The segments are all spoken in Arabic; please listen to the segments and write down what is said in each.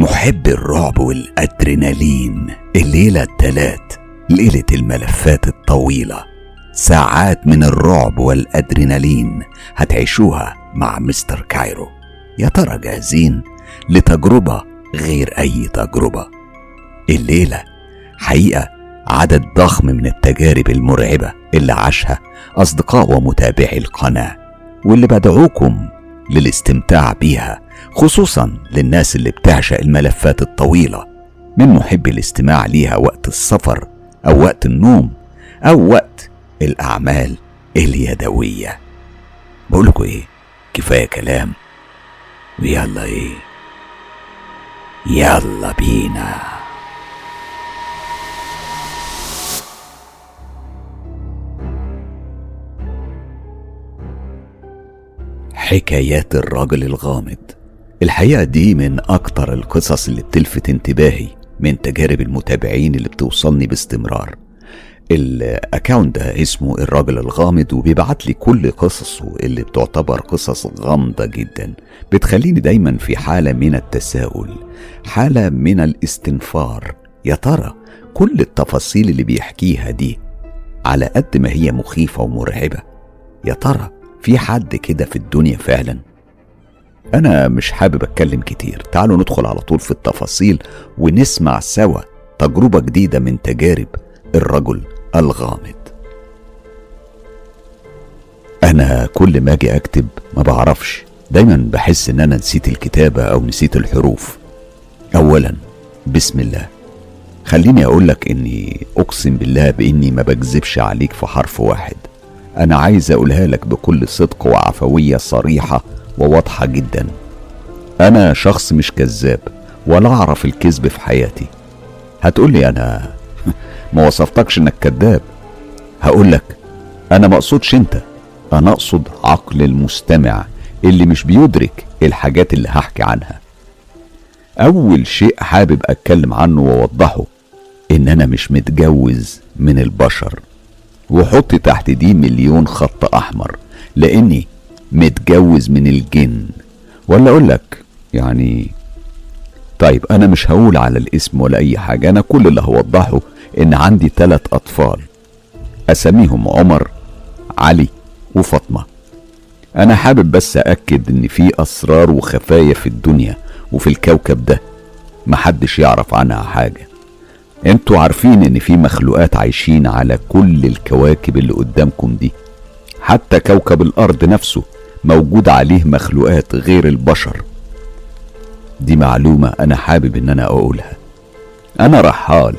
محب الرعب والأدرينالين. الليلة التلات ليلة الملفات الطويلة. ساعات من الرعب والأدرينالين هتعيشوها مع مستر كايرو. يا ترى جاهزين لتجربة غير أي تجربة؟ الليلة حقيقة عدد ضخم من التجارب المرعبة اللي عاشها أصدقاء ومتابعي القناة واللي بدعوكم للاستمتاع بيها. خصوصا للناس اللي بتعشق الملفات الطويلة من محبي الاستماع ليها وقت السفر أو وقت النوم أو وقت الأعمال اليدوية. بقولكوا إيه؟ كفاية كلام. ويلا إيه؟ يلا بينا. حكايات الراجل الغامض. الحقيقة دي من أكتر القصص اللي بتلفت انتباهي من تجارب المتابعين اللي بتوصلني باستمرار. الاكونت ده اسمه الراجل الغامض وبيبعت لي كل قصصه اللي بتعتبر قصص غامضة جدا بتخليني دايما في حالة من التساؤل حالة من الاستنفار. يا ترى كل التفاصيل اللي بيحكيها دي على قد ما هي مخيفة ومرعبة؟ يا ترى في حد كده في الدنيا فعلا؟ أنا مش حابب أتكلم كتير. تعالوا ندخل على طول في التفاصيل ونسمع سوا تجربة جديدة من تجارب الرجل الغامض. أنا كل ما أجي أكتب ما بعرفش. دايما بحس إن أنا نسيت الكتابة أو نسيت الحروف. أولا بسم الله. خليني أقول لك إني أقسم بالله بإني ما بكذبش عليك في حرف واحد. أنا عايز أقولها لك بكل صدق وعفوية صريحة وواضحة جدا. أنا شخص مش كذاب ولا أعرف الكذب في حياتي. هتقولي أنا ما وصفتكش إنك كذاب. هقولك أنا ما أقصدش أنت. أنا أقصد عقل المستمع اللي مش بيدرك الحاجات اللي هحكي عنها. أول شيء حابب أتكلم عنه وأوضحه إن أنا مش متجوز من البشر. وحط تحت دي مليون خط أحمر لأني متجوز من الجن. ولا أقول لك يعني طيب أنا مش هقول على الاسم ولا أي حاجة. أنا كل اللي هوضحه إن عندي ثلاث أطفال. أسميهم عمر علي وفاطمة. أنا حابب بس أكد إن في أسرار وخفايا في الدنيا وفي الكوكب ده. محدش يعرف عنها حاجة. أنتوا عارفين إن في مخلوقات عايشين على كل الكواكب اللي قدامكم دي. حتى كوكب الأرض نفسه. موجود عليه مخلوقات غير البشر. دي معلومة أنا حابب إن أنا أقولها. أنا رحال.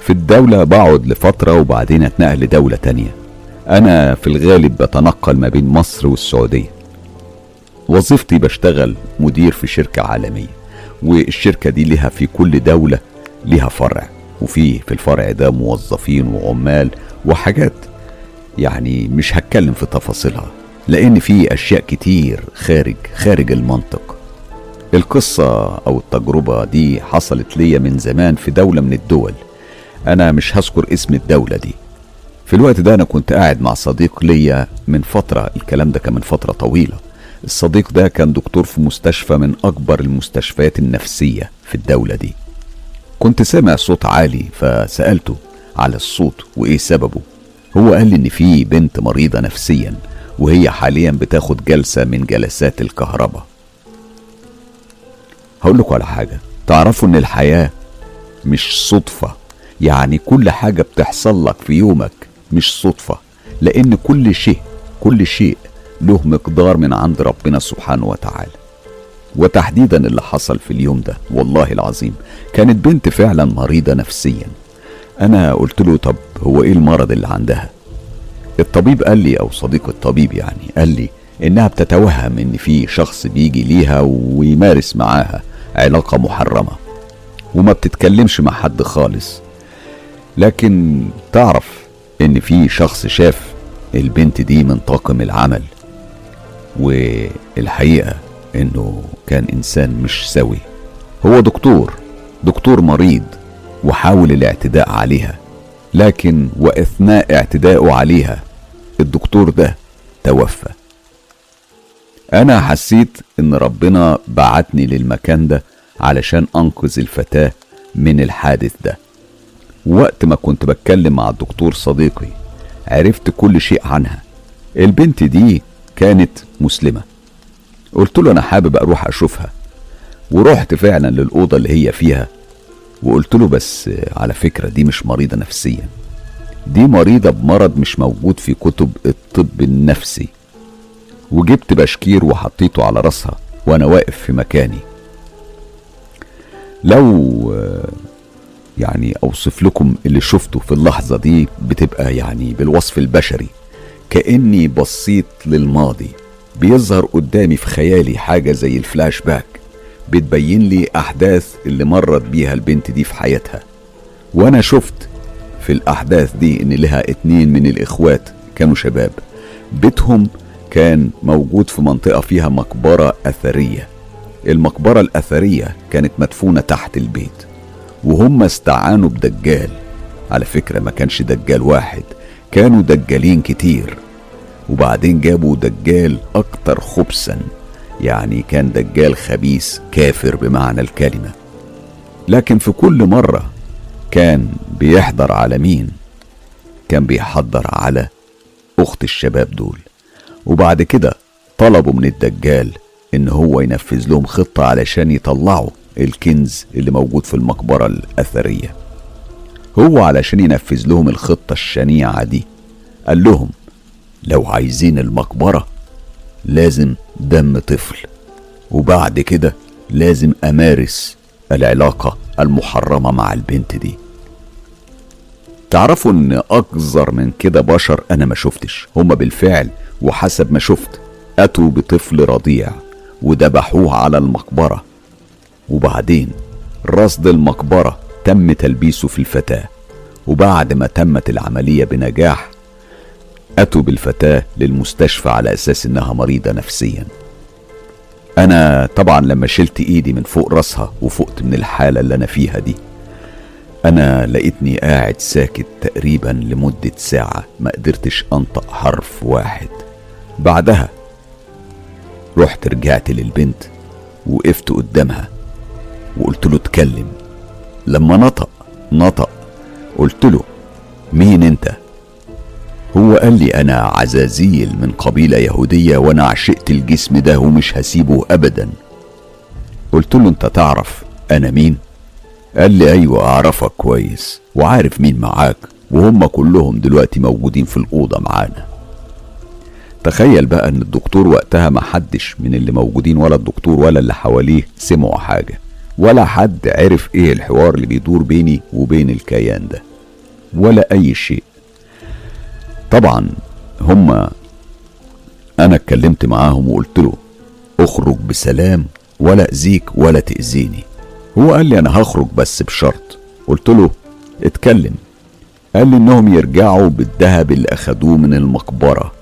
في الدولة بقعد لفترة وبعدين أتنقل لدولة تانية. أنا في الغالب بتنقل ما بين مصر والسعودية. وظيفتي بشتغل مدير في شركة عالمية والشركة دي لها في كل دولة لها فرع وفي في الفرع ده موظفين وعمال وحاجات. يعني مش هتكلم في تفاصيلها. لأن في أشياء كتير خارج خارج المنطق. القصة أو التجربة دي حصلت ليا من زمان في دولة من الدول. أنا مش هذكر اسم الدولة دي. في الوقت ده أنا كنت قاعد مع صديق ليا من فترة الكلام ده كان من فترة طويلة. الصديق ده كان دكتور في مستشفى من أكبر المستشفيات النفسية في الدولة دي. كنت سامع صوت عالي فسألته على الصوت وإيه سببه. هو قال لي إن في بنت مريضة نفسيا. وهي حاليا بتاخد جلسة من جلسات الكهرباء. هقول لكم على حاجة. تعرفوا إن الحياة مش صدفة. يعني كل حاجة بتحصل لك في يومك مش صدفة. لأن كل شيء كل شيء له مقدار من عند ربنا سبحانه وتعالى. وتحديدا اللي حصل في اليوم ده والله العظيم. كانت بنت فعلا مريضة نفسيا. أنا قلت له طب هو إيه المرض اللي عندها؟ الطبيب قال لي أو صديق الطبيب يعني قال لي إنها بتتوهم إن في شخص بيجي ليها ويمارس معاها علاقة محرمة وما بتتكلمش مع حد خالص. لكن تعرف إن في شخص شاف البنت دي من طاقم العمل والحقيقة إنه كان إنسان مش سوي. هو دكتور دكتور مريض وحاول الاعتداء عليها لكن وأثناء اعتدائه عليها الدكتور ده توفى. أنا حسيت إن ربنا بعتني للمكان ده علشان أنقذ الفتاة من الحادث ده. وقت ما كنت بتكلم مع الدكتور صديقي عرفت كل شيء عنها. البنت دي كانت مسلمة. قلت له أنا حابب أروح أشوفها. ورحت فعلا للأوضة اللي هي فيها. وقلت له بس على فكرة دي مش مريضة نفسيا. دي مريضة بمرض مش موجود في كتب الطب النفسي. وجبت بشكير وحطيته على راسها وأنا واقف في مكاني. لو يعني أوصف لكم اللي شفته في اللحظة دي بتبقى يعني بالوصف البشري. كأني بصيت للماضي. بيظهر قدامي في خيالي حاجة زي الفلاش باك. بتبين لي أحداث اللي مرت بيها البنت دي في حياتها. وأنا شفت في الأحداث دي إن لها اتنين من الإخوات كانوا شباب. بيتهم كان موجود في منطقة فيها مقبرة أثرية. المقبرة الأثرية كانت مدفونة تحت البيت وهم استعانوا بدجال. على فكرة ما كانش دجال واحد كانوا دجالين كتير. وبعدين جابوا دجال أكتر خبثا يعني كان دجال خبيث كافر بمعنى الكلمة. لكن في كل مرة كان بيحضر على مين؟ كان بيحضر على أخت الشباب دول. وبعد كده طلبوا من الدجال إن هو ينفذ لهم خطة علشان يطلعوا الكنز اللي موجود في المقبرة الأثرية. هو علشان ينفذ لهم الخطة الشنيعة دي قال لهم لو عايزين المقبرة لازم دم طفل وبعد كده لازم أمارس العلاقة المحرمة مع البنت دي. تعرفوا إن اقذر من كده بشر أنا ما شفتش. هما بالفعل وحسب ما شفت أتوا بطفل رضيع وذبحوه على المقبرة. وبعدين رصد المقبرة تم تلبيسه في الفتاة. وبعد ما تمت العملية بنجاح أتوا بالفتاة للمستشفى على أساس إنها مريضة نفسيا. أنا طبعا لما شلت إيدي من فوق راسها وفقت من الحالة اللي أنا فيها دي أنا لقيتني قاعد ساكت تقريبا لمدة ساعة ما قدرتش أنطق حرف واحد. بعدها رحت رجعت للبنت وقفت قدامها وقلت له اتكلم. لما نطق نطق قلت له مين أنت؟ هو قال لي أنا عزازيل من قبيلة يهودية وأنا عشقت الجسم ده ومش هسيبه ابدا. قلت له أنت تعرف أنا مين؟ قال لي أيوه أعرفك كويس وعارف مين معاك وهم كلهم دلوقتي موجودين في الأوضة معانا. تخيل بقى إن الدكتور وقتها ما حدش من اللي موجودين ولا الدكتور ولا اللي حواليه سمعوا حاجة ولا حد عرف إيه الحوار اللي بيدور بيني وبين الكيان ده ولا أي شيء. طبعا هما أنا اتكلمت معاهم وقلت له أخرج بسلام ولا أذيك ولا تأذيني. هو قال لي أنا هخرج بس بشرط. قلت له اتكلم. قال لي إنهم يرجعوا بالذهب اللي أخدوه من المقبرة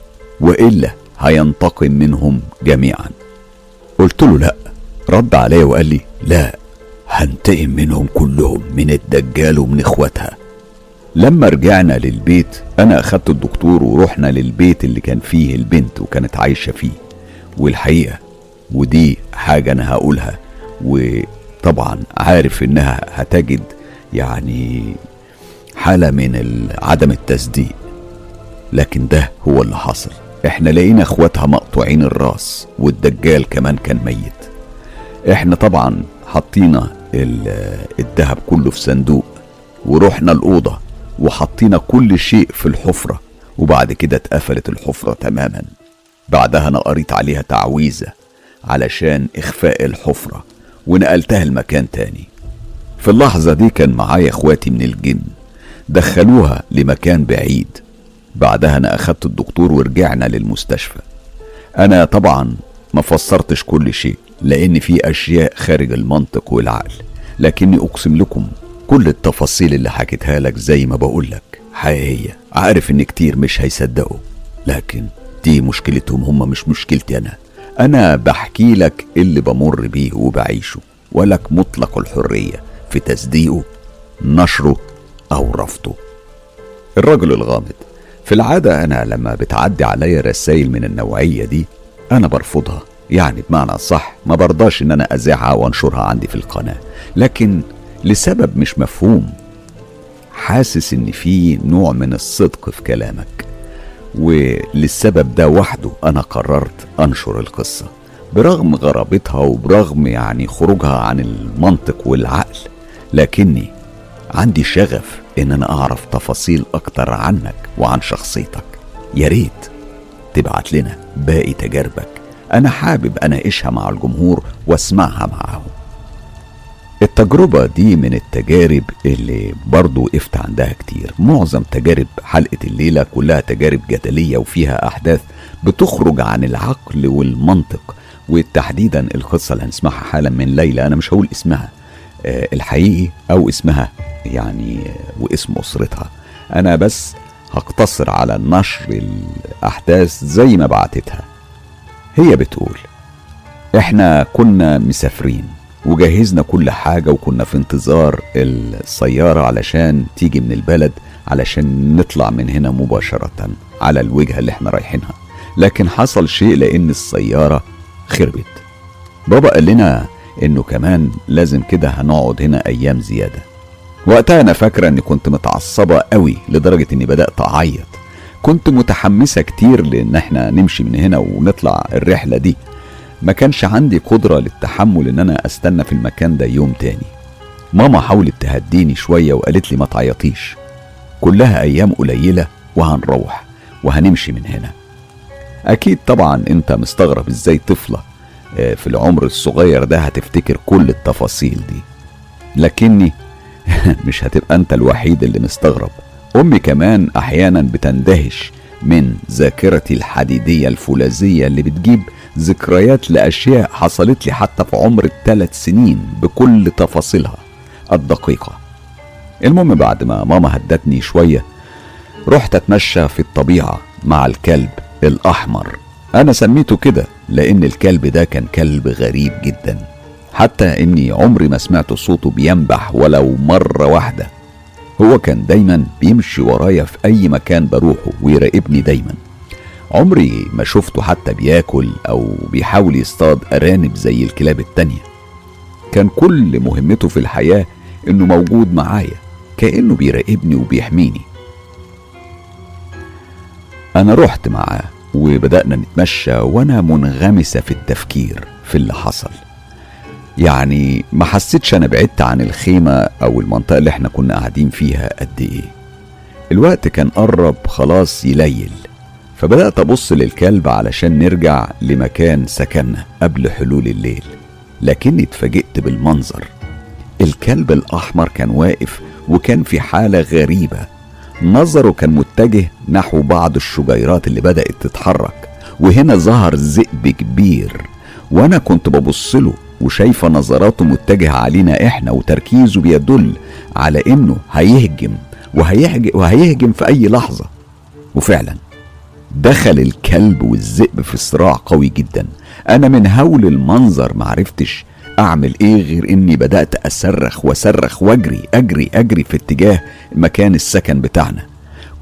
وإلا هينتقم منهم جميعا. قلت له لا. رد عليا وقال لي لا هنتقم منهم كلهم من الدجال ومن إخواتها. لما رجعنا للبيت أنا أخدت الدكتور ورحنا للبيت اللي كان فيه البنت وكانت عايشة فيه. والحقيقة ودي حاجة أنا هقولها وطبعا عارف إنها هتجد يعني حالة من عدم التصديق. لكن ده هو اللي حصل. إحنا لقينا إخواتها مقطوعين الرأس والدجال كمان كان ميت. إحنا طبعا حطينا الذهب كله في صندوق ورحنا الأوضة. وحطينا كل شيء في الحفرة وبعد كده اتقفلت الحفرة تماما. بعدها أنا قريت عليها تعويذة علشان إخفاء الحفرة ونقلتها لمكان تاني. في اللحظة دي كان معايا إخواتي من الجن دخلوها لمكان بعيد. بعدها أنا أخدت الدكتور ورجعنا للمستشفى. أنا طبعا ما فسرتش كل شيء لأن في أشياء خارج المنطق والعقل لكني أقسم لكم كل التفاصيل اللي حكيتها لك زي ما بقولك حقيقية. عارف إن كتير مش هيصدقوا لكن دي مشكلتهم هم مش مشكلتي أنا. أنا بحكي لك اللي بمر بيه وبعيشه ولك مطلق الحرية في تصديقه نشره أو رفضه. الرجل الغامض في العادة أنا لما بتعدي عليا رسائل من النوعية دي أنا برفضها. يعني بمعنى صح ما برضاش إن أنا اذاعها وأنشرها عندي في القناة. لكن لسبب مش مفهوم. حاسس إن في نوع من الصدق في كلامك وللسبب ده وحده أنا قررت أنشر القصة برغم غرابتها وبرغم يعني خروجها عن المنطق والعقل لكني عندي شغف إن أنا أعرف تفاصيل أكتر عنك وعن شخصيتك. يا ريت تبعت لنا باقي تجاربك. أنا حابب أناقشها مع الجمهور وأسمعها معاهم. التجربة دي من التجارب اللي برضو وقفت عندها كتير. معظم تجارب حلقة الليلة كلها تجارب جدلية وفيها أحداث بتخرج عن العقل والمنطق وتحديدا القصة اللي هنسمعها حالا من ليلى أنا مش هقول اسمها آه الحقيقي أو اسمها يعني واسم أسرتها. أنا بس هقتصر على نشر الأحداث زي ما بعتتها. هي بتقول إحنا كنا مسافرين. وجهزنا كل حاجة وكنا في انتظار السيارة علشان تيجي من البلد علشان نطلع من هنا مباشرة على الوجهة اللي إحنا رايحينها. لكن حصل شيء لأن السيارة خربت. بابا قال لنا إنه كمان لازم كده هنقعد هنا أيام زيادة. وقتها أنا فاكرة إني كنت متعصبة قوي لدرجة إني بدأت أعيط. كنت متحمسة كتير لأن إحنا نمشي من هنا ونطلع الرحلة دي. ما كانش عندي قدرة للتحمل إن أنا أستنى في المكان ده يوم تاني. ماما حاولت تهديني شوية وقالت لي ما تعيطيش. كلها أيام قليلة وهنروح وهنمشي من هنا. أكيد طبعا أنت مستغرب إزاي طفلة آه، في العمر الصغير ده هتفتكر كل التفاصيل دي. لكني مش هتبقى أنت الوحيد اللي مستغرب. أمي كمان أحيانا بتندهش من ذاكرتي الحديدية الفولاذية اللي بتجيب ذكريات لأشياء حصلت لي حتى في عمر الثلاث سنين بكل تفاصيلها الدقيقة. المهم بعد ما ماما هدتني شوية رحت أتمشى في الطبيعة مع الكلب الأحمر. أنا سميته كده لأن الكلب ده كان كلب غريب جدا. حتى إني عمري ما سمعت صوته بينبح ولو مرة واحدة. هو كان دايما بيمشي ورايا في أي مكان بروحه ويراقبني دايما. عمري ما شفته حتى بياكل أو بيحاول يصطاد أرانب زي الكلاب التانية. كان كل مهمته في الحياة إنه موجود معايا كأنه بيراقبني وبيحميني. أنا رحت معاه وبدأنا نتمشى وأنا منغمسة في التفكير في اللي حصل. يعني ما حسيتش أنا بعدت عن الخيمة أو المنطقة اللي إحنا كنا قاعدين فيها قد إيه. الوقت كان قرب خلاص يليل. فبدأت أبص للكلب علشان نرجع لمكان سكننا قبل حلول الليل لكني اتفاجئت بالمنظر. الكلب الأحمر كان واقف وكان في حالة غريبة. نظره كان متجه نحو بعض الشجيرات اللي بدأت تتحرك وهنا ظهر ذئب كبير. وأنا كنت ببص له وشايفة نظراته متجهة علينا إحنا وتركيزه بيدل على إنه هيهجم وهيهجم, وهيهجم في أي لحظة. وفعلا دخل الكلب والذئب في صراع قوي جدا. أنا من هول المنظر معرفتش أعمل إيه غير إني بدأت أصرخ وأصرخ وأجري أجري أجري في اتجاه مكان السكن بتاعنا.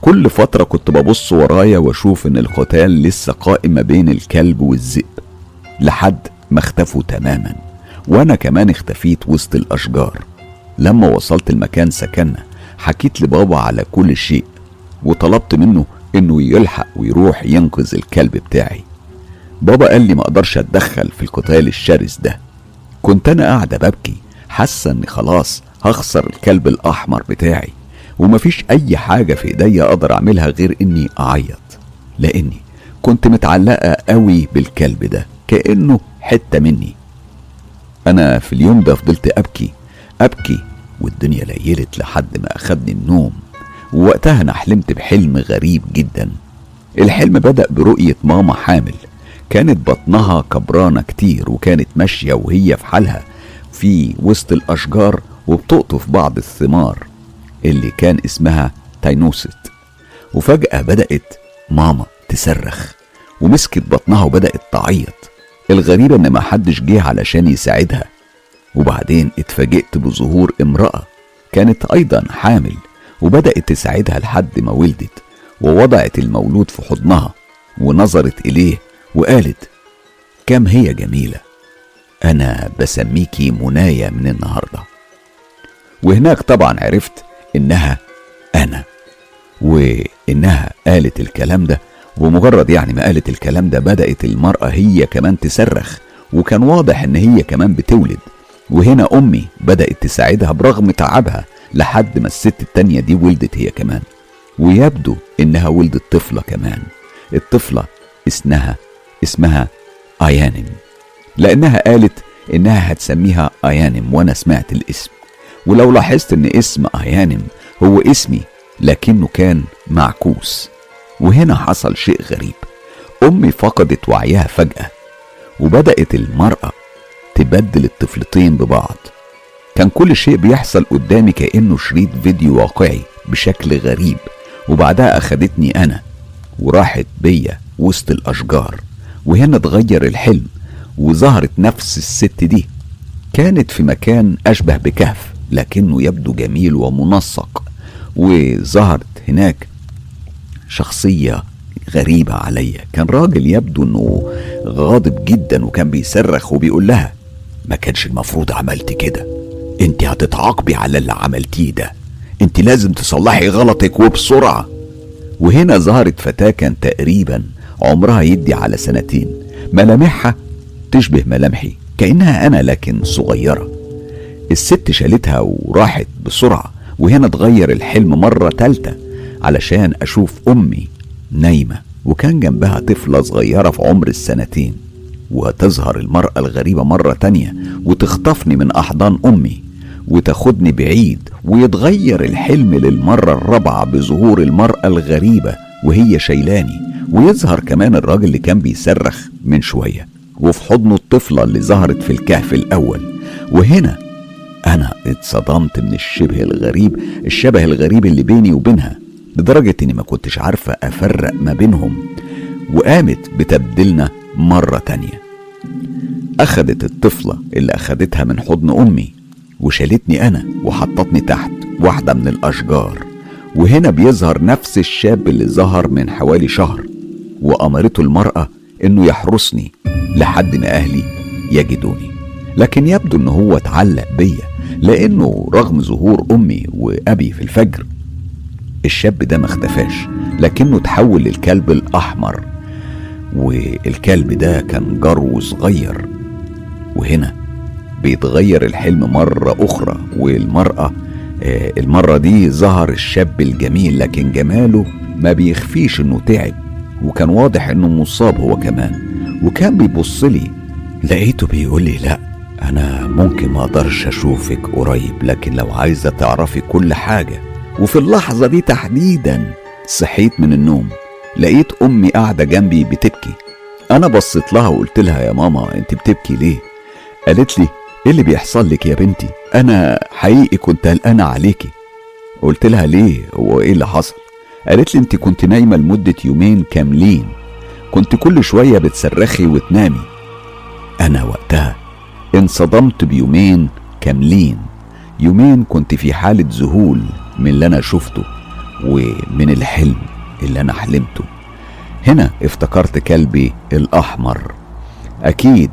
كل فترة كنت ببص ورايا وأشوف إن القتال لسه قائم ما بين الكلب والذئب لحد ما اختفوا تماما. وأنا كمان اختفيت وسط الأشجار. لما وصلت المكان سكننا حكيت لبابا على كل شيء وطلبت منه إنه يلحق ويروح ينقذ الكلب بتاعي. بابا قال لي ما أقدرش أتدخل في القتال الشرس ده. كنت أنا قاعدة ببكي حاسة إني خلاص هخسر الكلب الأحمر بتاعي ومفيش أي حاجة في إيديا أقدر أعملها غير إني أعيط. لأني كنت متعلقة قوي بالكلب ده كأنه حتة مني. أنا في اليوم ده فضلت أبكي أبكي والدنيا ليلت لحد ما أخدني النوم. ووقتها أنا حلمت بحلم غريب جدا. الحلم بدأ برؤية ماما حامل. كانت بطنها كبرانة كتير وكانت ماشية وهي في حالها في وسط الأشجار وبتقطف بعض الثمار اللي كان اسمها تاينوست. وفجأة بدأت ماما تصرخ ومسكت بطنها وبدأت تعيط. الغريبة إن ما حدش جه علشان يساعدها. وبعدين اتفاجئت بظهور امرأة كانت أيضا حامل. وبدأت تساعدها لحد ما ولدت ووضعت المولود في حضنها ونظرت إليه وقالت كم هي جميلة أنا بسميكي منايا من النهاردة. وهناك طبعا عرفت إنها أنا وإنها قالت الكلام ده ومجرد يعني ما قالت الكلام ده بدأت المرأة هي كمان تصرخ وكان واضح إن هي كمان بتولد وهنا أمي بدأت تساعدها برغم تعبها لحد ما الست التانية دي ولدت هي كمان. ويبدو إنها ولدت طفلة كمان. الطفلة اسمها اسمها أيانم. لأنها قالت إنها هتسميها أيانم وأنا سمعت الاسم. ولو لاحظت إن اسم أيانم هو اسمي لكنه كان معكوس. وهنا حصل شيء غريب. أمي فقدت وعيها فجأة وبدأت المرأة تبدل الطفلتين ببعض. كان كل شيء بيحصل قدامي كأنه شريط فيديو واقعي بشكل غريب. وبعدها أخدتني أنا وراحت بيا وسط الأشجار وهنا اتغير الحلم وظهرت نفس الست دي. كانت في مكان أشبه بكهف لكنه يبدو جميل ومنسق وظهرت هناك شخصية غريبة عليا كان راجل يبدو إنه غاضب جدا وكان بيصرخ وبيقول لها ما كانش المفروض عملت كده. انت هتتعاقبي على اللي عملتيه ده. انت لازم تصلحي غلطك وبسرعة. وهنا ظهرت فتاة كان تقريبا عمرها يدي على سنتين. ملامحها تشبه ملامحي كأنها أنا لكن صغيرة. الست شالتها وراحت بسرعة وهنا اتغير الحلم مرة تالتة علشان أشوف أمي نايمة. وكان جنبها طفلة صغيرة في عمر السنتين. وتظهر المرأة الغريبة مرة تانية وتخطفني من أحضان أمي. وتاخدني بعيد ويتغير الحلم للمرة الرابعة بظهور المرأة الغريبة وهي شيلاني ويظهر كمان الراجل اللي كان بيصرخ من شوية وفي حضنه الطفلة اللي ظهرت في الكهف الأول. وهنا أنا اتصدمت من الشبه الغريب الشبه الغريب اللي بيني وبينها لدرجة إني ما كنتش عارفة أفرق ما بينهم وقامت بتبدلنا مرة تانية. أخدت الطفلة اللي أخدتها من حضن أمي وشالتني أنا وحطتني تحت واحدة من الأشجار وهنا بيظهر نفس الشاب اللي ظهر من حوالي شهر وأمرته المرأة إنه يحرسني لحد ما أهلي يجدوني. لكن يبدو إن هو اتعلق بيا لأنه رغم ظهور أمي وأبي في الفجر الشاب ده ما اختفاش لكنه تحول للكلب الأحمر والكلب ده كان جرو صغير وهنا بيتغير الحلم مرة أخرى والمرأة آه، المرة دي ظهر الشاب الجميل لكن جماله ما بيخفيش إنه تعب وكان واضح إنه مصاب هو كمان. وكان بيبص لي لقيته بيقول لي لا أنا ممكن ما أقدرش أشوفك قريب لكن لو عايزة تعرفي كل حاجة. وفي اللحظة دي تحديدا صحيت من النوم لقيت أمي قاعدة جنبي بتبكي. أنا بصيت لها وقلت لها يا ماما أنت بتبكي ليه؟ قالت لي إيه اللي بيحصل لك يا بنتي؟ أنا حقيقي كنت قلقانه عليكي. قلت لها ليه هو إيه اللي حصل؟ قالت لي أنت كنت نايمة لمدة يومين كاملين. كنت كل شوية بتصرخي وتنامي. أنا وقتها انصدمت بيومين كاملين. يومين كنت في حالة ذهول من اللي أنا شفته ومن الحلم اللي أنا حلمته. هنا افتكرت كلبي الأحمر. أكيد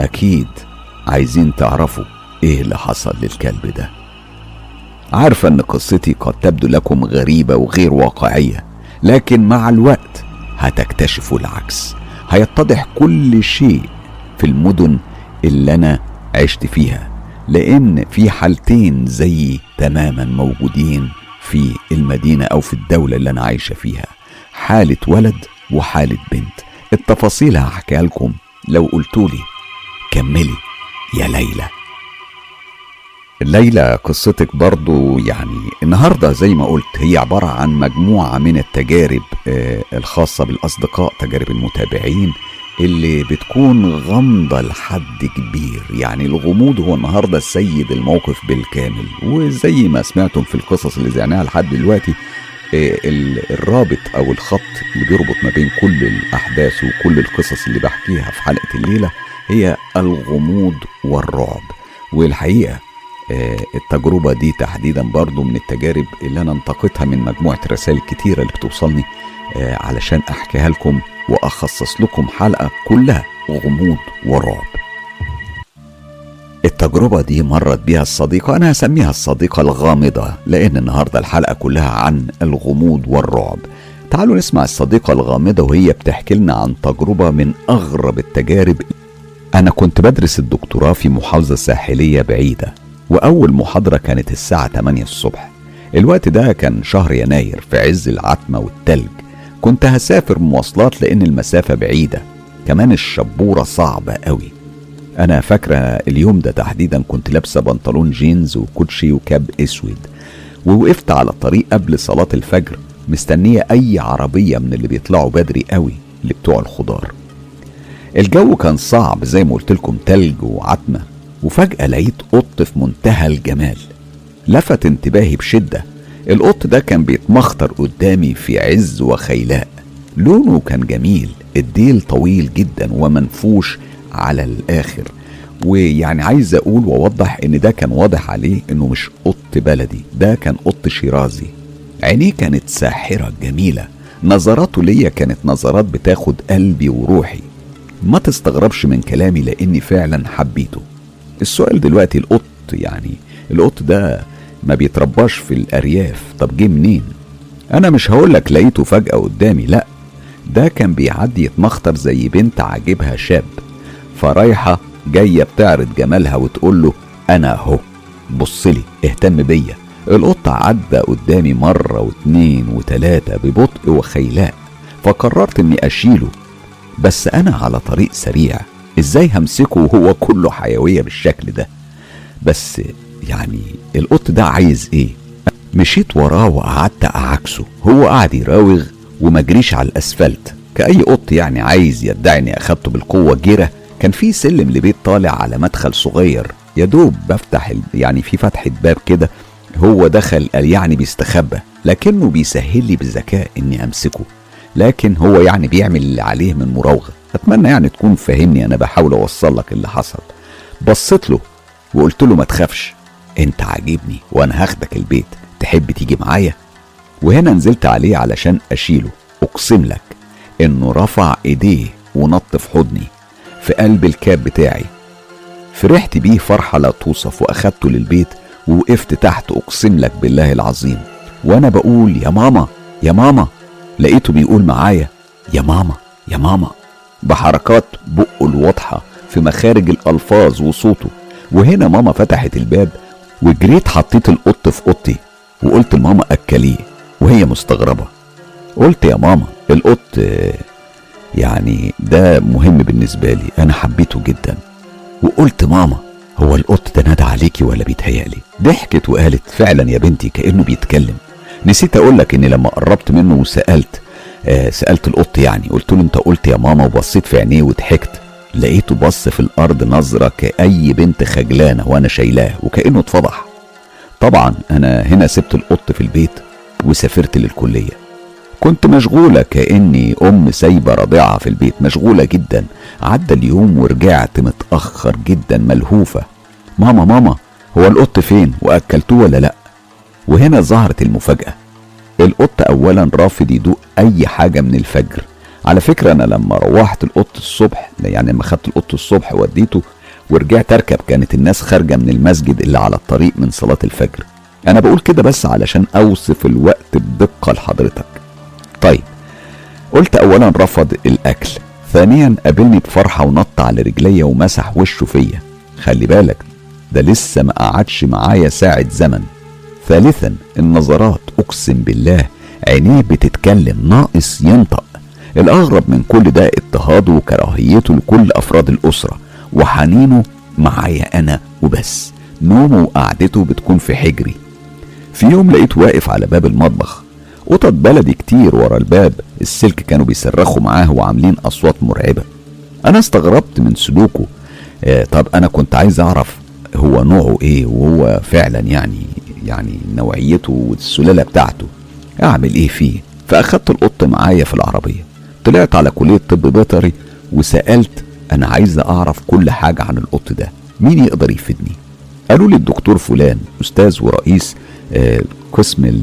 أكيد عايزين تعرفوا إيه اللي حصل للكلب ده. عارفة إن قصتي قد تبدو لكم غريبة وغير واقعية لكن مع الوقت هتكتشفوا العكس. هيتضح كل شيء في المدن اللي أنا عشت فيها لأن في حالتين زيي تماما موجودين في المدينة أو في الدولة اللي أنا عايشة فيها حالة ولد وحالة بنت. التفاصيل هحكيها لكم لو قلتولي. كملي. يا ليلى. ليلى قصتك برضو يعني النهارده زي ما قلت هي عبارة عن مجموعة من التجارب آه، الخاصة بالأصدقاء تجارب المتابعين اللي بتكون غامضة لحد كبير. يعني الغموض هو النهاردة سيد الموقف بالكامل. وزي ما سمعتم في القصص اللي زعناها لحد دلوقتي آه، ال- الرابط أو الخط اللي بيربط ما بين كل الأحداث وكل القصص اللي بحكيها في حلقة الليلة هي الغموض والرعب. والحقيقة آه، التجربة دي تحديدا برضو من التجارب اللي أنا انتقيتها من مجموعة رسائل كتيرة اللي بتوصلني آه، علشان أحكيها لكم وأخصص لكم حلقة كلها غموض ورعب. التجربة دي مرت بيها الصديقة أنا هسميها الصديقة الغامضة لأن النهاردة الحلقة كلها عن الغموض والرعب. تعالوا نسمع الصديقة الغامضة وهي بتحكي لنا عن تجربة من أغرب التجارب أنا كنت بدرس الدكتوراه في محافظة ساحلية بعيدة وأول محاضرة كانت الساعة 8 الصبح. الوقت ده كان شهر يناير في عز العتمة والتلج. كنت هسافر مواصلات لأن المسافة بعيدة. كمان الشبورة صعبة قوي أنا فاكرة اليوم ده تحديدا كنت لابسة بنطلون جينز وكوتشي وكاب أسود. ووقفت على الطريق قبل صلاة الفجر مستنية أي عربية من اللي بيطلعوا بدري قوي اللي بتوع الخضار. الجو كان صعب زي ما قلت لكم تلج وعتمة. وفجأة لقيت قط في منتهى الجمال. لفت انتباهي بشدة. القط ده كان بيتمخطر قدامي في عز وخيلاء. لونه كان جميل الديل طويل جدا ومنفوش على الآخر. ويعني عايز أقول وأوضح إن ده كان واضح عليه إنه مش قط بلدي ده كان قط شيرازي. عينيه كانت ساحرة جميلة. نظراته ليا كانت نظرات بتاخد قلبي وروحي. ما تستغربش من كلامي لاني فعلا حبيته. السؤال دلوقتي القط يعني القط ده ما بيترباش في الأرياف. طب جه منين؟ أنا مش هقولك لقيته فجأة قدامي لأ ده كان بيعدي يتمخطر زي بنت عاجبها شاب فرايحة جاية بتعرض جمالها وتقول له أنا أهو بصلي اهتم بيا. القط عدى قدامي مرة واتنين وتلاتة ببطء وخيلاء فقررت إني أشيله. بس أنا على طريق سريع. إزاي همسكه وهو كله حيوية بالشكل ده؟ بس يعني القط ده عايز إيه؟ مشيت وراه وقعدت اعكسه هو قعد يراوغ ومجريش على الأسفلت. كأي قط يعني عايز يدعي اني أخدته بالقوة جيرة. كان في سلم لبيت طالع على مدخل صغير. يا دوب بفتح يعني في فتحة باب كده. هو دخل قال يعني بيستخبى. لكنه بيسهل لي بذكاء إني أمسكه. لكن هو يعني بيعمل اللي عليه من مراوغة. أتمنى يعني تكون فاهمني أنا بحاول أوصل لك اللي حصل. بصيت له وقلت له ما تخافش أنت عاجبني وأنا هاخدك البيت. تحب تيجي معايا؟ وهنا نزلت عليه علشان أشيله. أقسم لك إنه رفع إيديه ونط في حضني في قلب الكاب بتاعي. فرحت بيه فرحة لا توصف وأخدته للبيت ووقفت تحت. أقسم لك بالله العظيم. وأنا بقول يا ماما يا ماما. لقيته بيقول معايا يا ماما يا ماما. بحركات بقه الواضحة في مخارج الألفاظ وصوته. وهنا ماما فتحت الباب وجريت حطيت القط في أوضتي وقلت لماما أكليه وهي مستغربة. قلت يا ماما القط يعني ده مهم بالنسبة لي أنا حبيته جدا. وقلت ماما هو القط ده نادى عليكي ولا بيتهيألي؟ ضحكت وقالت فعلا يا بنتي كأنه بيتكلم. نسيت أقول لك ان لما قربت منه وسألت آه سألت القط يعني قلت له أنت قلت يا ماما وبصيت في عينيه وضحكت لقيته بص في الأرض نظرة كأي بنت خجلانة وأنا شايلاه وكأنه اتفضح. طبعا أنا هنا سبت القط في البيت وسافرت للكلية. كنت مشغولة كأني أم سايبة رضيعة في البيت مشغولة جدا. عدى اليوم ورجعت متأخر جدا ملهوفة. ماما ماما هو القط فين؟ وأكلتوه ولا لأ؟ وهنا ظهرت المفاجأة. القط أولا رافض يدوق أي حاجة من الفجر. على فكرة أنا لما روحت القط الصبح يعني لما خدت القط الصبح وديته ورجعت أركب كانت الناس خارجة من المسجد اللي على الطريق من صلاة الفجر. أنا بقول كده بس علشان أوصف الوقت بدقة لحضرتك. طيب قلت أولا رفض الأكل. ثانيا قابلني بفرحة ونط على رجليا ومسح وشه فيا. خلي بالك ده لسه ما قعدش معايا ساعة زمن. ثالثا النظرات أقسم بالله عينيه بتتكلم ناقص ينطق. الأغرب من كل ده اضطهاده وكراهيته لكل أفراد الأسرة. وحنينه معايا أنا وبس. نومه وقعدته بتكون في حجري. في يوم لقيته واقف على باب المطبخ. قطط بلدي كتير ورا الباب. السلك كانوا بيصرخوا معاه وعاملين أصوات مرعبة. أنا استغربت من سلوكه. آه طب أنا كنت عايز أعرف هو نوعه إيه؟ وهو فعلا يعني يعني نوعيته والسلالة بتاعته. أعمل إيه فيه؟ فأخدت القط معايا في العربية. طلعت على كلية طب بيطري وسألت أنا عايز أعرف كل حاجة عن القط ده. مين يقدر يفيدني؟ قالوا لي الدكتور فلان أستاذ ورئيس آه قسم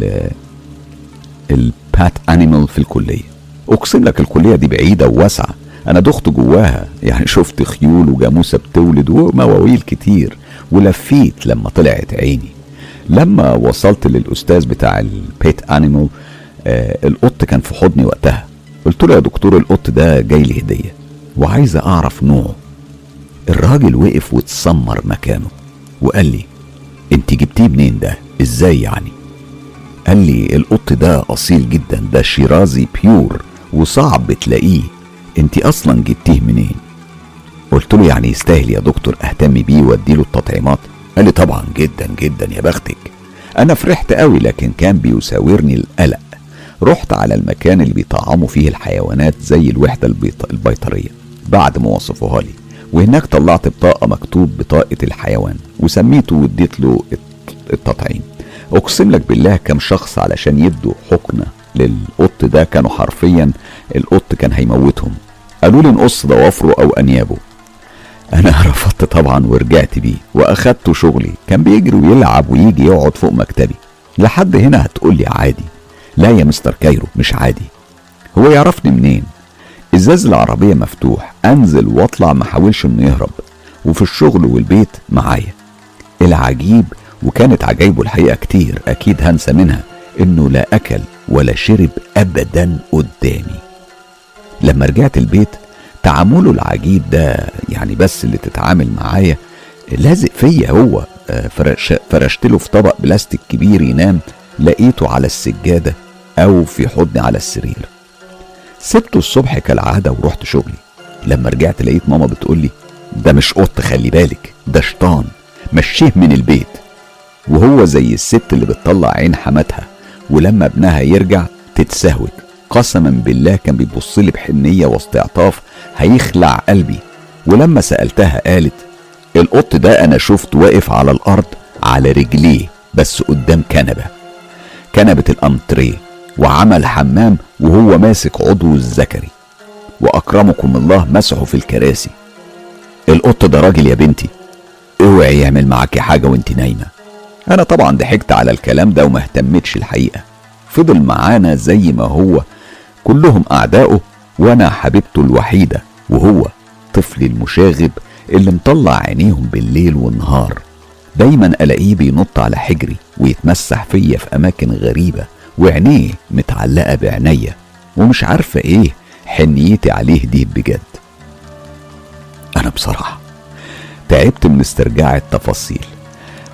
البات أنيمال في الكلية. أقسم لك الكلية دي بعيدة وواسعة. أنا دخت جواها. يعني شفت خيول وجاموسة بتولد ومواويل كتير. ولفيت لما طلعت عيني. لما وصلت للأستاذ بتاع ال pet animal آه القط كان في حضني وقتها. قلت له يا دكتور القط ده جاي لي هدية وعايزه أعرف نوعه. الراجل وقف واتسمر مكانه وقال لي أنت جبتيه منين ده؟ إزاي يعني؟ قال لي القط ده أصيل جدا ده شيرازي pure وصعب تلاقيه. أنت أصلا جبتيه منين؟ قلت له يعني يستاهل يا دكتور أهتم بيه وأديله التطعيمات. قال لي طبعا جدا جدا يا بختك. أنا فرحت قوي لكن كان بيساورني القلق. رحت على المكان اللي بيطعموا فيه الحيوانات زي الوحدة البيط... البيطرية بعد ما وصفوها لي. وهناك طلعت بطاقة مكتوب بطاقة الحيوان وسميته واديت له التطعيم. أقسم لك بالله كم شخص علشان يدوا حقنة للقط ده كانوا حرفيا القط كان هيموتهم. قالوا لي نقص ضوافره أو أنيابه. أنا رفضت طبعا ورجعت بيه واخدته شغلي. كان بيجري ويلعب ويجي يقعد فوق مكتبي. لحد هنا هتقول لي عادي. لا يا مستر كايرو مش عادي. هو يعرفني منين؟ ازاز العربية مفتوح. أنزل وأطلع ما حاولش إنه يهرب. وفي الشغل والبيت معايا. العجيب وكانت عجايبه الحقيقة كتير أكيد هنسى منها إنه لا أكل ولا شرب ابدا قدامي. لما رجعت البيت تعامله العجيب ده يعني بس اللي تتعامل معايا لازق فيا هو آه، فرش فرشت له في طبق بلاستيك كبير ينام لقيته على السجادة أو في حضني على السرير. سبته الصبح كالعادة ورحت شغلي. لما رجعت لقيت ماما بتقولي ده مش قط خلي بالك ده شيطان مشيه من البيت. وهو زي الست اللي بتطلع عين حماتها ولما ابنها يرجع تتسهوك قسما بالله كان بيبص لي بحنية واستعطاف هيخلع قلبي. ولما سألتها قالت القط ده أنا شفت واقف على الأرض على رجليه بس قدام كنبة. كنبة الأنتريه وعمل حمام وهو ماسك عضو الذكري وأكرمكم الله مسحه في الكراسي. القط ده راجل يا بنتي اوعي يعمل معاكي حاجة وانت نايمة. أنا طبعا ضحكت على الكلام ده وما اهتمتش الحقيقة. فضل معانا زي ما هو كلهم أعدائه وأنا حبيبته الوحيدة وهو طفلي المشاغب اللي مطلع عينيهم بالليل والنهار. دايما ألاقيه بينط على حجري ويتمسح فيا في أماكن غريبة وعينيه متعلقة بعينيا ومش عارفة إيه حنيتي عليه دي بجد. أنا بصراحة تعبت من استرجاع التفاصيل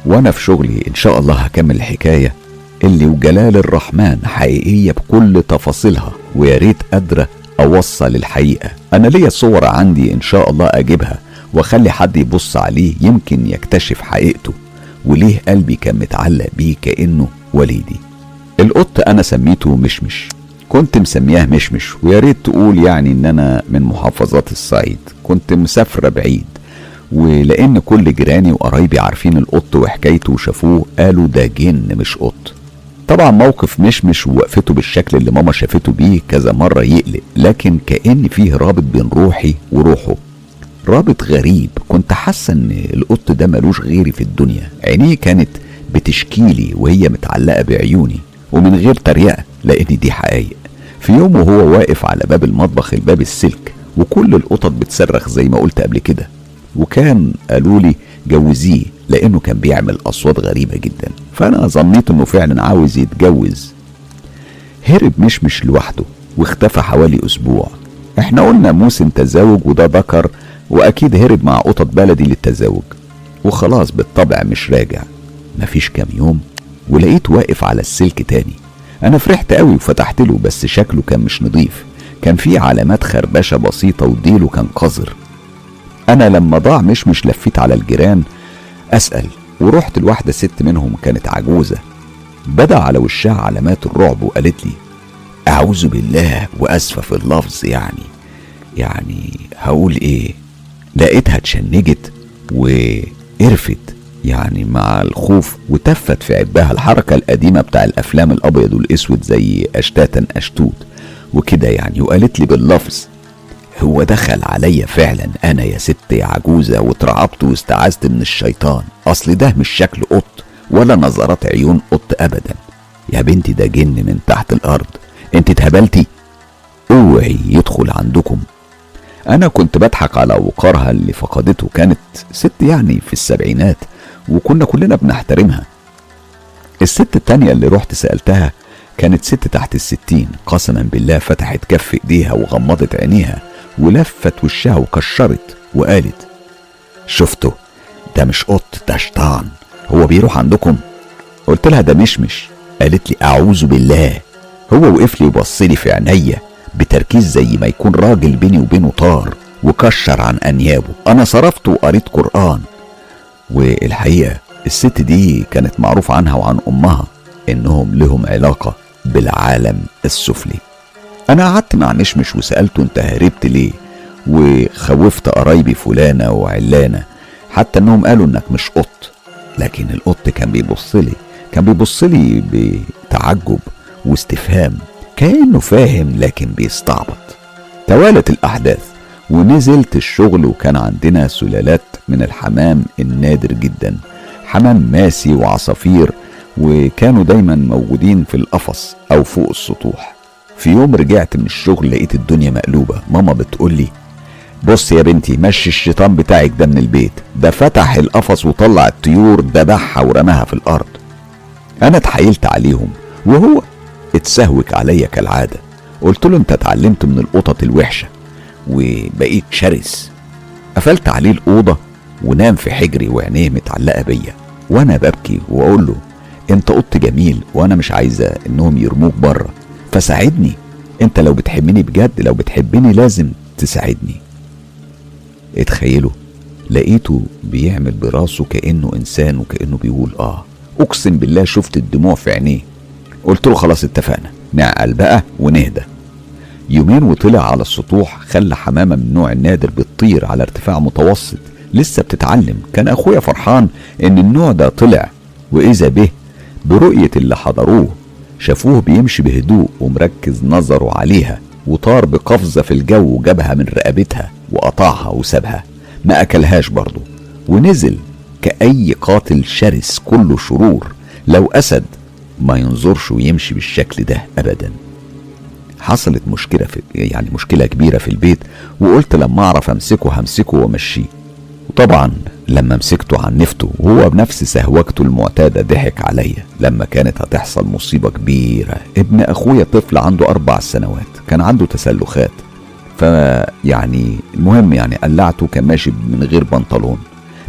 وأنا في شغلي إن شاء الله هكمل الحكاية اللي وجلال الرحمن حقيقية بكل تفاصيلها ويا ريت قادرة أوصل الحقيقة. أنا ليا صور عندي إن شاء الله أجيبها وأخلي حد يبص عليه يمكن يكتشف حقيقته وليه قلبي كان متعلق بيه كأنه وليدي. القط أنا سميته مشمش. كنت مسمياه مشمش ويا ريت تقول يعني إن أنا من محافظات الصعيد. كنت مسافرة بعيد ولأن كل جيراني وقرايبي عارفين القط وحكايته وشافوه قالوا ده جن مش قط. طبعا موقف مشمش ووقفته بالشكل اللي ماما شافته بيه كذا مرة يقلق لكن كأن فيه رابط بين روحي وروحه. رابط غريب كنت حاسة إن القط ده ملوش غيري في الدنيا. عينيه كانت بتشكيلي وهي متعلقة بعيوني ومن غير تريقة لأن دي حقايق. في يوم وهو واقف على باب المطبخ الباب السلك وكل القطط بتصرخ زي ما قلت قبل كده. وكان قالوا لي جوزيه لأنه كان بيعمل أصوات غريبة جدا. فأنا ظنيت إنه فعلا عاوز يتجوز. هرب مش مش لوحده واختفى حوالي أسبوع. إحنا قلنا موسم تزاوج وده ذكر وأكيد هرب مع قطط بلدي للتزاوج وخلاص بالطبع مش راجع. مفيش كام يوم ولقيت واقف على السلك تاني. أنا فرحت قوي وفتحت له بس شكله كان مش نظيف كان فيه علامات خربشة بسيطة وديله كان قذر. أنا لما ضاع مش مش لفيت على الجيران أسأل ورحت لواحدة ست منهم كانت عجوزة. بدأ على وشها علامات الرعب وقالت لي أعوذ بالله وأسفة في اللفظ يعني. يعني هقول إيه؟ لقيتها اتشنجت وقرفت يعني مع الخوف وتفت في عبها الحركة القديمة بتاع الأفلام الأبيض والأسود زي أشتاتا أشتوت. وكده يعني وقالت لي باللفظ هو دخل عليا فعلا. أنا يا ست يا عجوزة واترعبت واستعذت من الشيطان. أصل ده مش شكل قط ولا نظرات عيون قط ابدا. يا بنتي ده جن من تحت الأرض. أنت اتهبلتي؟ أوعي يدخل عندكم. أنا كنت بضحك على وقارها اللي فقدته. كانت ست يعني في السبعينات وكنا كلنا بنحترمها. الست التانية اللي رحت سألتها كانت ست تحت الستين. قسما بالله فتحت كف إيديها وغمضت عينيها. ولفت وشها وكشرت وقالت شفته ده مش قط ده شيطان هو بيروح عندكم؟ قلت لها ده مشمش. قالت لي أعوذ بالله. هو وقف لي وبص لي في عينيا بتركيز زي ما يكون راجل بيني وبينه طار وكشر عن أنيابه. أنا صرفت وقريت قرآن. والحقيقة الست دي كانت معروف عنها وعن أمها إنهم لهم علاقة بالعالم السفلي. أنا قعدت مع مشمش وسألته أنت هربت ليه؟ وخوفت قرايبي فلانة وعلانة حتى إنهم قالوا إنك مش قط. لكن القط كان بيبص لي كان بيبص لي بتعجب واستفهام كأنه فاهم لكن بيستعبط. توالت الأحداث ونزلت الشغل وكان عندنا سلالات من الحمام النادر جدا حمام ماسي وعصافير وكانوا دايما موجودين في القفص أو فوق السطوح. في يوم رجعت من الشغل لقيت الدنيا مقلوبة. ماما بتقول لي بص يا بنتي مشي الشيطان بتاعك ده من البيت. ده فتح القفص وطلع الطيور ذبحها ورماها في الأرض. أنا اتحايلت عليهم وهو اتسهوك عليا كالعادة. قلت له أنت اتعلمت من القطط الوحشة. وبقيت شرس. قفلت عليه الأوضة ونام في حجري وعينيه متعلقة بيا. وأنا ببكي وأقول له أنت قط جميل وأنا مش عايزة إنهم يرموك بره. فساعدني. انت لو بتحبني بجد لو بتحبني لازم تساعدني. اتخيلوا لقيته بيعمل براسه كأنه إنسان وكأنه بيقول آه. أقسم بالله شفت الدموع في عينيه. قلت له خلاص اتفقنا. نعقل بقى ونهدى. يومين وطلع على السطوح خلى حمامة من نوع النادر بتطير على ارتفاع متوسط. لسه بتتعلم. كان أخويا فرحان إن النوع ده طلع. وإذا به برؤية اللي حضروه شافوه بيمشي بهدوء ومركز نظره عليها وطار بقفزة في الجو وجابها من رقبتها وقطعها وسابها. ما أكلهاش برضه ونزل كأي قاتل شرس كله شرور. لو أسد ما ينظرش ويمشي بالشكل ده أبدا. حصلت مشكلة في يعني مشكلة كبيرة في البيت وقلت لما أعرف أمسكه همسكه وأمشيه. وطبعا لما مسكته عنفته وهو بنفس سهوكته المعتادة ضحك عليا. لما كانت هتحصل مصيبة كبيرة. ابن أخويا طفل عنده أربع سنوات. كان عنده تسلخات. فيعني المهم يعني قلعته كان ماشي من غير بنطلون.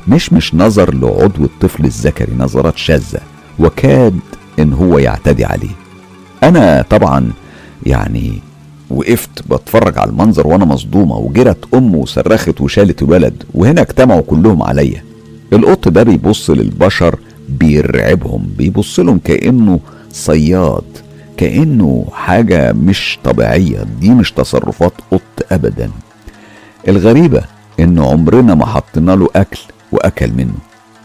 مش مش نظر لعضو الطفل الذكري نظرات شاذة. وكاد إن هو يعتدي عليه. أنا طبعا يعني وقفت بتفرج على المنظر وأنا مصدومة وجرت امه وصرخت وشالت الولد وهنا اجتمعوا كلهم عليا. القط ده بيبص للبشر بيرعبهم بيبص لهم كأنه صياد كأنه حاجة مش طبيعية. دي مش تصرفات قط ابدا. الغريبة إن عمرنا ما حطينا له أكل وأكل منه.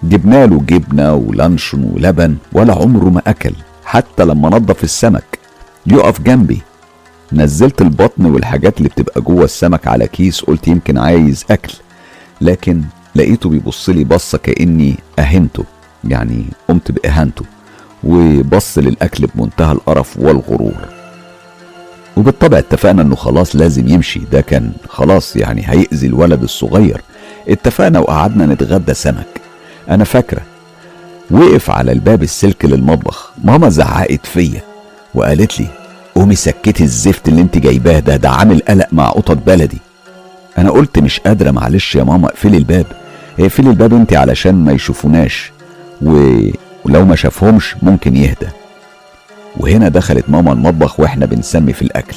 جبنا له جبنة ولانشون ولبن ولا عمره ما أكل حتى لما نضف السمك. يقف جنبي. نزلت البطن والحاجات اللي بتبقى جوه السمك على كيس قلت يمكن عايز أكل. لكن لقيته بيبص لي بصة كأني أهنته يعني قمت بإهانته وبص للأكل بمنتهى القرف والغرور. وبالطبع اتفقنا إنه خلاص لازم يمشي. ده كان خلاص يعني هيأذي الولد الصغير. اتفقنا وقعدنا نتغدى سمك. أنا فاكرة. وقف على الباب السلك للمطبخ. ماما زعقت فيا وقالت لي قومي سكتي الزفت اللي انت جايباه ده ده عامل قلق مع قطط بلدي. أنا قلت مش قادرة معلش يا ماما اقفلي الباب. اقفلي الباب انت علشان ما يشوفوناش. و... ولو ما شافهمش ممكن يهدى. وهنا دخلت ماما المطبخ وإحنا بنسمي في الأكل.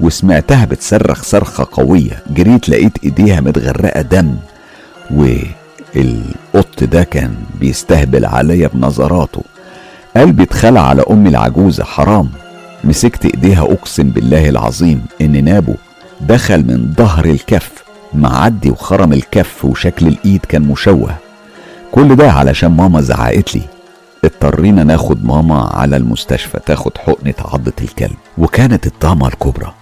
وسمعتها بتصرخ صرخة قوية. جريت لقيت إيديها متغرقة دم. والقط ده كان بيستهبل عليا بنظراته. قلبي اتخلع على امي العجوزة حرام. مسكت إيديها أقسم بالله العظيم إن نابو دخل من ظهر الكف معدي وخرم الكف وشكل الإيد كان مشوه. كل ده علشان ماما زعقت لي. اضطرينا ناخد ماما على المستشفى تاخد حقنة عضة الكلب. وكانت الطامة الكبرى.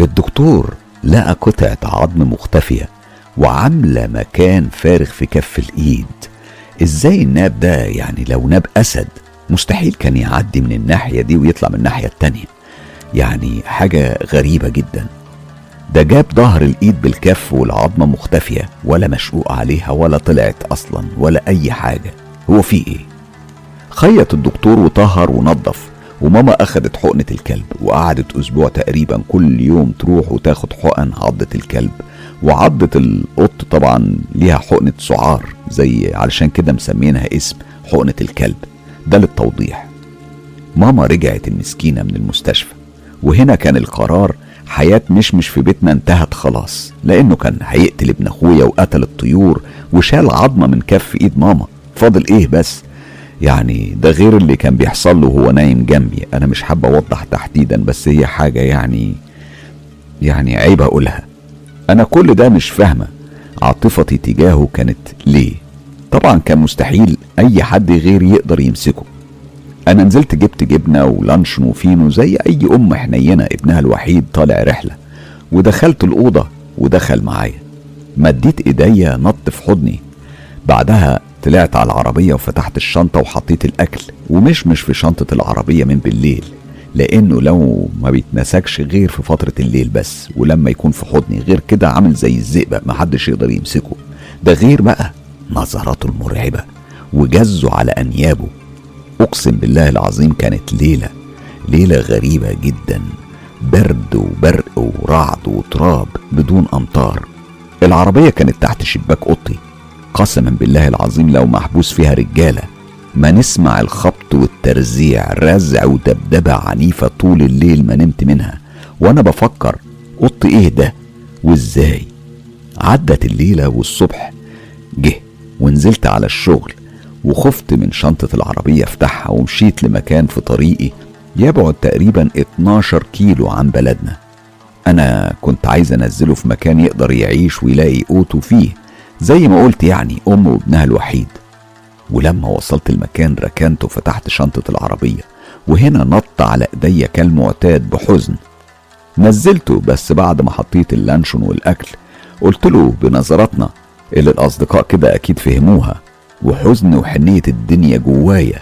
الدكتور لقى قطعة عظم مختفية وعاملة مكان فارغ في كف الإيد. إزاي الناب ده يعني لو ناب أسد مستحيل كان يعدي من الناحية دي ويطلع من الناحية التانية. يعني حاجة غريبة جدا. ده جاب ظهر الإيد بالكف والعظمة مختفية ولا مشقوق عليها ولا طلعت أصلا ولا أي حاجة. هو في إيه؟ خيط الدكتور وطهر ونظف وماما أخدت حقنة الكلب وقعدت أسبوع تقريبا كل يوم تروح وتاخد حقن عضة الكلب. وعضة القط طبعا ليها حقنة سعار زي علشان كده مسمينها اسم حقنة الكلب. ده للتوضيح. ماما رجعت المسكينة من المستشفى وهنا كان القرار حياة مشمش في بيتنا انتهت خلاص لأنه كان هيقتل ابن أخويا وقتل الطيور وشال عظمة من كف إيد ماما. فاضل إيه بس؟ يعني ده غير اللي كان بيحصل له وهو نايم جنبي. أنا مش حابة أوضح تحديدا بس هي حاجة يعني يعني عيب أقولها. أنا كل ده مش فاهمة عاطفتي تجاهه كانت ليه؟ طبعا كان مستحيل أي حد غير يقدر يمسكه. أنا نزلت جبت جبنة ولانشون وفينو زي أي أم حنينة ابنها الوحيد طالع رحلة. ودخلت الأوضة ودخل معايا. مديت إيديا نط في حضني. بعدها طلعت على العربية وفتحت الشنطة وحطيت الأكل. ومش مش في شنطة العربية من بالليل لأنه لو ما بيتنسكش غير في فترة الليل بس ولما يكون في حضني. غير كده عامل زي الذئب محدش يقدر يمسكه. ده غير بقى نظراته المرعبة وجزه على أنيابه. أقسم بالله العظيم كانت ليلة ليلة غريبة جدا. برد وبرق ورعد وتراب بدون أمطار. العربية كانت تحت شباك أوضتي قسما بالله العظيم لو محبوس فيها رجالة. ما نسمع الخبط والترزيع رزع ودبدبة عنيفة طول الليل ما نمت منها. وأنا بفكر أوضتي إيه ده؟ وإزاي؟ عدت الليلة والصبح جه ونزلت على الشغل وخفت من شنطة العربية افتحها ومشيت لمكان في طريقي يبعد تقريبا 12 كيلو عن بلدنا. أنا كنت عايز أنزله في مكان يقدر يعيش ويلاقي قوته فيه زي ما قلت يعني أمه وابنها الوحيد. ولما وصلت المكان ركنت وفتحت شنطة العربية وهنا نط على إيديا كالمعتاد بحزن. نزلته بس بعد ما حطيت اللانشون والأكل قلت له بنظراتنا اللي الأصدقاء كده أكيد فهموها وحزن وحنية الدنيا جوايا.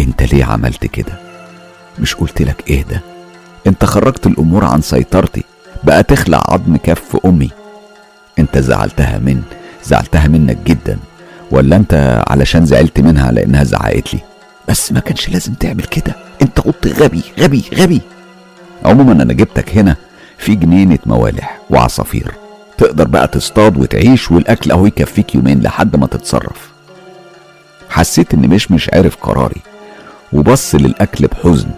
أنت ليه عملت كده؟ مش قلت لك اهدى أنت خرجت الأمور عن سيطرتي بقى تخلع عظم كف أمي. أنت زعلتها من زعلتها منك جدا ولا أنت علشان زعلت منها لأنها زعقت لي بس ما كانش لازم تعمل كده. أنت قلت غبي غبي غبي. عموما أنا جبتك هنا في جنينة موالح وعصافير. تقدر بقى تصطاد وتعيش والأكل أهو يكفيك يومين لحد ما تتصرف. حسيت إن مش مش عارف قراري وبص للأكل بحزن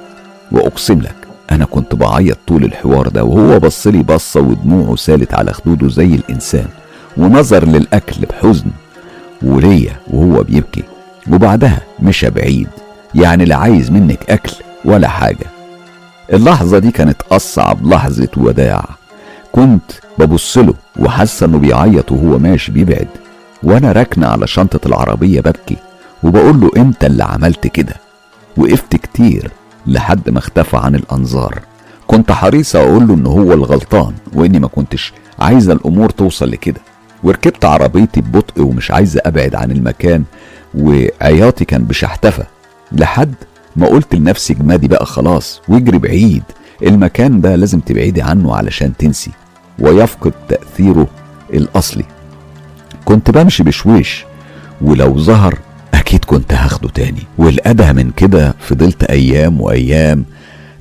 وأقسم لك أنا كنت بعيط طول الحوار ده وهو بص لي بصة ودموعه سالت على خدوده زي الإنسان ونظر للأكل بحزن وليا وهو بيبكي وبعدها مشى بعيد يعني لا عايز منك أكل ولا حاجة. اللحظة دي كانت أصعب لحظة وداع. كنت ببص له وحاسه انه بيعيط وهو ماشي بيبعد. وأنا راكنه على شنطة العربية ببكي وبقول له انت اللي عملت كده؟ وقفت كتير لحد ما اختفى عن الأنظار. كنت حريصة أقول له إن هو الغلطان وإني ما كنتش عايزة الأمور توصل لكده. وركبت عربيتي ببطء ومش عايزة أبعد عن المكان وعياطي كان بشحتفة لحد ما قلت لنفسي جمادي بقى خلاص واجري بعيد. المكان ده لازم تبعدي عنه علشان تنسي. ويفقد تأثيره الأصلي. كنت بمشي بشويش ولو ظهر أكيد كنت هاخده تاني. والأدهى من كده فضلت أيام وأيام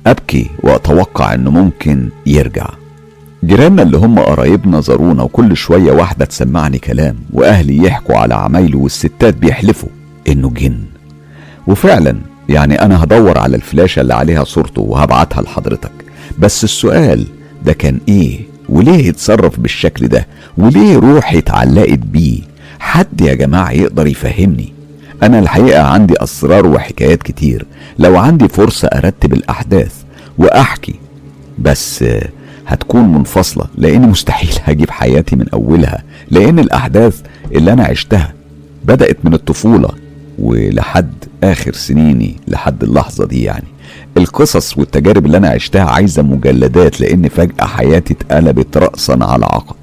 أبكي وأتوقع إنه ممكن يرجع. جيراننا اللي هم قرايبنا زارونا وكل شوية واحدة تسمعني كلام وأهلي يحكوا على عمايله والستات بيحلفوا إنه جن. وفعلا يعني أنا هدور على الفلاشة اللي عليها صورته وهبعتها لحضرتك. بس السؤال ده كان إيه؟ وليه يتصرف بالشكل ده؟ وليه روحي اتعلقت بيه؟ حد يا جماعة يقدر يفهمني؟ أنا الحقيقة عندي أسرار وحكايات كتير. لو عندي فرصة أرتب الأحداث وأحكي بس هتكون منفصلة لأن مستحيل هجيب حياتي من أولها لأن الأحداث اللي أنا عشتها بدأت من الطفولة ولحد آخر سنيني لحد اللحظة دي يعني. القصص والتجارب اللي أنا عشتها عايزة مجلدات لأن فجأة حياتي اتقلبت رأسا على عقب.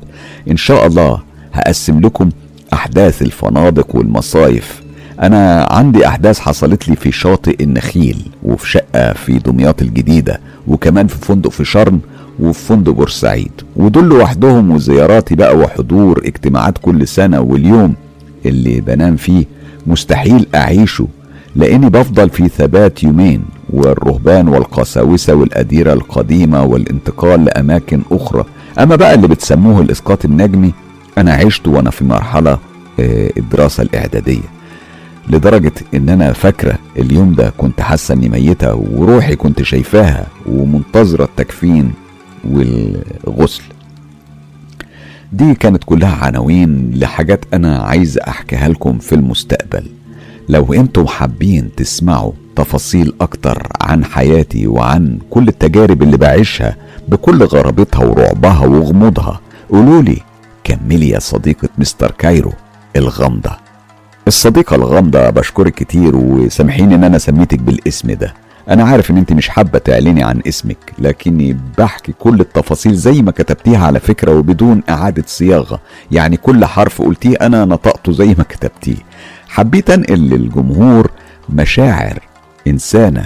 إن شاء الله هقسم لكم أحداث الفنادق والمصايف. أنا عندي أحداث حصلت لي في شاطئ النخيل وفي شقة في دمياط الجديدة وكمان في فندق في شرم وفي فندق بورسعيد. ودول لوحدهم وزياراتي بقى وحضور اجتماعات كل سنة واليوم اللي بنام فيه مستحيل أعيشه لأني بفضل في ثبات يومين. والرهبان والقساوسة والأديرة القديمة والانتقال لأماكن أخرى. أما بقى اللي بتسموه الإسقاط النجمي أنا عشت وأنا في مرحلة آه، الدراسة الإعدادية. لدرجة إن أنا فاكرة اليوم ده كنت حاسة إني ميتة وروحي كنت شايفاها ومنتظرة التكفين والغسل. دي كانت كلها عناوين لحاجات أنا عايز أحكيها لكم في المستقبل. لو أنتم حابين تسمعوا تفاصيل أكتر عن حياتي وعن كل التجارب اللي بعيشها بكل غرابتها ورعبها وغموضها قولولي كملي يا صديقة مستر كايرو الغامضة. الصديقة الغامضة بشكرك كتير وسامحيني إن أنا سميتك بالاسم ده. أنا عارف إن أنت مش حابة تعلني عن اسمك لكني بحكي كل التفاصيل زي ما كتبتيها على فكرة وبدون إعادة صياغة. يعني كل حرف قلتيه أنا نطقته زي ما كتبتيه. حبيت انقل للجمهور مشاعر إنسانة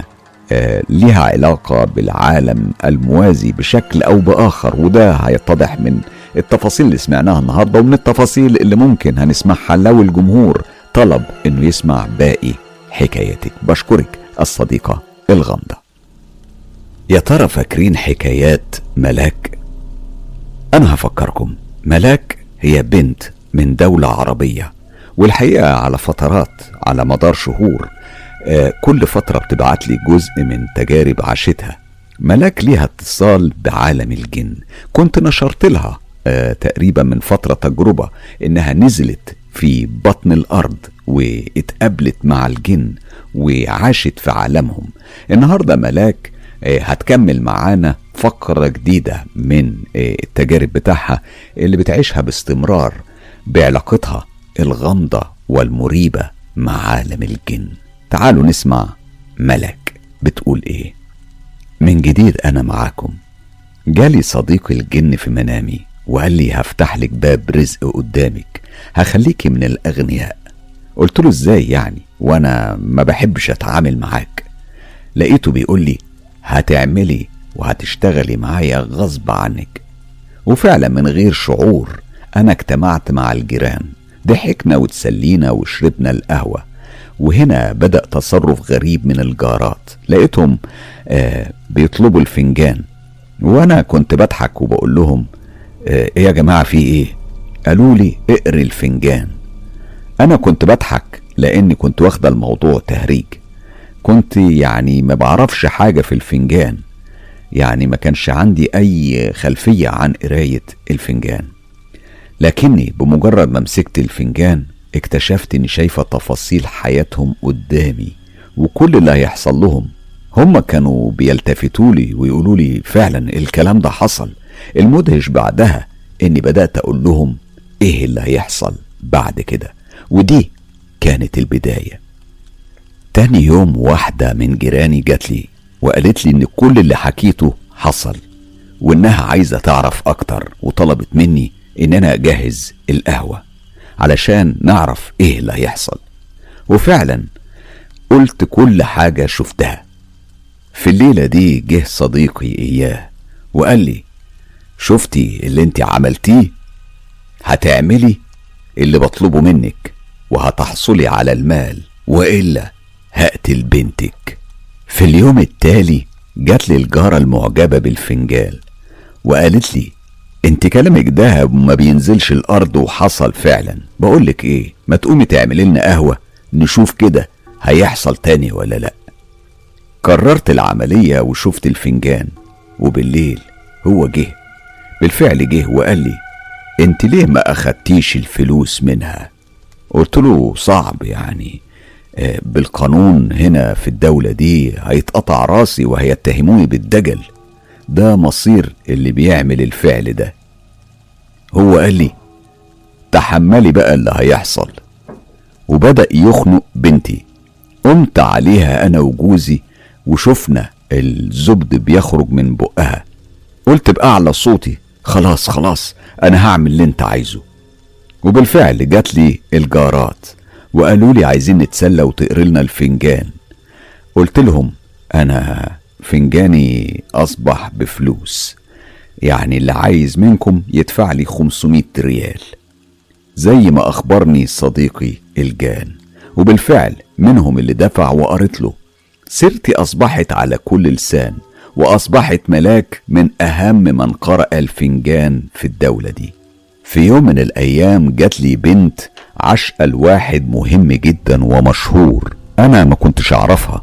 آه لها علاقة بالعالم الموازي بشكل أو بآخر وده هيتضح من التفاصيل اللي سمعناها النهارده ومن التفاصيل اللي ممكن هنسمعها لو الجمهور طلب إنه يسمع باقي حكايتك بشكرك الصديقة الغامضة. يا ترى فاكرين حكايات ملاك؟ أنا هفكركم. ملاك هي بنت من دولة عربية. والحقيقة على فترات على مدار شهور آه، كل فترة بتبعت لي جزء من تجارب عاشتها. ملاك ليها اتصال بعالم الجن. كنت نشرت لها آه، تقريبا من فترة تجربة إنها نزلت في بطن الأرض واتقابلت مع الجن وعاشت في عالمهم. النهارده ملاك آه، هتكمل معانا فقرة جديدة من التجارب بتاعها اللي بتعيشها باستمرار بعلاقتها الغامضة والمريبة مع عالم الجن. تعالوا نسمع ملك بتقول إيه. من جديد أنا معاكم. جالي صديقي الجن في منامي وقال لي هفتح لك باب رزق قدامك. هخليكي من الأغنياء. قلت له إزاي يعني؟ وأنا ما بحبش أتعامل معاك. لقيته بيقول لي هتعملي وهتشتغلي معايا غصب عنك. وفعلا من غير شعور أنا اجتمعت مع الجيران. ضحكنا وتسلينا وشربنا القهوة. وهنا بدأ تصرف غريب من الجارات. لقيتهم آه بيطلبوا الفنجان. وأنا كنت بضحك وبقول لهم آه إيه يا جماعة في إيه؟ قالوا لي اقري الفنجان. أنا كنت بضحك لأني كنت واخدة الموضوع تهريج. كنت يعني ما بعرفش حاجة في الفنجان. يعني ما كانش عندي أي خلفية عن قراية الفنجان. لكني بمجرد ما مسكت الفنجان اكتشفت إني شايفة تفاصيل حياتهم قدامي وكل اللي هيحصل لهم هما كانوا بيلتفتوا لي ويقولوا لي فعلا الكلام ده حصل. المدهش بعدها إني بدأت أقول لهم إيه اللي هيحصل بعد كده. ودي كانت البداية. تاني يوم واحدة من جيراني جات لي وقالت لي إن كل اللي حكيته حصل وإنها عايزة تعرف أكتر وطلبت مني ان أنا اجهز القهوة علشان نعرف إيه اللي هيحصل. وفعلا قلت كل حاجة شفتها. في الليلة دي جه صديقي إياه وقال لي شفتي اللي انت عملتيه؟ هتعملي اللي بطلبه منك وهتحصلي على المال وإلا هقتل بنتك. في اليوم التالي جات لي الجارة المعجبة بالفنجال وقالت لي انت كلامك ده ما بينزلش الأرض وحصل فعلا. بقولك إيه ما تقومي تعملي لنا قهوة نشوف كده هيحصل تاني ولا لأ. كررت العملية وشفت الفنجان وبالليل هو جه. بالفعل جه وقال لي انت ليه ما أخدتيش الفلوس منها؟ قلت له صعب يعني آه، بالقانون هنا في الدولة دي هيتقطع راسي وهيتهموني بالدجل. ده مصير اللي بيعمل الفعل ده. هو قال لي تحملي بقى اللي هيحصل. وبدأ يخنق بنتي. قمت عليها أنا وجوزي وشفنا الزبد بيخرج من بقها. قلت بأعلى صوتي خلاص خلاص أنا هعمل اللي أنت عايزه. وبالفعل جات لي الجارات وقالوا لي عايزين نتسلى وتقري لنا الفنجان. قلت لهم أنا فنجاني أصبح بفلوس. يعني اللي عايز منكم يدفع لي 500 ريال. زي ما أخبرني صديقي الجان. وبالفعل منهم اللي دفع وقرت له. سيرتي أصبحت على كل لسان وأصبحت ملاك من أهم من قرأ الفنجان في الدولة دي. في يوم من الأيام جات لي بنت عشقة لواحد مهم جدا ومشهور. أنا ما كنتش أعرفها.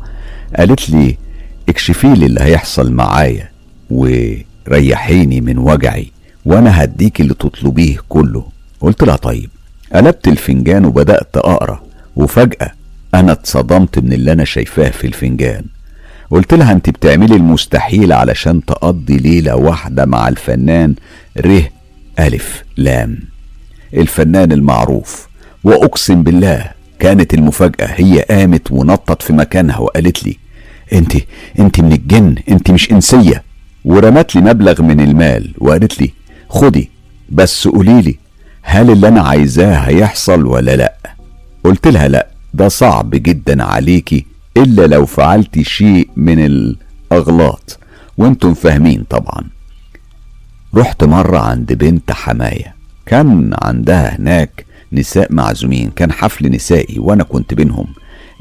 قالت لي اكشفي لي اللي هيحصل معايا وريحيني من وجعي وأنا هديك اللي تطلبيه كله. قلت لها طيب. قلبت الفنجان وبدأت أقرأ وفجأة أنا اتصدمت من اللي أنا شايفاه في الفنجان. قلت لها انت بتعملي المستحيل علشان تقضي ليلة واحدة مع الفنان ره ألف لام. الفنان المعروف. وأقسم بالله كانت المفاجأة هي قامت ونطت في مكانها وقالت لي انت انت من الجن انت مش انسية. ورمت لي مبلغ من المال وقالت لي خدي بس قولي لي هل اللي أنا عايزاه هيحصل ولا لأ؟ قلت لها لأ ده صعب جدا عليكي إلا لو فعلت شيء من الأغلاط. وأنتم فاهمين طبعا. رحت مرة عند بنت حماية كان عندها هناك نساء معزومين كان حفل نسائي وأنا كنت بينهم.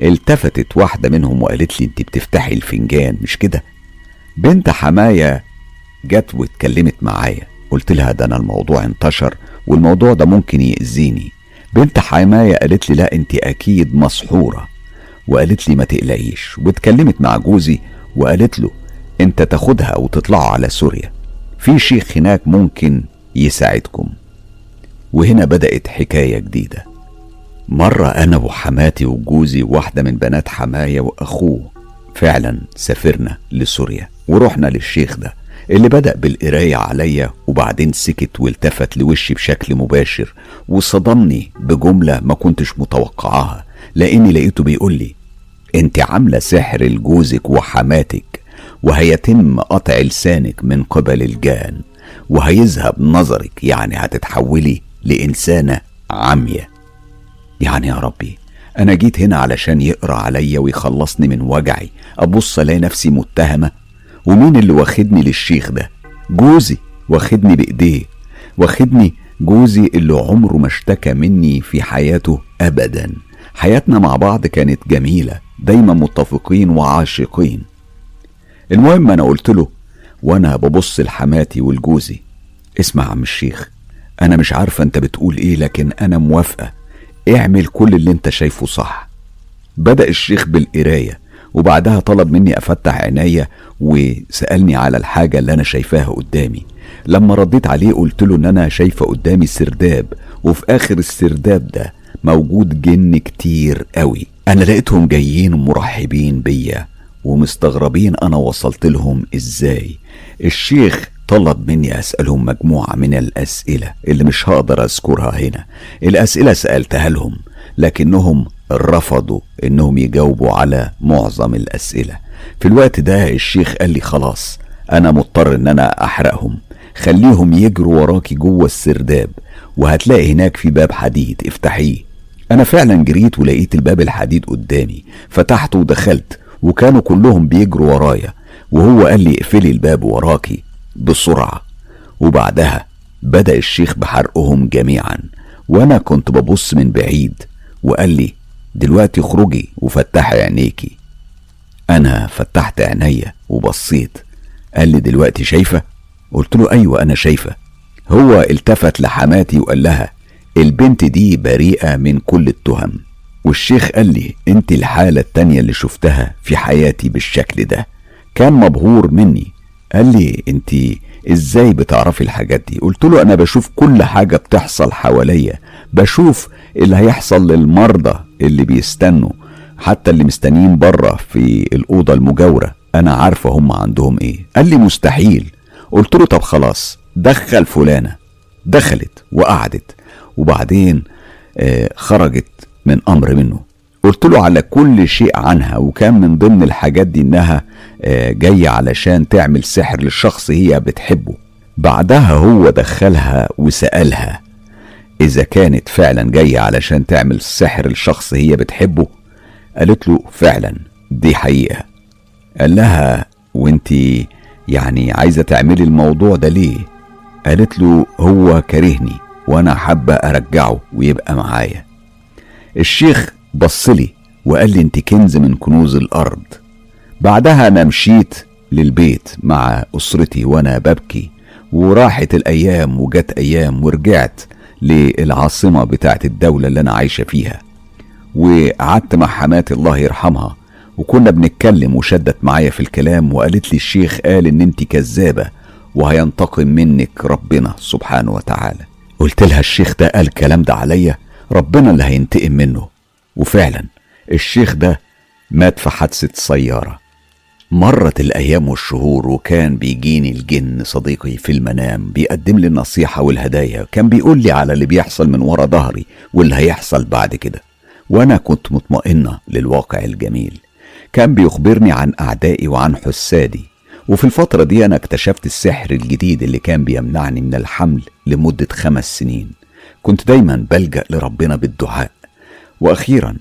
التفتت واحدة منهم وقالت لي أنت بتفتحي الفنجان مش كده؟ بنت حماية جت واتكلمت معايا. قلت لها ده أنا الموضوع انتشر والموضوع ده ممكن يأذيني. بنت حماية قالت لي لا أنت أكيد مسحورة. وقالت لي ما تقلقيش. واتكلمت مع جوزي وقالت له أنت تاخدها وتطلعوا على سوريا. في شيخ هناك ممكن يساعدكم. وهنا بدأت حكاية جديدة. مرة أنا وحماتي وجوزي وواحدة من بنات حماية وأخوه. فعلا سافرنا لسوريا ورحنا للشيخ ده اللي بدأ بالقراية عليا وبعدين سكت والتفت لوشي بشكل مباشر وصدمني بجملة ما كنتش متوقعاها لأني لقيته بيقول لي أنت عاملة سحر لجوزك وحماتك وهيتم قطع لسانك من قبل الجان وهيذهب نظرك يعني هتتحولي لإنسانة عمية يعني يا ربي أنا جيت هنا علشان يقرأ عليا ويخلصني من وجعي أبص ألاقي نفسي متهمة. ومين اللي واخدني للشيخ ده؟ جوزي واخدني بإيديه واخدني جوزي اللي عمره ما اشتكى مني في حياته أبدا. حياتنا مع بعض كانت جميلة دايما متفقين وعاشقين. المهم أنا قلت له وأنا ببص لحماتي ولجوزي اسمع عم الشيخ أنا مش عارفة أنت بتقول إيه لكن أنا موافقة. اعمل كل اللي أنت شايفه صح. بدأ الشيخ بالقراية وبعدها طلب مني أفتح عينيا وسألني على الحاجة اللي أنا شايفاها قدامي. لما رديت عليه قلت له إن أنا شايفة قدامي سرداب وفي آخر السرداب ده موجود جن كتير قوي. أنا لقيتهم جايين مرحبين بيا ومستغربين أنا وصلت لهم إزاي. الشيخ طلب مني أسألهم مجموعة من الأسئلة اللي مش هقدر أذكرها هنا. الأسئلة سألتها لهم لكنهم رفضوا إنهم يجاوبوا على معظم الأسئلة. في الوقت ده الشيخ قال لي خلاص أنا مضطر إن أنا أحرقهم. خليهم يجروا وراكي جوه السرداب وهتلاقي هناك في باب حديد. افتحيه. أنا فعلا جريت ولقيت الباب الحديد قدامي فتحته ودخلت وكانوا كلهم بيجروا ورايا. وهو قال لي اقفلي الباب وراكي. بسرعة. وبعدها بدأ الشيخ بحرقهم جميعا. وأنا كنت ببص من بعيد وقال لي دلوقتي اخرجي وفتحي عينيكي. أنا فتحت عينيا وبصيت. قال لي دلوقتي شايفة؟ قلت له أيوة أنا شايفة. هو التفت لحماتي وقال لها البنت دي بريئة من كل التهم. والشيخ قال لي أنت الحالة التانية اللي شفتها في حياتي بالشكل ده. كان مبهور مني قال لي انت إزاي بتعرفي الحاجات دي؟ قلت له أنا بشوف كل حاجة بتحصل حواليا. بشوف اللي هيحصل للمرضى اللي بيستنوا حتى اللي مستنيين بره في الأوضة المجاورة. أنا عارفة هم عندهم إيه. قال لي مستحيل. قلت له طب خلاص دخل فلانة. دخلت وقعدت. وبعدين آه خرجت من أمر منه. قلت له على كل شيء عنها وكان من ضمن الحاجات دي إنها آه جاية علشان تعمل سحر للشخص هي بتحبه. بعدها هو دخلها وسألها إذا كانت فعلا جاية علشان تعمل سحر لشخص هي بتحبه؟ قالت له فعلا دي حقيقة. قال لها وانتي يعني عايزة تعملي الموضوع ده ليه؟ قالت له هو كرهني وأنا حابة أرجعه ويبقى معايا. الشيخ بصلي وقال لي انت كنز من كنوز الأرض. بعدها أنا مشيت للبيت مع أسرتي وأنا ببكي وراحت الأيام وجت أيام ورجعت للعاصمة بتاعت الدولة اللي أنا عايشة فيها. وقعدت مع حماتي الله يرحمها وكنا بنتكلم وشدت معايا في الكلام وقالت لي الشيخ قال إن أنت كذابة وهينتقم منك ربنا سبحانه وتعالى. قلت لها الشيخ ده قال الكلام ده عليا ربنا اللي هينتقم منه. وفعلا الشيخ ده مات في حادثة سيارة. مرت الأيام والشهور وكان بيجيني الجن صديقي في المنام بيقدم لي النصيحة والهدايا كان بيقول لي على اللي بيحصل من ورا ظهري واللي هيحصل بعد كده. وأنا كنت مطمئنة للواقع الجميل. كان بيخبرني عن أعدائي وعن حسادي. وفي الفترة دي أنا اكتشفت السحر الجديد اللي كان بيمنعني من الحمل لمدة خمس سنين. كنت دايما بلجأ لربنا بالدعاء. وأخيرا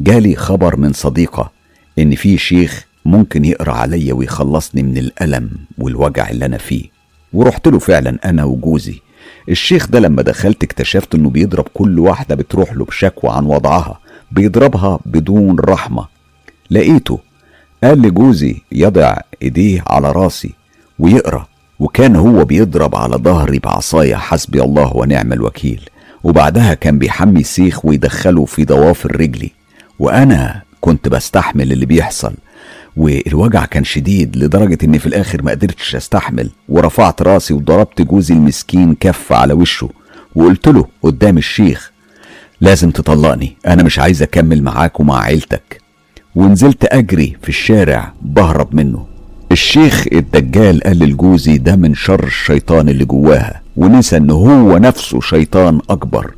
جالي خبر من صديقة إن في شيخ ممكن يقرأ عليا ويخلصني من الألم والوجع اللي أنا فيه. ورحت له فعلا أنا وجوزي. الشيخ ده لما دخلت اكتشفت إنه بيضرب كل واحدة بتروح له بشكوى عن وضعها بيضربها بدون رحمة. لقيته قال لجوزي يضع إيديه على راسي ويقرأ وكان هو بيضرب على ظهري بعصاية حسبي الله ونعم الوكيل. وبعدها كان بيحمي سيخ ويدخله في ضوافر رجلي وأنا كنت بستحمل اللي بيحصل والوجع كان شديد لدرجة إني في الآخر ما قدرتش أستحمل. ورفعت رأسي وضربت جوزي المسكين كف على وشه وقلت له قدام الشيخ لازم تطلقني أنا مش عايز أكمل معاك ومع عيلتك. ونزلت أجري في الشارع بهرب منه. الشيخ الدجال قال لجوزي ده من شر الشيطان اللي جواها. ونسى ان هو نفسه شيطان أكبر.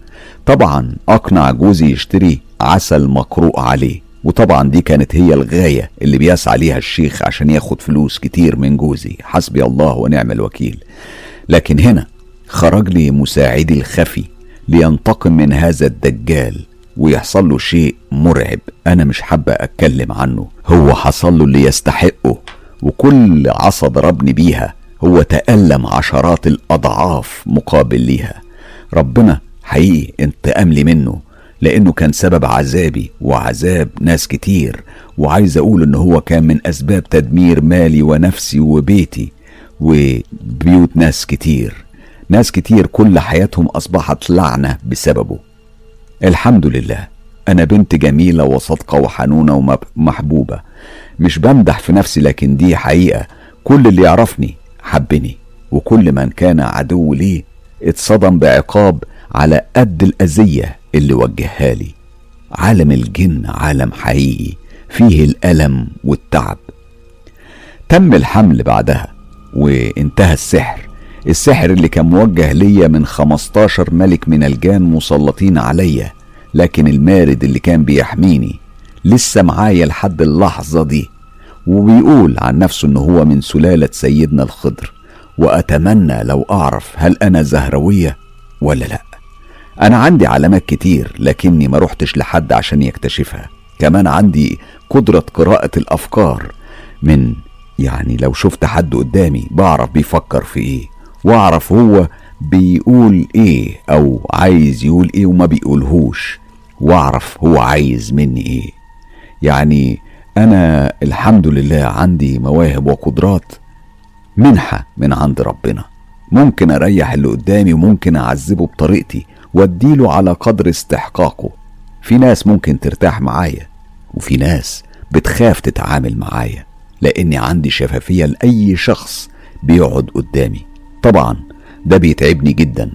طبعا أقنع جوزي يشتري عسل مقروء عليه وطبعا دي كانت هي الغاية اللي بيسعى ليها الشيخ عشان ياخد فلوس كتير من جوزي. حسبي الله ونعم الوكيل. لكن هنا خرج لي مساعدي الخفي لينتقم من هذا الدجال ويحصل له شيء مرعب أنا مش حابة أتكلم عنه. هو حصل له اللي يستحقه وكل عصا ضربني بيها هو تألم عشرات الأضعاف مقابل ليها. ربنا حقيقي انتقم لي منه لأنه كان سبب عذابي وعذاب ناس كتير وعايز أقول إن هو كان من أسباب تدمير مالي ونفسي وبيتي وبيوت ناس كتير. ناس كتير كل حياتهم أصبحت لعنة بسببه. الحمد لله أنا بنت جميلة وصادقة وحنونة ومحبوبة. مش بمدح في نفسي لكن دي حقيقة. كل اللي يعرفني حبني. وكل من كان عدو لي اتصدم بعقاب على قد الأذية اللي وجهها لي. عالم الجن عالم حقيقي فيه الألم والتعب. تم الحمل بعدها وانتهى السحر. السحر اللي كان موجه ليا من 15 ملك من الجان مسلطين عليا لكن المارد اللي كان بيحميني لسه معايا لحد اللحظة دي. وبيقول عن نفسه إنه هو من سلالة سيدنا الخضر وأتمنى لو أعرف هل أنا زهروية ولا لأ. أنا عندي علامات كتير لكني ما رحتش لحد عشان يكتشفها. كمان عندي قدرة قراءة الأفكار من يعني لو شفت حد قدامي بعرف بيفكر في إيه وأعرف هو بيقول إيه أو عايز يقول إيه وما بيقولهوش وأعرف هو عايز مني إيه. يعني أنا الحمد لله عندي مواهب وقدرات منحة من عند ربنا. ممكن أريح اللي قدامي وممكن أعذبه بطريقتي وأديله على قدر استحقاقه. في ناس ممكن ترتاح معايا وفي ناس بتخاف تتعامل معايا لأني عندي شفافية لأي شخص بيقعد قدامي. طبعا ده بيتعبني جدا.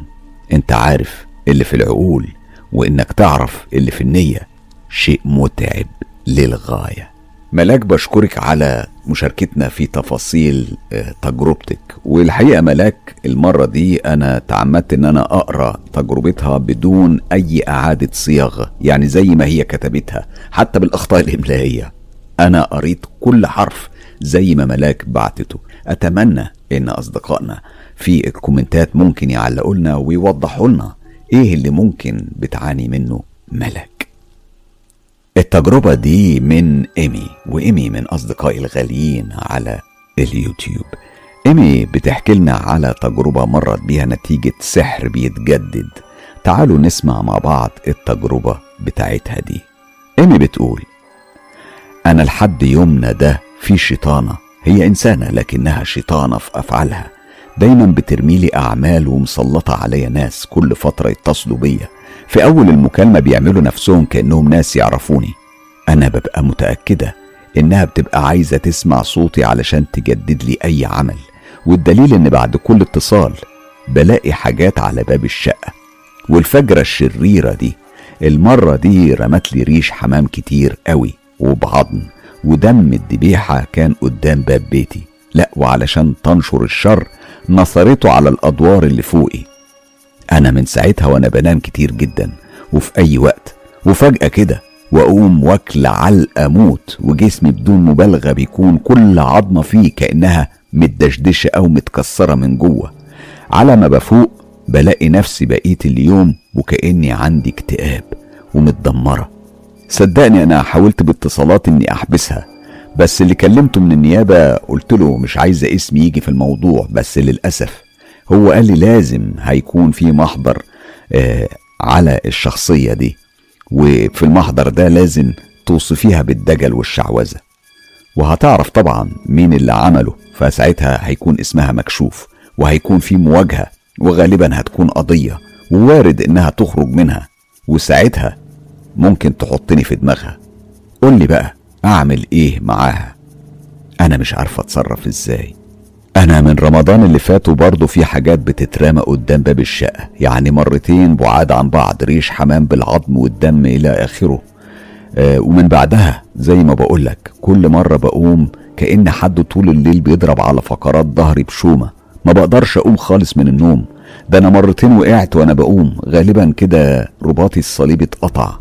أنت عارف اللي في العقول وإنك تعرف اللي في النية شيء متعب للغاية. ملاك بشكرك على مشاركتنا في تفاصيل تجربتك. والحقيقة ملاك المرة دي أنا تعمدت إن أنا أقرأ تجربتها بدون أي إعادة صياغة يعني زي ما هي كتبتها حتى بالأخطاء الإملائية. أنا قريت كل حرف زي ما ملاك بعتته. أتمنى إن أصدقائنا في الكومنتات ممكن يعلقوا لنا ويوضحوا لنا إيه اللي ممكن بتعاني منه ملك التجربة دي من إيمي وإيمي من أصدقائي الغاليين على اليوتيوب. إيمي بتحكي لنا على تجربة مرت بيها نتيجة سحر بيتجدد. تعالوا نسمع مع بعض التجربة بتاعتها دي. إيمي بتقول أنا لحد يومنا ده في شيطانة. هي إنسانة لكنها شيطانة في أفعالها. دايما بترميلي أعمال ومسلطة عليا ناس كل فترة يتصلوا بيا. في أول المكالمة بيعملوا نفسهم كأنهم ناس يعرفوني. أنا ببقى متأكدة إنها بتبقى عايزة تسمع صوتي علشان تجدد لي أي عمل. والدليل إن بعد كل اتصال بلاقي حاجات على باب الشقة. والفجرة الشريرة دي المرة دي رمت لي ريش حمام كتير قوي وبعضم ودم الذبيحة كان قدام باب بيتي. لا وعلشان تنشر الشر نصرته على الأدوار اللي فوقي. أنا من ساعتها وأنا بنام كتير جدا وفي أي وقت. وفجأة كده وأقوم واكل علقة موت وجسمي بدون مبالغة بيكون كل عظمة فيه كأنها متدشدشة أو متكسرة من جوه. على ما بفوق بلاقي نفسي بقيت اليوم وكأني عندي اكتئاب ومتدمرة. صدقني أنا حاولت باتصالات إني أحبسها بس اللي كلمته من النيابة قلت له مش عايزة اسمي يجي في الموضوع بس للأسف هو قال لي لازم هيكون في محضر آه على الشخصية دي. وفي المحضر ده لازم توصفيها بالدجل والشعوذة. وهتعرف طبعا مين اللي عمله فساعتها هيكون اسمها مكشوف وهيكون في مواجهة وغالبا هتكون قضية ووارد إنها تخرج منها. وساعتها ممكن تحطني في دماغها. قول لي بقى أعمل إيه معاها؟ أنا مش عارفه أتصرف إزاي. أنا من رمضان اللي فات وبرضه في حاجات بتترمى قدام باب الشقة. يعني مرتين بعاد عن بعض ريش حمام بالعظم والدم إلى آخره. آه ومن بعدها زي ما بقولك كل مرة بقوم كأن حد طول الليل بيضرب على فقرات ظهري بشومة. ما بقدرش أقوم خالص من النوم. ده أنا مرتين وقعت وأنا بقوم. غالبا كده رباطي الصليب اتقطع.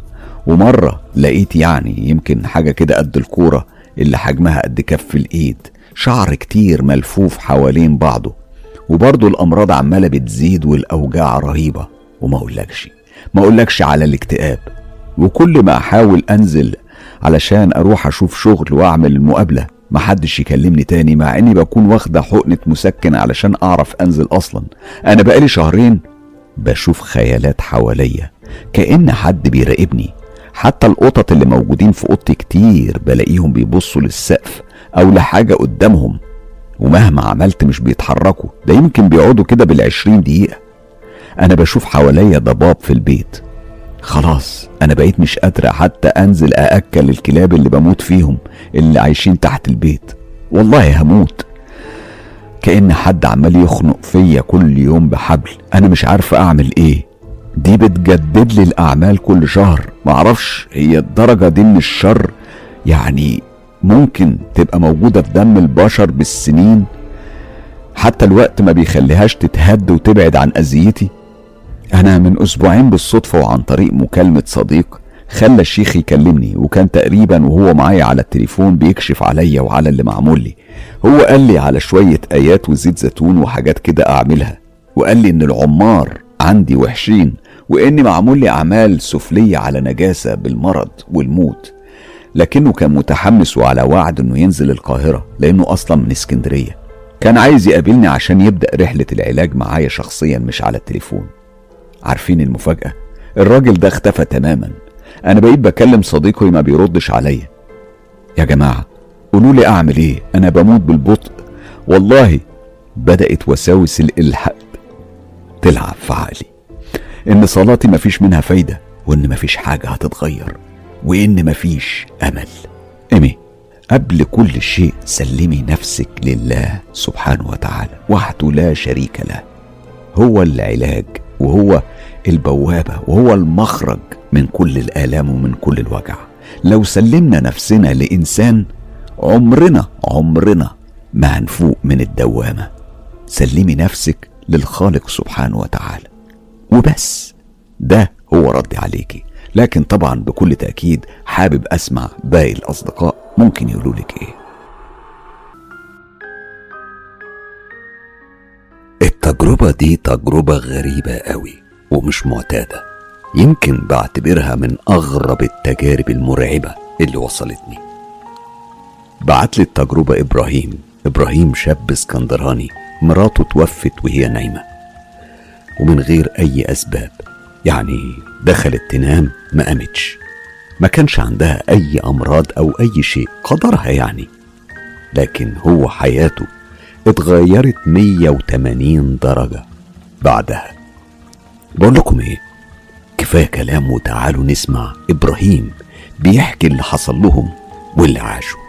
ومرة لقيت يعني يمكن حاجة كده قد الكورة اللي حجمها قد كف الإيد. شعر كتير ملفوف حوالين بعضه وبرضه الأمراض عمالة بتزيد والأوجاع رهيبة. وما أقولكش ما أقولكش على الاكتئاب. وكل ما أحاول أنزل علشان أروح أشوف شغل وأعمل المقابلة محدش يكلمني تاني مع إني بكون واخدة حقنة مسكن علشان أعرف أنزل أصلا. أنا بقالي شهرين بشوف خيالات حواليا كأن حد بيراقبني. حتى القطط اللي موجودين في أوضتي كتير بلاقيهم بيبصوا للسقف. أو لحاجة قدامهم ومهما عملت مش بيتحركوا. ده يمكن بيقعدوا كده بالعشرين دقيقة. أنا بشوف حواليا ضباب في البيت. خلاص أنا بقيت مش قادره حتى أنزل أأكل الكلاب اللي بموت فيهم اللي عايشين تحت البيت. والله هموت. كأن حد عمال يخنق فيا كل يوم بحبل. أنا مش عارفه أعمل إيه. دي بتجدد لي الأعمال كل شهر. معرفش هي الدرجة دي من الشر. يعني ممكن تبقى موجودة في دم البشر بالسنين حتى الوقت ما بيخليهاش تتهد وتبعد عن أذيتي. أنا من أسبوعين بالصدفة وعن طريق مكالمة صديق خلى الشيخ يكلمني وكان تقريبا وهو معايا على التليفون بيكشف عليا وعلى اللي معمول لي. هو قال لي على شوية آيات وزيت زيتون وحاجات كده أعملها وقال لي إن العمار عندي وحشين واني معمول لي أعمال سفلية على نجاسة بالمرض والموت. لكنه كان متحمس وعلى وعد إنه ينزل القاهرة لأنه أصلا من اسكندرية. كان عايز يقابلني عشان يبدأ رحلة العلاج معايا شخصيا مش على التليفون. عارفين المفاجأة؟ الراجل ده اختفى تماما. أنا بقيت بكلم صديقي ما بيردش عليا. يا جماعة قولوا لي أعمل إيه؟ أنا بموت بالبطء. والله بدأت وساوس الإلحاد. تلعب في عقلي. إن صلاتي مفيش منها فايدة وإن مفيش حاجة هتتغير. وإن مفيش أمل. إيمي قبل كل شيء سلمي نفسك لله سبحانه وتعالى وحده لا شريك له. هو العلاج وهو البوابة وهو المخرج من كل الآلام ومن كل الوجع. لو سلمنا نفسنا لإنسان عمرنا عمرنا ما هنفوق من الدوامة. سلمي نفسك للخالق سبحانه وتعالى. وبس ده هو ردي عليكي. لكن طبعا بكل تأكيد حابب أسمع باقي الأصدقاء ممكن يقولوا لك إيه. التجربة دي تجربة غريبة قوي ومش معتادة. يمكن بعتبرها من أغرب التجارب المرعبة اللي وصلتني. بعت لي التجربة إبراهيم إبراهيم شاب اسكندراني مراته توفت وهي نايمة. ومن غير أي أسباب يعني دخلت تنام ما قامتش. ما كانش عندها أي أمراض أو أي شيء قدرها يعني. لكن هو حياته اتغيرت 180 درجة بعدها. بقول لكم إيه؟ كفاية كلام وتعالوا نسمع إبراهيم بيحكي اللي حصل لهم واللي عاشوا.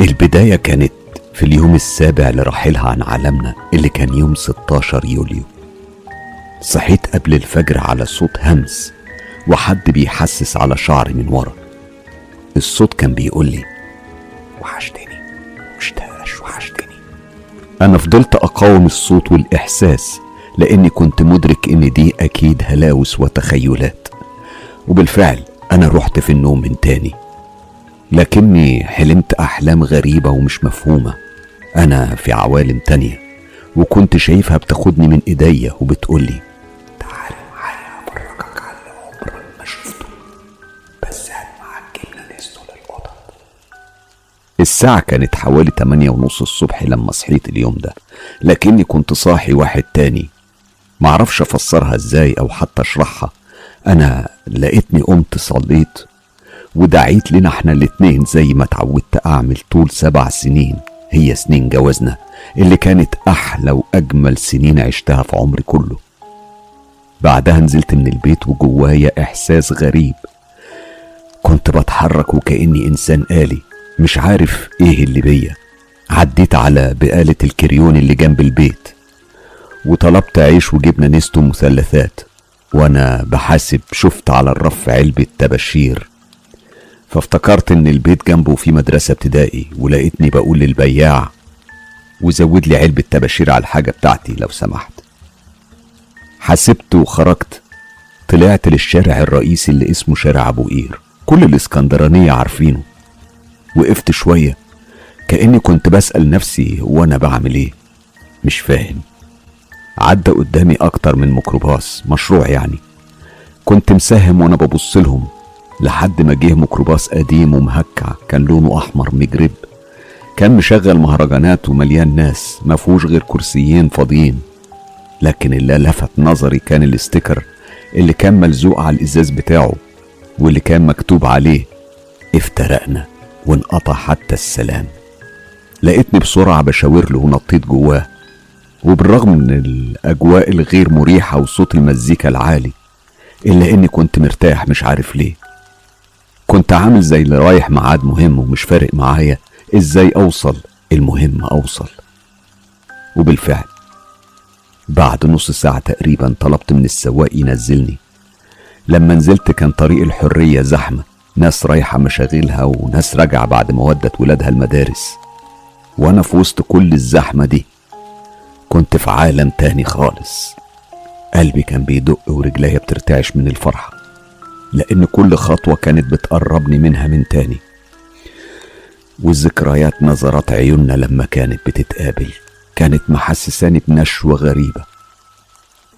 البداية كانت في اليوم السابع لرحيلها عن عالمنا اللي كان يوم 16 يوليو. صحيت قبل الفجر على صوت همس وحد بيحسس على شعري من ورا. الصوت كان بيقول لي وحشتني مشتاقش وحشتني. أنا فضلت أقاوم الصوت والإحساس لأني كنت مدرك إن دي أكيد هلاوس وتخيلات. وبالفعل أنا رحت في النوم من تاني. لكني حلمت أحلام غريبة ومش مفهومة. أنا في عوالم تانية وكنت شايفها بتاخدني من إيديا وبتقولي الساعة كانت حوالي تمانية ونص الصبح لما صحيت اليوم ده لكني كنت صاحي واحد تاني. معرفش افسرها إزاي أو حتى اشرحها. أنا لقيتني قمت صليت ودعيت لنا إحنا الاتنين زي ما اتعودت اعمل طول سبع سنين. هي سنين جوازنا اللي كانت أحلى واجمل سنين عشتها في عمري كله. بعدها نزلت من البيت وجوايا احساس غريب. كنت بتحرك وكأني انسان آلي. مش عارف إيه اللي بيا. عديت على بقالة الكريون اللي جنب البيت وطلبت عيش وجبنة نستو مثلثات وأنا بحاسب شفت على الرف علبة تبشير. فافتكرت إن البيت جنبه في مدرسة ابتدائي ولقيتني بقول للبياع وزود لي علبة تباشير على الحاجة بتاعتي لو سمحت. حسبت وخرجت طلعت للشارع الرئيسي اللي اسمه شارع أبو قير. كل الإسكندرانية عارفينه. وقفت شوية كأني كنت بسأل نفسي وأنا بعمل إيه؟ مش فاهم. عدى قدامي أكتر من ميكروباص مشروع يعني. كنت مساهم وأنا ببص لهم لحد ما جه ميكروباص قديم ومهكع كان لونه أحمر مجرب. كان مشغل مهرجانات ومليان ناس ما فيهوش غير كرسيين فاضيين. لكن اللي لفت نظري كان الاستيكر اللي كان ملزوق على الإزاز بتاعه واللي كان مكتوب عليه افترقنا. وانقطع حتى السلام. لقيتني بسرعة بشاور له ونطيت جواه وبالرغم من الأجواء الغير مريحة وصوت المزيكا العالي إلا إني كنت مرتاح مش عارف ليه. كنت عامل زي اللي رايح ميعاد مهم ومش فارق معايا إزاي أوصل. المهم أوصل. وبالفعل بعد نص ساعة تقريبا طلبت من السواق ينزلني. لما نزلت كان طريق الحرية زحمة ناس رايحة مشاغلها وناس راجعة بعد ما ودت ولادها المدارس. وأنا في وسط كل الزحمة دي. كنت في عالم تاني خالص. قلبي كان بيدق ورجليا بترتعش من الفرحة. لأن كل خطوة كانت بتقربني منها من تاني. والذكريات نظرات عيوننا لما كانت بتتقابل كانت محسساني بنشوة غريبة.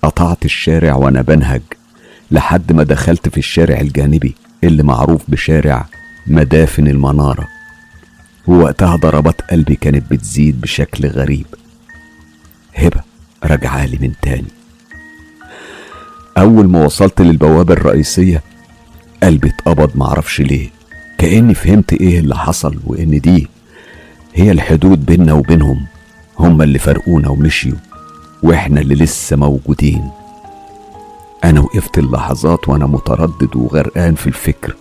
قطعت الشارع وأنا بنهج لحد ما دخلت في الشارع الجانبي. اللي معروف بشارع مدافن المنارة. ووقتها ضربات قلبي كانت بتزيد بشكل غريب. هبة رجعالي من تاني. أول ما وصلت للبوابة الرئيسية قلبي اتقبض معرفش ليه. كأني فهمت إيه اللي حصل وإن دي هي الحدود بيننا وبينهم. هما اللي فرقونا ومشيوا وإحنا اللي لسه موجودين. أنا وقفت اللحظات وأنا متردد وغرقان في الفكر.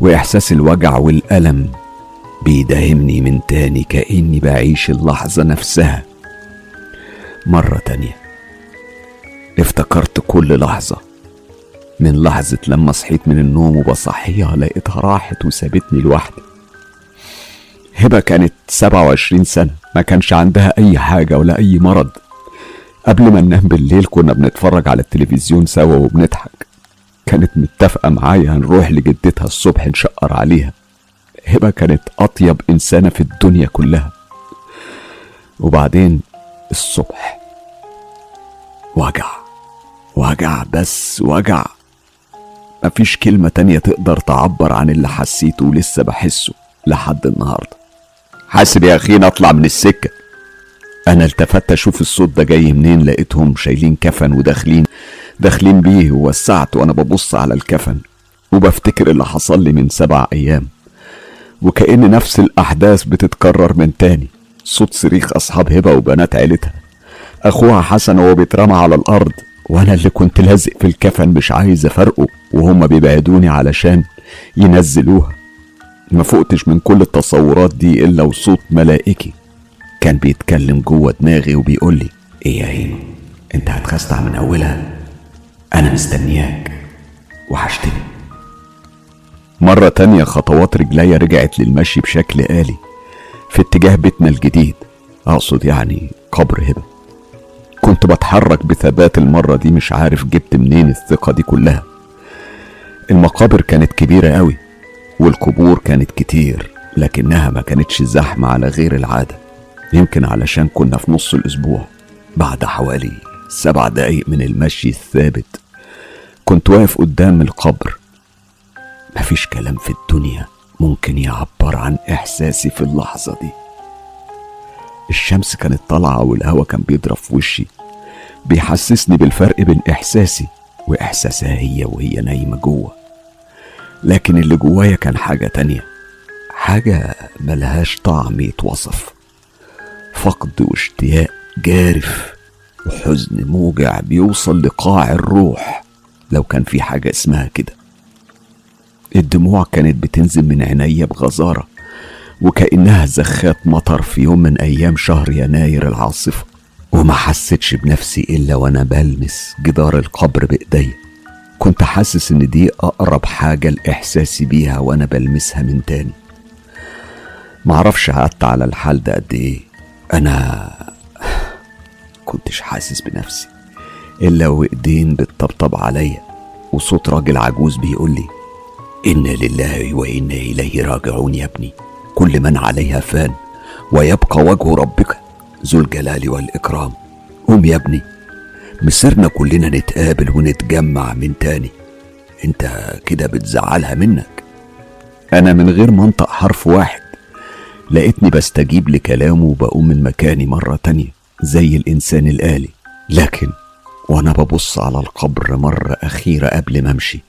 وإحساس الوجع والألم بيداهمني من تاني كأني بعيش اللحظة نفسها مرة تانية. افتكرت كل لحظة. من لحظة لما صحيت من النوم وبصحيها لقيتها راحت وسابتني لوحدي. هبة كانت سبعة وعشرين سنة ما كانش عندها أي حاجة ولا أي مرض. قبل ما ننام بالليل كنا بنتفرج على التلفزيون سوا وبنضحك. كانت متفقة معايا هنروح لجدتها الصبح نشقر عليها. هبة كانت أطيب إنسانة في الدنيا كلها. وبعدين الصبح. وجع. وجع بس وجع. مفيش كلمة تانية تقدر تعبر عن اللي حسيته ولسه بحسه لحد النهاردة. حاسب يا أخي أطلع من السكة. أنا التفت أشوف الصوت ده جاي منين لقيتهم شايلين كفن وداخلين داخلين بيه ووسعت وأنا ببص على الكفن وبفتكر اللي حصل لي من سبع أيام وكأن نفس الأحداث بتتكرر من تاني صوت صريخ أصحاب هبة وبنات عيلتها أخوها حسن وهو بيترمى على الأرض وأنا اللي كنت لازق في الكفن مش عايز أفرقه وهما بيبعدوني علشان ينزلوها ما فقتش من كل التصورات دي إلا وصوت ملائكي. كان بيتكلم جوه دماغي وبيقول لي إيه يا هيم أنت هتخستع من أولها؟ أنا مستنياك. وحشتني. مرة تانية خطوات رجليا رجعت للمشي بشكل آلي في اتجاه بيتنا الجديد أقصد يعني قبر هبة. كنت بتحرك بثبات المرة دي مش عارف جبت منين الثقة دي كلها. المقابر كانت كبيرة قوي والقبور كانت كتير لكنها ما كانتش زحمة على غير العادة. يمكن علشان كنا في نص الأسبوع بعد حوالي سبع دقايق من المشي الثابت كنت واقف قدام القبر. مفيش كلام في الدنيا ممكن يعبر عن إحساسي في اللحظة دي. الشمس كانت طالعة والهوا كان بيضرب في وشي بيحسسني بالفرق بين إحساسي وإحساسها هي وهي نايمة جوه. لكن اللي جوايا كان حاجة تانية حاجة ملهاش طعم يتوصف. فقد واشتياق جارف وحزن موجع بيوصل لقاع الروح. لو كان في حاجة اسمها كده. الدموع كانت بتنزل من عينيا بغزارة وكأنها زخات مطر في يوم من أيام شهر يناير العاصفة. وما حسيتش بنفسي إلا وأنا بلمس جدار القبر بإيديا كنت حاسس إن دي أقرب حاجة لإحساسي بيها وأنا بلمسها من تاني. معرفش قعدت على الحال ده قد إيه. أنا كنتش حاسس بنفسي إلا وإيدين بتطبطب عليا وصوت راجل عجوز بيقول لي إنا لله وإنا إليه راجعون يا ابني. كل من عليها فان ويبقى وجه ربك ذو الجلال والإكرام. قوم يا ابني مصيرنا كلنا نتقابل ونتجمع من تاني. أنت كده بتزعلها منك؟ أنا من غير منطق حرف واحد. لقيتني بستجيب لكلامه وبقوم من مكاني مرة تانية زي الإنسان الآلي. لكن وأنا ببص على القبر مرة أخيرة قبل ما أمشي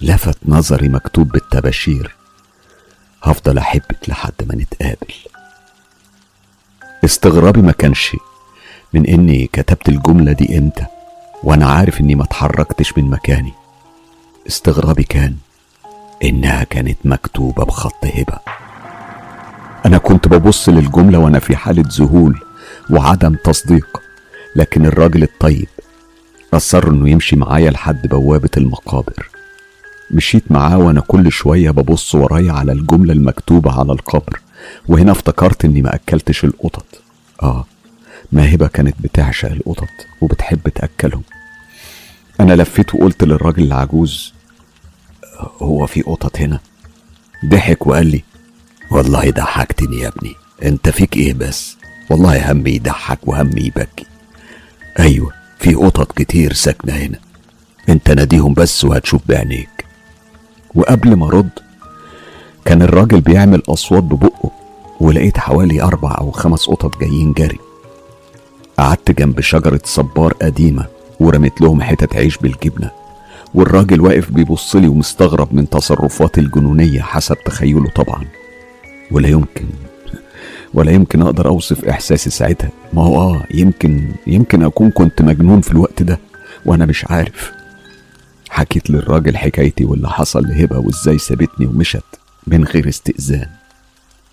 لفت نظري مكتوب بالتباشير هفضل أحبك لحد ما نتقابل. استغرابي ما كانش من إني كتبت الجملة دي إمتى وأنا عارف إني ما اتحركتش من مكاني. استغرابي كان إنها كانت مكتوبة بخط هبة. أنا كنت ببص للجملة وأنا في حالة ذهول وعدم تصديق لكن الراجل الطيب أصر إنه يمشي معايا لحد بوابة المقابر. مشيت معاه وأنا كل شوية ببص ورايا على الجملة المكتوبة على القبر وهنا افتكرت إني ما أكلتش القطط. آه ماهبة كانت بتعشق القطط وبتحب تأكلهم. أنا لفيت وقلت للراجل العجوز هو في قطط هنا؟ ضحك وقال لي والله ضحكتني يا ابني. انت فيك إيه بس؟ والله همي يضحك وهمي يبكي. أيوه في قطط كتير ساكنة هنا. انت ناديهم بس وهتشوف بعينيك. وقبل ما ارد كان الراجل بيعمل اصوات ببقه ولقيت حوالي أربع أو خمس قطط جايين جري. قعدت جنب شجرة صبار قديمة ورميت لهم حتت عيش بالجبنة. والراجل واقف بيبصلي ومستغرب من تصرفاتي الجنونية حسب تخيله طبعا. ولا يمكن ولا يمكن أقدر أوصف إحساسي ساعتها. ما هو آه يمكن يمكن أكون كنت مجنون في الوقت ده وأنا مش عارف. حكيت للراجل حكايتي واللي حصل لهبة وإزاي سابتني ومشت من غير استئذان.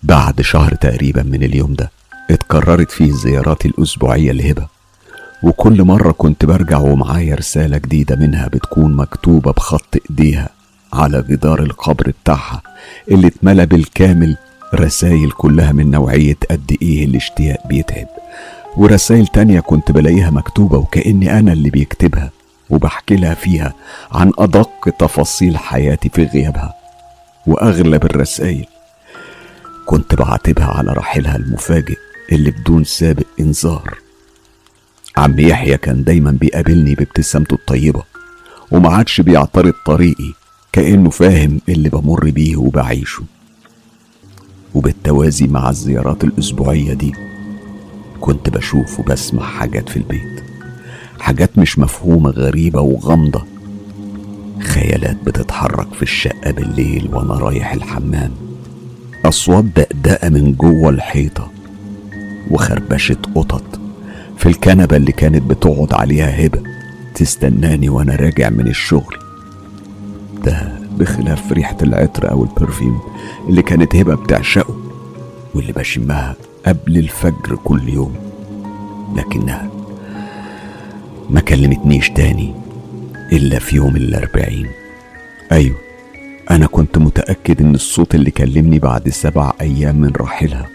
بعد شهر تقريبا من اليوم ده اتكررت فيه زياراتي الأسبوعية لهبة. وكل مرة كنت برجع ومعايا رسالة جديدة منها بتكون مكتوبة بخط إيديها على جدار القبر بتاعها اللي اتملى بالكامل رسايل كلها من نوعية قد إيه الاشتياق بيتعب. ورسايل تانية كنت بلاقيها مكتوبة وكأني أنا اللي بيكتبها وبحكي لها فيها عن أدق تفاصيل حياتي في غيابها. وأغلب الرسايل كنت بعاتبها على رحيلها المفاجئ اللي بدون سابق إنذار. عم يحيى كان دايما بيقابلني بابتسامته الطيبة وما عادش بيعترض طريقي كأنه فاهم اللي بمر بيه وبعيشه. وبالتوازي مع الزيارات الأسبوعية دي كنت بشوف وبسمع حاجات في البيت. حاجات مش مفهومة غريبة وغامضة. خيالات بتتحرك في الشقة بالليل وأنا رايح الحمام. أصوات دقدقة من جوه الحيطة وخربشة قطط في الكنبة اللي كانت بتقعد عليها هبة تستناني وأنا راجع من الشغل. ده بخلاف ريحة العطر أو البرفيوم اللي كانت هبة بتعشقه واللي بشمها قبل الفجر كل يوم. لكنها ما كلمتنيش تاني إلا في يوم الأربعين. أيوة أنا كنت متأكد إن الصوت اللي كلمني بعد سبع أيام من رحيلها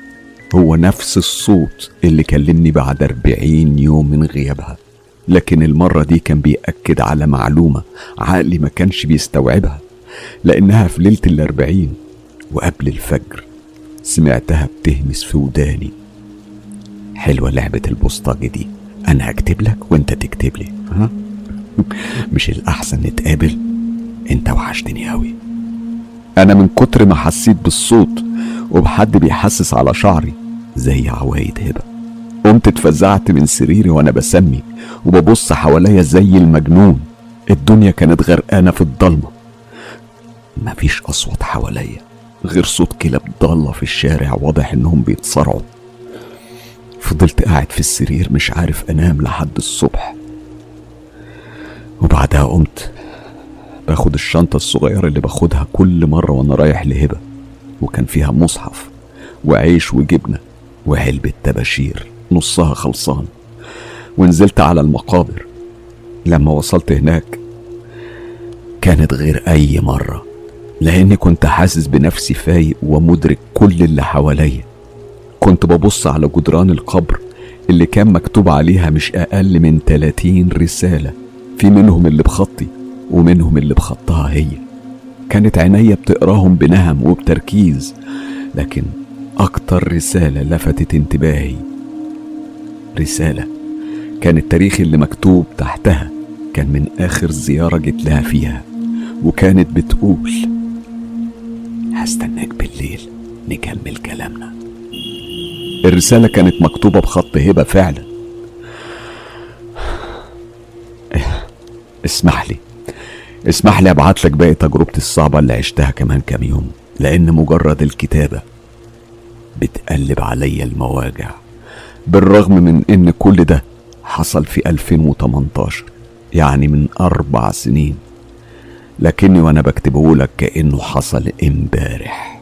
هو نفس الصوت اللي كلمني بعد أربعين يوم من غيابها. لكن المرة دي كان بيأكد على معلومة عقلي ما كانش بيستوعبها. لأنها في ليلة الأربعين وقبل الفجر سمعتها بتهمس في وداني. حلوة لعبة البوسطجي دي. أنا هكتب لك وأنت تكتب لي. ها؟ مش الأحسن نتقابل؟ أنت وحشتني أوي. أنا من كتر ما حسيت بالصوت وبحد بيحسس على شعري زي عوايد هبة. قمت اتفزعت من سريري وأنا بسمي وببص حواليا زي المجنون. الدنيا كانت غرقانة في الضلمة. مفيش أصوات حواليا غير صوت كلاب ضالة في الشارع واضح إنهم بيتصارعوا فضلت قاعد في السرير مش عارف أنام لحد الصبح. وبعدها قمت باخد الشنطة الصغيرة اللي باخدها كل مرة وأنا رايح لهبة وكان فيها مصحف وعيش وجبنة وعلبة تباشير نصها خلصان. ونزلت على المقابر. لما وصلت هناك كانت غير أي مرة. لأني كنت حاسس بنفسي فايق ومدرك كل اللي حواليا. كنت ببص على جدران القبر اللي كان مكتوب عليها مش أقل من 30 رسالة في منهم اللي بخطي ومنهم اللي بخطها هي. كانت عينيا بتقراهم بنهم وبتركيز لكن أكتر رسالة لفتت انتباهي. رسالة كان التاريخ اللي مكتوب تحتها كان من آخر زيارة جيت لها فيها وكانت بتقول هستناك بالليل نكمل كلامنا. الرسالة كانت مكتوبة بخط هبة فعلا. اسمح لي. اسمح لي ابعت لك باقي تجربتي الصعبة اللي عشتها كمان كام يوم لأن مجرد الكتابة بتقلب عليا المواجع. بالرغم من إن كل ده حصل في 2018 يعني من أربع سنين. لكني وأنا بكتبه لك كأنه حصل امبارح.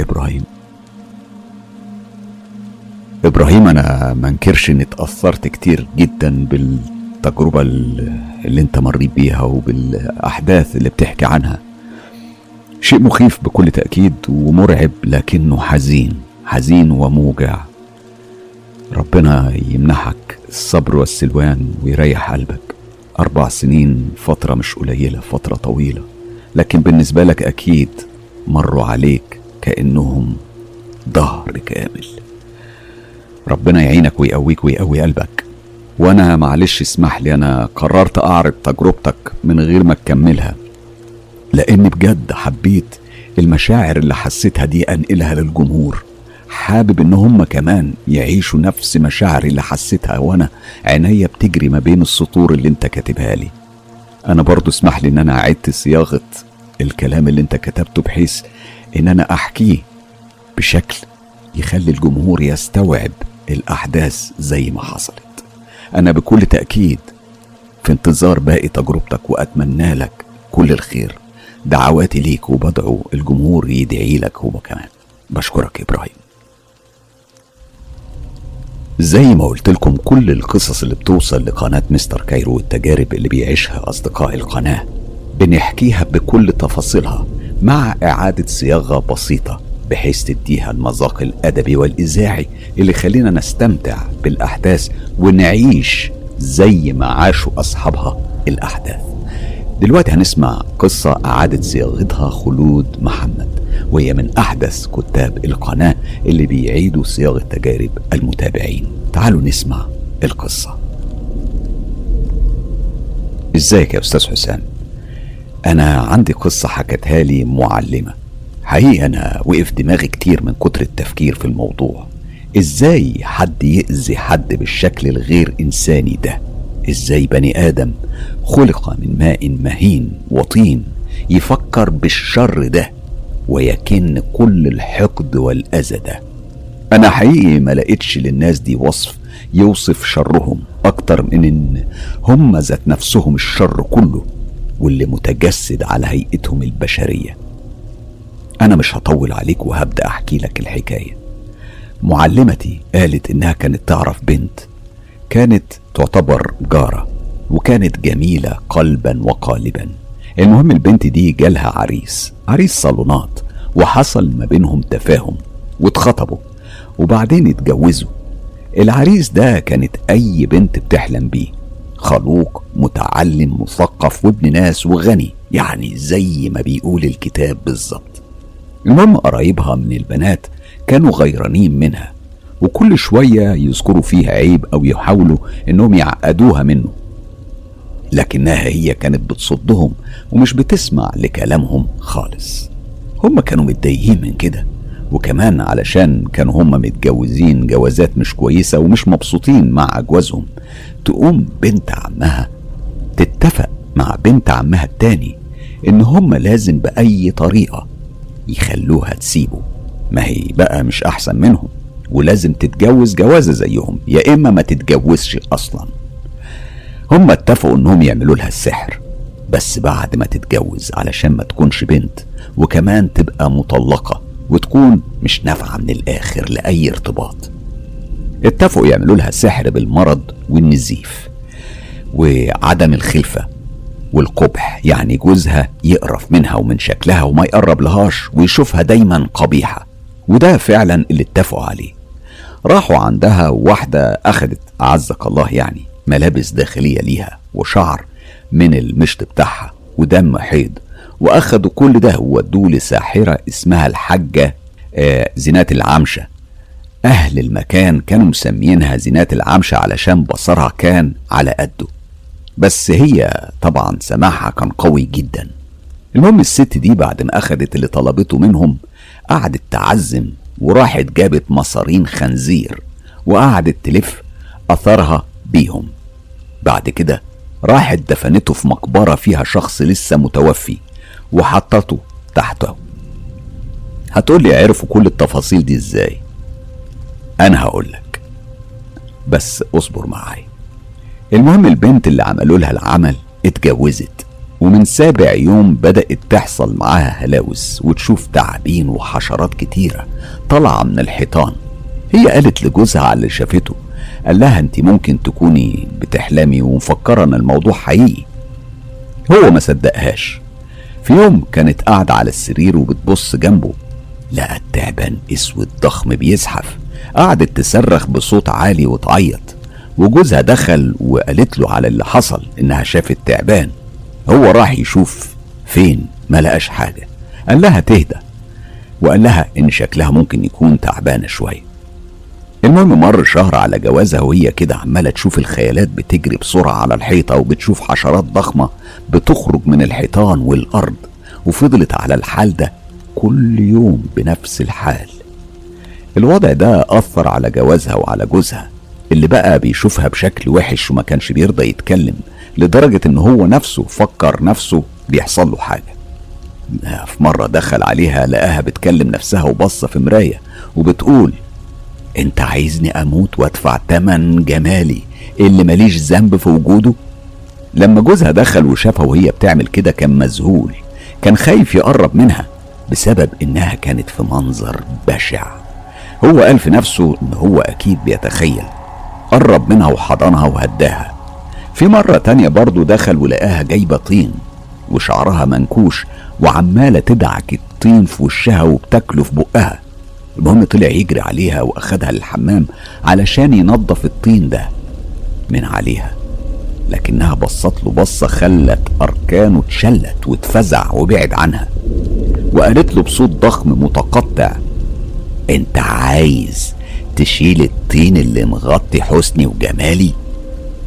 إبراهيم. إبراهيم أنا منكرش إني اتأثرت كتير جدا بالتجربة اللي أنت مريت بيها وبالأحداث اللي بتحكي عنها. شيء مخيف بكل تأكيد ومرعب لكنه حزين حزين وموجع. ربنا يمنحك الصبر والسلوان ويريح قلبك. أربع سنين فترة مش قليلة فترة طويلة. لكن بالنسبة لك أكيد مروا عليك كأنهم ظهر كامل. ربنا يعينك ويقويك ويقوي قلبك. وأنا معلش اسمح لي أنا قررت أعرض تجربتك من غير ما تكملها. لأني بجد حبيت المشاعر اللي حسيتها دي أنقلها للجمهور. حابب إن هم كمان يعيشوا نفس مشاعري اللي حسيتها وأنا عينيا بتجري ما بين السطور اللي أنت كاتبها لي. أنا برضو اسمح لي إن أنا عدت صياغة الكلام اللي أنت كتبته بحيث إن أنا أحكيه بشكل يخلي الجمهور يستوعب الأحداث زي ما حصلت. أنا بكل تأكيد في انتظار باقي تجربتك وأتمنى لك كل الخير. دعواتي ليك وبدعو الجمهور يدعي لك هو كمان. بشكرك إبراهيم. زي ما قلت لكم كل القصص اللي بتوصل لقناة مستر كايرو والتجارب اللي بيعيشها أصدقاء القناة. بنحكيها بكل تفاصيلها مع إعادة صياغة بسيطة بحيث تديها المذاق الأدبي والإذاعي اللي يخلينا نستمتع بالأحداث ونعيش زي ما عاشوا أصحابها الأحداث. دلوقتي هنسمع قصة أعادت صياغتها خلود محمد. وهي من أحدث كتاب القناة اللي بيعيدوا صياغة تجارب المتابعين. تعالوا نسمع القصة. إزيك يا أستاذ حسام؟ أنا عندي قصة حكتها لي معلمة. حقيقة أنا وقف دماغي كتير من كتر التفكير في الموضوع. إزاي حد يأذي حد بالشكل الغير إنساني ده؟ إزاي بني آدم خلق من ماء مهين وطين يفكر بالشر ده؟ ويكن كل الحقد والأذى ده أنا حقيقي ما لقيتش للناس دي وصف يوصف شرهم أكتر من إن هم ذات نفسهم الشر كله واللي متجسد على هيئتهم البشرية. أنا مش هطول عليك وهبدأ أحكي لك الحكاية. معلمتي قالت إنها كانت تعرف بنت. كانت تعتبر جارة وكانت جميلة قلبا وقالبا. المهم البنت دي جالها عريس عريس صالونات وحصل ما بينهم تفاهم واتخطبوا وبعدين اتجوزوا. العريس ده كانت أي بنت بتحلم بيه خلوق متعلم مثقف وابن ناس وغني يعني زي ما بيقول الكتاب بالظبط. المهم قرايبها من البنات كانوا غيرانين منها وكل شوية يذكروا فيها عيب أو يحاولوا إنهم يعقدوها منه. لكنها هي كانت بتصدهم ومش بتسمع لكلامهم خالص. هم كانوا متضايقين من كده وكمان علشان كانوا هم متجوزين جوازات مش كويسة ومش مبسوطين مع أجوازهم تقوم بنت عمها تتفق مع بنت عمها التاني إن هم لازم بأي طريقة يخلوها تسيبه. ما هي بقى مش أحسن منهم ولازم تتجوز جوازة زيهم يا إما ما تتجوزش أصلا. هم اتفقوا إنهم يعملوا لها السحر. بس بعد ما تتجوز علشان ما تكونش بنت وكمان تبقى مطلقة وتكون مش نافعة من الآخر لأي ارتباط. اتفقوا يعملوا لها سحر بالمرض والنزيف. وعدم الخلفة والقبح يعني جوزها يقرف منها ومن شكلها وما يقرب لهاش ويشوفها دايما قبيحة. وده فعلا اللي اتفقوا عليه. راحوا عندها واحدة أخدت أعزك الله يعني ملابس داخلية ليها وشعر من المشط بتاعها ودم حيض. وأخدوا كل ده وودوه لساحرة اسمها الحاجة آه زينات العمشة. أهل المكان كانوا مسميينها زينات العمشة علشان بصرها كان على قده. بس هي طبعا سماعها كان قوي جدا. المهم الست دي بعد ما أخدت اللي طلبته منهم قعدت تعزم وراحت جابت مصارين خنزير وقعدت تلف أثرها بيهم. بعد كده راحت دفنته في مقبرة فيها شخص لسه متوفي وحطته تحته. هتقولي عرفوا كل التفاصيل دي إزاي؟ أنا هقولك. بس اصبر معايا. المهم البنت اللي عملوا لها العمل اتجوزت ومن سابع يوم بدأت تحصل معاها هلاوس وتشوف تعابين وحشرات كتيرة طالعة من الحيطان. هي قالت لجوزها على اللي شافته قال لها أنت ممكن تكوني بتحلمي ومفكرة إن الموضوع حقيقي. هو ما صدقهاش. في يوم كانت قاعدة على السرير وبتبص جنبه لقى التعبان أسود ضخم بيزحف. قعدت تصرخ بصوت عالي وتعيط. وجوزها دخل وقالت له على اللي حصل إنها شافت تعبان. هو راح يشوف فين ما لقاش حاجة. قال لها تهدى. وقال لها إن شكلها ممكن يكون تعبانة شوية. المهم مر شهر على جوازها وهي كده عمالة تشوف الخيالات بتجري بسرعة على الحيطة وبتشوف حشرات ضخمة بتخرج من الحيطان والأرض وفضلت على الحال ده كل يوم بنفس الحال. الوضع ده أثر على جوازها وعلى جوزها اللي بقى بيشوفها بشكل وحش وما كانش بيرضى يتكلم لدرجة إن هو نفسه فكر نفسه بيحصل له حاجة. في مرة دخل عليها لقاها بتكلم نفسها وبصة في مراية وبتقول انت عايزني أموت وادفع تمن جمالي اللي ماليش ذنب في وجوده؟ لما جوزها دخل وشافها وهي بتعمل كده كان مذهول كان خايف يقرب منها بسبب إنها كانت في منظر بشع. هو قال في نفسه إن هو أكيد بيتخيل. قرب منها وحضنها وهداها. في مرة تانية برضه دخل ولقاها جايبة طين وشعرها منكوش وعمالة تدعك الطين في وشها وبتاكله في بقها. المهم طلع يجري عليها وأخدها للحمام علشان ينظف الطين ده من عليها. لكنها بصت له بصة خلت أركانه اتشلت واتفزع وبعد عنها. وقالت له بصوت ضخم متقطع أنت عايز تشيل الطين اللي مغطي حسني وجمالي؟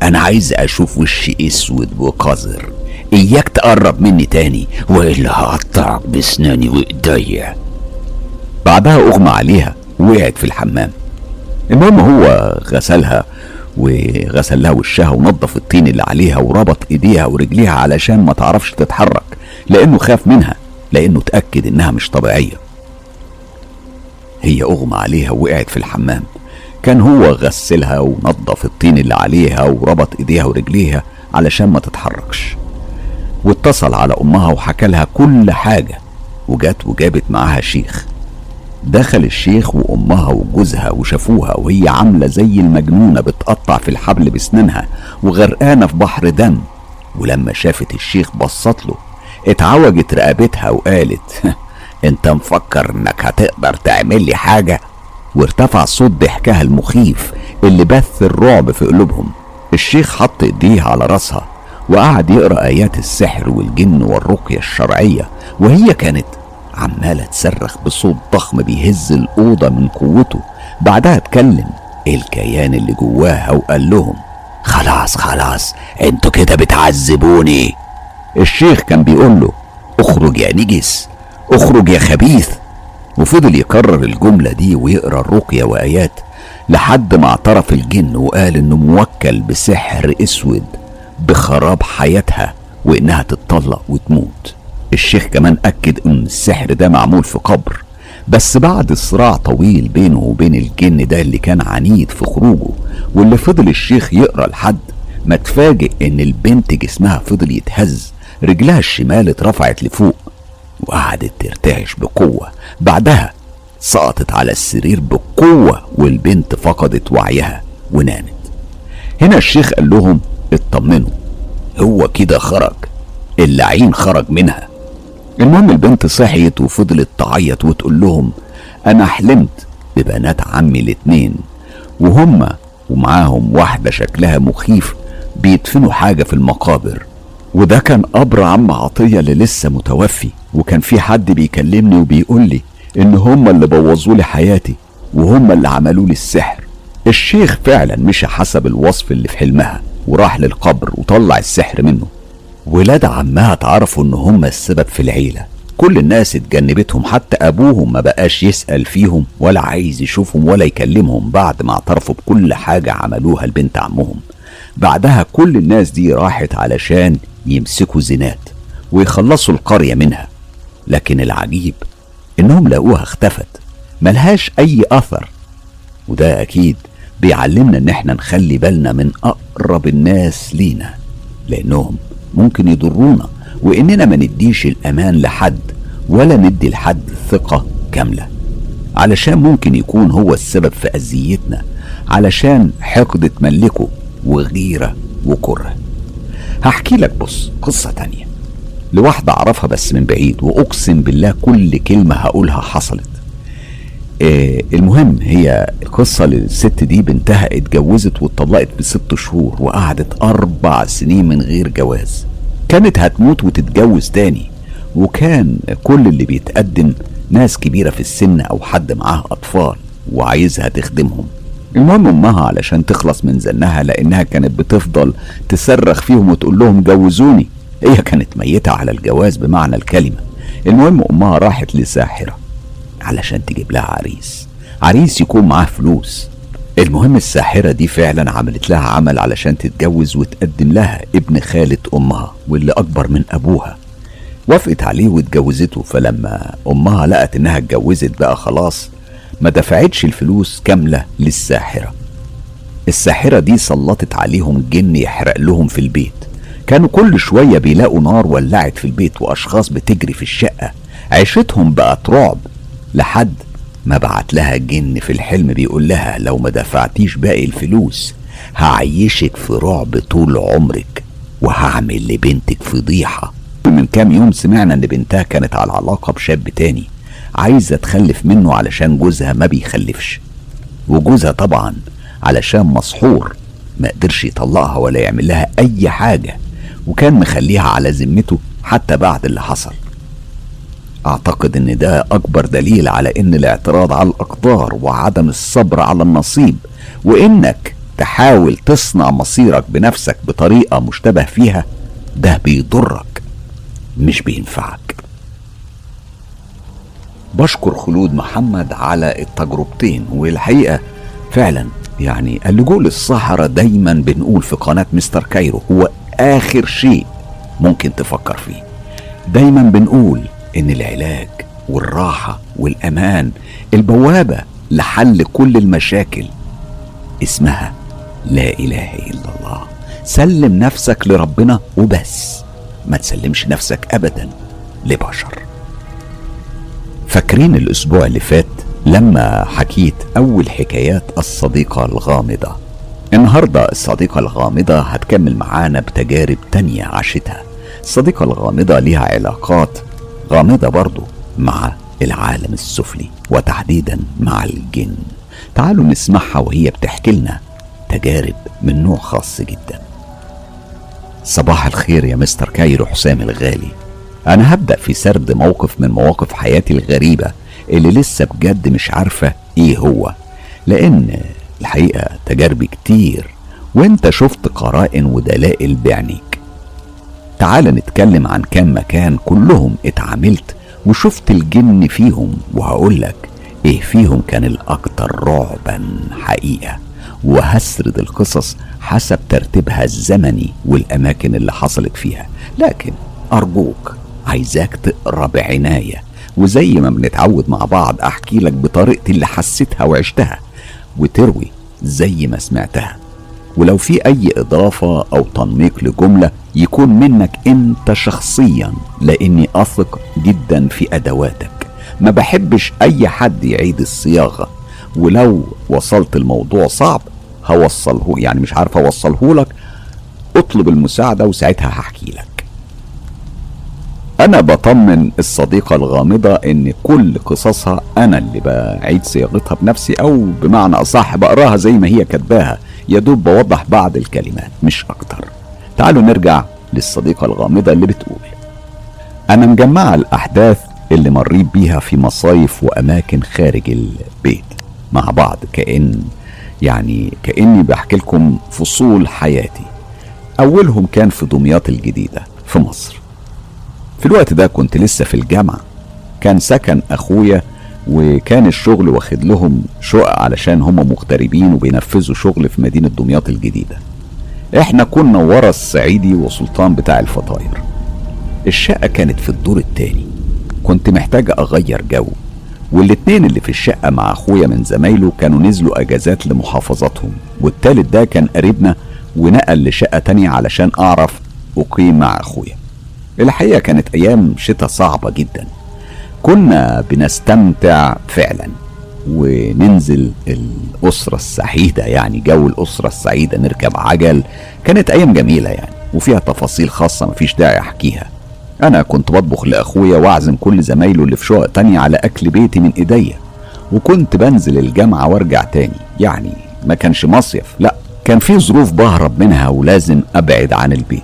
أنا عايز أشوف وشي أسود وقذر. إياك تقرب مني تاني وإلا هقطعك بسناني وإيديا. بعدها أغمى عليها ووقعت في الحمام. المهم هو غسلها وغسل لها وشها ونظف الطين اللي عليها وربط إيديها ورجليها علشان ما تعرفش تتحرك لأنه خاف منها لأنه اتأكد إنها مش طبيعية. هي أغمى عليها ووقعت في الحمام. كان هو غسلها ونظف الطين اللي عليها وربط إيديها ورجليها علشان ما تتحركش. واتصل على أمها وحكى لها كل حاجة وجت وجابت معاها شيخ. دخل الشيخ وأمها وجوزها وشافوها وهي عاملة زي المجنونة بتقطع في الحبل بسنانها وغرقانة في بحر دم. ولما شافت الشيخ بصت له اتعوجت رقبتها وقالت أنت مفكر إنك هتقدر تعمل لي حاجة؟ وارتفع صوت ضحكها المخيف اللي بث الرعب في قلوبهم. الشيخ حط إيديه على راسها وقعد يقرأ آيات السحر والجن والرقية الشرعية وهي كانت عمالة تصرخ بصوت ضخم بيهز الأوضة من قوته. بعدها اتكلم الكيان اللي جواها وقال لهم خلاص خلاص أنتوا كده بتعذبوني. الشيخ كان بيقول له اخرج يا نجس اخرج يا خبيث. وفضل يكرر الجملة دي ويقرأ الرقية وآيات لحد ما اعترف الجن وقال إنه موكل بسحر أسود بخراب حياتها وإنها تتطلق وتموت. الشيخ كمان أكد إن السحر ده معمول في قبر بس بعد صراع طويل بينه وبين الجن ده اللي كان عنيد في خروجه واللي فضل الشيخ يقرأ لحد ما تفاجئ إن البنت جسمها فضل يتهز رجلها الشمال اترفعت لفوق وقعدت ترتعش بقوة بعدها سقطت على السرير بقوة والبنت فقدت وعيها ونامت. هنا الشيخ قال لهم اطمنوا هو كده خرج اللعين خرج منها. المهم البنت صحيت وفضلت تعيط وتقول لهم أنا حلمت ببنات عمي الاتنين وهما ومعاهم واحدة شكلها مخيف بيدفنوا حاجة في المقابر. وده كان قبر عم عطية اللي لسه متوفي وكان في حد بيكلمني وبيقول لي إن هما اللي بوظوا لي حياتي وهما اللي عملوا لي السحر. الشيخ فعلا مشى حسب الوصف اللي في حلمها وراح للقبر وطلع السحر منه. ولاد عمها اتعرفوا ان هما السبب في العيلة. كل الناس اتجنبتهم حتى ابوهم ما بقاش يسأل فيهم ولا عايز يشوفهم ولا يكلمهم بعد ما اعترفوا بكل حاجة عملوها لبنت عمهم. بعدها كل الناس دي راحت علشان يمسكوا زنات ويخلصوا القرية منها. لكن العجيب انهم لقوها اختفت ملهاش اي اثر. وده أكيد بيعلمنا ان إحنا نخلي بالنا من اقرب الناس لينا لانهم ممكن يضرونا وإننا ما نديش الأمان لحد ولا ندي لحد ثقة كاملة. علشان ممكن يكون هو السبب في أذيتنا علشان حقد تملكه وغيرة وكره. هحكي لك بص قصة تانية. لواحدة أعرفها بس من بعيد وأقسم بالله كل كلمة هقولها حصلت. آه المهم هي القصة للست دي بنتها اتجوزت واتطلقت بست شهور وقعدت أربع سنين من غير جواز. كانت هتموت وتتجوز تاني. وكان كل اللي بيتقدم ناس كبيرة في السن أو حد معاه أطفال وعايزها تخدمهم. المهم أمها علشان تخلص من زنها لأنها كانت بتفضل تصرخ فيهم وتقول لهم جوزوني. هي كانت ميتة على الجواز بمعنى الكلمة. المهم أمها راحت لساحرة. علشان تجيب لها عريس. عريس يكون معاه فلوس. المهم الساحرة دي فعلا عملت لها عمل علشان تتجوز وتقدم لها ابن خالة أمها واللي أكبر من أبوها. وافقت عليه واتجوزته فلما أمها لقت إنها اتجوزت بقى خلاص ما دفعتش الفلوس كاملة للساحرة. الساحرة دي سلطت عليهم جن يحرق لهم في البيت. كانوا كل شوية بيلاقوا نار ولعت في البيت وأشخاص بتجري في الشقة. عيشتهم بقت رعب. لحد ما بعت لها جن في الحلم بيقول لها لو ما دفعتيش باقي الفلوس هعيشك في رعب طول عمرك وهعمل لبنتك فضيحة. من كام يوم سمعنا إن بنتها كانت على علاقة بشاب تاني عايزة تخلف منه علشان جوزها ما بيخلفش. وجوزها طبعا علشان مسحور ما قدرش يطلقها ولا يعمل لها أي حاجة وكان مخليها على ذمته حتى بعد اللي حصل. أعتقد إن ده أكبر دليل على إن الاعتراض على الأقدار وعدم الصبر على النصيب وإنك تحاول تصنع مصيرك بنفسك بطريقة مشتبه فيها ده بيضرك مش بينفعك. بشكر خلود محمد على التجربتين والحقيقة فعلا يعني اللجوء للصحراء دايما بنقول في قناة مستر كايرو هو آخر شيء ممكن تفكر فيه. دايما بنقول إن العلاج والراحة والأمان البوابة لحل كل المشاكل. اسمها لا إله إلا الله. سلم نفسك لربنا وبس. ما تسلمش نفسك أبدا لبشر. فاكرين الأسبوع اللي فات لما حكيت أول حكايات الصديقة الغامضة؟ النهاردة الصديقة الغامضة هتكمل معانا بتجارب تانية عاشتها. الصديقة الغامضة ليها علاقات غامضة برضو مع العالم السفلي وتحديدا مع الجن. تعالوا نسمعها وهي بتحكي لنا تجارب من نوع خاص جدا. صباح الخير يا مستر كايرو حسام الغالي. أنا هبدأ في سرد موقف من مواقف حياتي الغريبة اللي لسه بجد مش عارفة إيه هو. لأن الحقيقة تجاربي كتير وأنت شفت قرائن ودلائل بعينيك تعال نتكلم عن كام مكان كلهم اتعاملت وشفت الجن فيهم وهقولك إيه فيهم كان الأكتر رعبا حقيقة. وهسرد القصص حسب ترتيبها الزمني والأماكن اللي حصلت فيها. لكن أرجوك عايزاك تقرأ بعناية. وزي ما بنتعود مع بعض أحكي لك بطريقتي اللي حسيتها وعشتها. وتروي زي ما سمعتها. ولو في أي إضافة أو تنميق لجملة يكون منك أنت شخصيا لأني أثق جدا في أدواتك. ما بحبش أي حد يعيد الصياغة. ولو وصلت الموضوع صعب هوصله يعني مش عارف أوصله لك أطلب المساعدة وساعتها هحكي لك. أنا بطمن الصديقة الغامضة إن كل قصصها أنا اللي بعيد صياغتها بنفسي أو بمعنى أصح بقراها زي ما هي كاتباها. يا دوب بوضح بعض الكلمات مش أكتر. تعالوا نرجع للصديقة الغامضة اللي بتقول أنا مجمعه الأحداث اللي مريت بيها في مصايف وأماكن خارج البيت مع بعض كأن يعني كأني بحكي لكم فصول حياتي. أولهم كان في دمياط الجديدة في مصر. في الوقت ده كنت لسه في الجامعة. كان سكن أخويا وكان الشغل واخد لهم شقق علشان هم مغتربين وبينفذوا شغل في مدينة دمياط الجديدة. إحنا كنا ورا الصعيدي وسلطان بتاع الفطاير. الشقة كانت في الدور التاني. كنت محتاج أغير جو. والاتنين اللي في الشقة مع أخويا من زمايله كانوا نزلوا أجازات لمحافظاتهم. والتالت ده كان قريبنا ونقل لشقة تانية علشان أعرف أقيم مع أخويا. الحقيقة كانت أيام شتاء صعبة جدا. كنا بنستمتع فعلا وننزل الأسرة السعيدة يعني جو الأسرة السعيدة نركب عجل. كانت أيام جميلة يعني وفيها تفاصيل خاصة مفيش داعي أحكيها. أنا كنت بطبخ لأخويا وأعزم كل زمايله اللي في شقق تانية على أكل بيتي من إيديا. وكنت بنزل الجامعة وأرجع تاني. يعني ما كانش مصيف لا كان في ظروف بهرب منها ولازم أبعد عن البيت.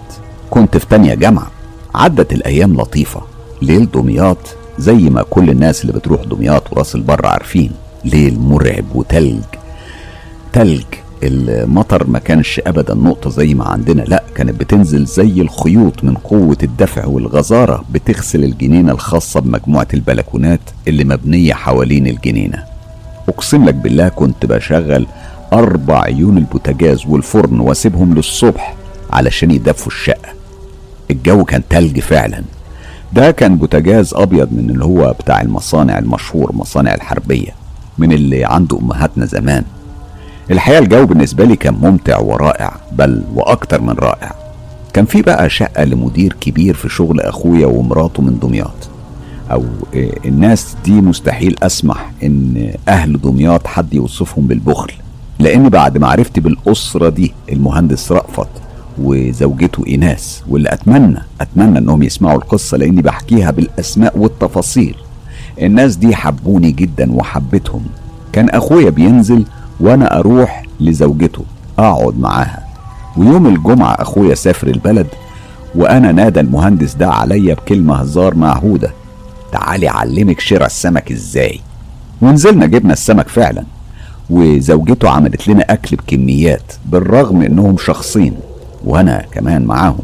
كنت في تانية جامعة. عدت الأيام لطيفة ليل دمياط زي ما كل الناس اللي بتروح دمياط وراس البر عارفين. ليل مرعب وتلج. تلج المطر ما كانش ابدا نقطة زي ما عندنا لا كانت بتنزل زي الخيوط من قوة الدفع والغزارة بتغسل الجنينة الخاصة بمجموعة البلكونات اللي مبنية حوالين الجنينة. أقسم لك بالله كنت بشغل أربع عيون البوتاجاز والفرن وأسيبهم للصبح علشان يدفوا الشقة. الجو كان تلج فعلا. ده كان بوتاجاز أبيض من اللي هو بتاع المصانع المشهور مصانع الحربية من اللي عنده أمهاتنا زمان. الحقيقة الجو بالنسبة لي كان ممتع ورائع بل وأكتر من رائع. كان في بقى شقة لمدير كبير في شغل أخويا ومراته من دمياط. أو الناس دي مستحيل أسمح إن أهل دمياط حد يوصفهم بالبخل لأن بعد معرفتي بالأسرة دي المهندس رأفت وزوجته إيناس واللي أتمنى أتمنى إنهم يسمعوا القصة لإني بحكيها بالأسماء والتفاصيل. الناس دي حبوني جدا وحبيتهم كان أخويا بينزل وأنا أروح لزوجته أقعد معاها. ويوم الجمعة أخويا سافر البلد وأنا نادى المهندس ده عليا بكلمة هزار معهودة. تعالي أعلمك شراء السمك إزاي. ونزلنا جبنا السمك فعلا. وزوجته عملت لنا أكل بكميات بالرغم إنهم شخصين. وأنا كمان معاهم.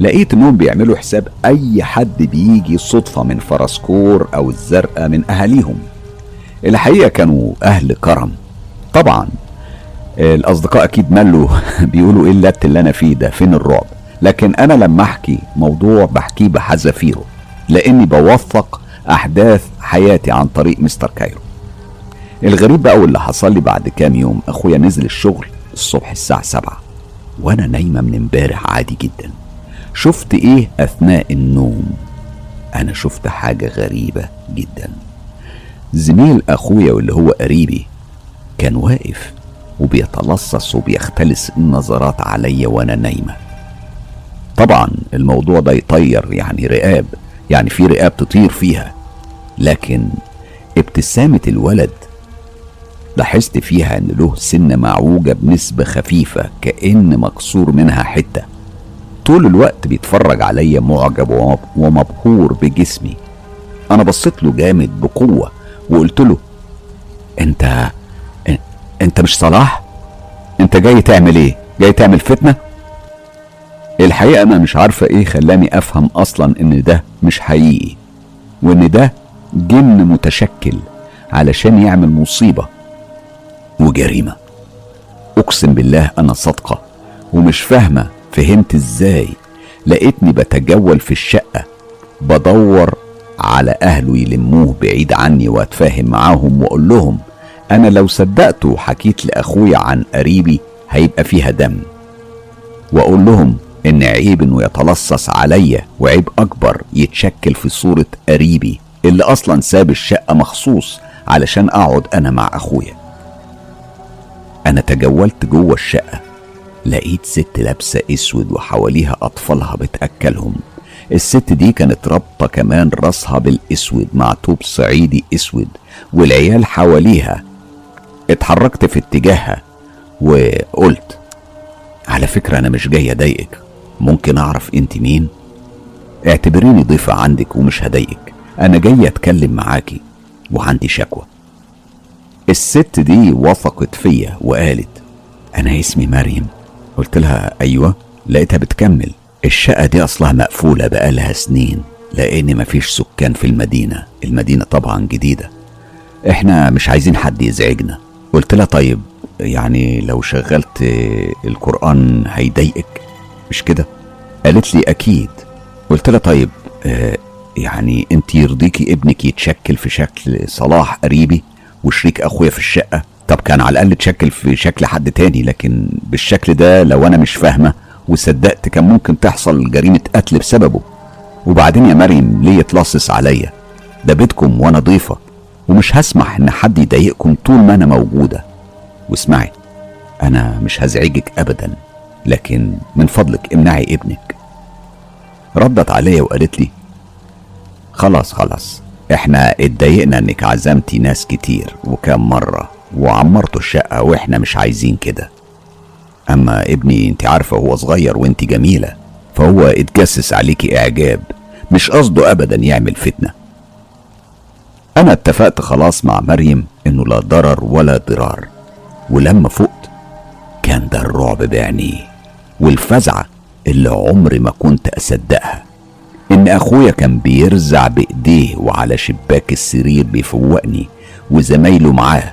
لقيت انهم بيعملوا حساب أي حد بيجي صدفة من فرسكور أو الزرقاء من أهاليهم. الحقيقة كانوا أهل كرم. طبعا الأصدقاء أكيد ملوا. بيقولوا إيه اللت اللي أنا فيه ده؟ فين الرعب؟ لكن أنا لما أحكي موضوع بحكيه بحذافيره لأني بوثق أحداث حياتي عن طريق مستر كايرو. الغريب بقى واللي حصل لي بعد كام يوم أخويا نزل الشغل الصبح الساعة سبعة. وأنا نايمة من امبارح عادي جدا. شفت إيه أثناء النوم؟ أنا شفت حاجة غريبة جدا. زميل أخويا واللي هو قريبي كان واقف وبيتلصص وبيختلس النظرات عليا وأنا نايمة. طبعا الموضوع ده يطير يعني رقاب يعني في رقاب تطير فيها. لكن ابتسامة الولد لاحظت فيها إن له سنة معوجة بنسبة خفيفة كأن مكسور منها حتة. طول الوقت بيتفرج عليا معجب ومبهور بجسمي. أنا بصيت له جامد بقوة وقلت له أنت أنت مش صلاح؟ أنت جاي تعمل إيه؟ جاي تعمل فتنة؟ الحقيقة أنا مش عارفة إيه خلاني أفهم أصلا إن ده مش حقيقي وإن ده جن متشكل علشان يعمل مصيبة. وجريمة. أقسم بالله أنا صادقة ومش فاهمة فهمت إزاي لقيتني بتجول في الشقة بدور على أهله يلموه بعيد عني وأتفاهم معاهم وأقول لهم أنا لو صدقت وحكيت لأخويا عن قريبي هيبقى فيها دم. وأقول لهم إن عيب إنه يتلصص عليا وعيب أكبر يتشكل في صورة قريبي اللي أصلا ساب الشقة مخصوص علشان أقعد أنا مع أخويا. أنا تجولت جوه الشقة. لقيت ست لابسة أسود وحواليها أطفالها بتأكلهم. الست دي كانت رابطة كمان راسها بالأسود مع توب صعيدي أسود والعيال حواليها اتحركت في اتجاهها وقلت على فكرة أنا مش جاي أضايقك. ممكن أعرف أنت مين؟ اعتبريني ضيفة عندك ومش هضايقك. أنا جاي أتكلم معاكي وعندي شكوى. الست دي وثقت فيا وقالت أنا اسمي مريم. قلت لها أيوة. لقيتها بتكمل الشقة دي أصلها مقفولة بقالها سنين لأن مفيش سكان في المدينة المدينة طبعا جديدة. إحنا مش عايزين حد يزعجنا. قلت لها طيب يعني لو شغلت القرآن هيضايقك مش كده؟ قالت لي أكيد. قلت لها طيب آه يعني انت يرضيكي ابنك يتشكل في شكل صلاح قريبي؟ وشريك أخويا في الشقة. طب كان على الأقل تشكل في شكل حد تاني لكن بالشكل ده لو أنا مش فاهمة وصدقت كان ممكن تحصل جريمة قتل بسببه. وبعدين يا مريم ليه يتلصص عليا؟ ده بيتكم وأنا ضيفة ومش هسمح إن حد يضايقكم طول ما أنا موجودة. واسمعي أنا مش هزعجك ابدا لكن من فضلك امنعي ابنك. ردت عليا وقالت لي خلاص خلاص إحنا اتضايقنا إنك عزمتي ناس كتير وكام مرة وعمرتوا الشقة وإحنا مش عايزين كده. أما ابني أنت عارفة هو صغير وأنت جميلة فهو اتجسس عليكي إعجاب مش قصده ابدا يعمل فتنة. أنا اتفقت خلاص مع مريم إنه لا ضرر ولا ضرار ولما فقت كان ده الرعب بعينيه والفزعة اللي عمري ما كنت أصدقها. إن أخويا كان بيرزع بإيديه وعلى شباك السرير بيفوقني وزمايله معاه.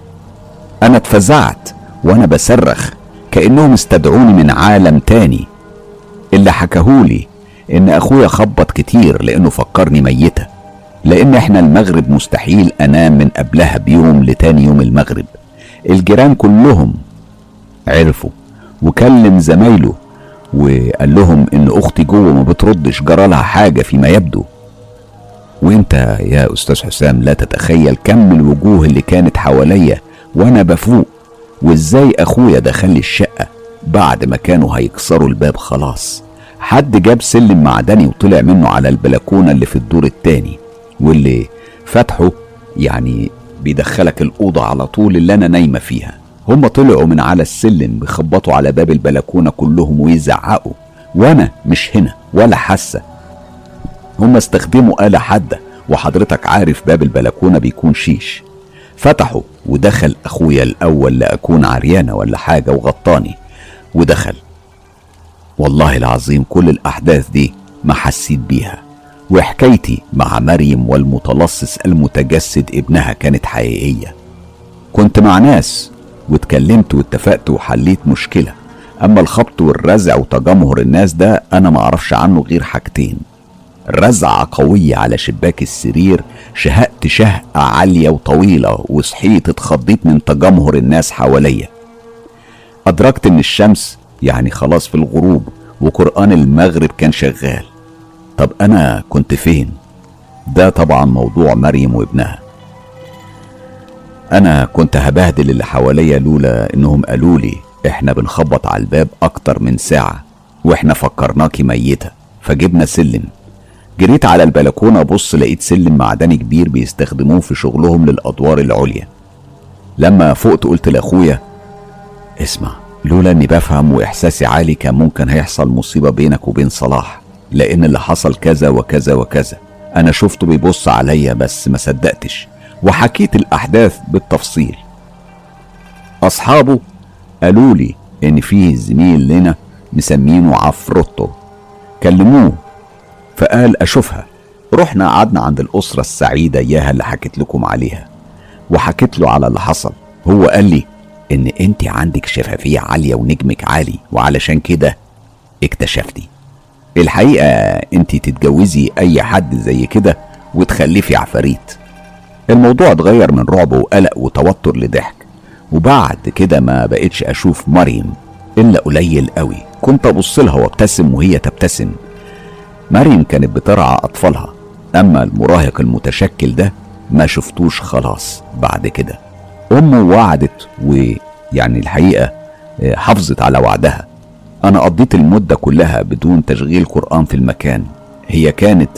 أنا اتفزعت وأنا بصرخ كأنهم استدعوني من عالم تاني. اللي حكاهولي إن أخويا خبط كتير لأنه فكرني ميتة. لأن إحنا المغرب مستحيل أنام من قبلها بيوم لتاني يوم المغرب. الجيران كلهم عرفوا وكلم زمايله وقال لهم إن أختي جوه ما بتردش جرى لها حاجة فيما يبدو. وأنت يا أستاذ حسام لا تتخيل كم الوجوه اللي كانت حواليا وأنا بفوق. وإزاي أخويا دخل لي الشقة بعد ما كانوا هيكسروا الباب خلاص. حد جاب سلم معدني وطلع منه على البلكونة اللي في الدور التاني. واللي فتحه يعني بيدخلك الأوضة على طول اللي أنا نايمة فيها. هم طلعوا من على السلم بيخبطوا على باب البلكونة كلهم ويزعقوا. وأنا مش هنا ولا حاسة. هم استخدموا آلة حادة وحضرتك عارف باب البلكونة بيكون شيش. فتحوا ودخل أخويا الأول لأكون عريانة ولا حاجة وغطاني. ودخل. والله العظيم كل الأحداث دي ما حسيت بيها. وحكايتي مع مريم والمتلصص المتجسد ابنها كانت حقيقية. كنت مع ناس واتكلمت واتفقت وحليت مشكلة. أما الخبط والرزع وتجمهر الناس ده أنا معرفش عنه غير حاجتين. رزعة قوية على شباك السرير شهقت شهقة عالية وطويلة وصحيت اتخضيت من تجمهر الناس حواليا. أدركت إن الشمس يعني خلاص في الغروب وقرآن المغرب كان شغال. طب أنا كنت فين؟ ده طبعا موضوع مريم وابنها. أنا كنت هبهدل اللي حواليا لولا إنهم قالوا لي إحنا بنخبط على الباب أكتر من ساعة وإحنا فكرناكي ميتة فجبنا سلم. جريت على البلكونة أبص لقيت سلم معدني كبير بيستخدموه في شغلهم للأدوار العليا. لما فقت قلت لأخويا اسمع لولا إني بفهم وإحساسي عالي كان ممكن هيحصل مصيبة بينك وبين صلاح لأن اللي حصل كذا وكذا وكذا. أنا شفته بيبص عليا بس ما صدقتش. وحكيت الأحداث بالتفصيل. أصحابه قالوا لي إن فيه زميل لنا مسمينه عفروتو. كلموه فقال أشوفها. رحنا قعدنا عند الأسرة السعيدة اياها اللي حكيت لكم عليها. وحكيت له على اللي حصل. هو قال لي إن أنت عندك شفافية عالية ونجمك عالي وعلشان كده اكتشفتي. الحقيقة أنت تتجوزي أي حد زي كده وتخلفي عفاريت. الموضوع اتغير من رعب وقلق وتوتر لضحك. وبعد كده ما بقتش أشوف مريم إلا قليل قوي. كنت أبص لها وأبتسم وهي تبتسم. مريم كانت بترعى أطفالها. أما المراهق المتشكل ده ما شفتوش خلاص بعد كده. أمه وعدت ويعني الحقيقة آه، حافظت على وعدها. أنا قضيت المدة كلها بدون تشغيل قرآن في المكان. هي كانت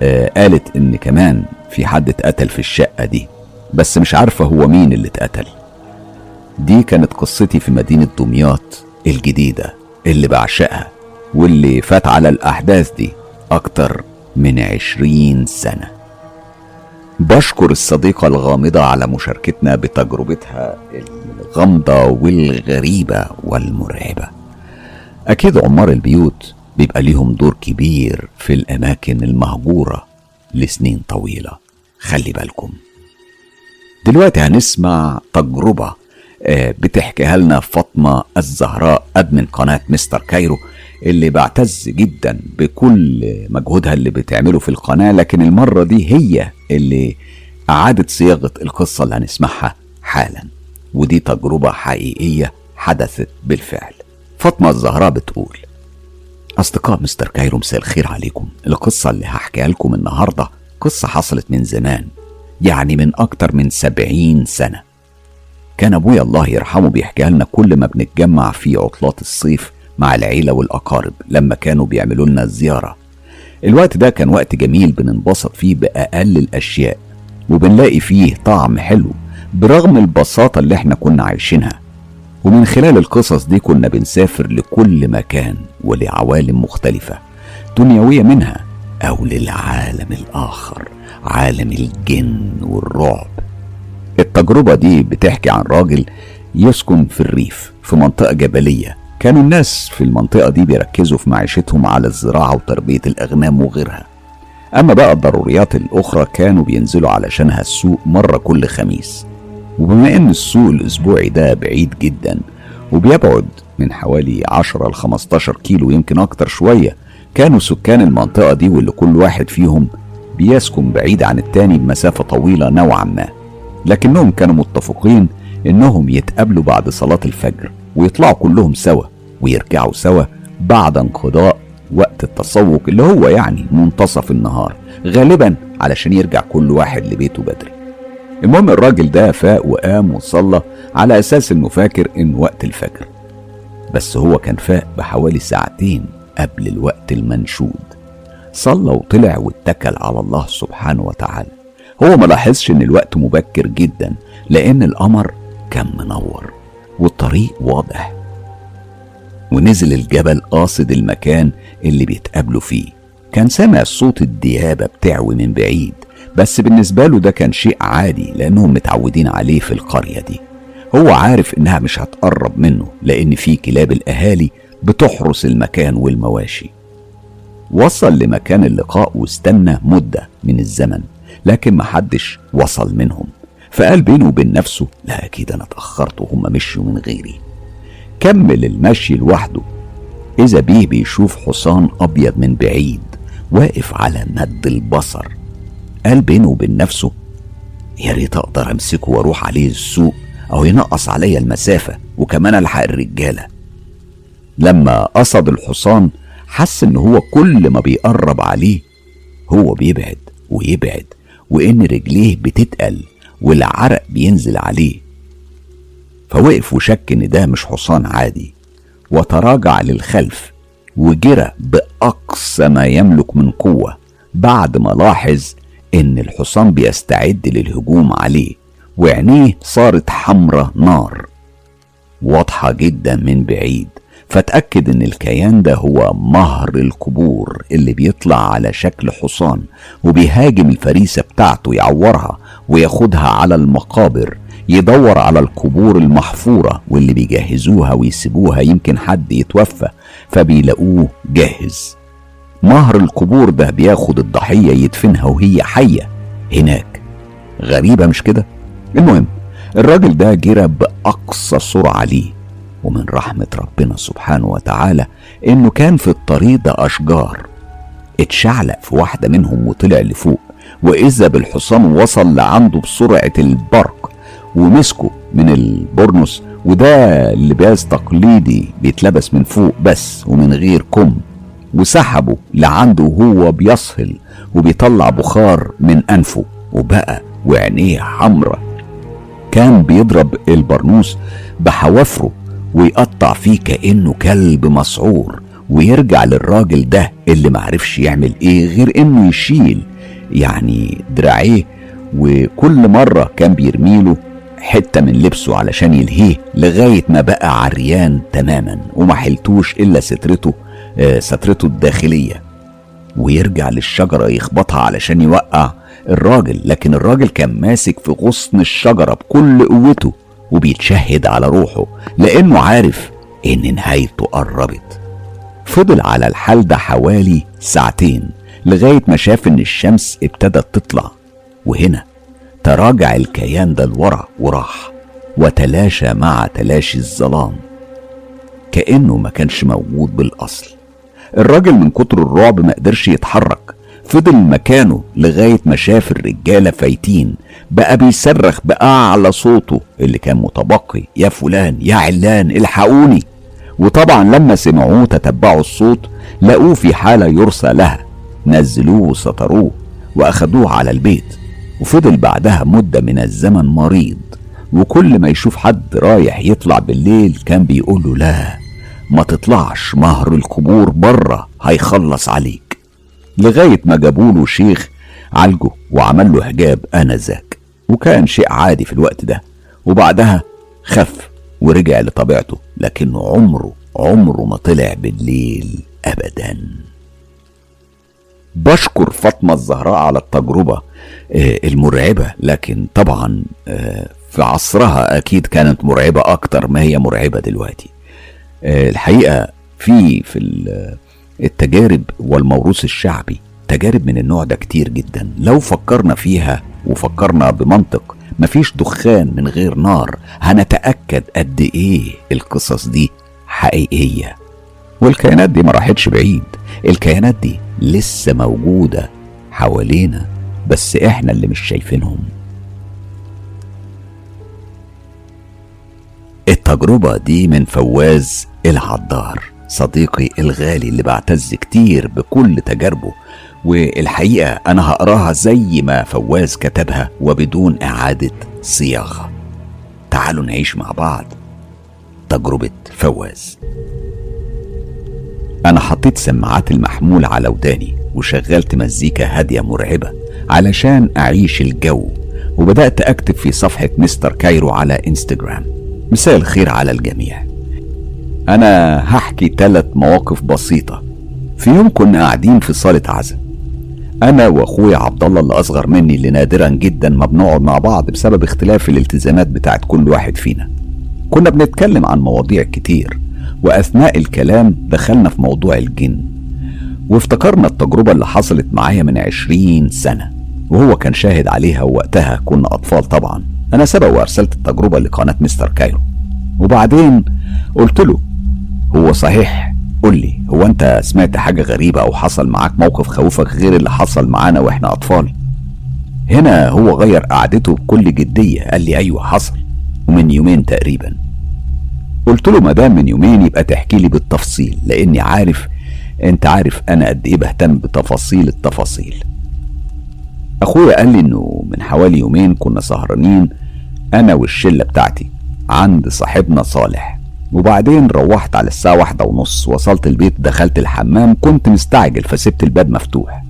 آه، قالت إن كمان في حد اتقتل في الشقة دي بس مش عارفة هو مين اللي اتقتل. دي كانت قصتي في مدينة دمياط الجديدة اللي بعشقها واللي فات على الأحداث دي أكتر من عشرين سنة. بشكر الصديقة الغامضة على مشاركتنا بتجربتها الغامضة والغريبة والمرعبة. أكيد عمار البيوت بيبقى ليهم دور كبير في الأماكن المهجورة لسنين طويلة. خلي بالكم. دلوقتي هنسمع تجربة آه، بتحكيها لنا فاطمة الزهراء admin قناة مستر كايرو اللي بعتز جدا بكل مجهودها اللي بتعمله في القناة لكن المرة دي هي اللي أعادت صياغة القصة اللي هنسمعها حالا. ودي تجربة حقيقية حدثت بالفعل. فاطمة الزهراء بتقول أصدقاء مستر كايرو مساء الخير عليكم. القصة اللي هحكيها لكم النهاردة قصة حصلت من زمان يعني من أكتر من سبعين سنة. كان أبويا الله يرحمه بيحكيها لنا كل ما بنتجمع في عطلات الصيف مع العيلة والأقارب لما كانوا بيعملوا لنا زيارة. الوقت ده كان وقت جميل بننبسط فيه بأقل الأشياء وبنلاقي فيه طعم حلو برغم البساطة اللي إحنا كنا عايشينها. ومن خلال القصص دي كنا بنسافر لكل مكان ولعوالم مختلفة دنيوية منها أو للعالم الآخر عالم الجن والرعب. التجربة دي بتحكي عن راجل يسكن في الريف في منطقة جبلية. كانوا الناس في المنطقة دي بيركزوا في معيشتهم على الزراعة وتربية الأغنام وغيرها. أما بقى الضروريات الأخرى كانوا بينزلوا علشانها السوق مرة كل خميس. وبما إن السوق الأسبوعي ده بعيد جدا وبيبعد من حوالي 10 ل 15 كيلو يمكن أكتر شوية كانوا سكان المنطقة دي واللي كل واحد فيهم بيسكن بعيد عن التاني بمسافة طويلة نوعا ما. لكنهم كانوا متفقين إنهم يتقابلوا بعد صلاة الفجر ويطلعوا كلهم سوا ويرجعوا سوا بعد انقضاء وقت التسوق اللي هو يعني منتصف النهار غالبا علشان يرجع كل واحد لبيته بدري. المهم الراجل ده فاق وقام وصلى على أساس انه فاكر إن وقت الفجر. بس هو كان فاق بحوالي ساعتين قبل الوقت المنشود. صلى وطلع واتكل على الله سبحانه وتعالى. هو ما لاحظش إن الوقت مبكر جدا لأن القمر كان منور والطريق واضح. ونزل الجبل قاصد المكان اللي بيتقابلوا فيه. كان سامع صوت الديابة بتعوي من بعيد. بس بالنسبة له ده كان شيء عادي لأنهم متعودين عليه في القرية دي. هو عارف إنها مش هتقرب منه لأن في كلاب الأهالي بتحرس المكان والمواشي. وصل لمكان اللقاء واستنى مدة من الزمن لكن محدش وصل منهم. فقال بينه وبين نفسه لا أكيد أنا اتأخرت وهم مشوا من غيري. كمل المشي لوحده. إذا بيه بيشوف حصان أبيض من بعيد واقف على مد البصر. قال بينه وبين نفسه يا ريت أقدر أمسكه وأروح عليه السوق أو ينقص عليا المسافة وكمان ألحق الرجالة. لما قصد الحصان حس إن هو كل ما بيقرب عليه هو بيبعد ويبعد وإن رجليه بتتقل والعرق بينزل عليه. فوقف وشك إن ده مش حصان عادي وتراجع للخلف وجرى بأقصى ما يملك من قوة بعد ما لاحظ إن الحصان بيستعد للهجوم عليه وعينيه صارت حمرة نار. واضحة جدا من بعيد فتأكد إن الكيان ده هو مهر القبور اللي بيطلع على شكل حصان وبيهاجم الفريسة بتاعته يعورها وياخدها على المقابر يدور على القبور المحفورة واللي بيجهزوها ويسيبوها يمكن حد يتوفى فبيلاقوه جاهز. مهر القبور ده بياخد الضحية يدفنها وهي حية هناك. غريبة مش كده؟ المهم الراجل ده جرى بأقصى سرعة ليه ومن رحمة ربنا سبحانه وتعالى إنه كان في الطريق ده أشجار. اتشعلق في واحدة منهم وطلع لفوق وإذا بالحصان وصل لعنده بسرعة البرق ومسكه من البرنس وده لباس تقليدي بيتلبس من فوق بس ومن غير كم. وسحبه لعنده وهو بيصهل وبيطلع بخار من أنفه وبقى وعينيه حمرة كان بيضرب البرنوس بحوافره ويقطع فيه كأنه كلب مسعور ويرجع للراجل ده اللي معرفش يعمل إيه غير إنه يشيل يعني دراعيه وكل مرة كان بيرميله حتة من لبسه علشان يلهيه لغاية ما بقى عريان تماما وما حلتوش إلا سترته سترته الداخلية. ويرجع للشجرة يخبطها علشان يوقع الراجل لكن الراجل كان ماسك في غصن الشجرة بكل قوته وبيتشهد على روحه لأنه عارف إن نهايته قربت. فضل على الحال ده حوالي ساعتين لغاية ما شاف إن الشمس ابتدت تطلع. وهنا تراجع الكيان ده لورا وراح وتلاشى مع تلاشي الظلام. كأنه ما كانش موجود بالأصل. الراجل من كتر الرعب ما قدرش يتحرك. فضل مكانه لغاية ما شاف الرجالة فايتين. بقى بيصرخ بأعلى صوته اللي كان متبقي. يا فلان يا علان الحقوني. وطبعا لما سمعوه تتبعوا الصوت لقوه في حالة يرثى لها. نزلوه وسطروه وأخدوه على البيت. وفضل بعدها مدة من الزمن مريض. وكل ما يشوف حد رايح يطلع بالليل كان بيقول له لا. ما تطلعش مهر القبور بره هيخلص عليك. لغاية ما جابوله شيخ عالجه وعمل له حجاب آنذاك. وكان شيء عادي في الوقت ده. وبعدها خف ورجع لطبيعته لكنه عمره عمره ما طلع بالليل أبدا. بشكر فاطمة الزهراء على التجربة المرعبة لكن طبعا في عصرها أكيد كانت مرعبة أكتر ما هي مرعبة دلوقتي. الحقيقة في في التجارب والموروث الشعبي تجارب من النوع ده كتير جدا. لو فكرنا فيها وفكرنا بمنطق مفيش دخان من غير نار هنتأكد قد إيه القصص دي حقيقية. والكيانات دي ما راحتش بعيد. الكيانات دي لسه موجودة حوالينا بس إحنا اللي مش شايفينهم. التجربة دي من فواز العطار صديقي الغالي اللي بعتز كتير بكل تجاربه والحقيقة أنا هقراها زي ما فواز كتبها وبدون إعادة صياغة. تعالوا نعيش مع بعض تجربة فواز. أنا حطيت سماعات المحمول على وداني وشغلت مزيكا هادية مرعبة علشان أعيش الجو وبدأت أكتب في صفحة مستر كايرو على إنستجرام. مساء الخير على الجميع. أنا هحكي ثلاث مواقف بسيطة. في يوم كنا قاعدين في صالة عزا. أنا وأخويا عبد الله اللي أصغر مني اللي نادرا جدا ما بنقعد مع بعض بسبب اختلاف الالتزامات بتاعت كل واحد فينا. كنا بنتكلم عن مواضيع كتير وأثناء الكلام دخلنا في موضوع الجن. وافتكرنا التجربة اللي حصلت معايا من عشرين سنة وهو كان شاهد عليها ووقتها كنا أطفال طبعا. أنا سبق وأرسلت التجربة لقناة مستر كايرو. وبعدين قلت له هو صحيح. قول لي هو أنت سمعت حاجة غريبة أو حصل معاك موقف خوفك غير اللي حصل معانا وإحنا أطفال؟ هنا هو غير قعدته بكل جدية. قال لي أيوة حصل. ومن يومين تقريبا. قلت له ما دام من يومين يبقى تحكي لي بالتفصيل لأني عارف أنت عارف أنا قد إيه بهتم بتفاصيل التفاصيل. أخويا قال لي إنه من حوالي يومين كنا سهرانين أنا والشلة بتاعتي عند صاحبنا صالح. وبعدين روحت على الساعة واحدة ونص وصلت البيت دخلت الحمام كنت مستعجل فسبت الباب مفتوح.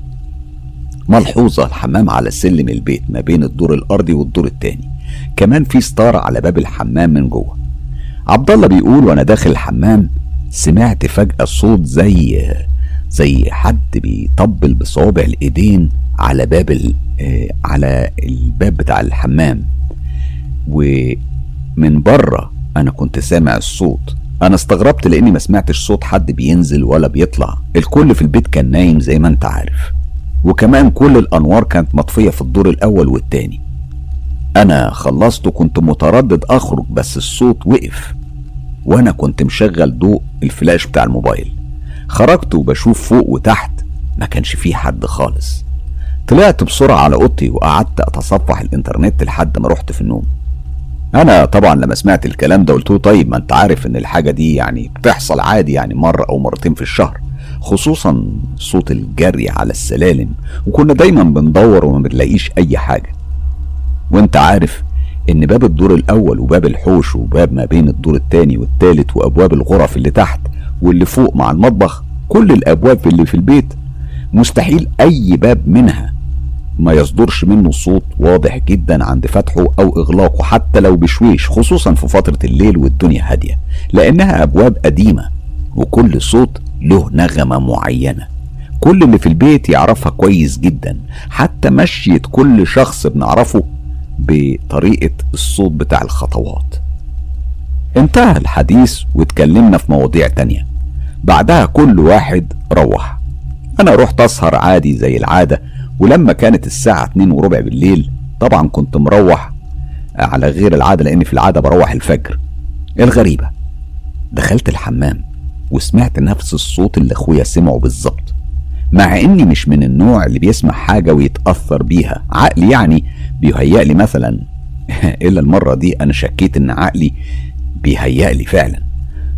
ملحوظة الحمام على سلم البيت ما بين الدور الأرضي والدور التاني. كمان في ستارة على باب الحمام من جوه. عبد الله بيقول وأنا داخل الحمام سمعت فجأة صوت زي زي حد بيطبل بصوابع الإيدين على باب. آه، على الباب بتاع الحمام. ومن بره أنا كنت سامع الصوت. أنا استغربت لأني ما سمعتش صوت حد بينزل ولا بيطلع. الكل في البيت كان نايم زي ما أنت عارف. وكمان كل الأنوار كانت مطفية في الدور الأول والتاني. أنا خلصت وكنت متردد أخرج بس الصوت وقف. وأنا كنت مشغل ضوء الفلاش بتاع الموبايل. خرجت وبشوف فوق وتحت ما كانش فيه حد خالص. طلعت بسرعة على أوضتي وقعدت أتصفح الإنترنت لحد ما رحت في النوم. أنا طبعا لما سمعت الكلام ده قلت طيب ما أنت عارف إن الحاجة دي يعني بتحصل عادي يعني مرة أو مرتين في الشهر خصوصا صوت الجري على السلالم وكنا دايما بندور وما بنلاقيش أي حاجة. وأنت عارف إن باب الدور الأول وباب الحوش وباب ما بين الدور الثاني والثالث وأبواب الغرف اللي تحت واللي فوق مع المطبخ كل الأبواب اللي في البيت مستحيل أي باب منها. ما يصدرش منه صوت واضح جدا عند فتحه أو إغلاقه حتى لو بشويش خصوصا في فترة الليل والدنيا هادية لأنها أبواب قديمة وكل صوت له نغمة معينة. كل اللي في البيت يعرفها كويس جدا حتى مشية كل شخص بنعرفه بطريقة الصوت بتاع الخطوات. انتهى الحديث واتكلمنا في مواضيع تانية. بعدها كل واحد روح. أنا رحت أسهر عادي زي العادة ولما كانت الساعة اتنين وربع بالليل طبعا كنت مروح على غير العادة لاني في العادة بروح الفجر. الغريبة دخلت الحمام وسمعت نفس الصوت اللي أخويا سمعه بالظبط. مع إني مش من النوع اللي بيسمع حاجة ويتأثر بيها عقلي يعني بيهيأ لي مثلا. إلا المرة دي أنا شكيت إن عقلي بيهيأ لي فعلا.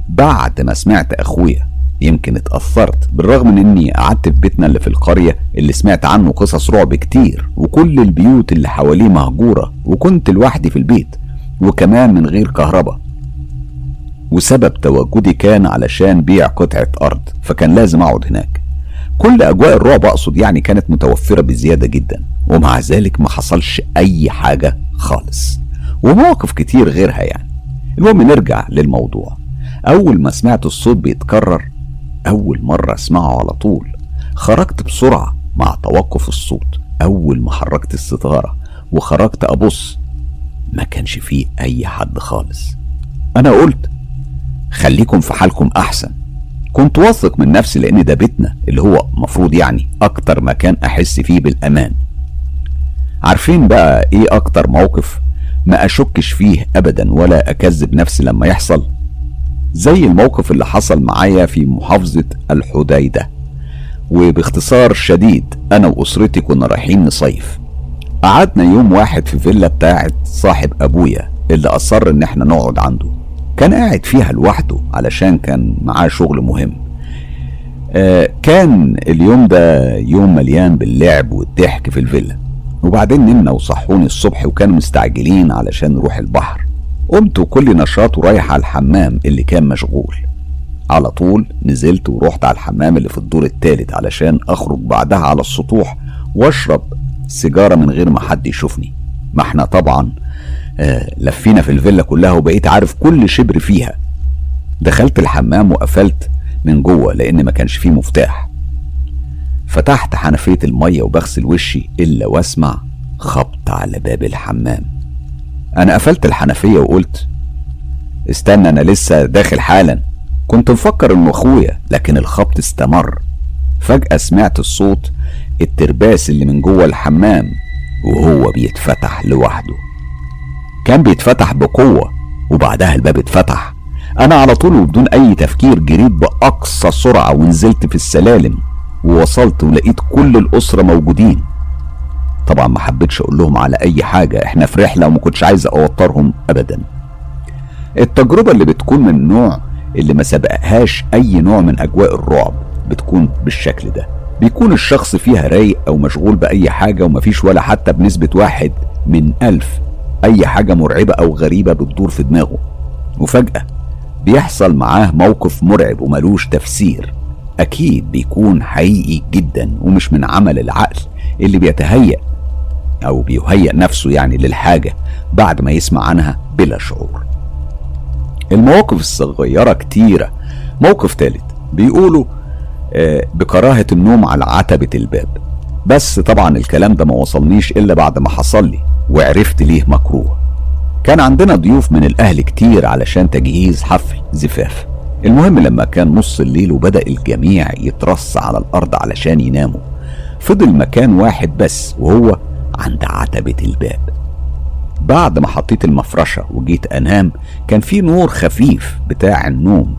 بعد ما سمعت أخويا يمكن اتأثرت بالرغم من إني قعدت في بيتنا اللي في القرية اللي سمعت عنه قصص رعب كتير وكل البيوت اللي حواليه مهجورة وكنت لوحدي في البيت وكمان من غير كهرباء. وسبب تواجدي كان علشان بيع قطعة أرض فكان لازم أقعد هناك. كل أجواء الرعب أقصد يعني كانت متوفرة بزيادة جدا ومع ذلك ما حصلش أي حاجة خالص. ومواقف كتير غيرها يعني. المهم نرجع للموضوع. أول ما سمعت الصوت بيتكرر أول مرة أسمعه على طول. خرجت بسرعة مع توقف الصوت. أول ما حركت الستارة وخرجت أبص ما كانش فيه أي حد خالص. أنا قلت خليكم في حالكم أحسن. كنت واثق من نفسي لأن ده بيتنا اللي هو مفروض يعني أكتر مكان أحس فيه بالأمان. عارفين بقى إيه أكتر موقف ما أشكش فيه ابدا ولا أكذب نفسي لما يحصل؟ زي الموقف اللي حصل معايا في محافظة الحديدة. وباختصار شديد أنا وأسرتي كنا رايحين نصيف. قعدنا يوم واحد في فيلا بتاعت صاحب أبويا اللي أصر إن إحنا نقعد عنده. كان قاعد فيها لوحده علشان كان معاه شغل مهم. آه كان اليوم ده يوم مليان باللعب والضحك في الفيلا. وبعدين نمنا وصحوني الصبح وكانوا مستعجلين علشان نروح البحر. قمت وكل نشاط ورايح على الحمام اللي كان مشغول. على طول نزلت ورحت على الحمام اللي في الدور التالت علشان أخرج بعدها على السطوح وأشرب سيجارة من غير ما حد يشوفني. ما إحنا طبعا آه لفينا في الفيلا كلها وبقيت عارف كل شبر فيها. دخلت الحمام وقفلت من جوه لأن ما كانش فيه مفتاح. فتحت حنفية المية وبغسل وشي إلا وأسمع خبط على باب الحمام. أنا قفلت الحنفية وقلت استنى أنا لسه داخل حالا. كنت مفكر إنه أخويا لكن الخبط استمر. فجأة سمعت الصوت الترباس اللي من جوه الحمام وهو بيتفتح لوحده. كان بيتفتح بقوة وبعدها الباب اتفتح. أنا على طول وبدون أي تفكير جريت بأقصى سرعة ونزلت في السلالم ووصلت ولقيت كل الأسرة موجودين. طبعا ما حبيتش أقول لهم على أي حاجة إحنا في رحلة وما كنتش عايز أوترهم أبدا. التجربة اللي بتكون من النوع اللي ما سبقهاش أي نوع من أجواء الرعب بتكون بالشكل ده. بيكون الشخص فيها رايق أو مشغول بأي حاجة ومفيش ولا حتى بنسبة واحد من ألف أي حاجة مرعبة أو غريبة بتدور في دماغه. وفجأة بيحصل معاه موقف مرعب وملوش تفسير. أكيد بيكون حقيقي جدا ومش من عمل العقل. اللي بيتهيأ أو بيهيأ نفسه يعني للحاجة بعد ما يسمع عنها بلا شعور. المواقف الصغيرة كتيرة. موقف تالت بيقولوا آه، بكراهة النوم على عتبة الباب. بس طبعا الكلام ده ما وصلنيش إلا بعد ما حصل لي وعرفت ليه مكروه. كان عندنا ضيوف من الأهل كتير علشان تجهيز حفل زفاف. المهم لما كان نص الليل وبدأ الجميع يترص على الأرض علشان يناموا. فضل مكان واحد بس وهو عند عتبة الباب. بعد ما حطيت المفرشة وجيت أنام كان في نور خفيف بتاع النوم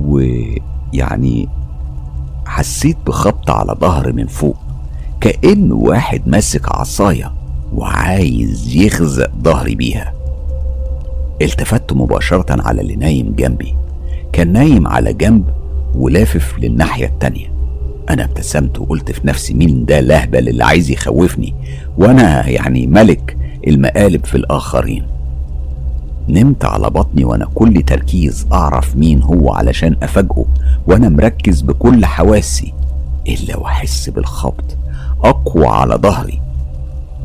ويعني حسيت بخبط على ظهري من فوق كأن واحد ماسك عصاية وعايز يخزق ظهري بيها. التفت مباشرة على اللي نايم جنبي كان نايم على جنب ولافف للناحية التانية. أنا ابتسمت وقلت في نفسي مين ده لهبل اللي عايز يخوفني؟ وأنا يعني ملك المقالب في الآخرين. نمت على بطني وأنا كل تركيز أعرف مين هو علشان أفاجئه وأنا مركز بكل حواسي إلا وأحس بالخبط أقوى على ظهري.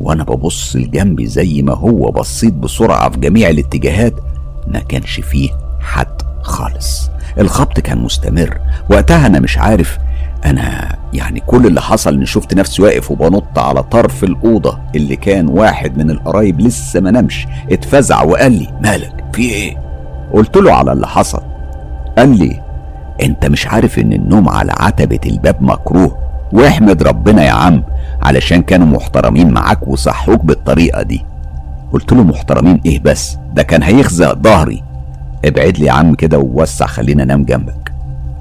وأنا ببص لجنبي زي ما هو بصيت بسرعة في جميع الاتجاهات ما كانش فيه حد خالص. الخبط كان مستمر. وقتها أنا مش عارف أنا يعني كل اللي حصل إني شفت نفسي واقف وبنط على طرف الأوضة اللي كان واحد من القرايب لسه ما نامش اتفزع وقال لي مالك؟ في إيه؟ قلت له على اللي حصل. قال لي أنت مش عارف إن النوم على عتبة الباب مكروه. واحمد ربنا يا عم علشان كانوا محترمين معاك وصحوك بالطريقة دي. قلت له محترمين إيه بس؟ ده كان هيخزق ظهري. ابعد لي يا عم كده ووسع خلينا انام جنبك.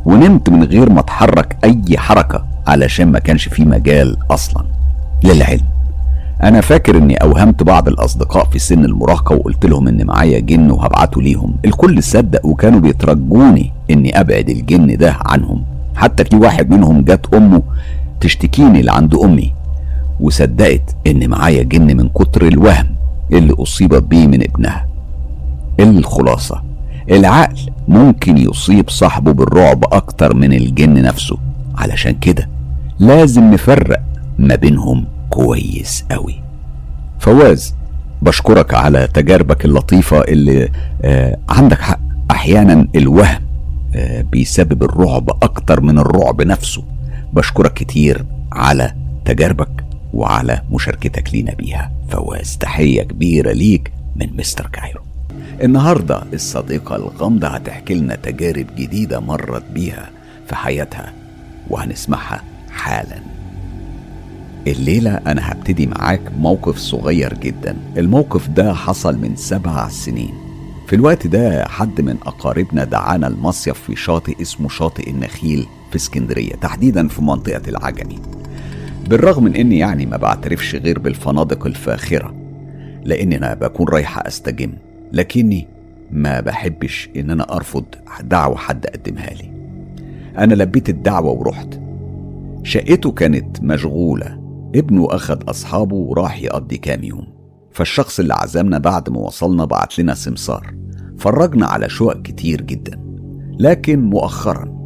ونمت من غير ما اتحرك أي حركة علشان ما كانش في مجال أصلا. للعلم. أنا فاكر إني أوهمت بعض الأصدقاء في سن المراهقة وقلت لهم إن معايا جن وهبعته ليهم. الكل صدق وكانوا بيترجوني إني أبعد الجن ده عنهم. حتى في واحد منهم جت أمه تشتكيني لعند أمي وصدقت إن معايا جن من كتر الوهم اللي أصيبت بيه من ابنها. الخلاصة. العقل ممكن يصيب صاحبه بالرعب أكتر من الجن نفسه. علشان كده لازم نفرق ما بينهم كويس قوي. فواز بشكرك على تجاربك اللطيفة اللي آه عندك حق. أحيانا الوهم آه بيسبب الرعب أكتر من الرعب نفسه. بشكرك كتير على تجاربك وعلى مشاركتك لينا بيها. فواز تحية كبيرة ليك من مستر كايرو. النهاردة الصديقة الغامضة هتحكي لنا تجارب جديدة مرت بيها في حياتها وهنسمعها حالا. الليلة أنا هبتدي معاك موقف صغير جدا. الموقف ده حصل من سبع سنين. في الوقت ده حد من أقاربنا دعانا المصيف في شاطئ اسمه شاطئ النخيل في اسكندرية تحديدا في منطقة العجمي. بالرغم من إني يعني ما بعترفش غير بالفنادق الفاخرة لأن أنا بكون رايحة أستجم. لكني ما بحبش إن أنا أرفض دعوة حد قدمها لي. أنا لبيت الدعوة ورحت. شقته كانت مشغولة. ابنه اخد أصحابه وراح يقضي كام يوم. فالشخص اللي عزمنا بعد ما وصلنا بعت لنا سمسار. فرجنا على شقق كتير جدا. لكن مؤخرا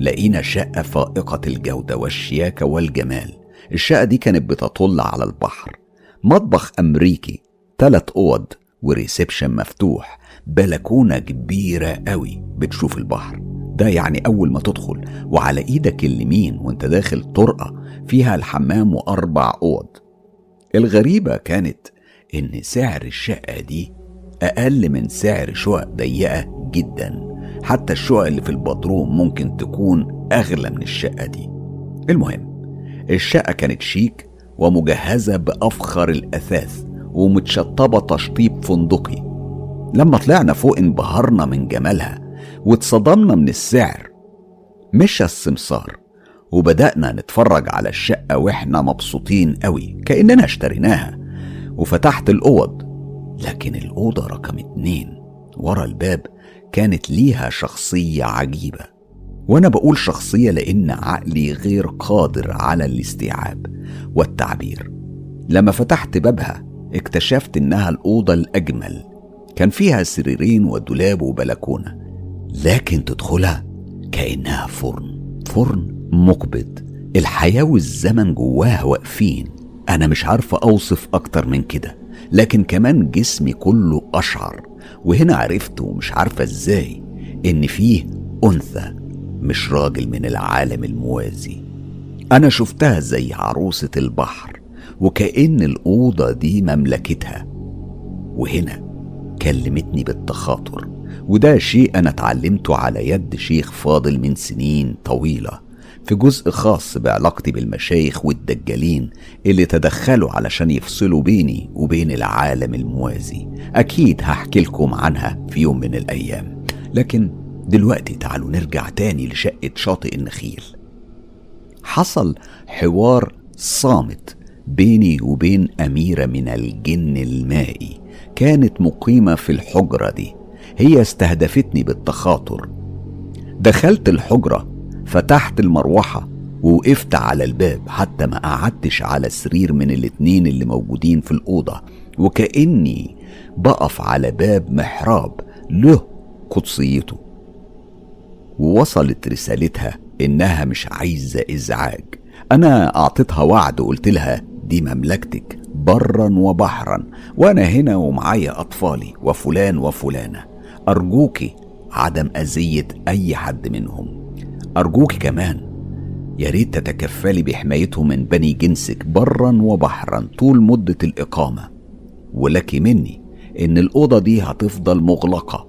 لقينا شقة فائقة الجودة والشياكة والجمال. الشقة دي كانت بتطل على البحر. مطبخ أمريكي. تلات أوض. وريسبشن مفتوح بلكونة كبيرة قوي بتشوف البحر. ده يعني أول ما تدخل وعلى إيدك اليمين وأنت داخل طرقة فيها الحمام وأربع أوض. الغريبة كانت إن سعر الشقة دي أقل من سعر شقق ضيقة جدا. حتى الشقق اللي في البدروم ممكن تكون أغلى من الشقة دي. المهم الشقة كانت شيك ومجهزة بأفخر الأثاث. ومتشطبة تشطيب فندقي. لما طلعنا فوق انبهرنا من جمالها واتصدمنا من السعر. مشى السمسار وبدأنا نتفرج على الشقة وإحنا مبسوطين قوي كأننا اشتريناها. وفتحت الأوض لكن الأوضة رقم اتنين. ورا الباب كانت ليها شخصية عجيبة. وأنا بقول شخصية لأن عقلي غير قادر على الاستيعاب والتعبير. لما فتحت بابها اكتشفت إنها الأوضة الأجمل. كان فيها سريرين ودولاب وبلكونة لكن تدخلها كأنها فرن فرن مقبض. الحياة والزمن جواها واقفين. أنا مش عارفة أوصف أكتر من كده لكن كمان جسمي كله أشعر. وهنا عرفت ومش عارفة إزاي إن فيه أنثى مش راجل من العالم الموازي. أنا شفتها زي عروسة البحر. وكأن الأوضة دي مملكتها. وهنا كلمتني بالتخاطر وده شيء أنا اتعلمته على يد شيخ فاضل من سنين طويلة في جزء خاص بعلاقتي بالمشايخ والدجالين اللي تدخلوا علشان يفصلوا بيني وبين العالم الموازي. أكيد هحكي لكم عنها في يوم من الأيام. لكن دلوقتي تعالوا نرجع تاني لشقة شاطئ النخيل. حصل حوار صامت بيني وبين أميرة من الجن المائي كانت مقيمة في الحجرة دي. هي استهدفتني بالتخاطر. دخلت الحجرة فتحت المروحة ووقفت على الباب حتى ما قعدتش على سرير من الاتنين اللي موجودين في الأوضة. وكأني بقف على باب محراب له قدسيته. ووصلت رسالتها إنها مش عايزة إزعاج. أنا أعطيتها وعد وقلت لها دي مملكتك برا وبحرا وأنا هنا ومعايا أطفالي وفلان وفلانة. أرجوكي عدم أذية أي حد منهم. أرجوك كمان يا ريت تتكفلي بحمايتهم من بني جنسك برا وبحرا طول مدة الإقامة. ولك مني إن الأوضة دي هتفضل مغلقة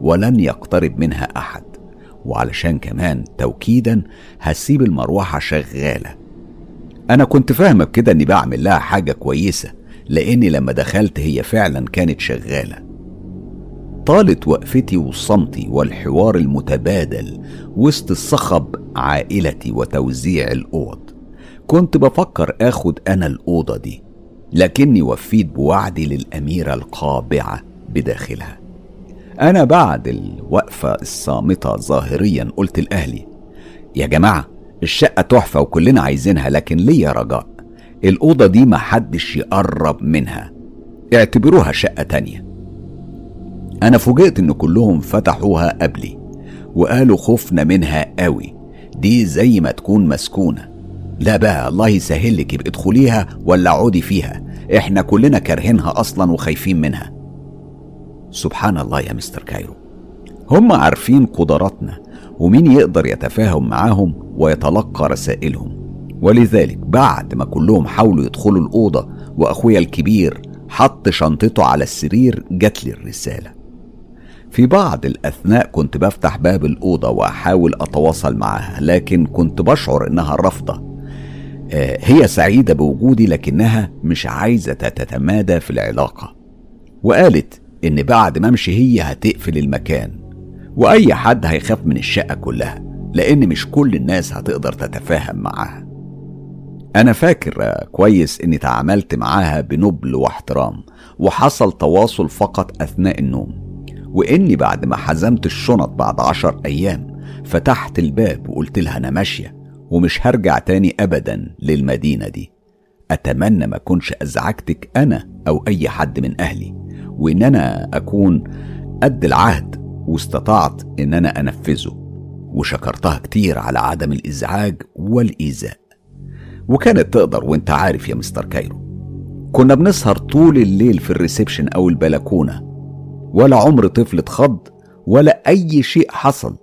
ولن يقترب منها أحد. وعلشان كمان توكيدا هسيب المروحة شغالة. أنا كنت فاهمة بكده إني بعمل لها حاجة كويسة لأني لما دخلت هي فعلا كانت شغالة. طالت وقفتي وصمتي والحوار المتبادل وسط الصخب عائلتي وتوزيع الأوض. كنت بفكر آخد أنا الأوضة دي لكني وفيت بوعدي للأميرة القابعة بداخلها. أنا بعد الوقفة الصامتة ظاهريا قلت لأهلي يا جماعة الشقة تحفة وكلنا عايزينها لكن ليا رجاء. الأوضة دي محدش يقرب منها. اعتبروها شقة تانية. أنا فوجئت إن كلهم فتحوها قبلي وقالوا خفنا منها قوي. دي زي ما تكون مسكونة. لا بقى الله يسهلك يبقى ادخليها ولا عودي فيها. إحنا كلنا كارهينها أصلا وخايفين منها. سبحان الله يا مستر كايرو. هم عارفين قدراتنا. ومين يقدر يتفاهم معاهم ويتلقى رسائلهم؟ ولذلك بعد ما كلهم حاولوا يدخلوا الأوضة وأخويا الكبير حط شنطته على السرير جات لي الرسالة. في بعض الأثناء كنت بفتح باب الأوضة وأحاول أتواصل معها لكن كنت بشعر إنها رافضة. آه، هي سعيدة بوجودي لكنها مش عايزة تتمادى في العلاقة. وقالت إن بعد ما أمشي هي هتقفل المكان. وأي حد هيخاف من الشقة كلها لأن مش كل الناس هتقدر تتفاهم معاها. أنا فاكر كويس إني تعاملت معاها بنبل واحترام وحصل تواصل فقط أثناء النوم. وإني بعد ما حزمت الشنط بعد عشر أيام فتحت الباب وقلت لها أنا ماشية ومش هرجع تاني أبدا للمدينة دي. أتمنى ما كنش أزعجتك أنا أو أي حد من أهلي وإن أنا أكون قد العهد واستطعت إن أنا أنفذه وشكرتها كتير على عدم الإزعاج والإيذاء. وكانت تقدر وأنت عارف يا مستر كايرو كنا بنسهر طول الليل في ال reception أو البلكونة ولا عمر طفل اتخض ولا أي شيء حصل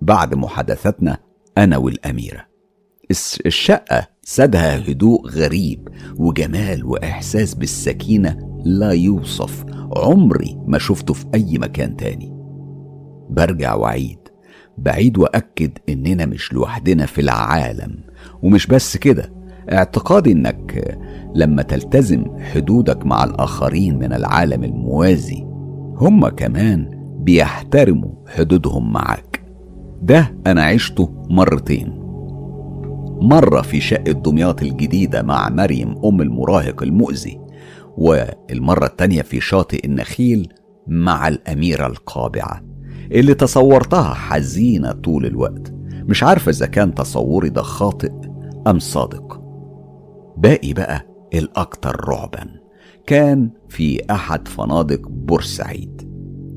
بعد محادثتنا أنا والأميرة. الشقة سادها هدوء غريب وجمال وإحساس بالسكينة لا يوصف عمري ما شفته في أي مكان تاني. برجع وعيد. بعيد وأكد إننا مش لوحدنا في العالم. ومش بس كده اعتقادي إنك لما تلتزم حدودك مع الآخرين من العالم الموازي هم كمان بيحترموا حدودهم معاك. ده أنا عشته مرتين. مرة في شقة دمياط الجديدة مع مريم أم المراهق المؤذي والمرة التانية في شاطئ النخيل مع الأميرة القابعة. اللي تصورتها حزينة طول الوقت. مش عارفة إذا كان تصوري ده خاطئ أم صادق. باقي بقى الأكثر رعبا. كان في أحد فنادق بورسعيد.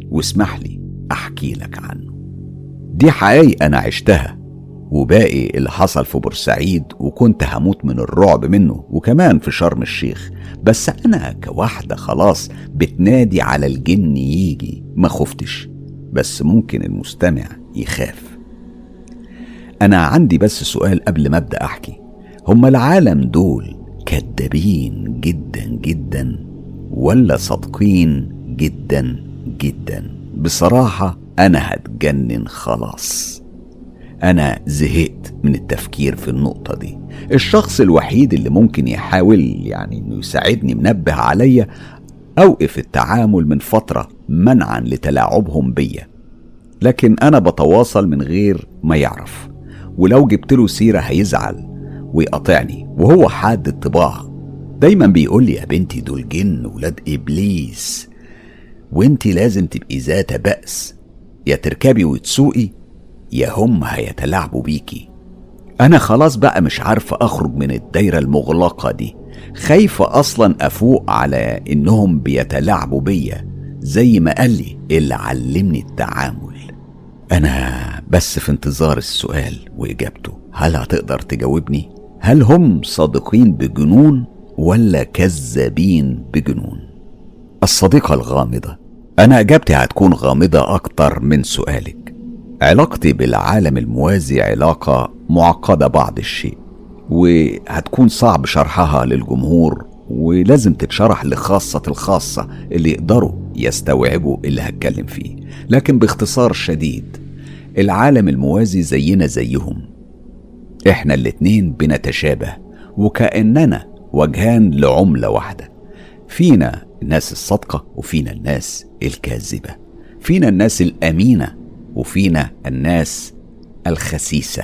واسمح لي أحكي لك عنه. دي حقايق أنا عشتها وباقي اللي حصل في بورسعيد وكنت هموت من الرعب منه وكمان في شرم الشيخ. بس أنا كواحدة خلاص بتنادي على الجن يجي ما خفتش. بس ممكن المستمع يخاف. أنا عندي بس سؤال قبل ما أبدأ أحكي. هما العالم دول كدابين جدا جدا ولا صادقين جدا جدا؟ بصراحة أنا هتجنن خلاص. أنا زهقت من التفكير في النقطة دي. الشخص الوحيد اللي ممكن يحاول يعني إنه يساعدني منبه عليا أوقف التعامل من فترة منعا لتلاعبهم بيا. لكن أنا بتواصل من غير ما يعرف. ولو جبت له سيرة هيزعل ويقاطعني وهو حاد الطباع. دايما بيقول لي يا بنتي دول جن ولاد إبليس وانتي لازم تبقي ذات بأس. يا تركبي وتسوقي يا هم هيتلاعبوا بيكي. أنا خلاص بقى مش عارفة أخرج من الدايرة المغلقة دي. خايفة أصلا أفوق على إنهم بيتلاعبوا بيا زي ما قال لي اللي علمني التعامل أنا بس في انتظار السؤال وإجابته هل هتقدر تجاوبني؟ هل هم صادقين بجنون ولا كذابين بجنون؟ الصديقة الغامضة أنا إجابتي هتكون غامضة أكتر من سؤالك علاقتي بالعالم الموازي علاقة معقدة بعض الشيء وهتكون صعب شرحها للجمهور ولازم تتشرح لخاصة الخاصة اللي يقدروا يستوعبوا اللي هتكلم فيه. لكن باختصار شديد العالم الموازي زينا زيهم. إحنا الاتنين بنتشابه وكأننا وجهان لعملة واحدة. فينا الناس الصادقة وفينا الناس الكاذبة. فينا الناس الأمينة وفينا الناس الخسيسة.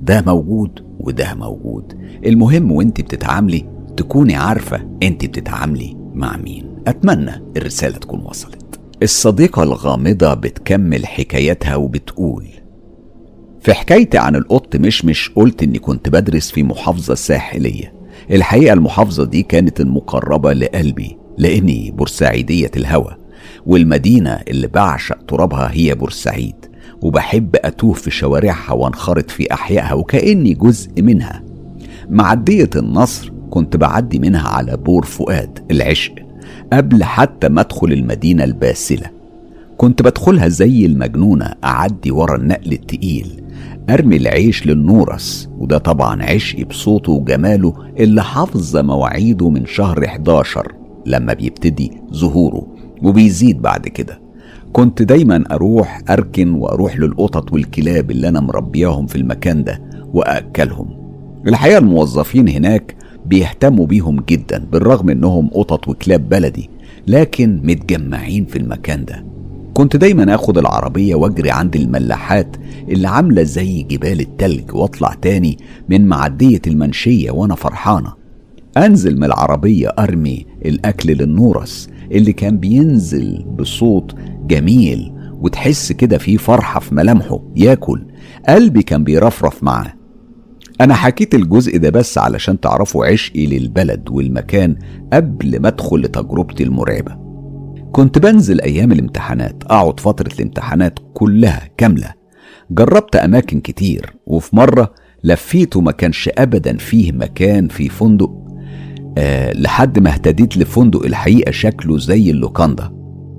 ده موجود وده موجود. المهم وانت بتتعاملي تكوني عارفة انت بتتعاملي مع مين. أتمنى الرسالة تكون وصلت. الصديقة الغامضة بتكمل حكايتها وبتقول في حكايتي عن القط مشمش قلت إني كنت بدرس في محافظة ساحلية. الحقيقة المحافظة دي كانت المقربة لقلبي لأني بورسعيدية الهوى والمدينة اللي بعشق ترابها هي بورسعيد. وبحب أتوه في شوارعها وانخرط في أحيائها وكأني جزء منها. معدية النصر كنت بعدي منها على بور فؤاد العشق قبل حتى ما أدخل المدينة الباسلة. كنت بدخلها زي المجنونة أعدي ورا النقل التقيل أرمي العيش للنورس وده طبعا عشقي بصوته وجماله اللي حافظ مواعيده من شهر 11 لما بيبتدي ظهوره وبيزيد بعد كده. كنت دايما أروح أركن وأروح للقطط والكلاب اللي أنا مربياهم في المكان ده واكلهم الحقيقة الموظفين هناك بيهتموا بيهم جدا بالرغم إنهم قطط وكلاب بلدي لكن متجمعين في المكان ده. كنت دايما آخد العربية وأجري عند الملاحات اللي عاملة زي جبال التلج وأطلع تاني من معدية المنشية وأنا فرحانة. أنزل من العربية أرمي الأكل للنورس اللي كان بينزل بصوت جميل وتحس كده في فرحة في ملامحه ياكل. قلبي كان بيرفرف معاه. أنا حكيت الجزء ده بس علشان تعرفوا عشقي للبلد والمكان قبل ما أدخل لتجربتي المرعبة. كنت بنزل أيام الامتحانات أقعد فترة الامتحانات كلها كاملة. جربت أماكن كتير وفي مرة لفيت وما كانش أبدا فيه مكان في فندق آه لحد ما اهتديت لفندق الحقيقة شكله زي اللوكاندا.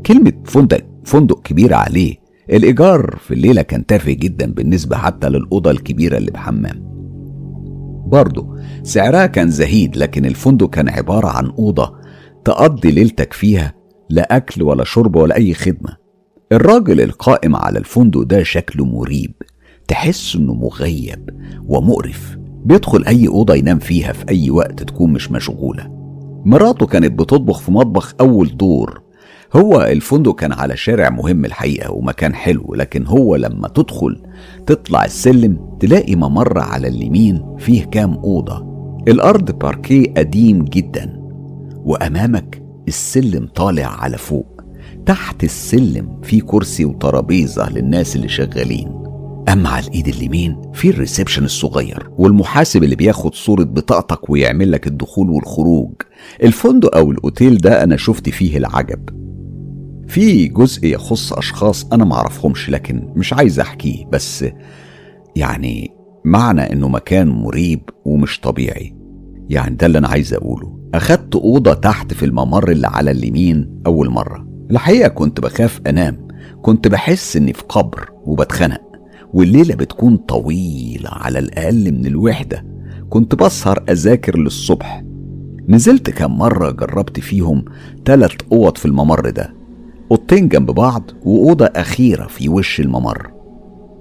كلمة فندق فندق كبير عليه. الإيجار في الليلة كان تافه جدا بالنسبة حتى للأوضة الكبيرة اللي بحمام. برضه سعرها كان زهيد لكن الفندق كان عبارة عن أوضة تقضي ليلتك فيها لا أكل ولا شرب ولا أي خدمة. الراجل القائم على الفندق ده شكله مريب تحس إنه مغيب ومقرف. بيدخل أي أوضة ينام فيها في أي وقت تكون مش مشغولة. مراته كانت بتطبخ في مطبخ أول دور. هو الفندق كان على شارع مهم الحقيقة ومكان حلو لكن هو لما تدخل تطلع السلم تلاقي ممر على اليمين فيه كام أوضة. الأرض باركيه قديم جدا وأمامك السلم طالع على فوق. تحت السلم في كرسي وترابيزة للناس اللي شغالين. أما على الإيد اليمين في الريسبشن الصغير والمحاسب اللي بياخد صورة بطاقتك ويعمل لك الدخول والخروج. الفندق أو الأوتيل ده أنا شفت فيه العجب. في جزء يخص أشخاص أنا معرفهمش لكن مش عايز أحكيه بس يعني معنى إنه مكان مريب ومش طبيعي. يعني ده اللي أنا عايز أقوله. أخدت أوضة تحت في الممر اللي على اليمين أول مرة. الحقيقة كنت بخاف أنام. كنت بحس إني في قبر وبتخنق. والليلة بتكون طويلة على الأقل من الوحدة. كنت بسهر أذاكر للصبح. نزلت كم مرة جربت فيهم تلات أوض في الممر ده. أوضتين جنب بعض وأوضة أخيرة في وش الممر.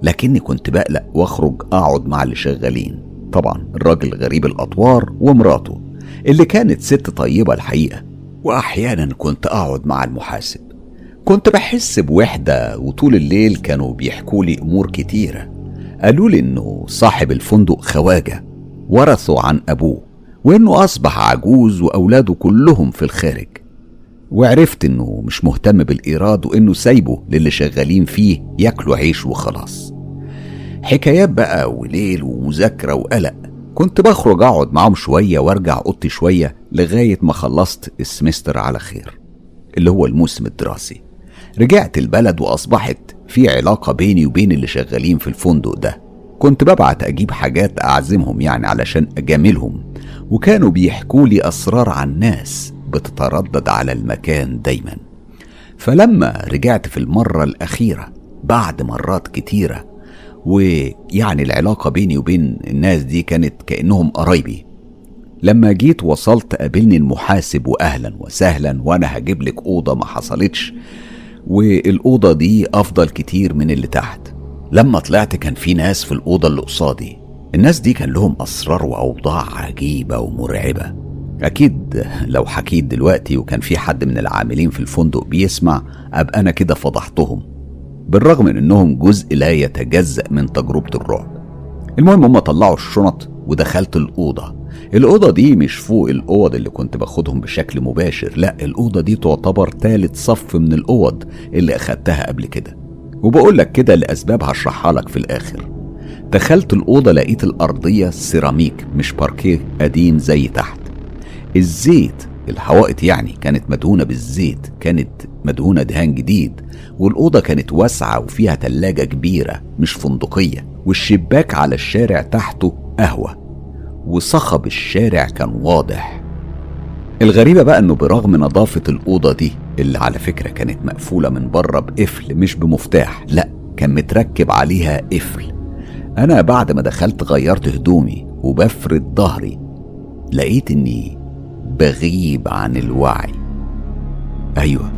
لكني كنت بقلق وأخرج أقعد مع اللي شغالين. طبعا الراجل غريب الأطوار ومراته اللي كانت ست طيبة الحقيقة. وأحيانا كنت أقعد مع المحاسب. كنت بحس بوحدة وطول الليل كانوا بيحكوا لي أمور كتيرة. قالوا لي إنه صاحب الفندق خواجة. ورثوا عن أبوه وإنه أصبح عجوز وأولاده كلهم في الخارج. وعرفت إنه مش مهتم بالإيراد وإنه سايبه للي شغالين فيه ياكلوا عيش وخلاص. حكايات بقى وليل ومذاكرة وقلق. كنت بخرج أقعد معاهم شوية وأرجع أوضتي شوية لغاية ما خلصت السمستر على خير اللي هو الموسم الدراسي. رجعت البلد وأصبحت في علاقة بيني وبين اللي شغالين في الفندق ده. كنت ببعت أجيب حاجات أعزمهم يعني علشان أجاملهم وكانوا بيحكوا لي أسرار عن ناس. بتتردد على المكان دايما. فلما رجعت في المرة الأخيرة بعد مرات كتيرة ويعني العلاقة بيني وبين الناس دي كانت كأنهم قرايبي لما جيت وصلت قابلني المحاسب وأهلا وسهلا وأنا هجيب لك أوضة ما حصلتش والأوضة دي أفضل كتير من اللي تحت. لما طلعت كان في ناس في الأوضة اللي قصادي. الناس دي كان لهم أسرار وأوضاع عجيبة ومرعبة. أكيد لو حكيت دلوقتي وكان في حد من العاملين في الفندق بيسمع أبقى أنا كده فضحتهم بالرغم من إنهم جزء لا يتجزأ من تجربة الرعب. المهم هم طلعوا الشنط ودخلت الأوضة. الأوضة دي مش فوق الأوض اللي كنت باخدهم بشكل مباشر لا الأوضة دي تعتبر تالت صف من الأوض اللي أخدتها قبل كده. وبقول لك كده لأسباب هشرحها لك في الآخر. دخلت الأوضة لقيت الأرضية سيراميك مش باركيه قديم زي تحت. الزيت الحوائط يعني كانت مدهونة بالزيت كانت مدهونة دهان جديد والأوضة كانت واسعة وفيها تلاجة كبيرة مش فندقية والشباك على الشارع تحته قهوة وصخب الشارع كان واضح. الغريبة بقى إنه برغم نظافة الأوضة دي اللي على فكرة كانت مقفولة من بره بقفل مش بمفتاح لأ كان متركب عليها قفل. أنا بعد ما دخلت غيرت هدومي وبفرد ظهري لقيت إني بغيب عن الوعي. أيوة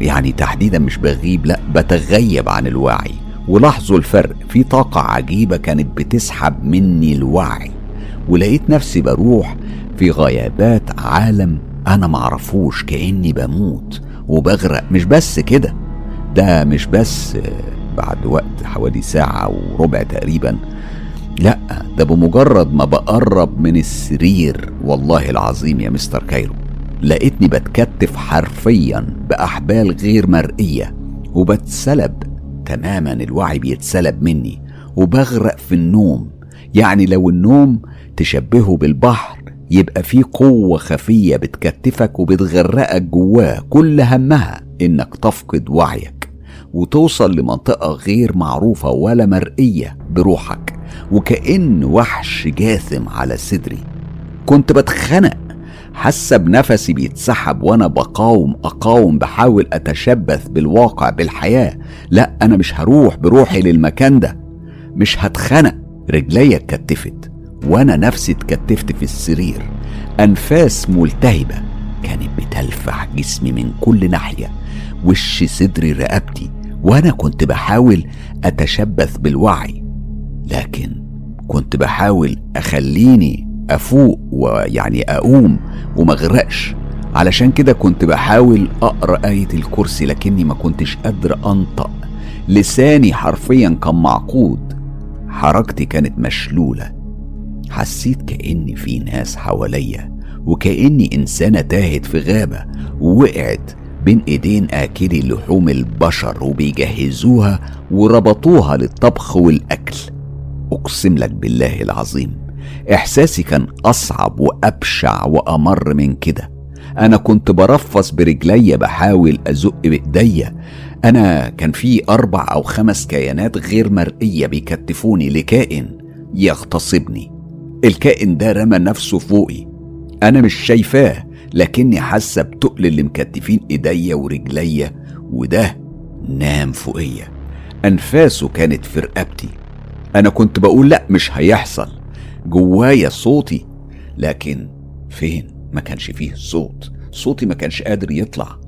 يعني تحديدا مش بغيب لا بتغيب عن الوعي. ولاحظوا الفرق في طاقة عجيبة كانت بتسحب مني الوعي. ولقيت نفسي بروح في غيابات عالم أنا معرفوش كأني بموت وبغرق. مش بس كده ده مش بس بعد وقت حوالي ساعة وربع تقريبا لا ده بمجرد ما بقرب من السرير. والله العظيم يا مستر كايرو لقيتني بتكتف حرفيا بأحبال غير مرئية وبتسلب تماما الوعي بيتسلب مني وبغرق في النوم. يعني لو النوم تشبهه بالبحر يبقى في قوة خفية بتكتفك وبتغرقك جواه كل همها إنك تفقد وعيك. وتوصل لمنطقة غير معروفة ولا مرئية بروحك وكأن وحش جاثم على صدري. كنت بتخنق حاسة بنفسي بيتسحب وأنا بقاوم أقاوم بحاول أتشبث بالواقع بالحياة. لا أنا مش هروح بروحي للمكان ده. مش هتخنق. رجليا اتكتفت وأنا نفسي اتكتفت في السرير. أنفاس ملتهبة كانت بتلفح جسمي من كل ناحية وش صدري رقبتي وأنا كنت بحاول اتشبث بالوعي لكن كنت بحاول اخليني افوق ويعني اقوم ومغرقش علشان كده كنت بحاول اقرأ آية الكرسي لكني ما كنتش قادر أنطق. لساني حرفيا كان معقود. حركتي كانت مشلولة. حسيت كأن في ناس حواليا وكأني إنسانة تاهت في غابة. ووقعت بين إيدين آكلي لحوم البشر وبيجهزوها وربطوها للطبخ والأكل. أقسم لك بالله العظيم إحساسي كان أصعب وأبشع وأمر من كده. أنا كنت برفص برجلي بحاول أزق بإيديا. أنا كان في أربع أو خمس كيانات غير مرئية بيكتفوني لكائن يغتصبني. الكائن ده رمى نفسه فوقي. أنا مش شايفاه. لكني حاسة بتقل اللي مكتفين إيديا ورجليا وده نام فوقيا. أنفاسه كانت في رقبتي. أنا كنت بقول لأ مش هيحصل. جوايا صوتي لكن فين؟ ما كانش فيه صوت. صوتي ما كانش قادر يطلع.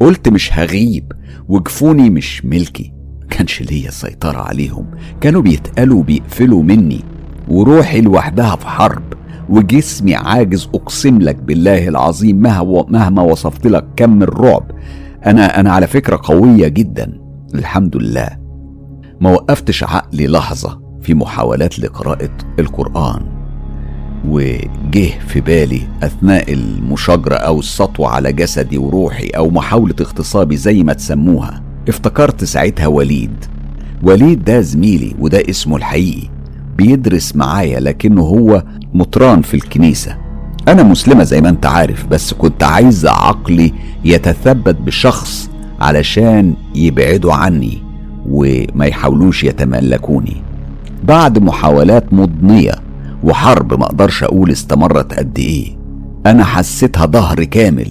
قلت مش هغيب وجفوني مش ملكي. كانش ليا سيطرة عليهم. كانوا بيتقلوا وبيقفلوا مني وروحي لوحدها في حرب. وجسمي عاجز أقسم لك بالله العظيم مهما وصفت لك كم الرعب أنا أنا على فكرة قوية جدا الحمد لله. ما وقفتش عقلي لحظة في محاولات لقراءة القرآن. وجه في بالي أثناء المشاجرة أو السطوه على جسدي وروحي أو محاولة اغتصابي زي ما تسموها افتكرت ساعتها وليد. وليد ده زميلي وده اسمه الحقيقي. بيدرس معايا لكنه هو مطران في الكنيسة. أنا مسلمة زي ما أنت عارف بس كنت عايز عقلي يتثبت بشخص علشان يبعدوا عني وما يحاولوش يتملكوني. بعد محاولات مضنية وحرب ما أقدرش أقول استمرت قد إيه أنا حسيتها ظهر كامل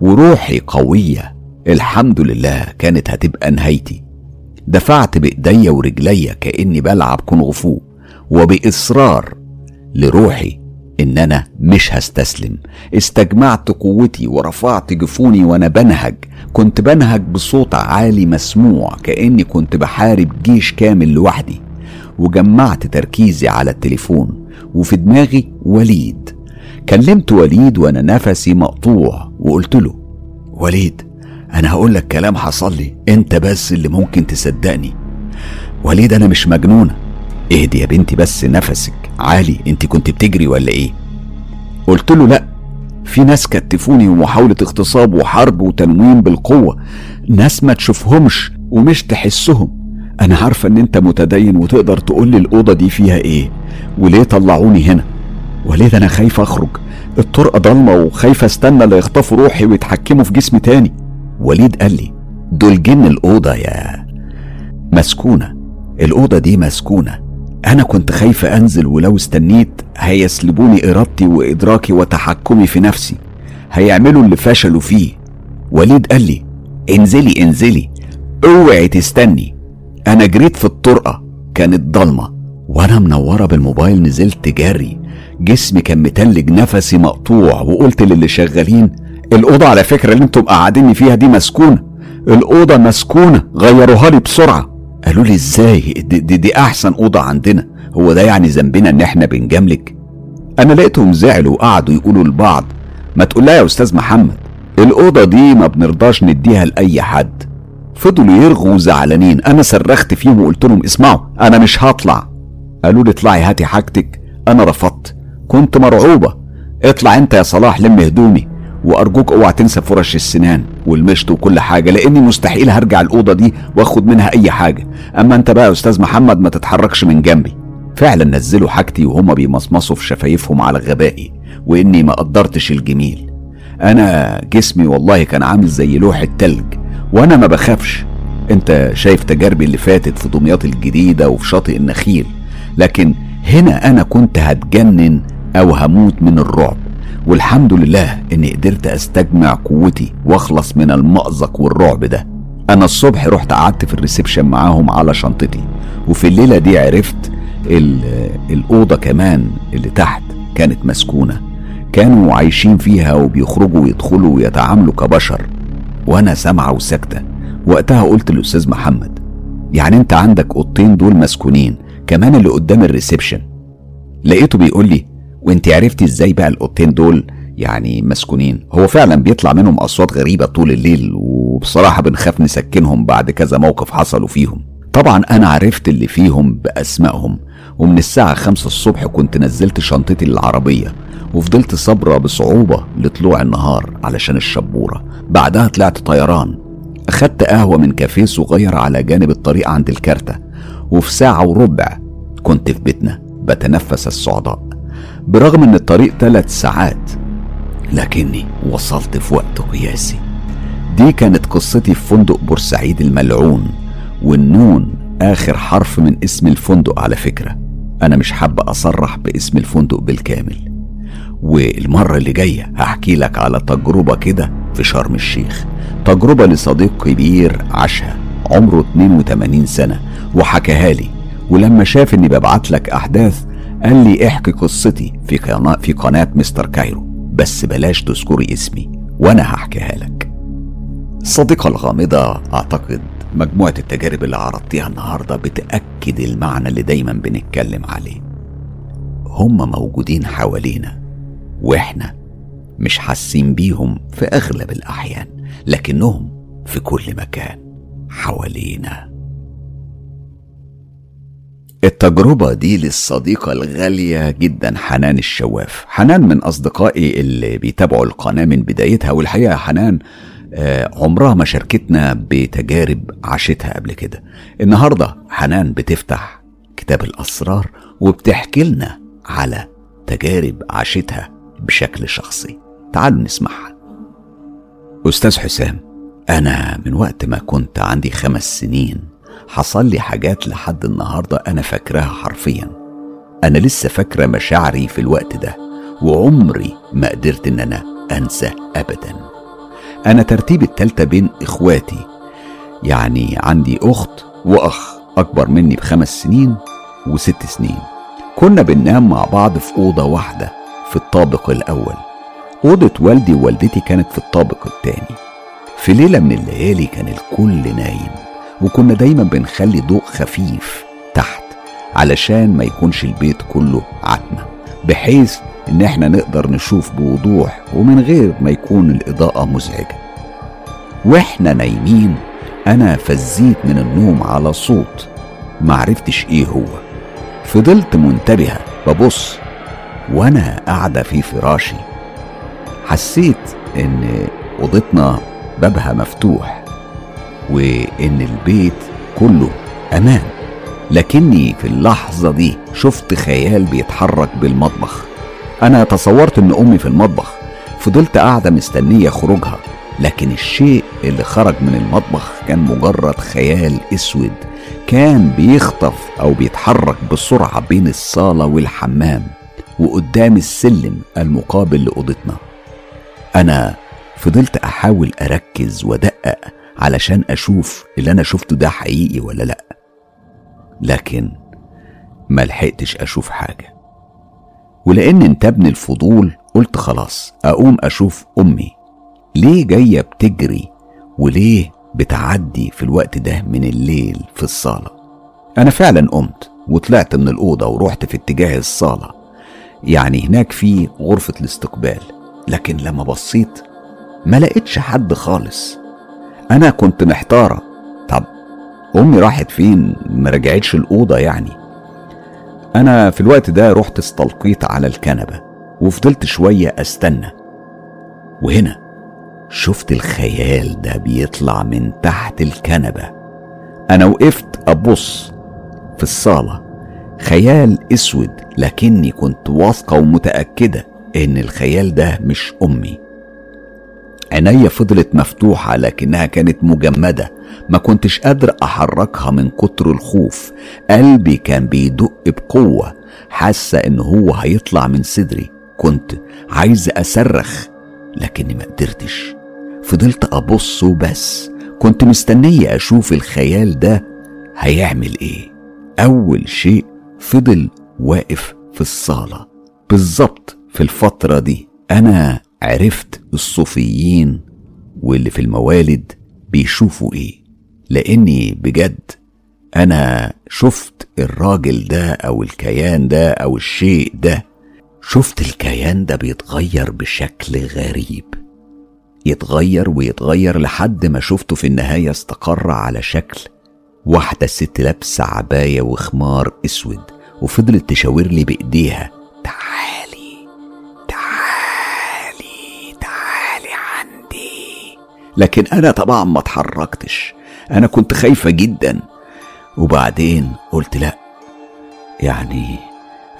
وروحي قوية. الحمد لله كانت هتبقى نهايتي. دفعت بإيديا ورجليا كأني بلعب كونغ فو. وبإصرار لروحي ان أنا مش هستسلم. استجمعت قوتي ورفعت جفوني وأنا بنهج. كنت بنهج بصوت عالي مسموع كأني كنت بحارب جيش كامل لوحدي. وجمعت تركيزي على التليفون وفي دماغي وليد. كلمت وليد وأنا نفسي مقطوع وقلت له وليد أنا هقول لك كلام حصل لي أنت بس اللي ممكن تصدقني. وليد أنا مش مجنونة. اهدي يا بنتي بس نفسك. عالي انت كنت بتجري ولا إيه؟ قلت له لا. في ناس كتفوني ومحاولة اغتصاب وحرب وتنويم بالقوة. ناس ما تشوفهمش ومش تحسهم. أنا عارفة إن أنت متدين وتقدر تقول لي الأوضة دي فيها إيه؟ وليه طلعوني هنا؟ وليه أنا خايف أخرج؟ الطرقة ضلمة وخايف أستنى لا يخطفوا روحي ويتحكموا في جسمي تاني. وليد قال لي دول جن الأوضة يا مسكونة. الأوضة دي مسكونة. أنا كنت خايفة أنزل ولو استنيت. هيسلبوني إرادتي وإدراكي وتحكمي في نفسي. هيعملوا اللي فشلوا فيه. وليد قال لي انزلي انزلي. اوعي تستني. أنا جريت في الطرقة كانت ضلمة. وأنا منورة بالموبايل نزلت جري. جسمي كان متلج نفسي مقطوع. وقلت للي شغالين الأوضة على فكرة اللي أنتم قاعديني فيها دي مسكونة. الأوضة مسكونة غيروها لي بسرعة. قالوا لي إزاي؟ دي, دي, دي أحسن أوضة عندنا. هو ده يعني ذنبنا إن إحنا بنجاملك؟ أنا لقيتهم زعلوا وقعدوا يقولوا لبعض ما تقول لها يا أستاذ محمد الأوضة دي ما بنرضاش نديها لأي حد. فضلوا يرغوا زعلانين. أنا صرخت فيهم وقلت لهم اسمعوا أنا مش هطلع. قالوا لي اطلعي هاتي حاجتك. أنا رفضت. كنت مرعوبة. اطلع أنت يا صلاح لم هدومي وأرجوك اوعى تنسى فرش السنان والمشط وكل حاجة لأني مستحيل هرجع الأوضة دي وآخد منها أي حاجة. أما أنت بقى يا أستاذ محمد ما تتحركش من جنبي. فعلا نزلوا حاجتي وهما بيمصمصوا في شفايفهم على غبائي وإني ما قدرتش الجميل. أنا جسمي والله كان عامل زي لوح التلج وأنا ما بخافش. أنت شايف تجاربي اللي فاتت في دمياط الجديدة وفي شاطئ النخيل لكن هنا أنا كنت هتجنن أو هموت من الرعب. والحمد لله إني قدرت أستجمع قوتي وأخلص من المأزق والرعب ده. أنا الصبح رحت قعدت في الريسبشن معاهم على شنطتي وفي الليلة دي عرفت الأوضة كمان اللي تحت كانت مسكونة. كانوا عايشين فيها وبيخرجوا ويدخلوا ويتعاملوا كبشر. وأنا سامعة وساكتة. وقتها قلت للأستاذ محمد يعني أنت عندك أوضتين دول مسكونين كمان اللي قدام الريسبشن؟ لقيته بيقول لي وانت عرفتي إزاي بقى الاوضتين دول يعني مسكونين؟ هو فعلا بيطلع منهم أصوات غريبة طول الليل وبصراحة بنخاف نسكنهم بعد كذا موقف حصلوا فيهم. طبعا أنا عرفت اللي فيهم بأسمائهم ومن الساعة خمسة الصبح كنت نزلت شنطتي للعربيه وفضلت صبرة بصعوبة لطلوع النهار علشان الشبورة. بعدها طلعت طيران. أخدت قهوة من كافيه صغير على جانب الطريق عند الكارتة وفي ساعة وربع كنت في بيتنا بتنفس الصعداء. برغم إن الطريق ثلاث ساعات لكني وصلت في وقت قياسي. دي كانت قصتي في فندق بورسعيد الملعون والنون آخر حرف من اسم الفندق على فكرة. أنا مش حابة أصرح باسم الفندق بالكامل. والمرة اللي جاية هحكي لك على تجربة كده في شرم الشيخ. تجربة لصديق كبير عاشها عمره 82 سنة وحكاها لي. ولما شاف إني ببعت لك أحداث قال لي احكي قصتي في قناة في قناة مستر كايرو بس بلاش تذكري اسمي وأنا هحكيها لك. الصديقة الغامضة أعتقد مجموعة التجارب اللي عرضتيها النهاردة بتأكد المعنى اللي دايما بنتكلم عليه. هم موجودين حوالينا وإحنا مش حاسين بيهم في أغلب الأحيان لكنهم في كل مكان حوالينا. التجربة دي للصديقة الغالية جدا حنان الشواف. حنان من أصدقائي اللي بيتابعوا القناة من بدايتها والحقيقة حنان آه، عمرها ما شاركتنا بتجارب عاشتها قبل كده. النهاردة حنان بتفتح كتاب الأسرار وبتحكي لنا على تجارب عاشتها بشكل شخصي. تعالوا نسمعها. أستاذ حسام أنا من وقت ما كنت عندي خمس سنين حصل لي حاجات لحد النهاردة أنا فاكراها حرفيا. أنا لسه فاكرة مشاعري في الوقت ده وعمري ما قدرت إن أنا أنسى أبدا. أنا ترتيب التالتة بين إخواتي يعني عندي أخت وأخ أكبر مني بخمس سنين وست سنين. كنا بننام مع بعض في أوضة واحدة في الطابق الأول. أوضة والدي ووالدتي كانت في الطابق الثاني في ليلة من الليالي كان الكل نايم. وكنا دايما بنخلي ضوء خفيف تحت علشان ما يكونش البيت كله عتمة بحيث إن إحنا نقدر نشوف بوضوح ومن غير ما يكون الإضاءة مزعجة. وإحنا نايمين أنا فزيت من النوم على صوت معرفتش إيه هو. فضلت منتبهة ببص وأنا قاعدة في فراشي. حسيت إن أوضتنا بابها مفتوح. وإن البيت كله أمان. لكني في اللحظة دي شفت خيال بيتحرك بالمطبخ. أنا تصورت إن أمي في المطبخ. فضلت قاعدة مستنية خروجها. لكن الشيء اللي خرج من المطبخ كان مجرد خيال أسود. كان بيخطف أو بيتحرك بسرعة بين الصالة والحمام وقدام السلم المقابل لأوضتنا. أنا فضلت أحاول أركز وأدقق علشان أشوف اللي أنا شفته ده حقيقي ولا لأ. لكن ما لحقتش أشوف حاجة. ولأن انتابني الفضول قلت خلاص أقوم أشوف أمي. ليه جاية بتجري وليه بتعدي في الوقت ده من الليل في الصالة؟ أنا فعلا قمت وطلعت من الأوضة ورحت في اتجاه الصالة. يعني هناك في غرفة الاستقبال. لكن لما بصيت ما لقيتش حد خالص. أنا كنت محتارة. طب أمي راحت فين؟ ما رجعتش الأوضة يعني. أنا في الوقت ده رحت استلقيت على الكنبة وفضلت شوية أستنى. وهنا شفت الخيال ده بيطلع من تحت الكنبة. أنا وقفت أبص في الصالة. خيال أسود لكني كنت واثقة ومتأكدة إن الخيال ده مش أمي. عينيا فضلت مفتوحة لكنها كانت مجمدة. ما كنتش قادر أحركها من كتر الخوف. قلبي كان بيدق بقوة. حاسة إن هو هيطلع من صدري. كنت عايز أصرخ لكني ما قدرتش. فضلت أبص وبس. كنت مستنية أشوف الخيال ده هيعمل إيه. أول شيء فضل واقف في الصالة. بالظبط في الفترة دي. أنا عرفت الصوفيين واللي في الموالد بيشوفوا إيه. لأني بجد أنا شفت الراجل ده أو الكيان ده أو الشيء ده شفت الكيان ده بيتغير بشكل غريب. يتغير ويتغير لحد ما شفته في النهاية استقر على شكل واحدة ست لابسة عباية وخمار أسود وفضلت تشاور لي بإيديها تعالي لكن أنا طبعا ما اتحركتش. أنا كنت خايفة جدا. وبعدين قلت لأ. يعني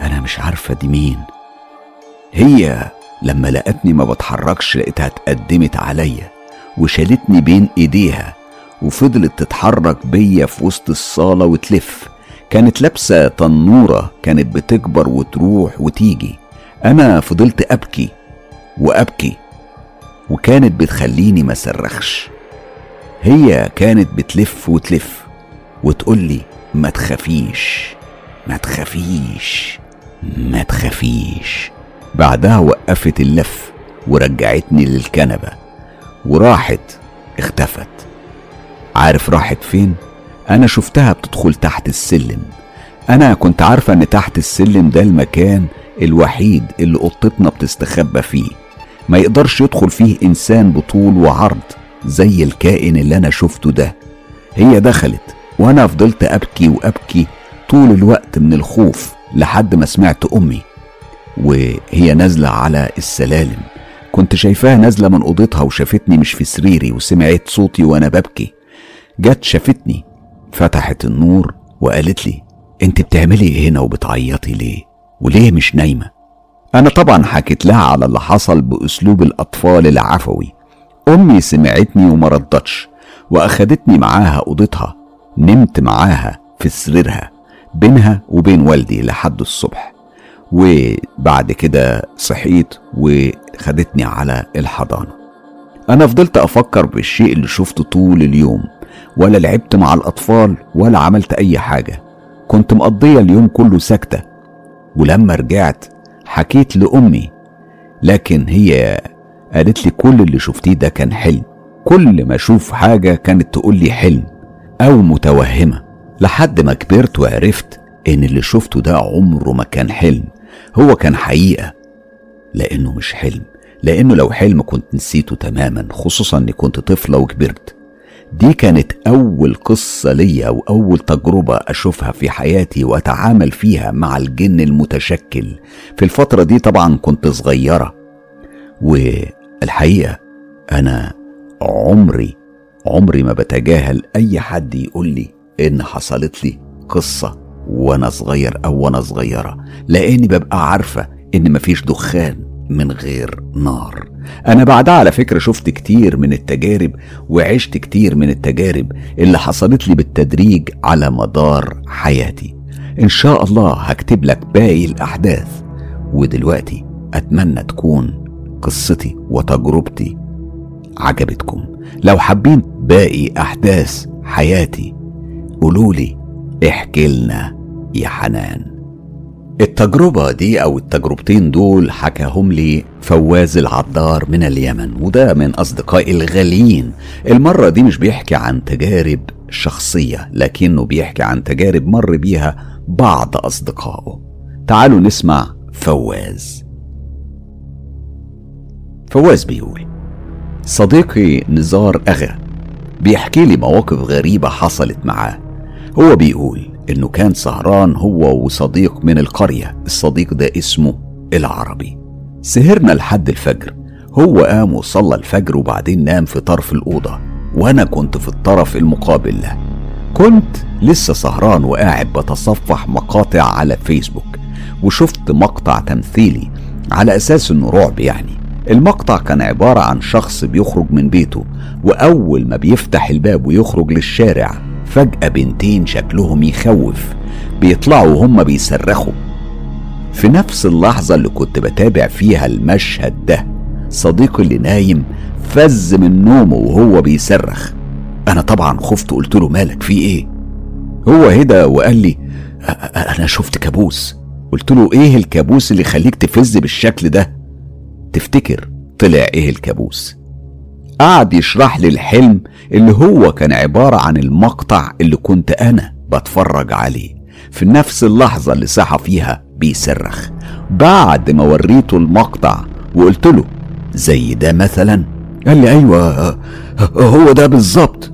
أنا مش عارفة دي مين. هي لما لقتني ما بتحركش لقيتها اتقدمت عليا وشالتني بين إيديها وفضلت تتحرك بيا في وسط الصالة وتلف. كانت لابسة تنورة كانت بتكبر وتروح وتيجي. أنا فضلت أبكي وأبكي. وكانت بتخليني ما صرخش. هي كانت بتلف وتلف وتقولي ما تخافيش ما تخافيش ما تخافيش. بعدها وقفت اللف ورجعتني للكنبة وراحت اختفت. عارف راحت فين؟ أنا شفتها بتدخل تحت السلم. أنا كنت عارفة إن تحت السلم ده المكان الوحيد اللي قطتنا بتستخبى فيه. ما يقدرش يدخل فيه إنسان بطول وعرض زي الكائن اللي أنا شفته ده. هي دخلت وأنا فضلت أبكي وأبكي طول الوقت من الخوف لحد ما سمعت أمي. وهي نازلة على السلالم. كنت شايفاها نازلة من أوضتها وشافتني مش في سريري وسمعت صوتي وأنا ببكي. جت شافتني فتحت النور وقالت لي أنت بتعملي إيه هنا وبتعيطي ليه؟ وليه مش نايمة؟ أنا طبعا حكيت لها على اللي حصل بأسلوب الأطفال العفوي. أمي سمعتني وما ردتش وأخدتني معاها أوضتها نمت معاها في سريرها بينها وبين والدي لحد الصبح. وبعد كده صحيت وخدتني على الحضانة. أنا فضلت أفكر بالشيء اللي شفته طول اليوم ولا لعبت مع الأطفال ولا عملت أي حاجة. كنت مقضية اليوم كله ساكتة. ولما رجعت حكيت لأمي لكن هي قالت لي كل اللي شفتيه ده كان حلم. كل ما أشوف حاجة كانت تقول لي حلم أو متوهمة. لحد ما كبرت وعرفت إن اللي شفته ده عمره ما كان حلم هو كان حقيقة لأنه مش حلم. لأنه لو حلم كنت نسيته تماما خصوصا إني كنت طفلة وكبرت. دي كانت أول قصة ليا أو أول تجربة أشوفها في حياتي وأتعامل فيها مع الجن المتشكل. في الفترة دي طبعا كنت صغيرة والحقيقة أنا عمري عمري ما بتجاهل أي حد يقول لي إن حصلت لي قصة وأنا صغير أو وأنا صغيرة لأني ببقى عارفة إن مفيش دخان. من غير نار. أنا بعدها على فكرة شفت كتير من التجارب وعشت كتير من التجارب اللي حصلت لي بالتدريج على مدار حياتي. إن شاء الله هكتب لك باقي الأحداث. ودلوقتي أتمنى تكون قصتي وتجربتي عجبتكم. لو حابين باقي أحداث حياتي قولولي احكي لنا يا حنان. التجربة دي أو التجربتين دول حكاهم لي فواز العطار من اليمن وده من أصدقائي الغاليين المرة دي مش بيحكي عن تجارب شخصية لكنه بيحكي عن تجارب مر بيها بعض أصدقائه. تعالوا نسمع فواز. فواز بيقول صديقي نزار أغا بيحكي لي مواقف غريبة حصلت معاه. هو بيقول إنه كان سهران هو وصديق من القرية الصديق ده اسمه العربي. سهرنا لحد الفجر. هو قام وصلى الفجر وبعدين نام في طرف الأوضة وأنا كنت في الطرف المقابل له. كنت لسه سهران وقاعد بتصفح مقاطع على فيسبوك وشفت مقطع تمثيلي على أساس إنه رعب يعني. المقطع كان عبارة عن شخص بيخرج من بيته وأول ما بيفتح الباب ويخرج للشارع فجأة بنتين شكلهم يخوف بيطلعوا وهم بيصرخوا. في نفس اللحظة اللي كنت بتابع فيها المشهد ده صديقي اللي نايم فز من نومه وهو بيصرخ. أنا طبعا خفت قلت له مالك في إيه؟ هو هدى وقال لي أنا شفت كابوس. قلت له إيه الكابوس اللي يخليك تفز بالشكل ده؟ تفتكر طلع إيه الكابوس؟ قعد يشرح لي الحلم اللي هو كان عبارة عن المقطع اللي كنت أنا بتفرج عليه. في نفس اللحظة اللي صحى فيها بيصرخ. بعد ما وريته المقطع وقلت له زي ده مثلا؟ قال لي أيوه هو ده بالظبط.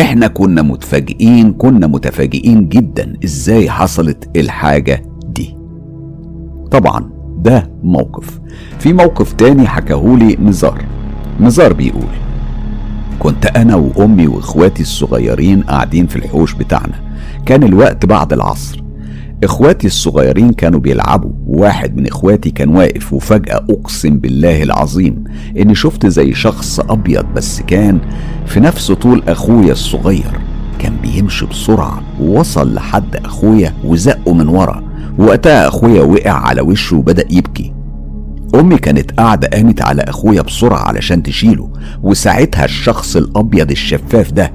إحنا كنا متفاجئين كنا متفاجئين جدا إزاي حصلت الحاجة دي. طبعا ده موقف. في موقف تاني حكاهولي نزار. نزار بيقول كنت أنا وأمي وإخواتي الصغيرين قاعدين في الحوش بتاعنا. كان الوقت بعد العصر. إخواتي الصغيرين كانوا بيلعبوا وواحد من إخواتي كان واقف وفجأة أقسم بالله العظيم إني شفت زي شخص أبيض بس كان في نفس طول أخويا الصغير. كان بيمشي بسرعة ووصل لحد أخويا وزقه من ورا. وقتها أخويا وقع على وشه وبدأ يبكي. أمي كانت قاعدة قامت على أخويا بسرعة علشان تشيله وساعتها الشخص الأبيض الشفاف ده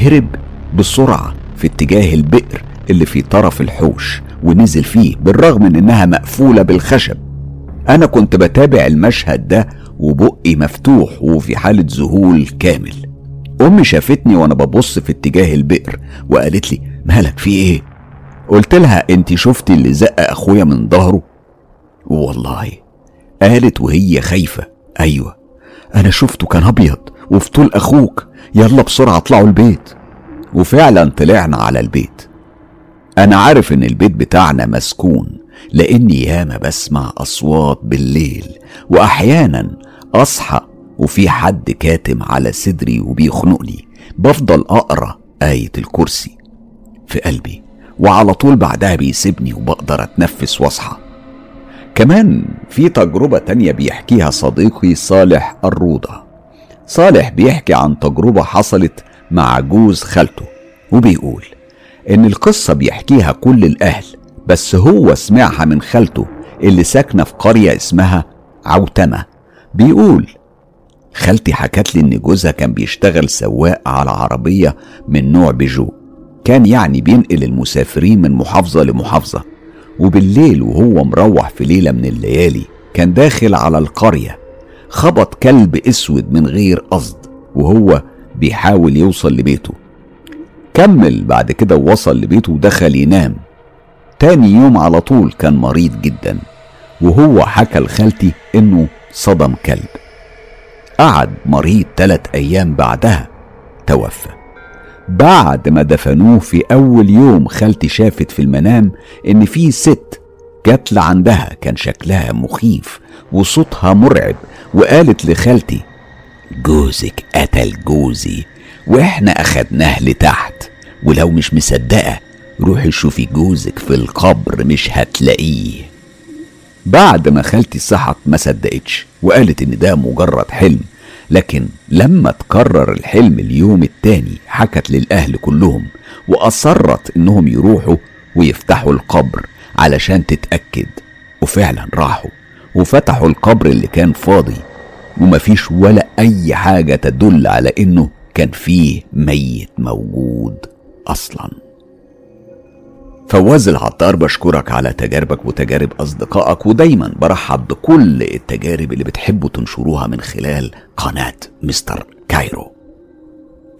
هرب بسرعة في اتجاه البئر اللي في طرف الحوش ونزل فيه بالرغم من إنها مقفولة بالخشب. أنا كنت بتابع المشهد ده وبقي مفتوح وفي حالة ذهول كامل. أمي شافتني وأنا ببص في اتجاه البئر وقالت لي مالك في إيه؟ قلت لها انت شفتي اللي زق أخويا من ظهره؟ والله قالت وهي خايفة. أيوه أنا شفته كان أبيض وفي طول أخوك. يلا بسرعة اطلعوا البيت. وفعلا طلعنا على البيت. أنا عارف إن البيت بتاعنا مسكون لأني ياما بسمع أصوات بالليل. واحيانا أصحى وفي حد كاتم على صدري وبيخنقني. بفضل أقرأ آية الكرسي في قلبي. وعلى طول بعدها بيسيبني وبقدر أتنفس وأصحى. كمان في تجربة تانية بيحكيها صديقي صالح الروضة. صالح بيحكي عن تجربة حصلت مع جوز خالته وبيقول إن القصة بيحكيها كل الأهل بس هو سمعها من خالته اللي ساكنة في قرية اسمها عوتمة. بيقول خالتي حكت لي إن جوزها كان بيشتغل سواق على عربية من نوع بيجو كان يعني بينقل المسافرين من محافظة لمحافظة. وبالليل وهو مروح في ليلة من الليالي كان داخل على القرية خبط كلب أسود من غير قصد وهو بيحاول يوصل لبيته. كمل بعد كده ووصل لبيته ودخل ينام. تاني يوم على طول كان مريض جدا وهو حكى لخالتي إنه صدم كلب. قعد مريض تلات أيام بعدها توفى. بعد ما دفنوه في أول يوم خالتي شافت في المنام إن في ست جت لعندها كان شكلها مخيف وصوتها مرعب وقالت لخالتي جوزك قتل جوزي وإحنا أخدناه لتحت ولو مش مصدقة روحي شوفي جوزك في القبر مش هتلاقيه. بعد ما خالتي صحت ما صدقتش وقالت إن ده مجرد حلم لكن لما تكرر الحلم اليوم التاني حكت للأهل كلهم وأصرت إنهم يروحوا ويفتحوا القبر علشان تتأكد. وفعلا راحوا وفتحوا القبر اللي كان فاضي ومفيش ولا أي حاجة تدل على إنه كان فيه ميت موجود أصلا. فواز العطار بشكرك على تجاربك وتجارب أصدقائك ودايما برحب بكل التجارب اللي بتحبوا تنشروها من خلال قناة مستر كايرو.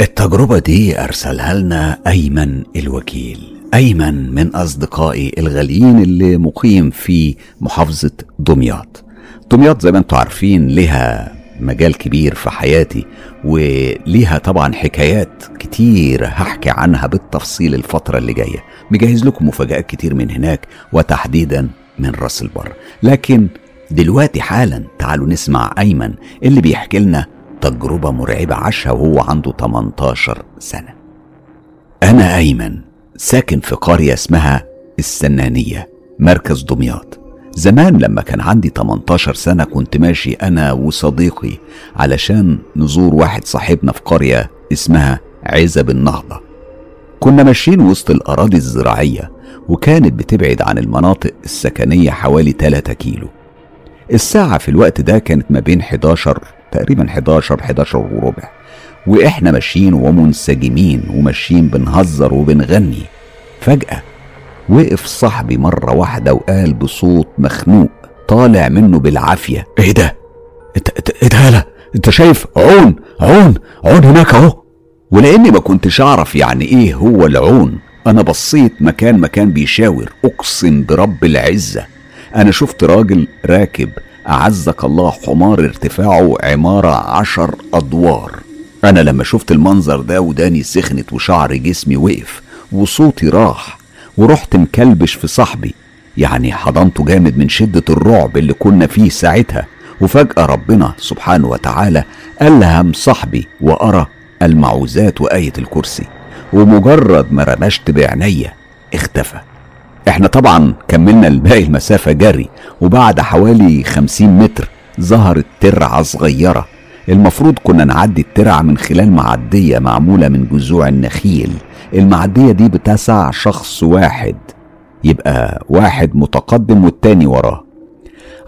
التجربة دي أرسلها لنا أيمن الوكيل. أيمن من أصدقائي الغاليين اللي مقيم في محافظة دمياط. دمياط زي ما أنتم عارفين لها مجال كبير في حياتي وليها طبعا حكايات كتير هحكي عنها بالتفصيل الفترة اللي جاية. مجهز لكم مفاجآت كتير من هناك وتحديدا من راس البر. لكن دلوقتي حالا تعالوا نسمع أيمن اللي بيحكي لنا تجربة مرعبة عاشها وهو عنده 18 سنة. أنا أيمن ساكن في قرية اسمها السنانية مركز دمياط. زمان لما كان عندي 18 سنة كنت ماشي أنا وصديقي علشان نزور واحد صاحبنا في قرية اسمها عزب النهضة كنا ماشيين وسط الأراضي الزراعية وكانت بتبعد عن المناطق السكنية حوالي 3 كيلو. الساعة في الوقت ده كانت ما بين 11 تقريبا 11 11 وربع. وإحنا ماشيين ومنسجمين وماشيين بنهزر وبنغني. فجأة وقف صاحبي مرة واحدة وقال بصوت مخنوق طالع منه بالعافية. إيه ده؟ إيه ده؟ أنت شايف؟ عون عون عون هناك أهو. ولأني ما كنتش أعرف يعني إيه هو العون أنا بصيت مكان مكان بيشاور أقسم برب العزة. أنا شفت راجل راكب أعزك الله حمار ارتفاعه عمارة عشر أدوار. أنا لما شفت المنظر ده وداني سخنت وشعر جسمي وقف وصوتي راح. ورحت مكلبش في صاحبي. يعني حضنته جامد من شدة الرعب اللي كنا فيه ساعتها. وفجأة ربنا سبحانه وتعالى ألهم صاحبي وأرى المعوذات وآية الكرسي. ومجرد ما رمشت بعينيا اختفى. إحنا طبعا كملنا الباقي المسافة جري. وبعد حوالي خمسين متر ظهرت ترعة صغيرة. المفروض كنا نعدي الترعة من خلال معدية معمولة من جذوع النخيل. المعدية دي بتسع شخص واحد. يبقى واحد متقدم والتاني وراه.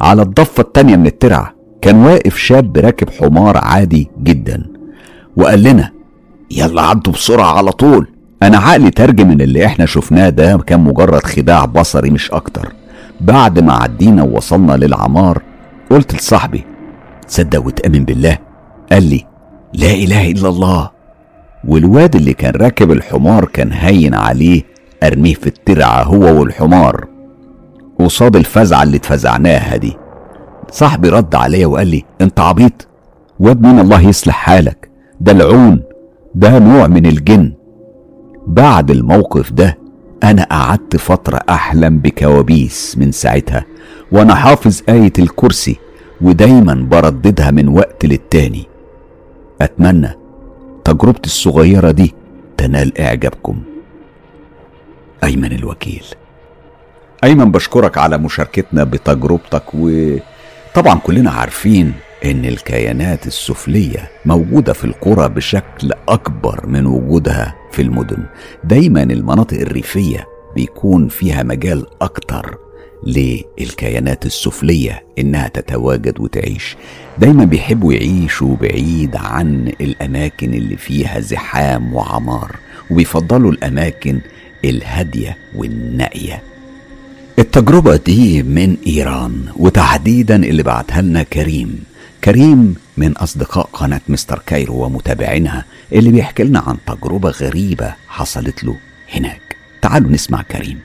على الضفة التانية من الترعة كان واقف شاب راكب حمار عادي جدا. وقال لنا يلا عدوا بسرعة على طول. أنا عقلي ترجم إن اللي إحنا شفناه ده كان مجرد خداع بصري مش أكتر. بعد ما عدينا ووصلنا للعمار قلت لصاحبي تصدق وتأمن بالله؟ قال لي لا إله إلا الله. والواد اللي كان راكب الحمار كان هين عليه أرميه في الترعة هو والحمار. قصاد الفزعة اللي اتفزعناها دي. صاحبي رد عليا وقال لي أنت عبيط. واد مين الله يصلح حالك. ده العون. ده نوع من الجن. بعد الموقف ده أنا قعدت فترة أحلم بكوابيس من ساعتها وأنا حافظ آية الكرسي ودايما برددها من وقت للتاني. أتمنى تجربتي الصغيرة دي تنال إعجابكم. أيمن الوكيل. أيمن بشكرك على مشاركتنا بتجربتك وطبعا كلنا عارفين إن الكيانات السفلية موجودة في القرى بشكل أكبر من وجودها في المدن. دايما المناطق الريفية بيكون فيها مجال أكتر للكيانات السفلية إنها تتواجد وتعيش. دايما بيحبوا يعيشوا بعيد عن الأماكن اللي فيها زحام وعمار وبيفضلوا الأماكن الهادية والنائية. التجربة دي من إيران وتحديدا اللي بعتها لنا كريم. كريم من أصدقاء قناة مستر كايرو ومتابعينها اللي بيحكي لنا عن تجربة غريبة حصلت له هناك. تعالوا نسمع كريم.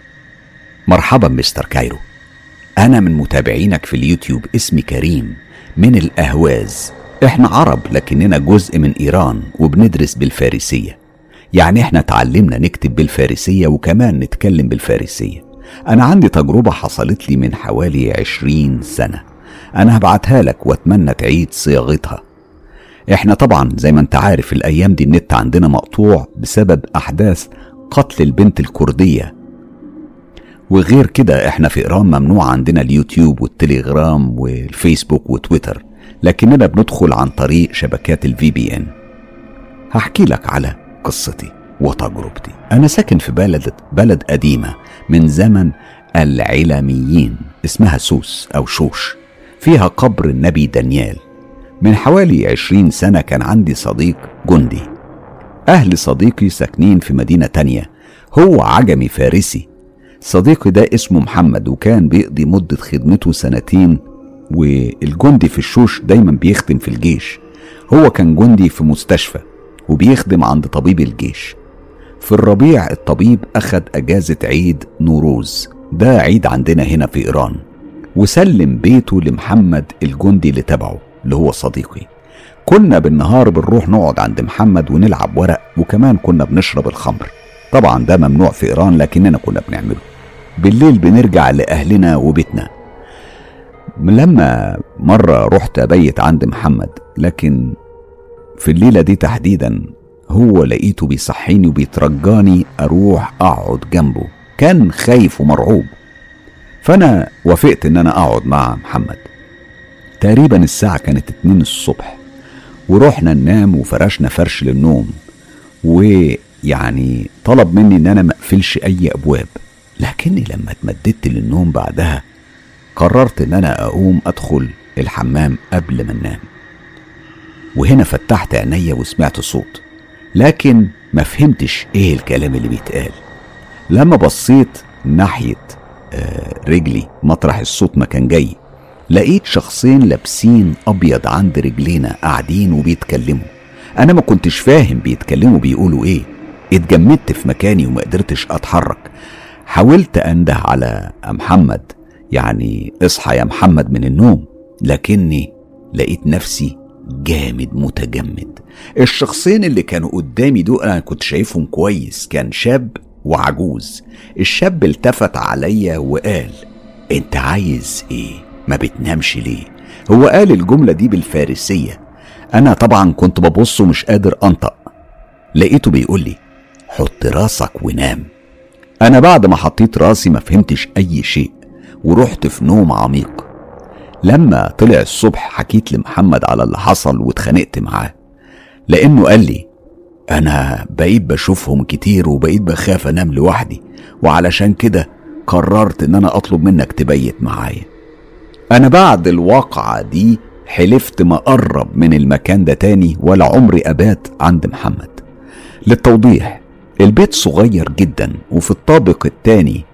مرحبا مستر كايرو. أنا من متابعينك في اليوتيوب اسمي كريم. من الأهواز. إحنا عرب لكننا جزء من إيران وبندرس بالفارسية. يعني إحنا اتعلمنا نكتب بالفارسية وكمان نتكلم بالفارسية. أنا عندي تجربة حصلت لي من حوالي عشرين سنة. أنا هبعتها لك وأتمنى تعيد صياغتها. إحنا طبعا زي ما أنت عارف الأيام دي النت عندنا مقطوع بسبب أحداث قتل البنت الكردية وغير كده إحنا في إيران ممنوع عندنا اليوتيوب والتليجرام والفيسبوك وتويتر لكننا بندخل عن طريق شبكات ال VPN هحكي لك على قصتي وتجربتي. أنا ساكن في بلد بلد قديمة من زمن العيلاميين اسمها سوس أو شوش. فيها قبر النبي دانيال. من حوالي عشرين سنة كان عندي صديق جندي. أهل صديقي ساكنين في مدينة تانية. هو عجمي فارسي. صديقي ده اسمه محمد وكان بيقضي مدة خدمته سنتين والجندي في الشوش دايما بيخدم في الجيش. هو كان جندي في مستشفى وبيخدم عند طبيب الجيش. في الربيع الطبيب أخد أجازة عيد نوروز. ده عيد عندنا هنا في إيران. وسلم بيته لمحمد الجندي اللي تبعه اللي هو صديقي. كنا بالنهار بنروح نقعد عند محمد ونلعب ورق وكمان كنا بنشرب الخمر. طبعا ده ممنوع في إيران لكننا كنا بنعمله. بالليل بنرجع لأهلنا وبيتنا. لما مرة رحت أبيت عند محمد لكن في الليلة دي تحديدا هو لقيته بيصحيني وبيترجاني أروح أقعد جنبه. كان خايف ومرعوب. فأنا وافقت إن أنا أقعد مع محمد. تقريبا الساعة كانت اتنين الصبح ورحنا ننام وفرشنا فرش للنوم ويعني طلب مني إن أنا مقفلش أي أبواب. لكني لما اتمددت للنوم بعدها قررت إن أنا أقوم أدخل الحمام قبل ما أنام. وهنا فتحت عينيا وسمعت صوت لكن ما فهمتش إيه الكلام اللي بيتقال. لما بصيت ناحية آه، رجلي مطرح الصوت ما كان جاي لقيت شخصين لابسين أبيض عند رجلينا قاعدين وبيتكلموا. أنا ما كنتش فاهم بيتكلموا بيقولوا إيه. اتجمدت في مكاني وما قدرتش أتحرك. حاولت أنده على محمد يعني إصحى يا محمد من النوم لكني لقيت نفسي جامد متجمد. الشخصين اللي كانوا قدامي دول أنا كنت شايفهم كويس كان شاب وعجوز. الشاب التفت عليا وقال أنت عايز إيه؟ ما بتنامش ليه؟ هو قال الجملة دي بالفارسية. أنا طبعا كنت ببص ومش قادر أنطق. لقيته بيقول لي حط راسك ونام. أنا بعد ما حطيت راسي ما فهمتش أي شيء ورحت في نوم عميق. لما طلع الصبح حكيت لمحمد على اللي حصل واتخانقت معاه. لأنه قال لي أنا بقيت بشوفهم كتير وبقيت بخاف أنام لوحدي وعلشان كده قررت إن أنا أطلب منك تبيت معايا. أنا بعد الواقعة دي حلفت ما أقرب من المكان ده تاني ولا عمري أبات عند محمد. للتوضيح البيت صغير جدا وفي الطابق التاني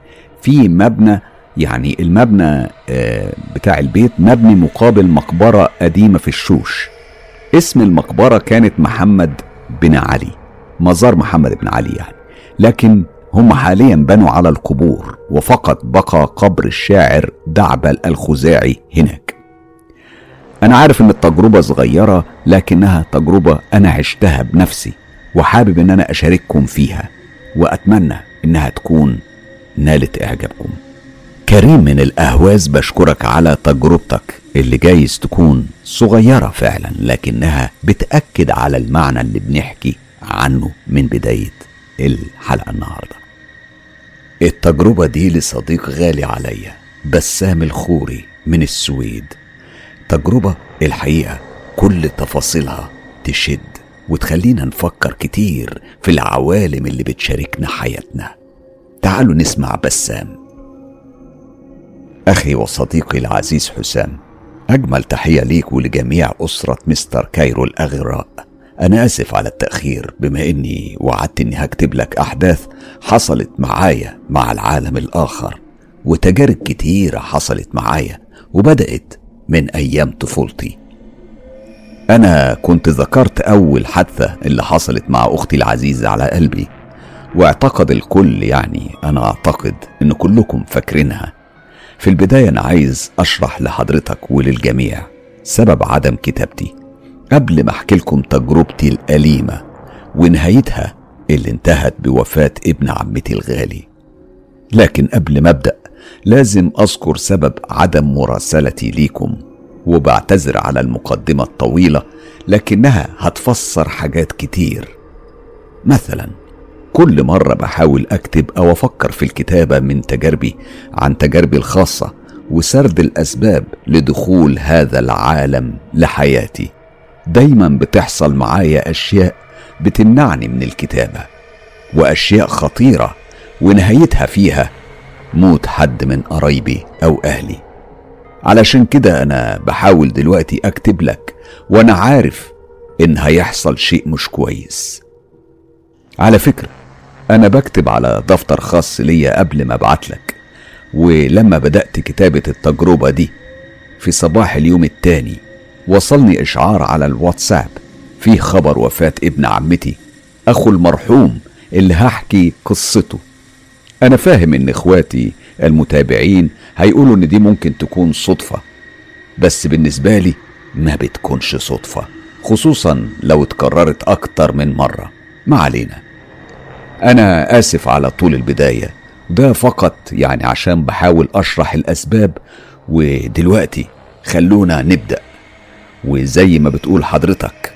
في مبنى يعني المبنى آه، بتاع البيت مبني مقابل مقبرة قديمة في الشوش. اسم المقبرة كانت محمد بن علي مزار محمد بن علي يعني. لكن هم حاليا بنوا على القبور وفقط بقى قبر الشاعر دعبل الخزاعي هناك. أنا عارف إن التجربة صغيرة لكنها تجربة أنا عشتها بنفسي. وحابب إن أنا أشارككم فيها وأتمنى إنها تكون نالت إعجابكم. كريم من الأهواز بشكرك على تجربتك اللي جايز تكون صغيرة فعلا لكنها بتأكد على المعنى اللي بنحكي عنه من بداية الحلقة النهاردة. التجربة دي لصديق غالي عليا بسام الخوري من السويد. تجربة الحقيقة كل تفاصيلها تشد. وتخلينا نفكر كتير في العوالم اللي بتشاركنا حياتنا. تعالوا نسمع بسام. أخي وصديقي العزيز حسام أجمل تحية ليك ولجميع أسرة مستر كايرو الأغراء أنا آسف على التأخير بما إني وعدت إني هكتب لك أحداث حصلت معايا مع العالم الآخر وتجارب كتيرة حصلت معايا وبدأت من أيام طفولتي. أنا كنت ذكرت أول حادثة اللي حصلت مع أختي العزيزة على قلبي واعتقد الكل يعني أنا أعتقد إن كلكم فاكرينها. في البداية أنا عايز أشرح لحضرتك وللجميع سبب عدم كتابتي. قبل ما أحكي لكم تجربتي الأليمة ونهايتها اللي انتهت بوفاة ابن عمتي الغالي. لكن قبل ما أبدأ لازم أذكر سبب عدم مراسلتي ليكم. وبعتذر على المقدمة الطويلة لكنها هتفسر حاجات كتير. مثلا كل مرة بحاول أكتب أو أفكر في الكتابة من تجاربي عن تجاربي الخاصة وسرد الأسباب لدخول هذا العالم لحياتي. دايما بتحصل معايا أشياء بتمنعني من الكتابة وأشياء خطيرة ونهايتها فيها موت حد من قرايبي أو أهلي. علشان كده أنا بحاول دلوقتي أكتب لك وأنا عارف إن هيحصل شيء مش كويس. على فكرة أنا بكتب على دفتر خاص ليا قبل ما أبعتلك ولما بدأت كتابة التجربة دي في صباح اليوم التاني وصلني إشعار على الواتساب فيه خبر وفاة ابن عمتي أخو المرحوم اللي هحكي قصته. أنا فاهم إن إخواتي المتابعين هيقولوا إن دي ممكن تكون صدفة بس بالنسبة لي ما بتكونش صدفة خصوصا لو اتكررت أكتر من مرة. ما علينا. أنا آسف على طول البداية. ده فقط يعني عشان بحاول أشرح الأسباب ودلوقتي خلونا نبدأ. وزي ما بتقول حضرتك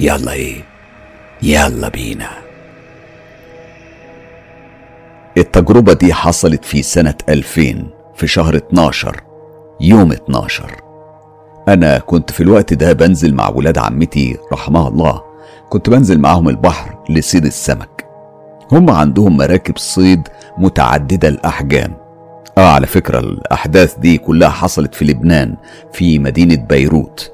يلا إيه؟ يلا بينا. التجربة دي حصلت في سنة 2000 في شهر 12 يوم 12 أنا كنت في الوقت ده بنزل مع ولاد عمتي رحمها الله كنت بنزل معاهم البحر لصيد السمك. هم عندهم مراكب صيد متعددة الأحجام. آه على فكرة الأحداث دي كلها حصلت في لبنان في مدينة بيروت.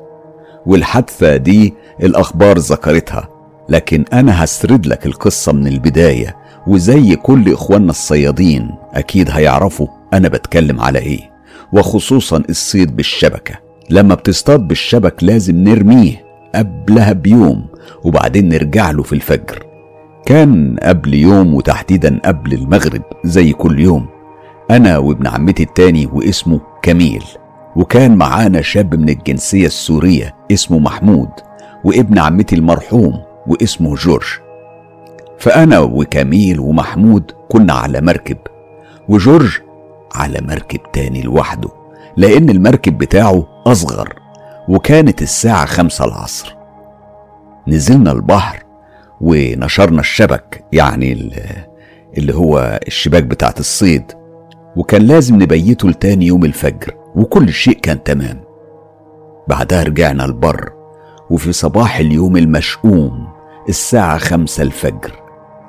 والحادثة دي الأخبار ذكرتها لكن أنا هسرد لك القصة من البداية. وزي كل إخواننا الصيادين أكيد هيعرفوا أنا بتكلم على إيه وخصوصا الصيد بالشبكة. لما بتصطاد بالشبك لازم نرميه قبلها بيوم وبعدين نرجع له في الفجر. كان قبل يوم وتحديدا قبل المغرب زي كل يوم. أنا وابن عمتي التاني واسمه كميل. وكان معانا شاب من الجنسية السورية اسمه محمود وابن عمتي المرحوم واسمه جورج. فأنا وكميل ومحمود كنا على مركب وجورج على مركب تاني لوحده لأن المركب بتاعه أصغر وكانت الساعة خمسة العصر. نزلنا البحر ونشرنا الشبك يعني اللي هو الشباك بتاعت الصيد وكان لازم نبيته لتاني يوم الفجر وكل شيء كان تمام. بعدها رجعنا البر وفي صباح اليوم المشؤوم الساعة خمسة الفجر.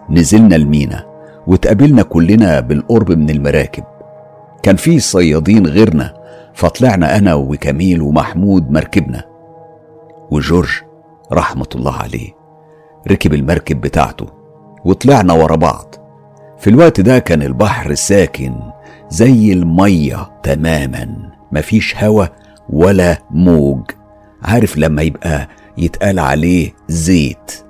نزلنا المينا واتقابلنا كلنا بالقرب من المراكب. كان في صيادين غيرنا فطلعنا أنا وكميل ومحمود مركبنا. وجورج رحمة الله عليه ركب المركب بتاعته وطلعنا ورا بعض. في الوقت ده كان البحر ساكن زي المية تماما مفيش هوا ولا موج. عارف لما يبقى يتقال عليه زيت؟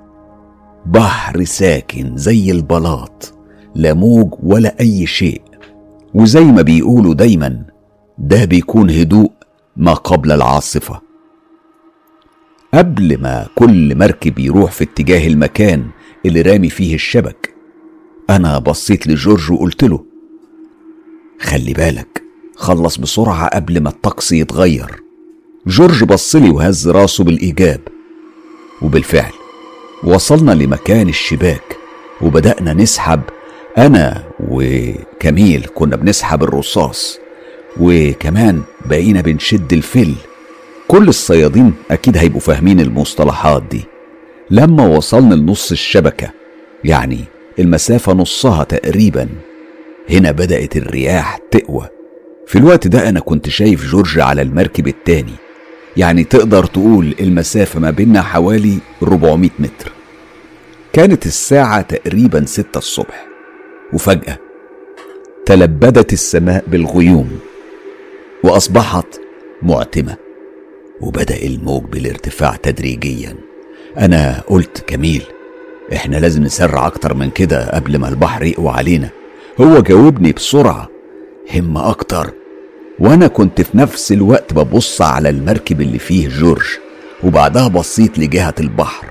بحر ساكن زي البلاط لا موج ولا أي شيء. وزي ما بيقولوا دايما ده بيكون هدوء ما قبل العاصفة. قبل ما كل مركب يروح في اتجاه المكان اللي رامي فيه الشبك أنا بصيت لجورج وقلت له خلي بالك خلص بسرعة قبل ما الطقس يتغير. جورج بصلي وهز راسه بالإيجاب وبالفعل وصلنا لمكان الشباك وبدأنا نسحب أنا وكميل كنا بنسحب الرصاص وكمان بقينا بنشد الفل كل الصيادين أكيد هيبقوا فاهمين المصطلحات دي. لما وصلنا لنص الشبكة يعني المسافة نصها تقريبا هنا بدأت الرياح تقوى. في الوقت ده أنا كنت شايف جورج على المركب التاني. يعني تقدر تقول المسافة ما بيننا حوالي 400 متر. كانت الساعة تقريبا ستة الصبح وفجأة تلبدت السماء بالغيوم وأصبحت معتمة وبدأ الموج بالارتفاع تدريجيا. أنا قلت كميل إحنا لازم نسرع أكتر من كده قبل ما البحر يقوى علينا. هو جاوبني بسرعة همة أكتر. وأنا كنت في نفس الوقت ببص على المركب اللي فيه جورج وبعدها بصيت لجهة البحر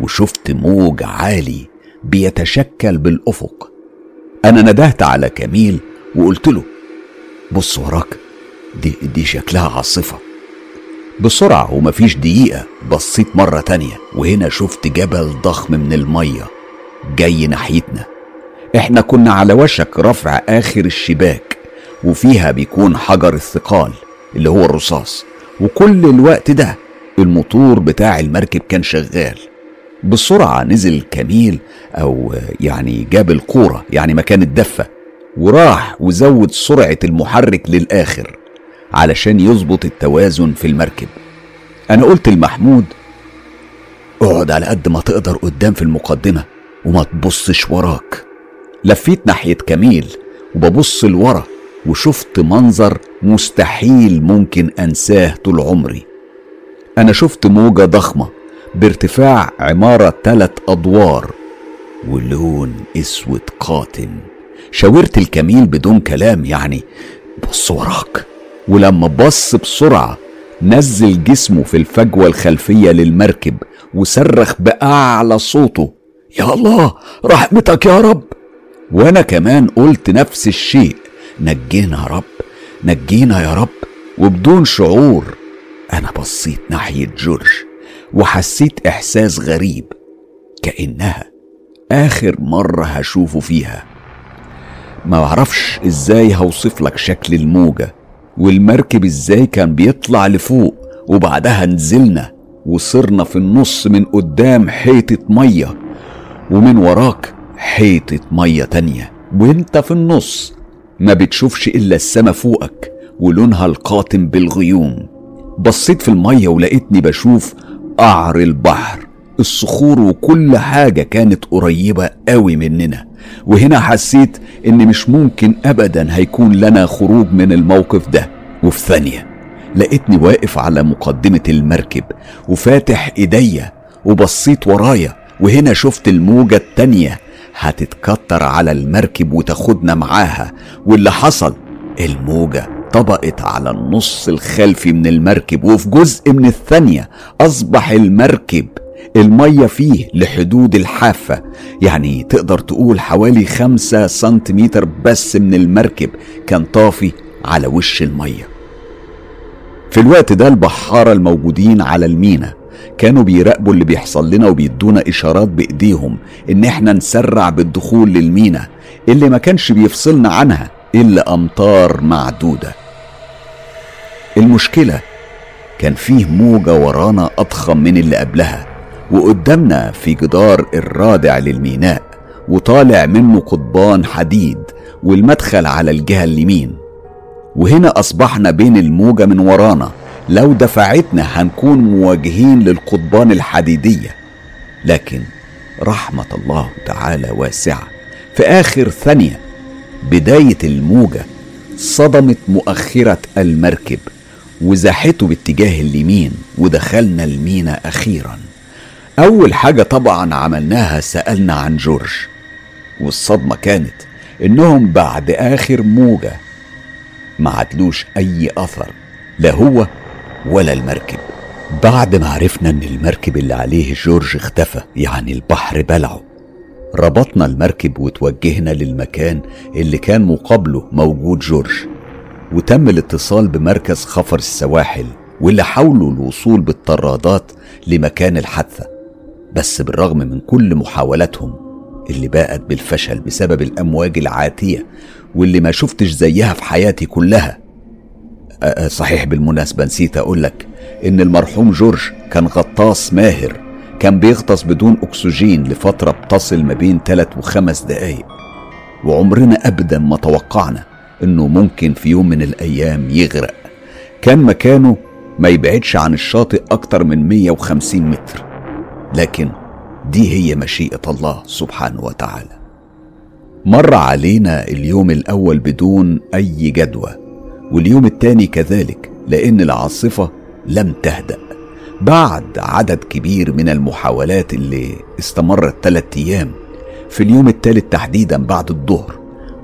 وشفت موج عالي بيتشكل بالأفق. أنا ندهت على كميل وقلت له بص وراك دي, دي شكلها عاصفة. بسرعة ومفيش دقيقة بصيت مرة تانية وهنا شفت جبل ضخم من المية جاي ناحيتنا. إحنا كنا على وشك رفع آخر الشباك. وفيها بيكون حجر الثقال اللي هو الرصاص. وكل الوقت ده الموتور بتاع المركب كان شغال. بسرعة نزل كميل أو يعني جاب القورة يعني مكان الدفة وراح وزود سرعة المحرك للآخر علشان يظبط التوازن في المركب. أنا قلت لمحمود اقعد على قد ما تقدر قدام في المقدمة وما تبصش وراك. لفيت ناحية كميل وببص لورا. وشفت منظر مستحيل ممكن أنساه طول عمري. أنا شفت موجة ضخمة بارتفاع عمارة تلات أدوار ولون أسود قاتم. شاورت الكميل بدون كلام يعني بص وراك ولما بص بسرعة نزل جسمه في الفجوة الخلفية للمركب وصرخ بأعلى صوته يا الله رحمتك يا رب وأنا كمان قلت نفس الشيء. نجينا يا رب نجينا يا رب وبدون شعور. أنا بصيت ناحية جورج وحسيت إحساس غريب كأنها آخر مرة هشوفه فيها. ما بعرفش إزاي هوصف لك شكل الموجة والمركب إزاي كان بيطلع لفوق وبعدها نزلنا وصرنا في النص من قدام حيطة مية ومن وراك حيطة مية تانية وإنت في النص. ما بتشوفش إلا السما فوقك ولونها القاتم بالغيوم. بصيت في المية ولقيتني بشوف قعر البحر. الصخور وكل حاجة كانت قريبة قوي مننا. وهنا حسيت إن مش ممكن ابدا هيكون لنا خروج من الموقف ده. وفي ثانية لقيتني واقف على مقدمة المركب وفاتح إيديا وبصيت ورايا. وهنا شفت الموجة التانية هتتكتر على المركب وتاخدنا معاها واللي حصل؟ الموجة طبقت على النص الخلفي من المركب وفي جزء من الثانية أصبح المركب المية فيه لحدود الحافة. يعني تقدر تقول حوالي خمسة سنتيمتر بس من المركب كان طافي على وش المية. في الوقت ده البحارة الموجودين على المينا كانوا بيراقبوا اللي بيحصل لنا وبيدونا إشارات بإيديهم إن إحنا نسرع بالدخول للمينا اللي ما كانش بيفصلنا عنها إلا أمطار معدودة. المشكلة كان فيه موجة ورانا أضخم من اللي قبلها وقدامنا في جدار الرادع للميناء وطالع منه قضبان حديد والمدخل على الجهة اليمين. وهنا أصبحنا بين الموجة من ورانا. لو دفعتنا هنكون مواجهين للقضبان الحديدية. لكن رحمة الله تعالى واسعة. في آخر ثانية بداية الموجة صدمت مؤخرة المركب وزاحته باتجاه اليمين ودخلنا المينا أخيرا. أول حاجة طبعا عملناها سألنا عن جورج والصدمة كانت إنهم بعد آخر موجة ما عدلوش أي أثر لا هو ولا المركب. بعد ما عرفنا إن المركب اللي عليه جورج اختفى يعني البحر بلعه ربطنا المركب وتوجهنا للمكان اللي كان مقابله موجود جورج. وتم الاتصال بمركز خفر السواحل واللي حاولوا الوصول بالطرادات لمكان الحادثة. بس بالرغم من كل محاولاتهم اللي باءت بالفشل بسبب الأمواج العاتية واللي ما شفتش زيها في حياتي كلها صحيح بالمناسبة نسيت أقولك إن المرحوم جورج كان غطاس ماهر كان بيغطس بدون أكسجين لفترة بتصل ما بين ثلاث وخمس دقايق. وعمرنا أبدا ما توقعنا إنه ممكن في يوم من الأيام يغرق. كان مكانه ما يبعدش عن الشاطئ أكتر من 150 متر. لكن دي هي مشيئة الله سبحانه وتعالى. مر علينا اليوم الأول بدون أي جدوى. واليوم التاني كذلك لأن العاصفة لم تهدأ. بعد عدد كبير من المحاولات اللي استمرت ثلاثة أيام في اليوم الثالث تحديدا بعد الظهر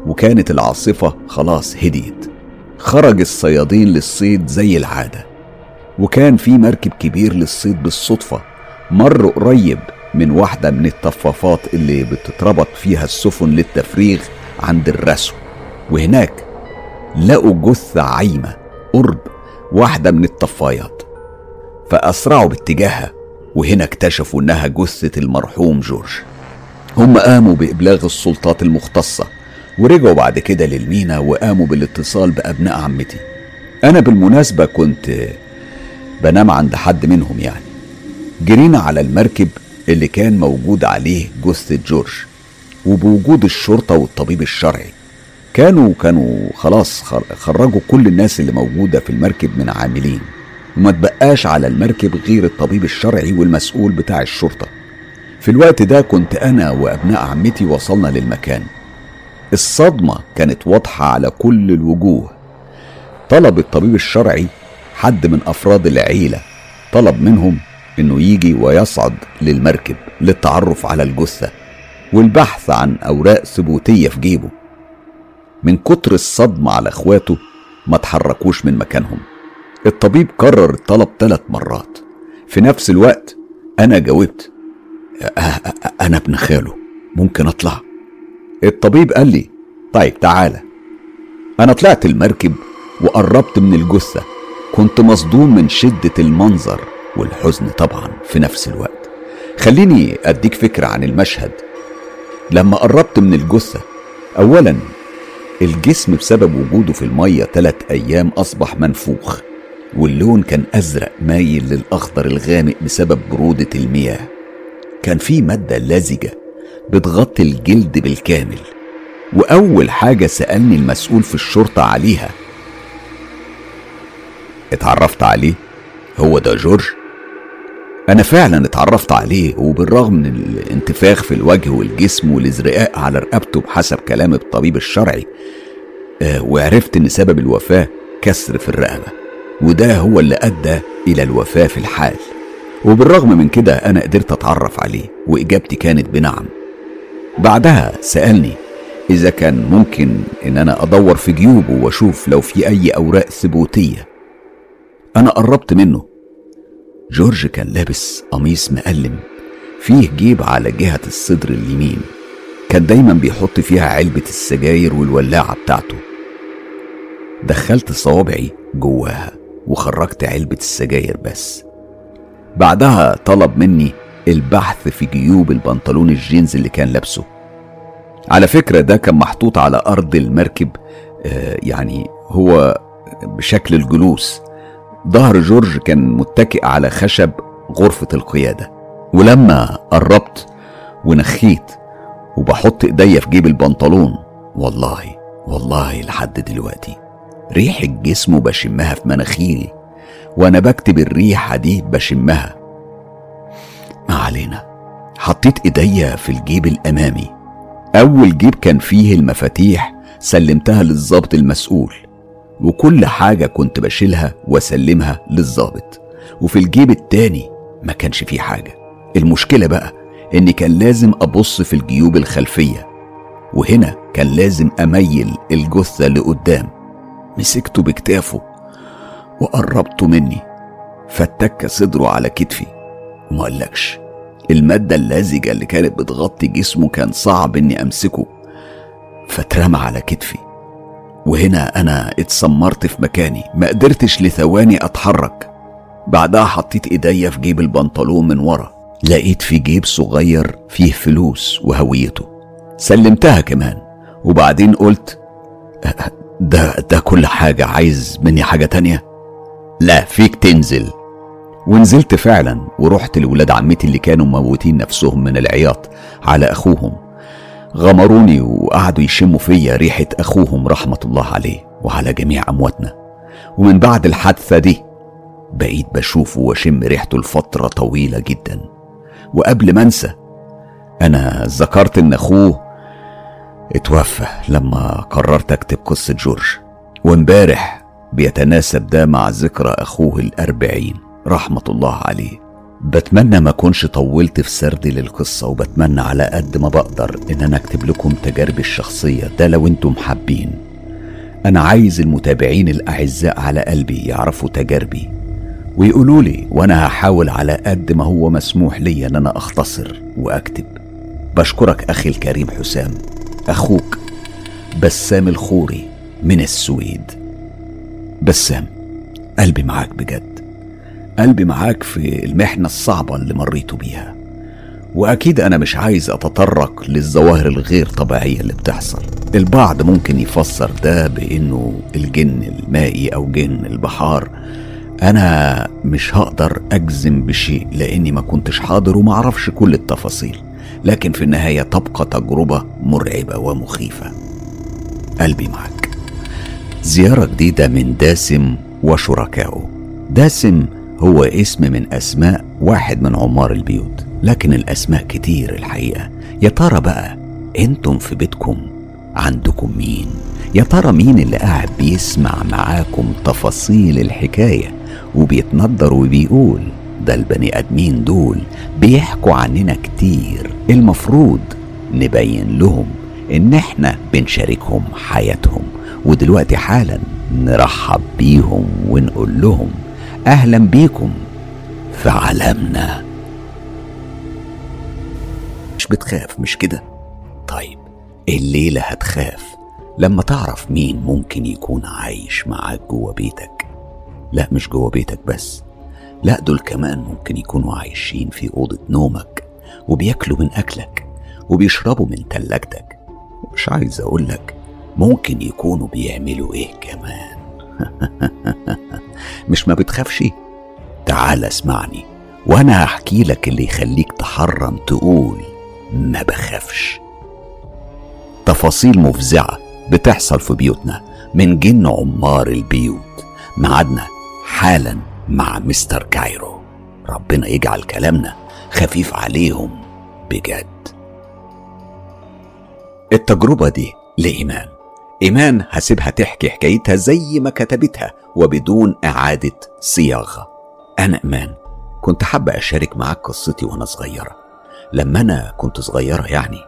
وكانت العاصفة خلاص هديت. خرج الصيادين للصيد زي العادة وكان في مركب كبير للصيد بالصدفة مر قريب من واحدة من الطفافات اللي بتتربط فيها السفن للتفريغ عند الرسو وهناك لقوا جثة عايمة قرب واحدة من الطفايات. فأسرعوا باتجاهها وهنا اكتشفوا إنها جثة المرحوم جورج. هم قاموا بإبلاغ السلطات المختصة ورجعوا بعد كده للمينا وقاموا بالاتصال بأبناء عمتي. أنا بالمناسبة كنت بنام عند حد منهم يعني. جرينا على المركب اللي كان موجود عليه جثة جورج وبوجود الشرطة والطبيب الشرعي. كانوا كانوا خلاص خرجوا كل الناس اللي موجودة في المركب من عاملين. وما تبقاش على المركب غير الطبيب الشرعي والمسؤول بتاع الشرطة. في الوقت ده كنت أنا وأبناء عمتي وصلنا للمكان. الصدمة كانت واضحة على كل الوجوه. طلب الطبيب الشرعي حد من أفراد العيلة طلب منهم إنه يجي ويصعد للمركب للتعرف على الجثة والبحث عن أوراق ثبوتية في جيبه. من كتر الصدمة على إخواته ما تحركوش من مكانهم. الطبيب كرر الطلب ثلاث مرات. في نفس الوقت أنا جاوبت أنا ابن خاله ممكن أطلع. الطبيب قال لي طيب تعالى. أنا طلعت المركب وقربت من الجثة. كنت مصدوم من شدة المنظر والحزن طبعا في نفس الوقت. خليني أديك فكرة عن المشهد. لما قربت من الجثة أولا الجسم بسبب وجوده في المية ثلاث أيام أصبح منفوخ واللون كان أزرق مايل للأخضر الغامق بسبب برودة المياه. كان في مادة لزجة بتغطي الجلد بالكامل وأول حاجة سألني المسؤول في الشرطة عليها. اتعرفت عليه؟ هو ده جورج؟ أنا فعلا اتعرفت عليه وبالرغم من الانتفاخ في الوجه والجسم والإزرقاء على رقبته بحسب كلام الطبيب الشرعي آه وعرفت إن سبب الوفاة كسر في الرقبة وده هو اللي أدى إلى الوفاة في الحال. وبالرغم من كده أنا قدرت أتعرف عليه وإجابتي كانت بنعم. بعدها سألني إذا كان ممكن إن أنا أدور في جيوبه وأشوف لو في أي أوراق ثبوتية. أنا قربت منه جورج كان لابس قميص مقلم فيه جيب على جهة الصدر اليمين كان دايما بيحط فيها علبة السجاير والولاعة بتاعته. دخلت صوابعي جواها وخرجت علبة السجاير بس. بعدها طلب مني البحث في جيوب البنطلون الجينز اللي كان لابسه. على فكرة ده كان محطوط على أرض المركب آه يعني هو بشكل الجلوس. ظهر جورج كان متكئ على خشب غرفة القيادة. ولما قربت ونخيت وبحط إيديا في جيب البنطلون والله والله لحد دلوقتي ريحة جسمه بشمها في مناخيري وأنا بكتب الريحة دي بشمها. ما علينا. حطيت إيديا في الجيب الأمامي. أول جيب كان فيه المفاتيح سلمتها للظابط المسؤول. وكل حاجة كنت بشيلها واسلمها للظابط وفي الجيب التاني ما كانش فيه حاجة. المشكلة بقى إني كان لازم أبص في الجيوب الخلفية وهنا كان لازم أميل الجثة لقدام. مسكته بكتافه وقربته مني فاتك صدره على كتفي وما قالكش. المادة اللزجة اللي كانت بتغطي جسمه كان صعب إني أمسكه فاترمى على كتفي. وهنا أنا اتسمرت في مكاني. ما قدرتش لثواني أتحرك. بعدها حطيت إيديا في جيب البنطلون من ورا. لقيت في جيب صغير فيه فلوس وهويته. سلمتها كمان. وبعدين قلت ده ده كل حاجة. عايز مني حاجة تانية؟ لا فيك تنزل. ونزلت فعلا. ورحت لولاد عمتي اللي كانوا موتين نفسهم من العياط على أخوهم. غمروني وقعدوا يشموا فيا ريحة أخوهم رحمة الله عليه وعلى جميع أمواتنا. ومن بعد الحادثة دي بقيت بشوفه وأشم ريحته لفترة طويلة جدا. وقبل ما أنسى أنا ذكرت إن أخوه اتوفى لما قررت أكتب قصة جورج. وإمبارح بيتناسب ده مع ذكرى أخوه الأربعين رحمة الله عليه. بتمنى ما كنش طولت في سردي للقصة وبتمنى على قد ما بقدر إن أنا أكتب لكم تجاربي الشخصية. ده لو أنتم حابين. أنا عايز المتابعين الأعزاء على قلبي يعرفوا تجاربي. ويقولوا لي وأنا هحاول على قد ما هو مسموح لي إن أنا أختصر وأكتب. بشكرك أخي الكريم حسام. أخوك بسام الخوري من السويد. بسام قلبي معاك بجد. قلبي معاك في المحنة الصعبة اللي مريتوا بيها. وأكيد أنا مش عايز أتطرق للظواهر الغير طبيعية اللي بتحصل. البعض ممكن يفسر ده بأنه الجن المائي أو جن البحار. أنا مش هقدر أجزم بشيء لأني ما كنتش حاضر وما أعرفش كل التفاصيل. لكن في النهاية تبقى تجربة مرعبة ومخيفة. قلبي معك زيارة جديدة من داسم وشركائه. داسم هو اسم من أسماء واحد من عمار البيوت لكن الأسماء كتير الحقيقة. يا ترى بقى أنتم في بيتكم؟ عندكم مين؟ يا ترى مين اللي قاعد بيسمع معاكم تفاصيل الحكاية وبيتندر وبيقول ده البني آدمين دول بيحكوا عننا كتير المفروض نبين لهم إن إحنا بنشاركهم حياتهم ودلوقتي حالا نرحب بيهم ونقول لهم أهلا بيكم. في عالمنا مش بتخاف مش كده؟ طيب الليلة هتخاف لما تعرف مين ممكن يكون عايش معاك جوه بيتك. لا مش جوه بيتك بس. لا دول كمان ممكن يكونوا عايشين في أوضة نومك وبياكلوا من أكلك وبيشربوا من تلاجتك. مش عايز أقولك ممكن يكونوا بيعملوا إيه كمان؟ مش ما بتخافش؟ تعال اسمعني وأنا هحكي لك اللي يخليك تحرم تقول ما بخافش. تفاصيل مفزعة بتحصل في بيوتنا من جن عمار البيوت معادنا حالا مع مستر كايرو. ربنا يجعل كلامنا خفيف عليهم بجد. التجربة دي لإيمان. إيمان هسيبها تحكي حكايتها زي ما كتبتها وبدون إعادة صياغة أنا إيمان كنت حابة أشارك معاك قصتي وأنا صغيرة. لما أنا كنت صغيرة يعني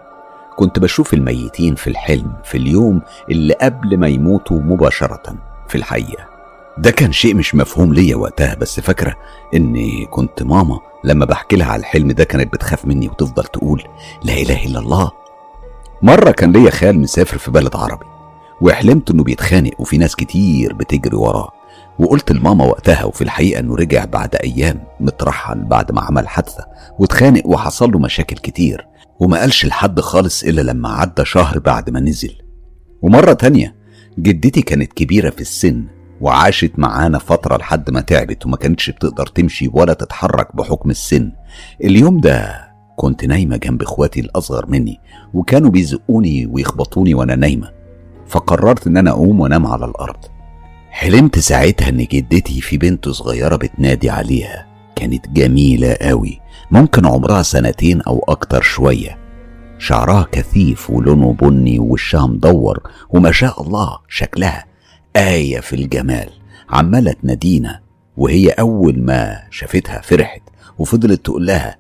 كنت بشوف الميتين في الحلم في اليوم اللي قبل ما يموتوا مباشرة في الحقيقة ده كان شيء مش مفهوم ليا وقتها بس فاكرة إني كنت ماما لما بحكي لها على الحلم ده كانت بتخاف مني وتفضل تقول لا إله إلا الله. مرة كان ليا خال مسافر في بلد عربي. وحلمت إنه بيتخانق وفي ناس كتير بتجري وراه. وقلت لماما وقتها وفي الحقيقة إنه رجع بعد أيام مترحل بعد ما عمل حادثة واتخانق وحصل له مشاكل كتير. وما قالش لحد خالص إلا لما عدى شهر بعد ما نزل. ومرة تانية جدتي كانت كبيرة في السن وعاشت معانا فترة لحد ما تعبت وما كانتش بتقدر تمشي ولا تتحرك بحكم السن. اليوم ده كنت نايمة جنب إخواتي الأصغر مني وكانوا بيزقوني ويخبطوني وأنا نايمة. فقررت إن أنا أقوم وأنام على الأرض. حلمت ساعتها إن جدتي في بنت صغيرة بتنادي عليها. كانت جميلة قوي ممكن عمرها سنتين أو أكتر شوية. شعرها كثيف ولونه بني ووشها مدور وما شاء الله شكلها آية في الجمال. عمالة تنادينا وهي أول ما شافتها فرحت وفضلت تقول لها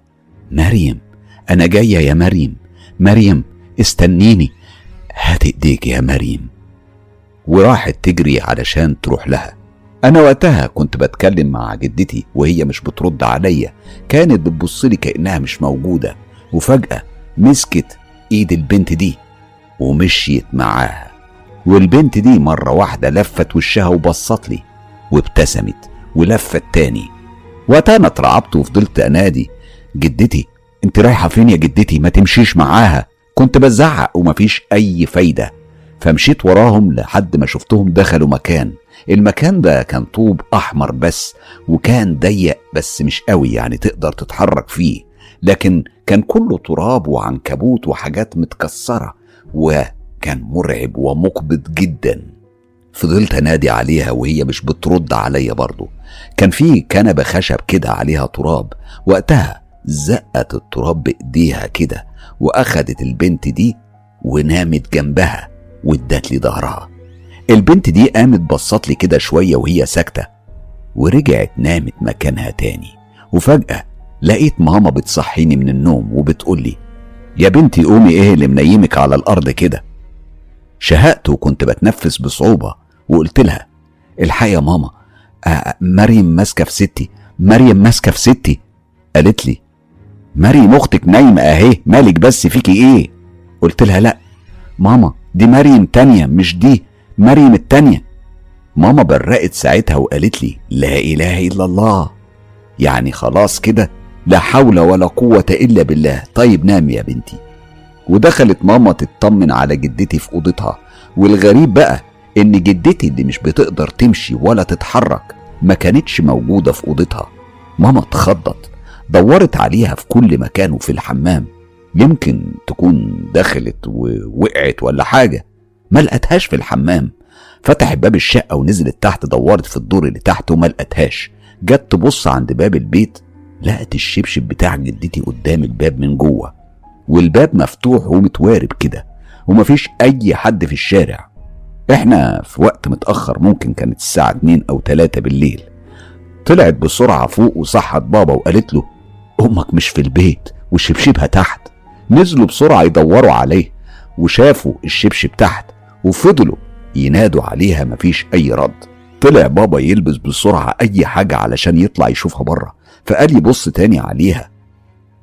مريم أنا جاية يا مريم. مريم استنيني. هات ايديك يا مريم. وراحت تجري علشان تروح لها. أنا وقتها كنت بتكلم مع جدتي وهي مش بترد عليا. كانت بتبصلي كأنها مش موجودة. وفجأة مسكت إيد البنت دي ومشيت معاها. والبنت دي مرة واحدة لفت وشها وبصت لي وابتسمت ولفت تاني. وقتها أنا اترعبت وفضلت أنادي جدتي أنت رايحة فين يا جدتي؟ ما تمشيش معاها. كنت بزعق ومفيش أي فايدة فمشيت وراهم لحد ما شفتهم دخلوا مكان. المكان ده كان طوب أحمر بس وكان ضيق بس مش قوي يعني تقدر تتحرك فيه لكن كان كله تراب وعنكبوت وحاجات متكسرة وكان مرعب ومقبض جدا. فضلت أنادي عليها وهي مش بترد عليا برضه كان في كنبة خشب كده عليها تراب وقتها زقت التراب بإيديها كده. واخدت البنت دي ونامت جنبها وادت لي ظهرها. البنت دي قامت بصت لي كده شوية وهي ساكتة ورجعت نامت مكانها تاني. وفجأة لقيت ماما بتصحيني من النوم وبتقول لي يا بنتي قومي إيه اللي منيمك على الأرض كده. شهقت وكنت بتنفس بصعوبة وقلت لها الحقيقة يا ماما آه مريم ماسكة في ستي مريم ماسكة في ستي؟ قالت لي مريم أختك نايمة أهي مالك بس فيكي إيه؟ قلت لها لأ. ماما دي مريم تانية مش دي مريم التانية. ماما برقت ساعتها وقالت لي لا إله إلا الله. يعني خلاص كده لا حول ولا قوة إلا بالله. طيب نام يا بنتي. ودخلت ماما تطمن على جدتي في أوضتها. والغريب بقى إن جدتي اللي مش بتقدر تمشي ولا تتحرك ما كانتش موجودة في أوضتها. ماما اتخضت. دورت عليها في كل مكان وفي الحمام. يمكن تكون دخلت ووقعت ولا حاجة. ما لقتهاش في الحمام. فتحت باب الشقة ونزلت تحت دورت في الدور اللي تحت وما لقتهاش. جت تبص عند باب البيت لقت الشبشب بتاع جدتي قدام الباب من جوه. والباب مفتوح ومتوارب كده ومفيش أي حد في الشارع. إحنا في وقت متأخر ممكن كانت الساعة اتنين أو تلاتة بالليل. طلعت بسرعة فوق وصحت بابا وقالت له أمك مش في البيت وشبشبها تحت. نزلوا بسرعة يدوروا عليه وشافوا الشبشب تحت وفضلوا ينادوا عليها مفيش أي رد. طلع بابا يلبس بسرعة أي حاجة علشان يطلع يشوفها بره فقال يبص تاني عليها.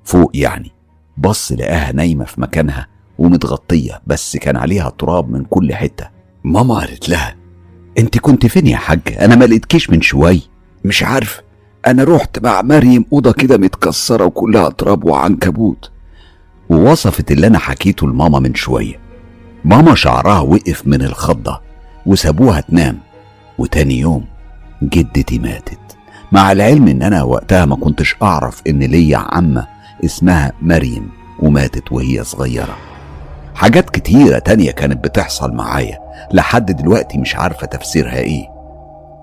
فوق يعني. بص لقاها نايمة في مكانها ومتغطية بس كان عليها تراب من كل حتة. ماما قالت لها أنت كنت فين يا حاج؟ أنا ما لقيتكيش من شوي مش عارف. أنا رحت مع مريم أوضة كده متكسرة وكلها تراب وعنكبوت. ووصفت اللي أنا حكيته لماما من شوية. ماما شعرها وقف من الخضة وسابوها تنام. وتاني يوم جدتي ماتت. مع العلم إن أنا وقتها ما كنتش أعرف إن ليا عمة اسمها مريم وماتت وهي صغيرة. حاجات كتيرة تانية كانت بتحصل معايا. لحد دلوقتي مش عارفة تفسيرها إيه.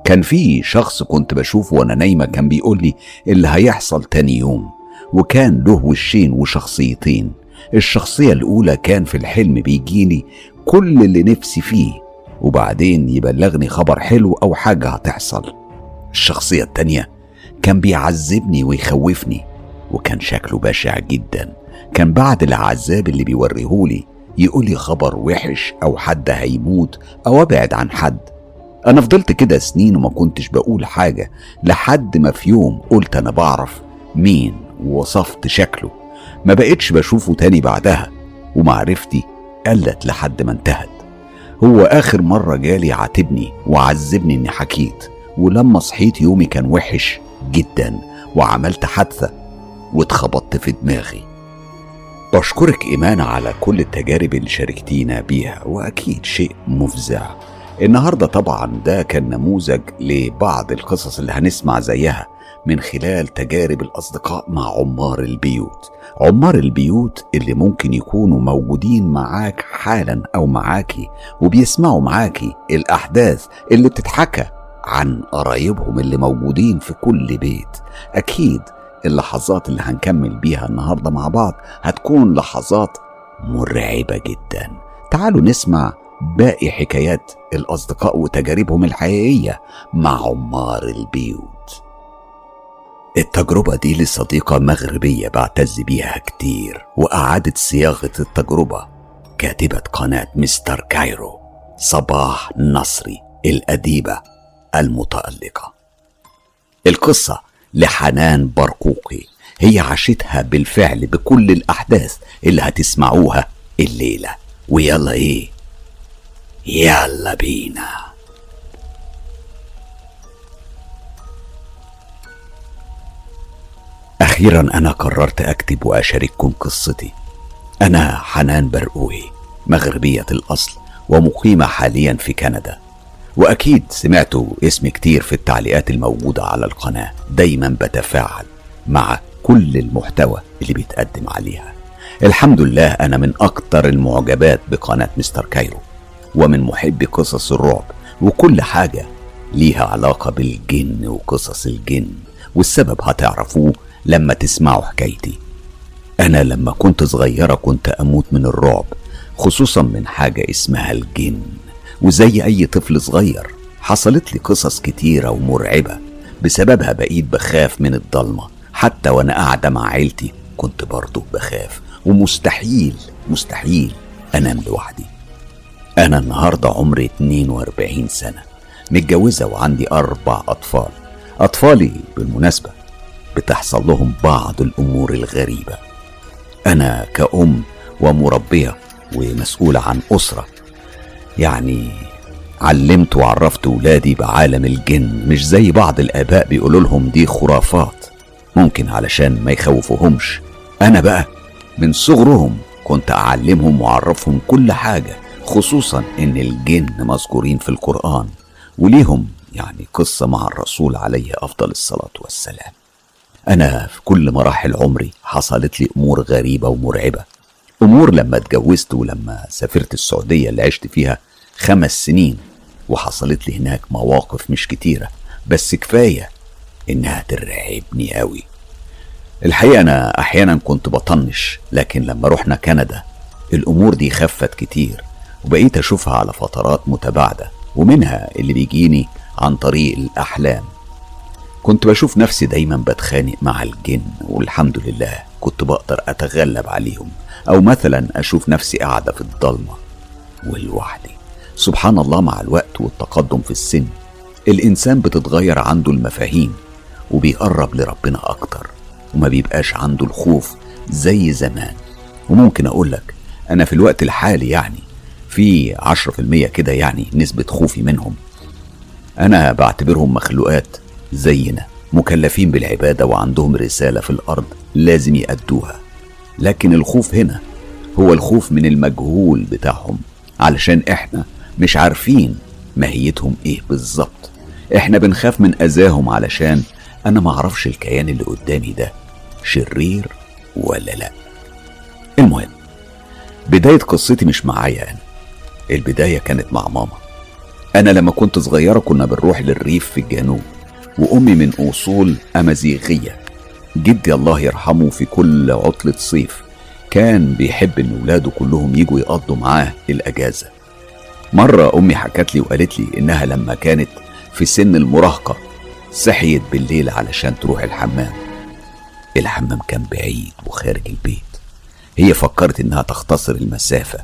كان في شخص كنت بشوفه وأنا نايمة كان بيقول لي اللي هيحصل تاني يوم. وكان له وشين وشخصيتين. الشخصية الأولى كان في الحلم بيجيلي كل اللي نفسي فيه. وبعدين يبلغني خبر حلو أو حاجة هتحصل. الشخصية التانية كان بيعذبني ويخوفني. وكان شكله بشع جدا. كان بعد العذاب اللي بيوريهولي يقول لي خبر وحش أو حد هيموت أو أبعد عن حد. أنا فضلت كده سنين وما كنتش بقول حاجة لحد ما في يوم قلت أنا بعرف مين ووصفت شكله. ما بقتش بشوفه تاني بعدها ومعرفتي قلت لحد ما انتهت. هو آخر مرة جالي عاتبني وعذبني إني حكيت ولما صحيت يومي كان وحش جدا وعملت حادثة واتخبطت في دماغي. بشكرك إيمان على كل التجارب اللي شاركتينا بيها وأكيد شيء مفزع. النهارده طبعا ده كان نموذج لبعض القصص اللي هنسمع زيها من خلال تجارب الأصدقاء مع عمار البيوت. عمار البيوت اللي ممكن يكونوا موجودين معاك حالا أو معاكي وبيسمعوا معاكي الأحداث اللي بتتحكى عن قرايبهم اللي موجودين في كل بيت. أكيد اللحظات اللي هنكمل بيها النهاردة مع بعض هتكون لحظات مرعبة جدا. تعالوا نسمع باقي حكايات الأصدقاء وتجاربهم الحقيقية مع عمار البيوت. التجربة دي لصديقة مغربية بعتز بيها كتير وأعادت صياغة التجربة. كاتبة قناة مستر كايرو صباح نصري الأديبة المتألقة. القصة لحنان برقوقي. هي عاشتها بالفعل بكل الأحداث اللي هتسمعوها الليلة. ويلا إيه؟ يلا بينا أخيرا أنا قررت أكتب وأشارككم قصتي. أنا حنان برقوي مغربية الأصل ومقيمة حاليا في كندا. وأكيد سمعتوا اسمي كتير في التعليقات الموجودة على القناة. دايما بتفاعل مع كل المحتوى اللي بيتقدم عليها. الحمد لله أنا من أكتر المعجبات بقناة مستر كايرو. ومن محبي قصص الرعب وكل حاجة ليها علاقة بالجن وقصص الجن. والسبب هتعرفوه لما تسمعوا حكايتي. أنا لما كنت صغيرة كنت أموت من الرعب خصوصا من حاجة اسمها الجن. وزي أي طفل صغير حصلت لي قصص كتيرة ومرعبة. بسببها بقيت بخاف من الضلمة. حتى وأنا قاعدة مع عيلتي كنت برضه بخاف. ومستحيل مستحيل أنام لوحدي. أنا النهاردة عمري 42 سنة متجوزة وعندي أربع أطفال. أطفالي بالمناسبة بتحصل لهم بعض الأمور الغريبة. أنا كأم ومربية ومسؤولة عن أسرة. يعني علمت وعرفت ولادي بعالم الجن مش زي بعض الآباء بيقولوا لهم دي خرافات. ممكن علشان ما يخوفوهمش. أنا بقى من صغرهم كنت أعلمهم وأعرفهم كل حاجة. خصوصا إن الجن مذكورين في القرآن وليهم يعني قصة مع الرسول عليه أفضل الصلاة والسلام. أنا في كل مراحل عمري حصلت لي أمور غريبة ومرعبة. أمور لما اتجوزت ولما سافرت السعودية اللي عشت فيها خمس سنين وحصلت لي هناك مواقف مش كتيرة بس كفاية إنها ترعبني أوي. الحقيقة أنا أحيانا كنت بطنش لكن لما رحنا كندا الأمور دي خفت كتير. وبقيت أشوفها على فترات متباعدة ومنها اللي بيجيني عن طريق الأحلام. كنت بشوف نفسي دايما بتخانق مع الجن والحمد لله كنت بقدر أتغلب عليهم أو مثلا أشوف نفسي قاعدة في الضلمة. ولوحدي سبحان الله مع الوقت والتقدم في السن الإنسان بتتغير عنده المفاهيم وبيقرب لربنا أكتر وما بيبقاش عنده الخوف زي زمان. وممكن أقول لك أنا في الوقت الحالي يعني في عشرة في المية كده يعني نسبة خوفي منهم. أنا بعتبرهم مخلوقات زينا مكلفين بالعبادة وعندهم رسالة في الأرض لازم يأدوها. لكن الخوف هنا هو الخوف من المجهول بتاعهم علشان إحنا مش عارفين ماهيتهم إيه بالظبط. إحنا بنخاف من أذاهم علشان أنا معرفش الكيان اللي قدامي ده شرير ولا لأ. المهم بداية قصتي مش معايا أنا. البداية كانت مع ماما. أنا لما كنت صغيرة كنا بنروح للريف في الجنوب وأمي من أصول أمازيغية. جدي الله يرحمه في كل عطلة صيف كان بيحب إن ولاده كلهم يجوا يقضوا معاه الأجازة. مرة أمي حكت لي وقالت لي إنها لما كانت في سن المراهقة صحيت بالليل علشان تروح الحمام. الحمام كان بعيد وخارج البيت. هي فكرت إنها تختصر المسافة.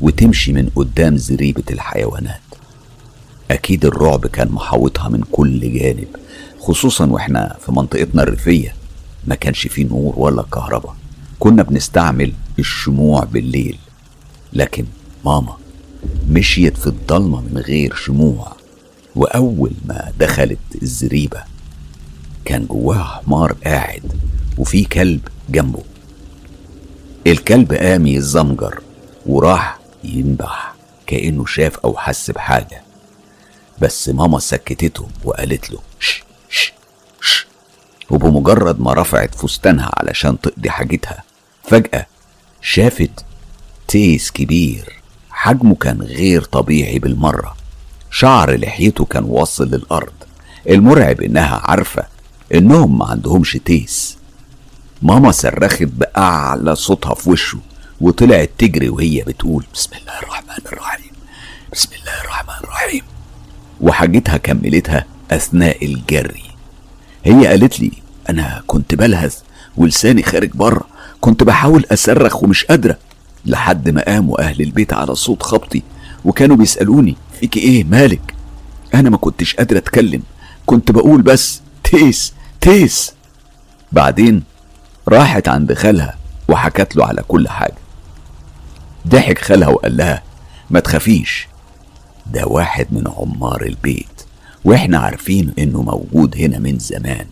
وتمشي من قدام زريبة الحيوانات. أكيد الرعب كان محاوطها من كل جانب خصوصا وإحنا في منطقتنا الريفية. ما كانش فيه نور ولا كهرباء. كنا بنستعمل الشموع بالليل. لكن ماما مشيت في الضلمة من غير شموع وأول ما دخلت الزريبة كان جواها حمار قاعد وفي كلب جنبه. الكلب قام يزمجر وراح ينبح كأنه شاف أو حس بحاجة. بس ماما سكتته وقالت له ش ش ش وبمجرد ما رفعت فستانها علشان تقضي حاجتها فجأة شافت تيس كبير. حجمه كان غير طبيعي بالمرة. شعر لحيته كان واصل للأرض. المرعب إنها عارفة إنهم ما عندهمش تيس. ماما صرخت بأعلى صوتها في وشه. وطلعت تجري وهي بتقول بسم الله الرحمن الرحيم بسم الله الرحمن الرحيم. وحاجتها كملتها أثناء الجري. هي قالت لي أنا كنت بلهث ولساني خارج بره كنت بحاول أصرخ ومش قادرة لحد ما قاموا أهل البيت على صوت خبطي وكانوا بيسألوني فيك إيه مالك؟ أنا ما كنتش قادرة أتكلم كنت بقول بس تيس تيس. بعدين راحت عند خالها وحكت له على كل حاجة. ضحك خالها وقال لها ما تخافيش ده واحد من عمار البيت وإحنا عارفين إنه موجود هنا من زمان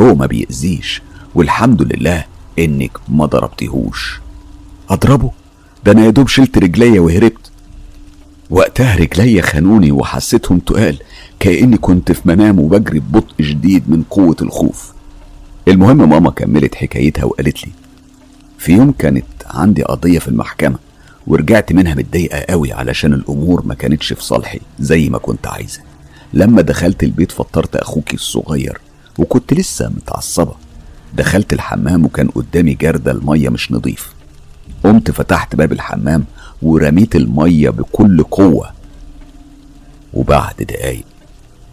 هو ما بيأذيش والحمد لله إنك ما ضربتهوش أضربه؟ ده أنا يا دوب شلت رجليا وهربت. وقتها رجليا خانوني وحسيتهم تقال كأني كنت في منام وبجري ببطء شديد من قوة الخوف. المهم ماما كملت حكايتها وقالت لي في يوم كانت عندي قضية في المحكمة ورجعت منها متضايقة قوي علشان الأمور ما كانتش في صالحي زي ما كنت عايزة لما دخلت البيت فطرت أخوكي الصغير وكنت لسه متعصبة. دخلت الحمام وكان قدامي جردل المية مش نظيف قمت فتحت باب الحمام ورميت المية بكل قوة. وبعد دقايق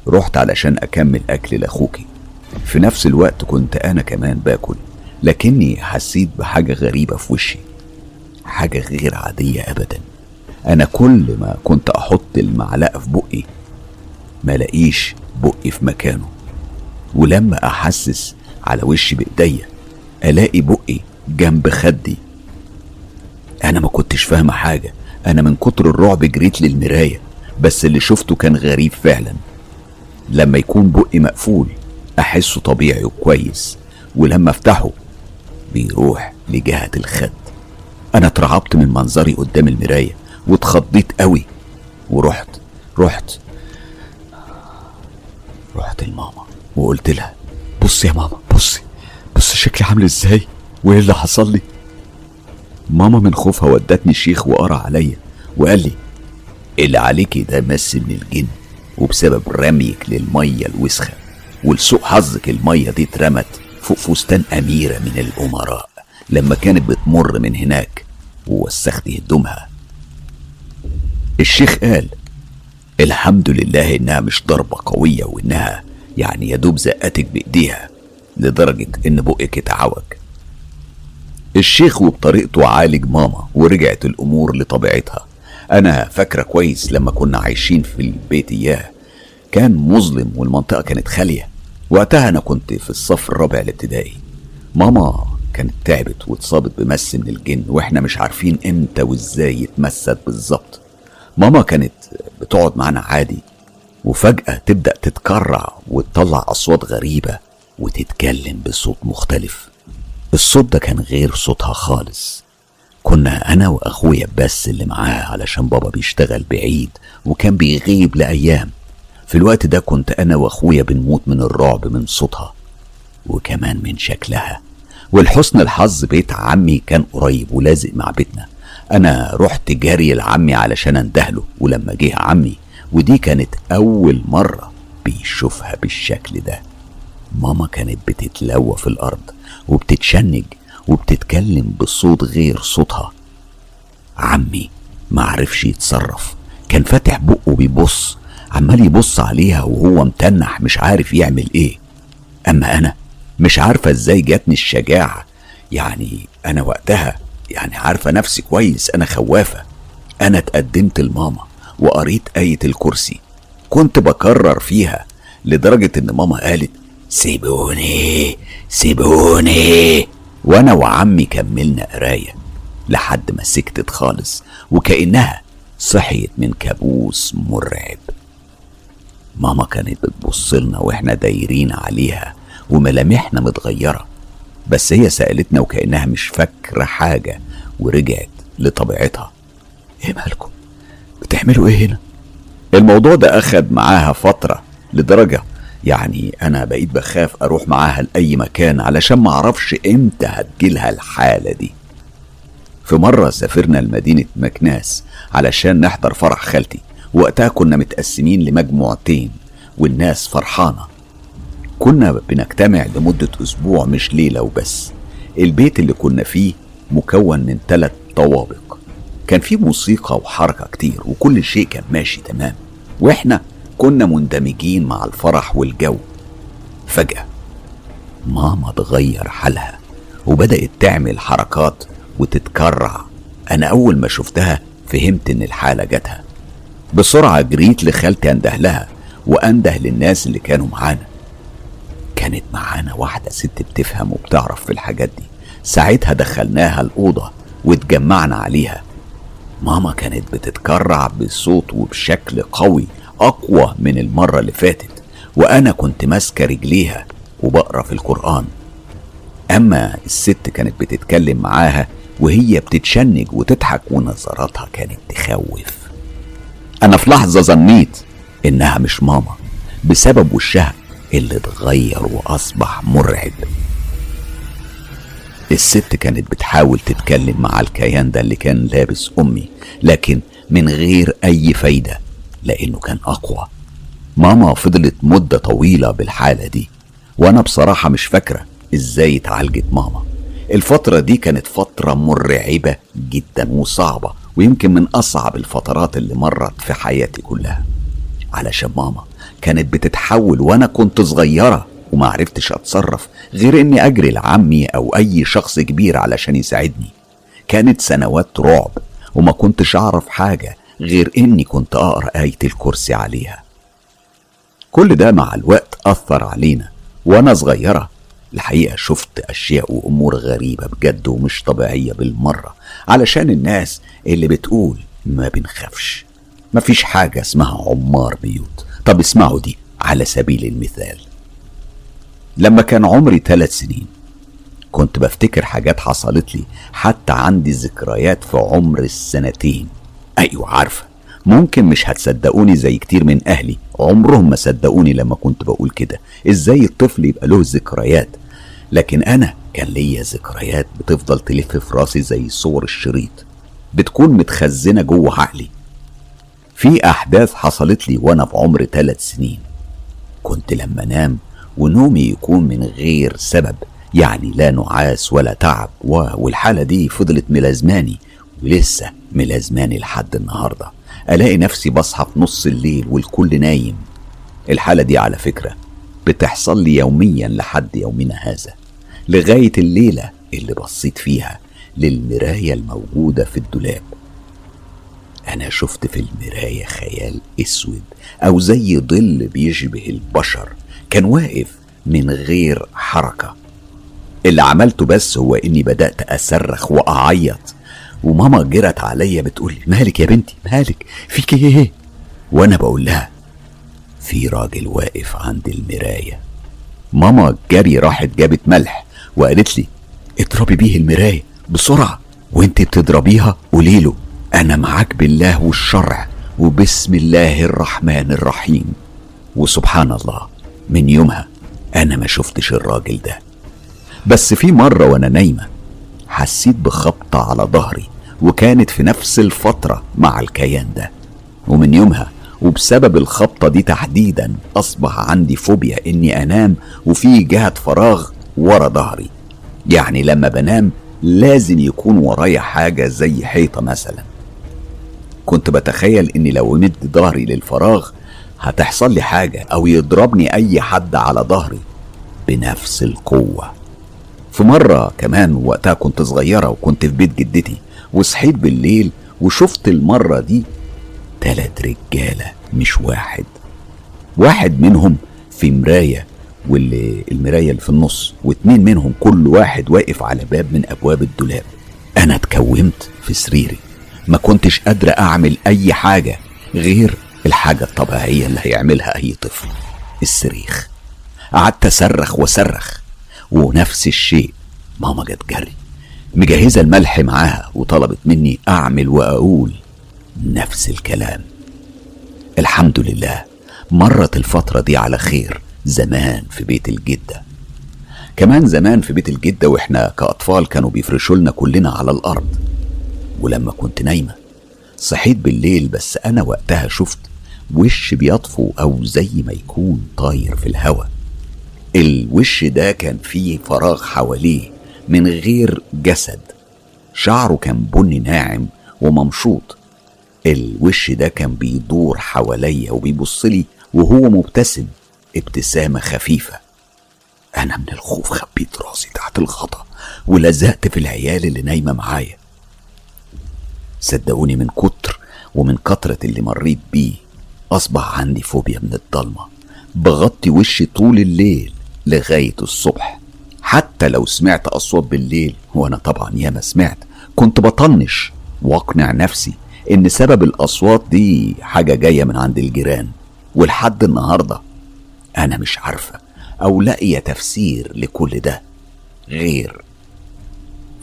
رحت علشان أكمل أكل لأخوكي. في نفس الوقت كنت أنا كمان باكل لكني حسيت بحاجة غريبة في وشي. حاجة غير عادية أبدا. أنا كل ما كنت أحط المعلقة في بقي ما لاقيش بقي في مكانه. ولما أحسس على وشي بإيديا ألاقي بقي جنب خدي. أنا ما كنتش فاهمة حاجة. أنا من كتر الرعب جريت للمراية بس اللي شفته كان غريب فعلا. لما يكون بقي مقفول أحسه طبيعي وكويس ولما أفتحه بيروح لجهة الخد. أنا اترعبت من منظري قدام المراية واتخضيت قوي ورحت رحت رحت لماما وقلت لها بصي يا ماما بصي بصي شكلي عامل إزاي؟ وإيه اللي حصل لي؟ ماما من خوفها ودتني شيخ وقرأ عليا وقال لي اللي عليكي ده مس من الجن وبسبب رميك للمية الوسخة ولسوء حظك المية دي اترمت فوق فستان أميرة من الأمراء لما كانت بتمر من هناك ووسخت هدومها. الشيخ قال الحمد لله إنها مش ضربة قوية وإنها يعني يا دوب زقتك بإيديها لدرجة إن بقك اتعوج. الشيخ وبطريقته عالج ماما ورجعت الأمور لطبيعتها. أنا فاكرة كويس لما كنا عايشين في البيت إياه. كان مظلم والمنطقة كانت خالية. وقتها أنا كنت في الصف الرابع الابتدائي. ماما كانت تعبت واتصابت بمس من الجن وإحنا مش عارفين إمتى وازاي يتمست بالظبط. ماما كانت بتقعد معانا عادي وفجأة تبدأ تتكرع وتطلع أصوات غريبة وتتكلم بصوت مختلف. الصوت ده كان غير صوتها خالص. كنا أنا وأخويا بس اللي معاها علشان بابا بيشتغل بعيد وكان بيغيب لأيام. في الوقت ده كنت أنا وأخويا بنموت من الرعب من صوتها وكمان من شكلها. ولحسن الحظ بيت عمي كان قريب ولازق مع بيتنا. أنا رحت جري لعمي علشان أندهله ولما جه عمي ودي كانت أول مرة بيشوفها بالشكل ده. ماما كانت بتتلوى في الأرض وبتتشنج وبتتكلم بصوت غير صوتها. عمي معرفش يتصرف كان فاتح بقه بيبص عمال يبص عليها وهو متنح مش عارف يعمل إيه. أما أنا مش عارفة إزاي جاتني الشجاعة. يعني أنا وقتها يعني عارفة نفسي كويس أنا خوافة. أنا اتقدمت لماما وقريت آية الكرسي. كنت بكرر فيها لدرجة إن ماما قالت سيبوني سيبوني. وأنا وعمي كملنا قراية لحد ما سكتت خالص وكأنها صحيت من كابوس مرعب. ماما كانت بتبص لنا وإحنا دايرين عليها وملامحنا متغيرة. بس هي سألتنا وكأنها مش فاكرة حاجة ورجعت لطبيعتها. إيه مالكم؟ بتعملوا إيه هنا؟ الموضوع ده أخد معاها فترة لدرجة يعني أنا بقيت بخاف أروح معاها لأي مكان علشان ما أعرفش إمتى هتجيلها الحالة دي. في مرة سافرنا لمدينة مكناس علشان نحضر فرح خالتي. وقتها كنا متقسمين لمجموعتين والناس فرحانة. كنا بنجتمع لمدة أسبوع مش ليلة وبس. البيت اللي كنا فيه مكون من ثلاث طوابق. كان فيه موسيقى وحركة كتير وكل شيء كان ماشي تمام. وإحنا كنا مندمجين مع الفرح والجو. فجأة ماما تغير حالها وبدأت تعمل حركات وتتكرع. أنا أول ما شفتها فهمت إن الحالة جاتها. بسرعة جريت لخالتي أنده لها وأنده للناس اللي كانوا معانا. كانت معانا واحدة ست بتفهم وبتعرف في الحاجات دي. ساعتها دخلناها الأوضة واتجمعنا عليها. ماما كانت بتتكرع بصوت وبشكل قوي أقوى من المرة اللي فاتت وأنا كنت ماسكة رجليها وبقرأ في القرآن. أما الست كانت بتتكلم معاها وهي بتتشنج وتضحك ونظراتها كانت تخوف. أنا في لحظة ظنيت إنها مش ماما بسبب وشها اللي اتغير وأصبح مرعب. الست كانت بتحاول تتكلم مع الكيان ده اللي كان لابس أمي لكن من غير أي فايدة لأنه كان أقوى. ماما فضلت مدة طويلة بالحالة دي وأنا بصراحة مش فاكرة إزاي اتعالجت ماما. الفترة دي كانت فترة مرعبة جدا وصعبة ويمكن من أصعب الفترات اللي مرت في حياتي كلها علشان ماما كانت بتتحول وأنا كنت صغيرة وما عرفتش أتصرف غير إني أجري لعمي أو أي شخص كبير علشان يساعدني. كانت سنوات رعب وما كنتش أعرف حاجة غير إني كنت أقرأ آية الكرسي عليها. كل ده مع الوقت أثر علينا وأنا صغيرة. الحقيقة شفت أشياء وأمور غريبة بجد ومش طبيعية بالمرة علشان الناس اللي بتقول ما بنخافش. مفيش حاجة اسمها عمار بيوت. طب اسمعوا دي على سبيل المثال. لما كان عمري ثلاث سنين كنت بفتكر حاجات حصلت لي حتى عندي ذكريات في عمر السنتين. أيوة عارفة. ممكن مش هتصدقوني زي كتير من أهلي. عمرهم ما صدقوني لما كنت بقول كده. إزاي الطفل يبقى له ذكريات؟ لكن أنا كان ليا ذكريات بتفضل تلف في راسي زي صور الشريط. بتكون متخزنة جوه عقلي. في أحداث حصلت لي وأنا في عمر ثلاث سنين. كنت لما أنام ونومي يكون من غير سبب يعني لا نعاس ولا تعب والحالة دي فضلت ملازماني ولسه ملازماني لحد النهاردة. ألاقي نفسي بصحى في نص الليل والكل نايم. الحالة دي على فكرة بتحصل لي يوميا لحد يومنا هذا لغاية الليلة اللي بصيت فيها للمراية الموجودة في الدولاب. أنا شفت في المراية خيال أسود أو زي ظل بيشبه البشر كان واقف من غير حركة. اللي عملته بس هو إني بدأت أصرخ وأعيط. وماما جرت عليا بتقول مالك يا بنتي؟ مالك؟ فيك إيه؟ وأنا بقول لها في راجل واقف عند المراية. ماما جري راحت جابت ملح وقالت لي اضربي بيه المراية بسرعة وأنت بتضربيها قولي أنا معاك بالله والشرع وبسم الله الرحمن الرحيم. وسبحان الله من يومها أنا ما شفتش الراجل ده. بس في مرة وأنا نايمة حسيت بخبطة على ظهري وكانت في نفس الفترة مع الكيان ده. ومن يومها وبسبب الخبطة دي تحديدا أصبح عندي فوبيا إني أنام وفي جهة فراغ ورا ظهري. يعني لما بنام لازم يكون ورايا حاجة زي حيطة مثلا. كنت بتخيل إني لو مد ظهري للفراغ هتحصل لي حاجة أو يضربني أي حد على ظهري بنفس القوة. في مرة كمان وقتها كنت صغيرة وكنت في بيت جدتي وصحيت بالليل وشفت المرة دي تلات رجالة مش واحد. واحد منهم في مراية واللي المراية اللي في النص واتنين منهم كل واحد واقف على باب من أبواب الدولاب. أنا اتكومت في سريري. ما كنتش قادرة أعمل أي حاجة غير الحاجة الطبيعية اللي هيعملها أي طفل الصريخ. قعدت أصرخ وأصرخ ونفس الشيء ماما جت جري. مجهزة الملح معاها وطلبت مني أعمل وأقول نفس الكلام. الحمد لله مرت الفترة دي على خير زمان في بيت الجدة. كمان زمان في بيت الجدة وإحنا كأطفال كانوا بيفرشوا لنا كلنا على الأرض. ولما كنت نايمة صحيت بالليل بس أنا وقتها شفت وش بيطفو أو زي ما يكون طاير في الهوا. الوش ده كان فيه فراغ حواليه من غير جسد. شعره كان بني ناعم وممشوط. الوش ده كان بيدور حواليا وبيبصلي وهو مبتسم ابتسامة خفيفة. أنا من الخوف خبيت راسي تحت الغطا ولزقت في العيال اللي نايمة معايا. صدقوني من كتر ومن كترة اللي مريت بيه أصبح عندي فوبيا من الضلمة بغطي وشي طول الليل لغاية الصبح. حتى لو سمعت أصوات بالليل وأنا طبعا ياما سمعت كنت بطنش وأقنع نفسي إن سبب الأصوات دي حاجة جاية من عند الجيران. ولحد النهاردة أنا مش عارفة أو لاقية تفسير لكل ده غير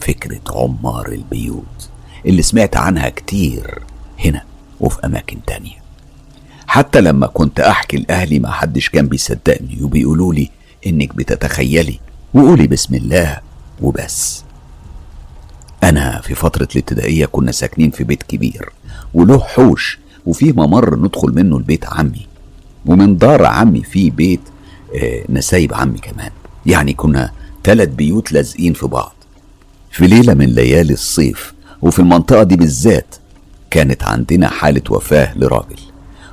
فكرة عمار البيوت. اللي سمعت عنها كتير هنا وفي أماكن تانية. حتى لما كنت أحكي لأهلي ما حدش كان بيصدقني وبيقولوا لي إنك بتتخيلي. وقولي بسم الله وبس. أنا في فترة الابتدائية كنا ساكنين في بيت كبير وله حوش وفيه ممر ندخل منه لبيت عمي. ومن دار عمي في بيت آه نسايب عمي كمان. يعني كنا ثلاث بيوت لازقين في بعض. في ليلة من ليالي الصيف وفي المنطقة دي بالذات كانت عندنا حالة وفاة لراجل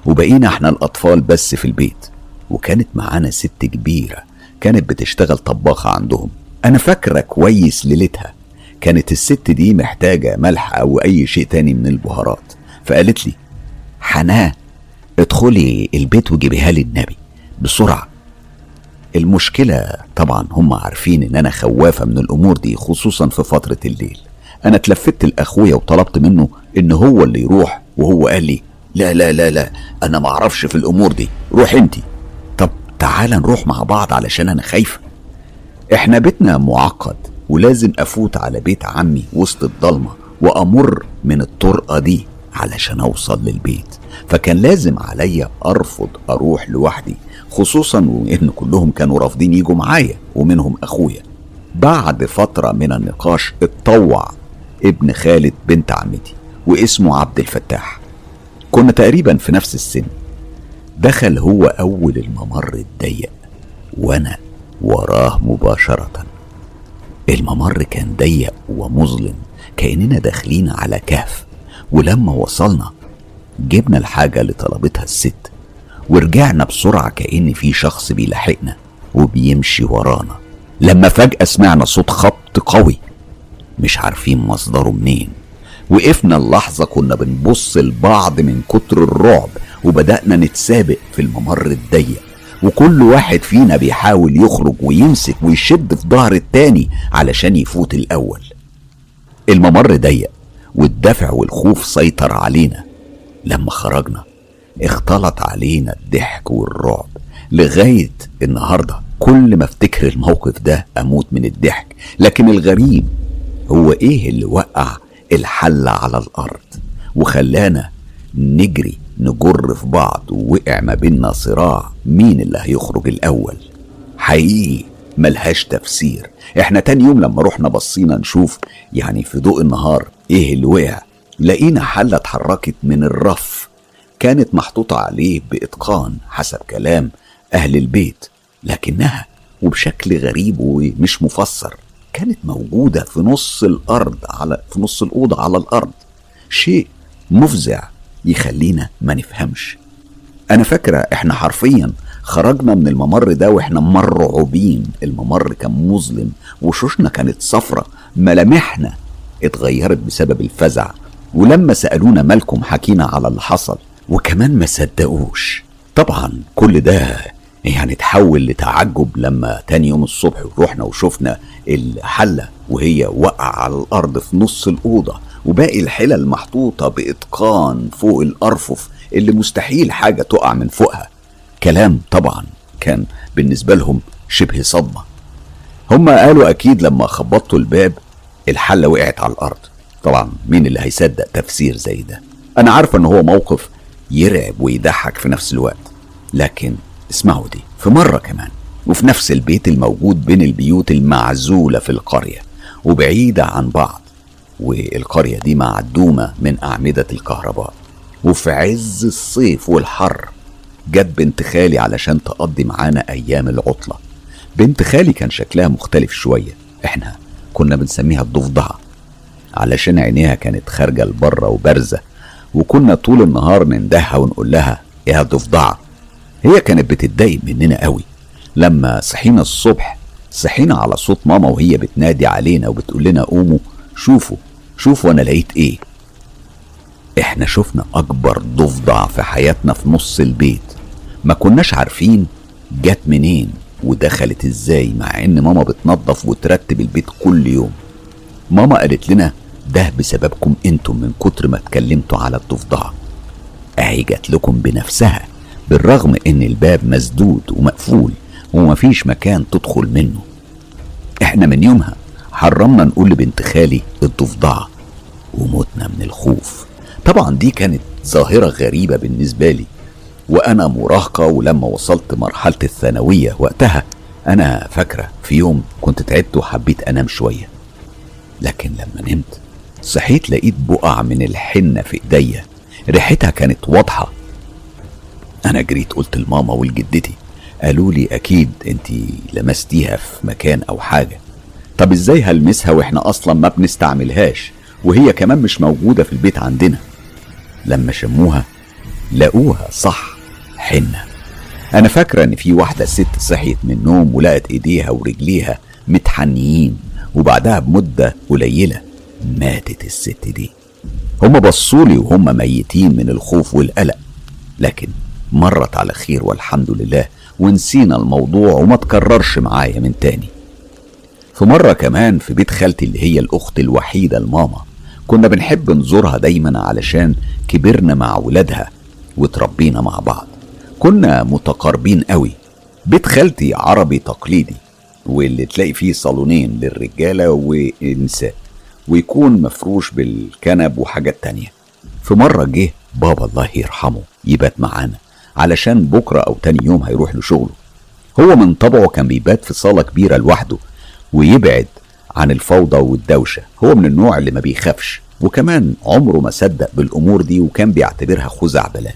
وبقينا إحنا الأطفال بس في البيت وكانت معانا ست كبيرة كانت بتشتغل طباخة عندهم. أنا فاكرة كويس ليلتها كانت الست دي محتاجة ملح أو أي شيء تاني من البهارات فقالت لي حنان ادخلي البيت وجيبيها لي النبي بسرعة. المشكلة طبعا هم عارفين إن أنا خوافة من الأمور دي خصوصا في فترة الليل. أنا اتلفت لأخويا وطلبت منه إن هو اللي يروح وهو قال لي لا لا لا لا أنا معرفش في الأمور دي روح انتي طب تعال نروح مع بعض علشان أنا خايفة إحنا بيتنا معقد ولازم أفوت على بيت عمي وسط الضلمة وأمر من الطرقة دي علشان أوصل للبيت. فكان لازم عليا أرفض أروح لوحدي خصوصا وإن كلهم كانوا رافضين يجوا معايا ومنهم أخويا. بعد فترة من النقاش اتطوع ابن خالد بنت عمتي واسمه عبد الفتاح. كنا تقريبا في نفس السن. دخل هو أول الممر الضيق وأنا وراه مباشرة. الممر كان ضيق ومظلم كأننا داخلين على كهف. ولما وصلنا جبنا الحاجة اللي طلبتها الست ورجعنا بسرعة كأن في شخص بيلاحقنا وبيمشي ورانا. لما فجأة سمعنا صوت خبط قوي. مش عارفين مصدره منين. وقفنا اللحظة كنا بنبص لبعض من كتر الرعب وبدأنا نتسابق في الممر الضيق. وكل واحد فينا بيحاول يخرج ويمسك ويشد في ظهر التاني علشان يفوت الأول. الممر ضيق والدفع والخوف سيطر علينا. لما خرجنا اختلط علينا الضحك والرعب. لغاية النهاردة كل ما افتكر الموقف ده أموت من الضحك. لكن الغريب هو إيه اللي وقع الحلة على الأرض؟ وخلانا نجري نجر في بعض ووقع ما بينا صراع مين اللي هيخرج الأول؟ حقيقي ملهاش تفسير. إحنا تاني يوم لما رحنا بصينا نشوف يعني في ضوء النهار إيه اللي وقع لقينا حلة اتحركت من الرف. كانت محطوطة عليه بإتقان حسب كلام أهل البيت لكنها وبشكل غريب ومش مفسر. كانت موجودة في نص الأرض على في نص الأوضة على الأرض. شيء مفزع يخلينا ما نفهمش. أنا فاكرة إحنا حرفيا خرجنا من الممر ده وإحنا مرعوبين. الممر كان مظلم وشوشنا كانت صفرة. ملامحنا اتغيرت بسبب الفزع. ولما سألونا مالكم حكينا على اللي حصل. وكمان ما صدقوش. طبعا كل ده يعني اتحول لتعجب لما تاني يوم الصبح رحنا وشفنا الحلة وهي وقع على الأرض في نص الأوضة وباقي الحلل محطوطة بإتقان فوق الأرفف اللي مستحيل حاجة تقع من فوقها. كلام طبعا كان بالنسبة لهم شبه صدمة. هم قالوا أكيد لما خبطوا الباب الحلة وقعت على الأرض. طبعا مين اللي هيصدق تفسير زي ده؟ أنا عارفة إن هو موقف يرعب ويضحك في نفس الوقت لكن اسمعوا دي في مرة كمان وفي نفس البيت الموجود بين البيوت المعزولة في القرية وبعيدة عن بعض والقرية دي معدومة من أعمدة الكهرباء وفي عز الصيف والحر جت بنت خالي علشان تقضي معانا أيام العطلة. بنت خالي كان شكلها مختلف شوية إحنا كنا بنسميها الضفدعة علشان عينيها كانت خارجة لبرة وبارزة وكنا طول النهار نندهها ونقول لها يا ضفدعة هي كانت بتتضايق مننا قوي. لما صحينا الصبح صحينا على صوت ماما وهي بتنادي علينا وبتقول لنا قوموا شوفوا شوفوا أنا لقيت إيه. إحنا شفنا أكبر ضفدع في حياتنا في نص البيت. ما كناش عارفين جت منين ودخلت إزاي مع إن ماما بتنظف وترتب البيت كل يوم. ماما قالت لنا ده بسببكم أنتم من كتر ما اتكلمتوا على الضفدعة أهي جات لكم بنفسها. بالرغم إن الباب مسدود ومقفول ومفيش مكان تدخل منه. إحنا من يومها حرمنا نقول لبنت خالي الضفدعة ومتنا من الخوف. طبعا دي كانت ظاهرة غريبة بالنسبة لي. وأنا مراهقة ولما وصلت مرحلة الثانوية وقتها أنا فاكرة في يوم كنت تعبت وحبيت أنام شوية. لكن لما نمت صحيت لقيت بقع من الحنة في إيديا. ريحتها كانت واضحة أنا جريت قلت لماما ولجدتي قالوا لي أكيد أنت لمستيها في مكان أو حاجة. طب إزاي هلمسها وإحنا أصلا ما بنستعملهاش؟ وهي كمان مش موجودة في البيت عندنا. لما شموها لقوها صح حنة. أنا فاكرة إن في واحدة ست صحيت من النوم ولقت إيديها ورجليها متحنيين وبعدها بمدة قليلة ماتت الست دي. هما بصولي وهم ميتين من الخوف والقلق لكن مرت على خير والحمد لله ونسينا الموضوع وما تكررش معايا من تاني. في مرة كمان في بيت خالتي اللي هي الأخت الوحيدة لماما كنا بنحب نزورها دايما علشان كبرنا مع ولادها وتربينا مع بعض. كنا متقاربين قوي. بيت خالتي عربي تقليدي واللي تلاقي فيه صالونين للرجالة والنساء ويكون مفروش بالكنب وحاجات تانية. في مرة جه بابا الله يرحمه يبات معانا. علشان بكرة أو تاني يوم هيروح لشغله. هو من طبعه كان بيبات في صالة كبيرة لوحده ويبعد عن الفوضى والدوشة. هو من النوع اللي ما بيخافش وكمان عمره ما صدق بالأمور دي وكان بيعتبرها خزعبلات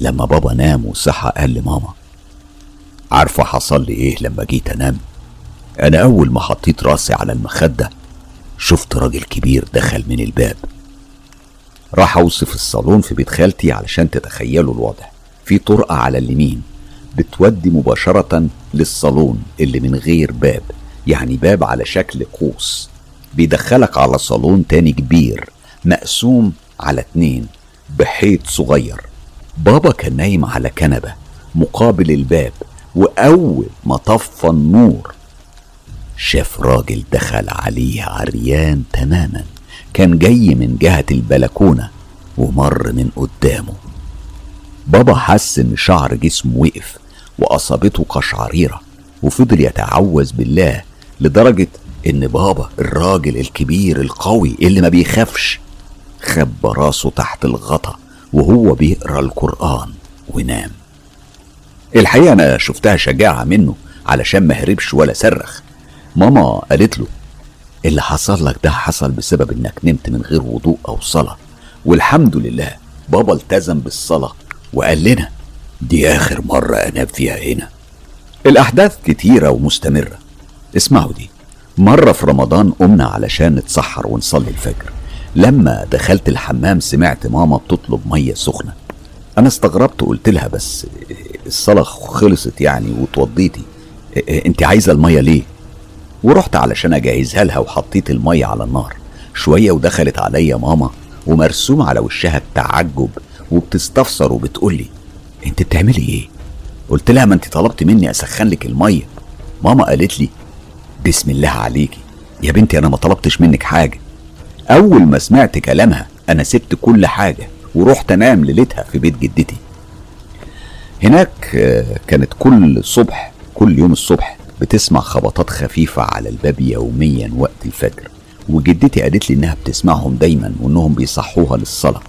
لما بابا نام وصحى قال لماما عارفة حصل لي إيه لما جيت أنام؟ أنا أول ما حطيت راسي على المخدة شفت راجل كبير دخل من الباب. راح أوصف الصالون في بيت خالتي علشان تتخيلوا الوضع في طرقة على اليمين بتودي مباشرة للصالون اللي من غير باب يعني باب على شكل قوس. بيدخلك على صالون تاني كبير مقسوم على اتنين بحيط صغير. بابا كان نايم على كنبة مقابل الباب وأول ما طفى النور شاف راجل دخل عليه عريان تماما. كان جاي من جهة البلكونة ومر من قدامه. بابا حس ان شعر جسمه وقف وأصابته قشعريرة وفضل يتعوذ بالله لدرجة إن بابا الراجل الكبير القوي اللي ما بيخافش خب راسه تحت الغطا وهو بيقرأ القرآن ونام. الحقيقة أنا شفتها شجاعة منه علشان ما هربش ولا صرخ. ماما قالت له اللي حصل لك ده حصل بسبب إنك نمت من غير وضوء أو صلاة. والحمد لله بابا التزم بالصلاة وقال لنا دي آخر مرة أنام فيها هنا. الأحداث كتيرة ومستمرة. اسمعوا دي. مرة في رمضان قمنا علشان نتسحر ونصلي الفجر. لما دخلت الحمام سمعت ماما بتطلب مية سخنة. أنا استغربت قلت لها بس الصلاة خلصت يعني وتوضيتي. أنت عايزة المية ليه؟ ورحت علشان أجهزها لها وحطيت المية على النار. شوية ودخلت عليا ماما ومرسوم على وشها التعجب وبتستفسر وبتقولي أنت بتعملي إيه؟ قلت لها ما أنت طلبت مني أسخن لك المية. ماما قالت لي بسم الله عليكي. يا بنتي أنا ما طلبتش منك حاجة. أول ما سمعت كلامها أنا سبت كل حاجة ورحت أنام ليلتها في بيت جدتي. هناك كانت كل صبح كل يوم الصبح بتسمع خبطات خفيفة على الباب يوميا وقت الفجر. وجدتي قالت لي إنها بتسمعهم دايما وإنهم بيصحوها للصلاة.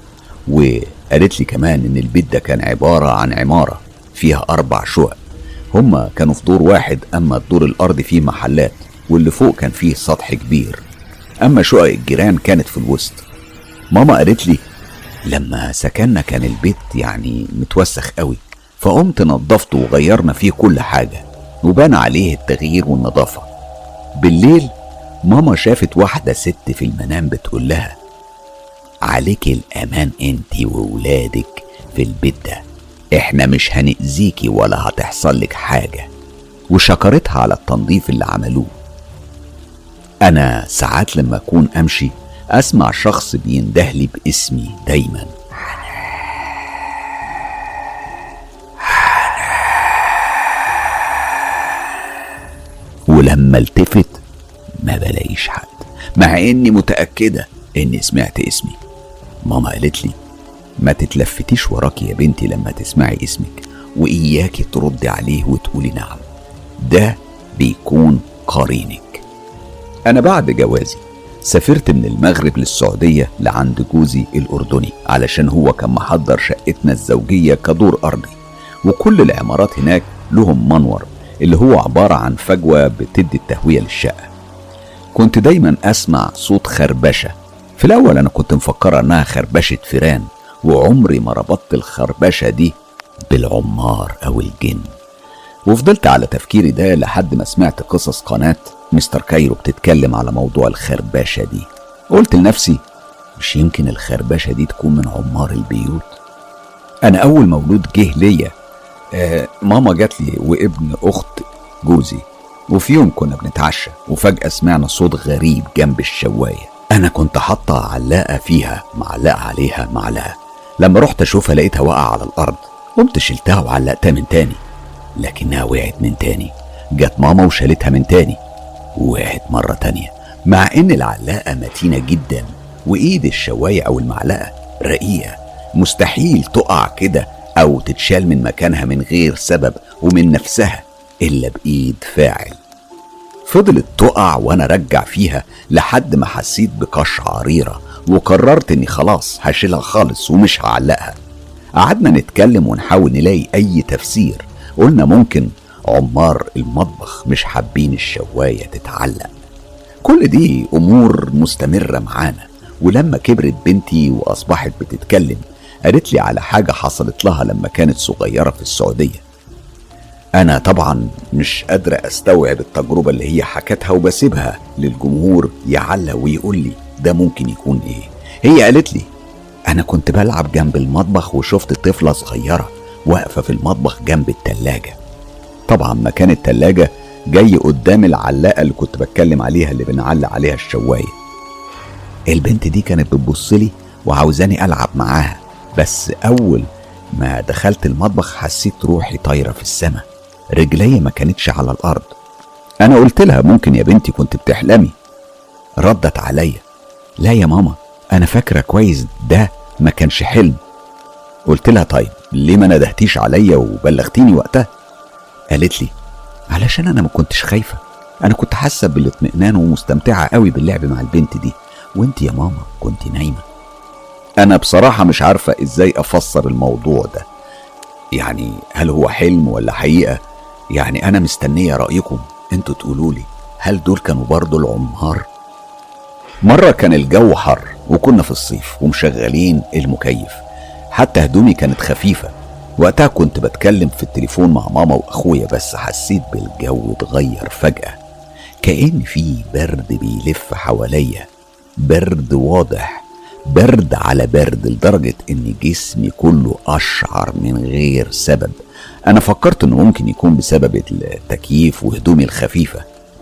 وقالت لي كمان إن البيت ده كان عبارة عن عمارة فيها أربع شقق. هما كانوا في دور واحد أما الدور الأرضي فيه محلات واللي فوق كان فيه سطح كبير. أما شقق الجيران كانت في الوسط. ماما قالت لي لما سكننا كان البيت يعني متوسخ قوي فقمت نظفته وغيرنا فيه كل حاجة. وبان عليه التغيير والنظافة. بالليل ماما شافت واحدة ست في المنام بتقول لها عليك الأمان أنت وولادك في البيت ده. إحنا مش هنأذيكي ولا هتحصل لك حاجة. وشكرتها على التنظيف اللي عملوه. أنا ساعات لما أكون أمشي أسمع شخص بيندهلي باسمي دايما. ولما التفت ما بلاقيش حد مع إني متأكدة إني سمعت اسمي ماما قالت لي ما تتلفتيش وراكي يا بنتي لما تسمعي اسمك وإياكي تردي عليه وتقولي نعم. ده بيكون قرينك. أنا بعد جوازي سافرت من المغرب للسعودية لعند جوزي الأردني علشان هو كان محضر شقتنا الزوجية كدور أرضي وكل العمارات هناك لهم منور. اللي هو عبارة عن فجوة بتدي التهوية للشقة. كنت دايما أسمع صوت خربشة. في الأول أنا كنت مفكرة إنها خربشة فيران وعمري ما ربطت الخربشة دي بالعمار أو الجن. وفضلت على تفكيري ده لحد ما سمعت قصص قناة مستر كايرو بتتكلم على موضوع الخربشة دي. قلت لنفسي مش يمكن الخربشة دي تكون من عمار البيوت؟ أنا أول مولود جه ليا آه ماما جات لي وابن أخت جوزي وفي يوم كنا بنتعشى وفجأة سمعنا صوت غريب جنب الشواية. أنا كنت حاطة علاقة فيها معلقة عليها معلقة. لما رحت أشوفها لقيتها واقعة على الأرض قمت شلتها وعلقتها من تاني. لكنها وقعت من تاني. جت ماما وشالتها من تاني. وقعت مرة تانية. مع إن العلاقة متينة جدا وإيد الشواية أو المعلقة رقيقة مستحيل تقع كده. أو تتشال من مكانها من غير سبب ومن نفسها إلا بإيد فاعل. فضلت تقع وأنا رجع فيها لحد ما حسيت بقشعريرة وقررت إني خلاص هشيلها خالص ومش هعلقها. قعدنا نتكلم ونحاول نلاقي أي تفسير. قلنا ممكن عمار المطبخ مش حابين الشواية تتعلق. كل دي أمور مستمرة معانا. ولما كبرت بنتي وأصبحت بتتكلم قالت لي على حاجة حصلت لها لما كانت صغيرة في السعودية. أنا طبعا مش قادرة أستوعب التجربة اللي هي حكتها وبسيبها للجمهور يعلق ويقول لي ده ممكن يكون إيه. هي قالت لي أنا كنت بلعب جنب المطبخ وشفت طفلة صغيرة واقفة في المطبخ جنب التلاجة. طبعا مكان التلاجة جاي قدام العلاقة اللي كنت بتكلم عليها اللي بنعلق عليها الشواية. البنت دي كانت بتبصلي وعاوزاني ألعب معاها. بس أول ما دخلت المطبخ حسيت روحي طايرة في السماء رجلي ما كانتش على الأرض. أنا قلت لها ممكن يا بنتي كنت بتحلمي. ردت عليا. لا يا ماما أنا فاكرة كويس ده ما كانش حلم. قلت لها طيب ليه ما ندهتيش عليا وبلغتيني وقتها؟ قالت لي علشان أنا ما كنتش خايفة. أنا كنت حاسة بالاطمئنان ومستمتعة قوي باللعب مع البنت دي. وأنت يا ماما كنت نايمة. أنا بصراحة مش عارفة إزاي أفسر الموضوع ده. يعني هل هو حلم ولا حقيقة؟ يعني أنا مستنية رأيكم. أنتوا تقولوا لي هل دول كانوا برضه العمار مرة كان الجو حر وكنا في الصيف ومشغلين المكيف. حتى هدومي كانت خفيفة. وقتها كنت بتكلم في التليفون مع ماما وأخويا بس حسيت بالجو اتغير فجأة. كأن في برد بيلف حواليا. برد واضح. برد على برد لدرجة إن جسمي كله أشعر من غير سبب. أنا فكرت إنه ممكن يكون بسبب التكييف وهدومي الخفيفة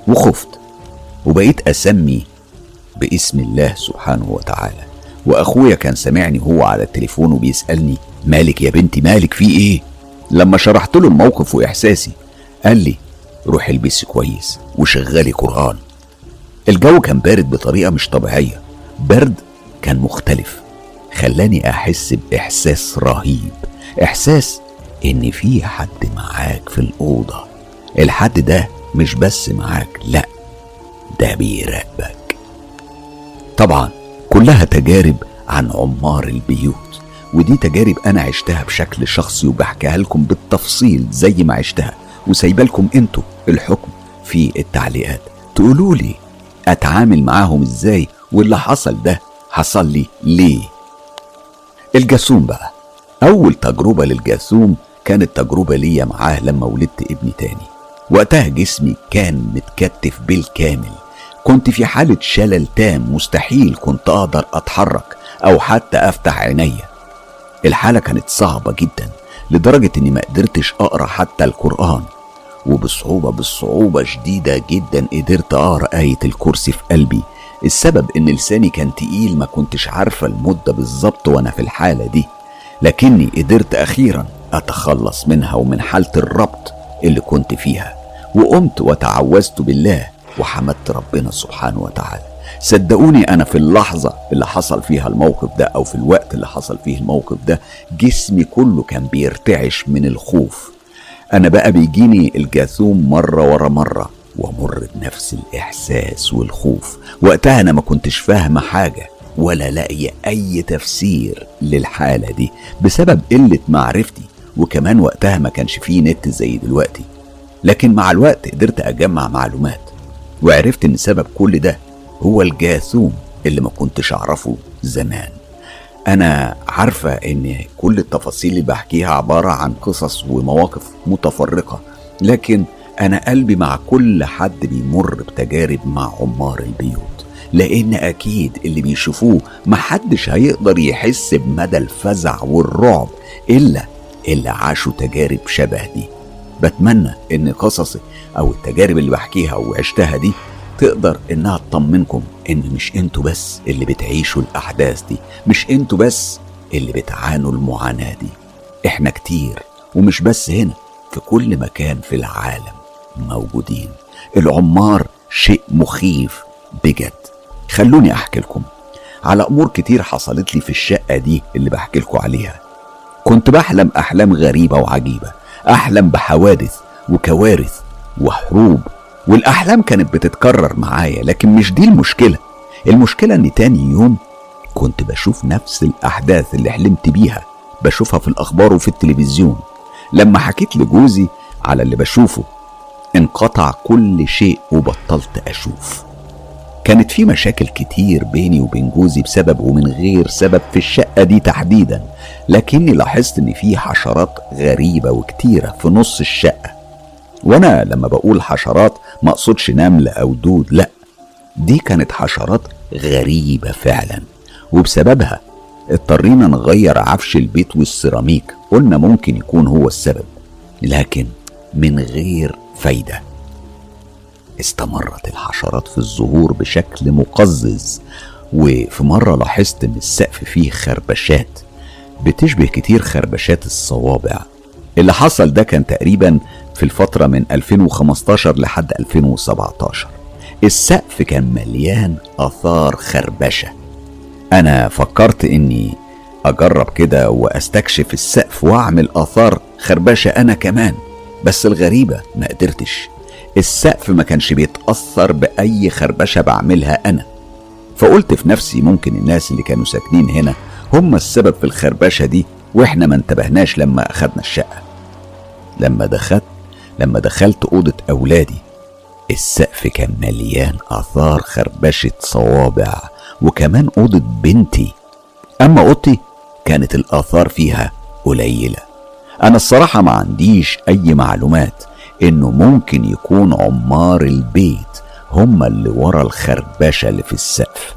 وخفت وبقيت أسمي باسم الله سبحانه وتعالى. وأخويا كان سامعني هو على التليفون وبيسألني مالك يا بنتي مالك في إيه؟ لما شرحت له الموقف وإحساسي قال لي روح البسي كويس وشغلي قرآن. الجو كان بارد بطريقة مش طبيعية برد كان مختلف. خلاني أحس بإحساس رهيب. إحساس إن في حد معاك في الأوضة. الحد ده مش بس معاك لأ ده بيراقبك. طبعا كلها تجارب عن عمار البيوت ودي تجارب أنا عشتها بشكل شخصي وبحكيها لكم بالتفصيل زي ما عشتها. وسايبة لكم أنتوا الحكم في التعليقات. تقولوا لي أتعامل معاهم إزاي؟ واللي حصل ده حصل لي ليه؟ الجاسوم بقى. أول تجربة للجاسوم كانت تجربة ليا معاه لما ولدت ابني تاني. وقتها جسمي كان متكتف بالكامل. كنت في حالة شلل تام مستحيل كنت أقدر أتحرك أو حتى أفتح عينيا. الحالة كانت صعبة جدا لدرجة إني ما قدرتش أقرأ حتى القرآن. وبصعوبة بالصعوبة شديدة جدا قدرت أقرأ آية الكرسي في قلبي. السبب إن لساني كان تقيل ما كنتش عارفة المدة بالظبط وأنا في الحالة دي. لكني قدرت أخيرا أتخلص منها ومن حالة الربط اللي كنت فيها. وقمت وتعوذت بالله وحمدت ربنا سبحانه وتعالى. صدقوني أنا في اللحظة اللي حصل فيها الموقف ده أو في الوقت اللي حصل فيه الموقف ده جسمي كله كان بيرتعش من الخوف. أنا بقى بيجيني الجاثوم مرة ورا مرة. وامر بنفس الإحساس والخوف. وقتها أنا ما كنتش فاهمة حاجة ولا لاقي أي تفسير للحالة دي بسبب قلة معرفتي. وكمان وقتها ما كانش فيه نت زي دلوقتي. لكن مع الوقت قدرت أجمع معلومات. وعرفت إن سبب كل ده هو الجاثوم اللي ما كنتش أعرفه زمان. أنا عارفة إن كل التفاصيل اللي بحكيها عبارة عن قصص ومواقف متفرقة. لكن أنا قلبي مع كل حد بيمر بتجارب مع عمار البيوت لأن أكيد اللي بيشوفوه محدش هيقدر يحس بمدى الفزع والرعب إلا اللي عاشوا تجارب شبه دي. بتمنى إن قصصي أو التجارب اللي بحكيها وعشتها دي تقدر إنها تطمنكم إن مش أنتوا بس اللي بتعيشوا الأحداث دي مش أنتوا بس اللي بتعانوا المعاناة دي. إحنا كتير ومش بس هنا في كل مكان في العالم. موجودين. العمار شيء مخيف بجد. خلوني أحكي لكم على أمور كتير حصلت لي في الشقة دي اللي بحكي لكم عليها. كنت بحلم أحلام غريبة وعجيبة احلم بحوادث وكوارث وحروب والأحلام كانت بتتكرر معايا لكن مش دي المشكلة. المشكلة إن تاني يوم كنت بشوف نفس الأحداث اللي حلمت بيها بشوفها في الأخبار وفي التلفزيون. لما حكيت لجوزي على اللي بشوفه انقطع كل شيء وبطلت أشوف. كانت في مشاكل كتير بيني وبين جوزي بسبب ومن غير سبب في الشقة دي تحديدا لكني لاحظت إن في حشرات غريبة وكتيرة في نص الشقة. وأنا لما بقول حشرات ما أقصدش نمل أو دود لأ دي كانت حشرات غريبة فعلا. وبسببها اضطرينا نغير عفش البيت والسيراميك قلنا ممكن يكون هو السبب لكن من غير فايدة. استمرت الحشرات في الظهور بشكل مقزز وفي مرة لاحظت إن السقف فيه خربشات بتشبه كتير خربشات الصوابع. اللي حصل ده كان تقريبا في الفترة من 2015 لحد 2017 السقف كان مليان آثار خربشة. أنا فكرت إني أجرب كده وأستكشف السقف وأعمل آثار خربشة أنا كمان. بس الغريبة ما قدرتش. السقف ما كانش بيتأثر بأي خربشة بعملها أنا. فقلت في نفسي ممكن الناس اللي كانوا ساكنين هنا هم السبب في الخربشة دي وإحنا ما انتبهناش لما أخدنا الشقة. لما دخلت لما دخلت أوضة أولادي السقف كان مليان آثار خربشة صوابع وكمان أوضة بنتي. أما أوضتي كانت الآثار فيها قليلة. أنا الصراحة ما عنديش أي معلومات إنه ممكن يكون عمار البيت هم اللي ورا الخربشة اللي في السقف.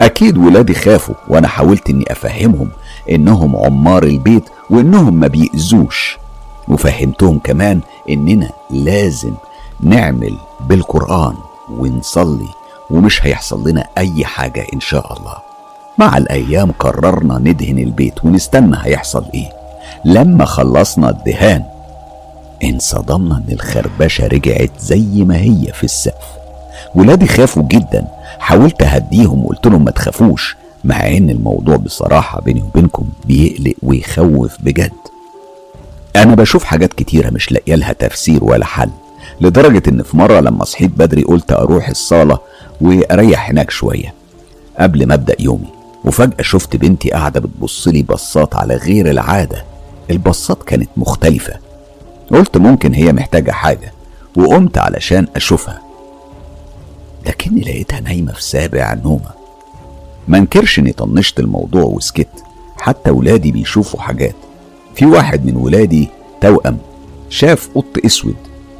أكيد ولادي خافوا وأنا حاولت إني أفهمهم إنهم عمار البيت وإنهم ما بيأذوش. وفهمتهم كمان إننا لازم نعمل بالقرآن ونصلي ومش هيحصل لنا أي حاجة إن شاء الله. مع الأيام قررنا ندهن البيت ونستنى هيحصل إيه. لما خلصنا الدهان انصدمنا إن الخربشة رجعت زي ما هي في السقف. ولادي خافوا جدا. حاولت أهديهم وقلت لهم ما تخافوش مع إن الموضوع بصراحة بيني وبينكم بيقلق ويخوف بجد. أنا بشوف حاجات كتيرة مش لاقية لها تفسير ولا حل لدرجة إن في مرة لما صحيت بدري قلت أروح الصالة وأريح هناك شوية قبل ما أبدأ يومي. وفجأة شفت بنتي قاعدة بتبصلي بصات على غير العادة. البصات كانت مختلفة. قلت ممكن هي محتاجة حاجة وقمت علشان أشوفها. لكني لقيتها نايمة في سابع نومة ما انكرش إني طنشت الموضوع وسكت. حتى ولادي بيشوفوا حاجات. في واحد من ولادي توأم شاف قط أسود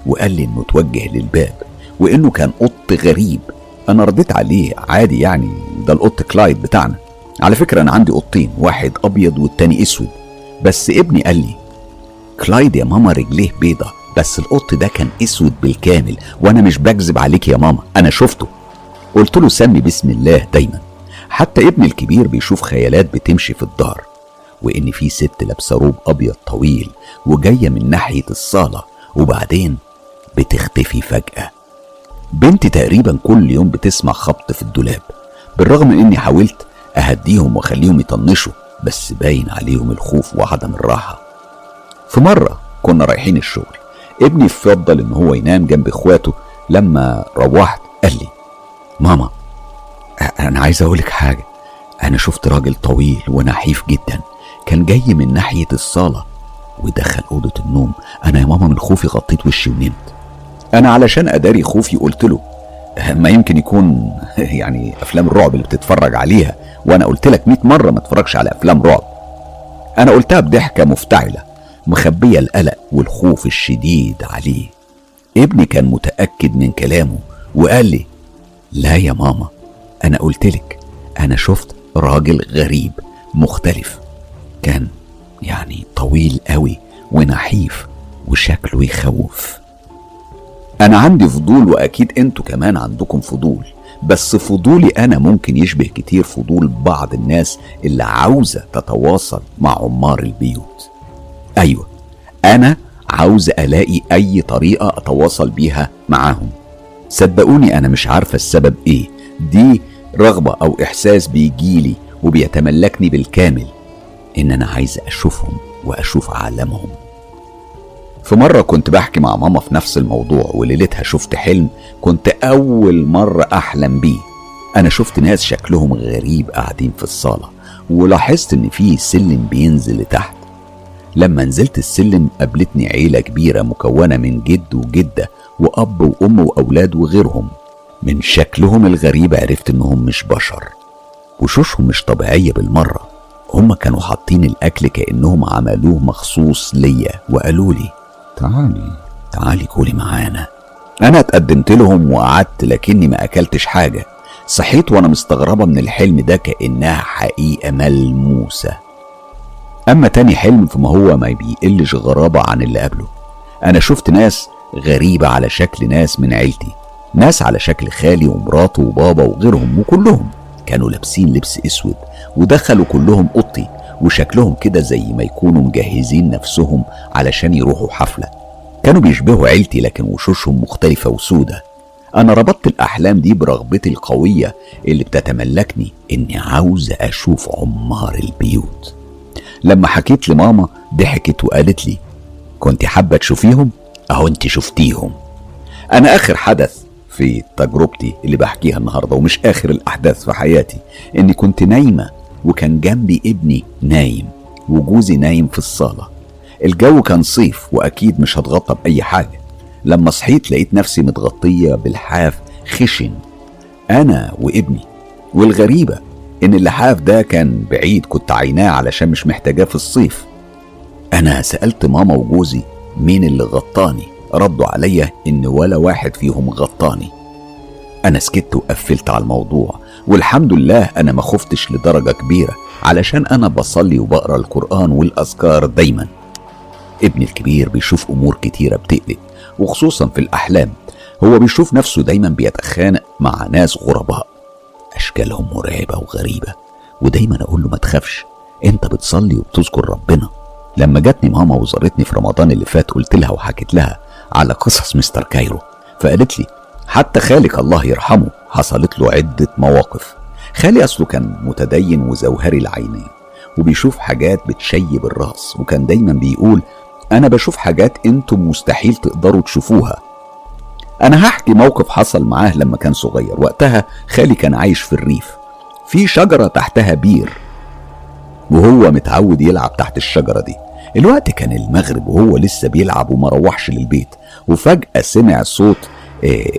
وقال لي إنه توجه للباب وإنه كان قط غريب. أنا رديت عليه عادي يعني ده القط كلايد بتاعنا. على فكرة أنا عندي قطين واحد أبيض والتاني أسود. بس ابني قال لي كلايد يا ماما رجليه بيضة بس القط ده كان أسود بالكامل وأنا مش بكذب عليك يا ماما أنا شفته. قلت له سمي بسم الله دايما. حتى ابني الكبير بيشوف خيالات بتمشي في الدار وإن في ست لابسة روب أبيض طويل وجاية من ناحية الصالة وبعدين بتختفي فجأة. بنتي تقريبا كل يوم بتسمع خبط في الدولاب بالرغم إني حاولت أهديهم وأخليهم يطنشوا بس باين عليهم الخوف وعدم الراحة. في مرة كنا رايحين الشغل ابني فضل إن هو ينام جنب إخواته لما روحت قال لي ماما أنا عايز أقولك حاجة. أنا شفت راجل طويل ونحيف جدا كان جاي من ناحية الصالة ودخل أوضة النوم. أنا يا ماما من خوفي غطيت وشي ونمت. أنا علشان أداري خوفي قلت له ما يمكن يكون يعني أفلام الرعب اللي بتتفرج عليها وأنا قلت لك 100 مرة ما تتفرجش على أفلام رعب. أنا قلتها بضحكة مفتعلة مخبية القلق والخوف الشديد عليه. ابني كان متأكد من كلامه وقال لي لا يا ماما أنا قلت لك أنا شفت راجل غريب مختلف. كان يعني طويل قوي ونحيف وشكله يخوف. أنا عندي فضول وأكيد أنتوا كمان عندكم فضول بس فضولي أنا ممكن يشبه كتير فضول بعض الناس اللي عاوزة تتواصل مع عمار البيوت. أيوه أنا عاوز ألاقي أي طريقة أتواصل بيها معاهم. صدقوني أنا مش عارفة السبب إيه. دي رغبة أو إحساس بيجيلي وبيتملكني بالكامل إن أنا عايز أشوفهم وأشوف عالمهم. في مرة كنت بحكي مع ماما في نفس الموضوع وليلتها شفت حلم كنت أول مرة أحلم بيه. أنا شفت ناس شكلهم غريب قاعدين في الصالة ولاحظت إن في سلم بينزل لتحت. لما نزلت السلم قابلتني عيلة كبيرة مكونة من جد وجدة وأب وأم وأولاد وغيرهم. من شكلهم الغريب عرفت إنهم مش بشر وشوشهم مش طبيعية بالمرة. هما كانوا حاطين الأكل كأنهم عملوه مخصوص ليا وقالوا لي تعالي. تعالي كولي معانا. أنا اتقدمت لهم وقعدت لكني ما أكلتش حاجة. صحيت وأنا مستغربة من الحلم ده كأنها حقيقة ملموسة. أما تاني حلم فما هو ما بيقلش غرابة عن اللي قبله. أنا شفت ناس غريبة على شكل ناس من عيلتي. ناس على شكل خالي ومراته وبابا وغيرهم وكلهم. كانوا لابسين لبس أسود ودخلوا كلهم أوضتي. وشكلهم كده زي ما يكونوا مجهزين نفسهم علشان يروحوا حفلة. كانوا بيشبهوا عيلتي لكن وشوشهم مختلفة وسودة. أنا ربطت الأحلام دي برغبتي القوية اللي بتتملكني إني عاوز أشوف عمار البيوت. لما حكيت لماما ضحكت وقالت لي كنت حابة تشوفيهم؟ أهو أنت شفتيهم. أنا آخر حدث في تجربتي اللي بحكيها النهارده ومش آخر الأحداث في حياتي إني كنت نايمة وكان جنبي ابني نايم وجوزي نايم في الصالة. الجو كان صيف وأكيد مش هتغطى بأي حاجة. لما صحيت لقيت نفسي متغطية بالحاف خشن أنا وابني. والغريبة إن اللحاف ده كان بعيد كنت عيناه علشان مش محتاجاه في الصيف. أنا سألت ماما وجوزي مين اللي غطاني. ردوا عليا إن ولا واحد فيهم غطاني. أنا سكت وقفلت على الموضوع. والحمد لله أنا ما خفتش لدرجة كبيرة علشان أنا بصلي وبقرأ القرآن والأذكار دايما. ابني الكبير بيشوف أمور كتيرة بتقلق وخصوصا في الأحلام. هو بيشوف نفسه دايما بيتخانق مع ناس غرباء. أشكالهم مرعبة وغريبة ودايما أقول له ما تخافش أنت بتصلي وبتذكر ربنا. لما جاتني ماما وزارتني في رمضان اللي فات قلت لها وحكيت لها على قصص مستر كايرو فقالت لي حتى خالك الله يرحمه حصلت له عدة مواقف. خالي أصله كان متدين وزوهري العينين وبيشوف حاجات بتشيب الرأس وكان دايما بيقول أنا بشوف حاجات أنتم مستحيل تقدروا تشوفوها. أنا هحكي موقف حصل معاه لما كان صغير. وقتها خالي كان عايش في الريف. في شجرة تحتها بير وهو متعود يلعب تحت الشجرة دي. الوقت كان المغرب وهو لسه بيلعب وما روحش للبيت. وفجأة سمع صوت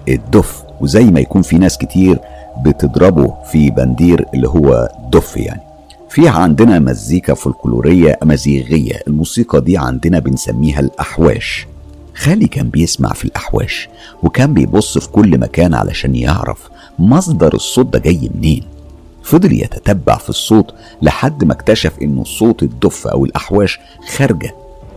الدف. وزي ما يكون في ناس كتير بتضربه في بندير اللي هو دف يعني. في عندنا مزيكا فولكلورية أمازيغية الموسيقى دي عندنا بنسميها الأحواش. خالي كان بيسمع في الأحواش وكان بيبص في كل مكان علشان يعرف مصدر الصوت ده جاي منين. فضل يتتبع في الصوت لحد ما اكتشف إنه صوت الدف أو الأحواش خارجة.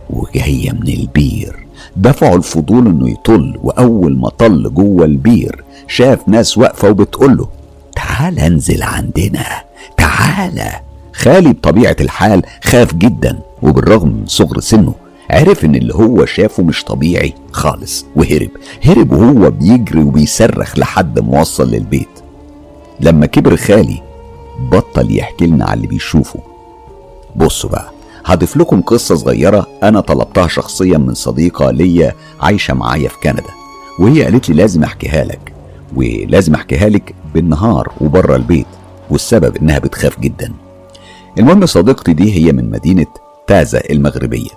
وجاية من البير. دفعه الفضول إنه يطل وأول ما طل جوه البير شاف ناس واقفة وبتقول له تعال أنزل عندنا تعالى خالي بطبيعة الحال خاف جدا وبالرغم من صغر سنه عرف إن اللي هو شافه مش طبيعي خالص وهرب. هرب وهو بيجري وبيصرخ لحد ما وصل للبيت. لما كبر خالي بطل يحكي لنا على اللي بيشوفه. بصوا بقى هضيف لكم قصة صغيرة أنا طلبتها شخصيا من صديقة ليا عايشة معايا في كندا وهي قالت لي لازم أحكيها لك ولازم أحكيها لك بالنهار وبره البيت والسبب إنها بتخاف جدا. المهم صديقتي دي هي من مدينة تازا المغربية.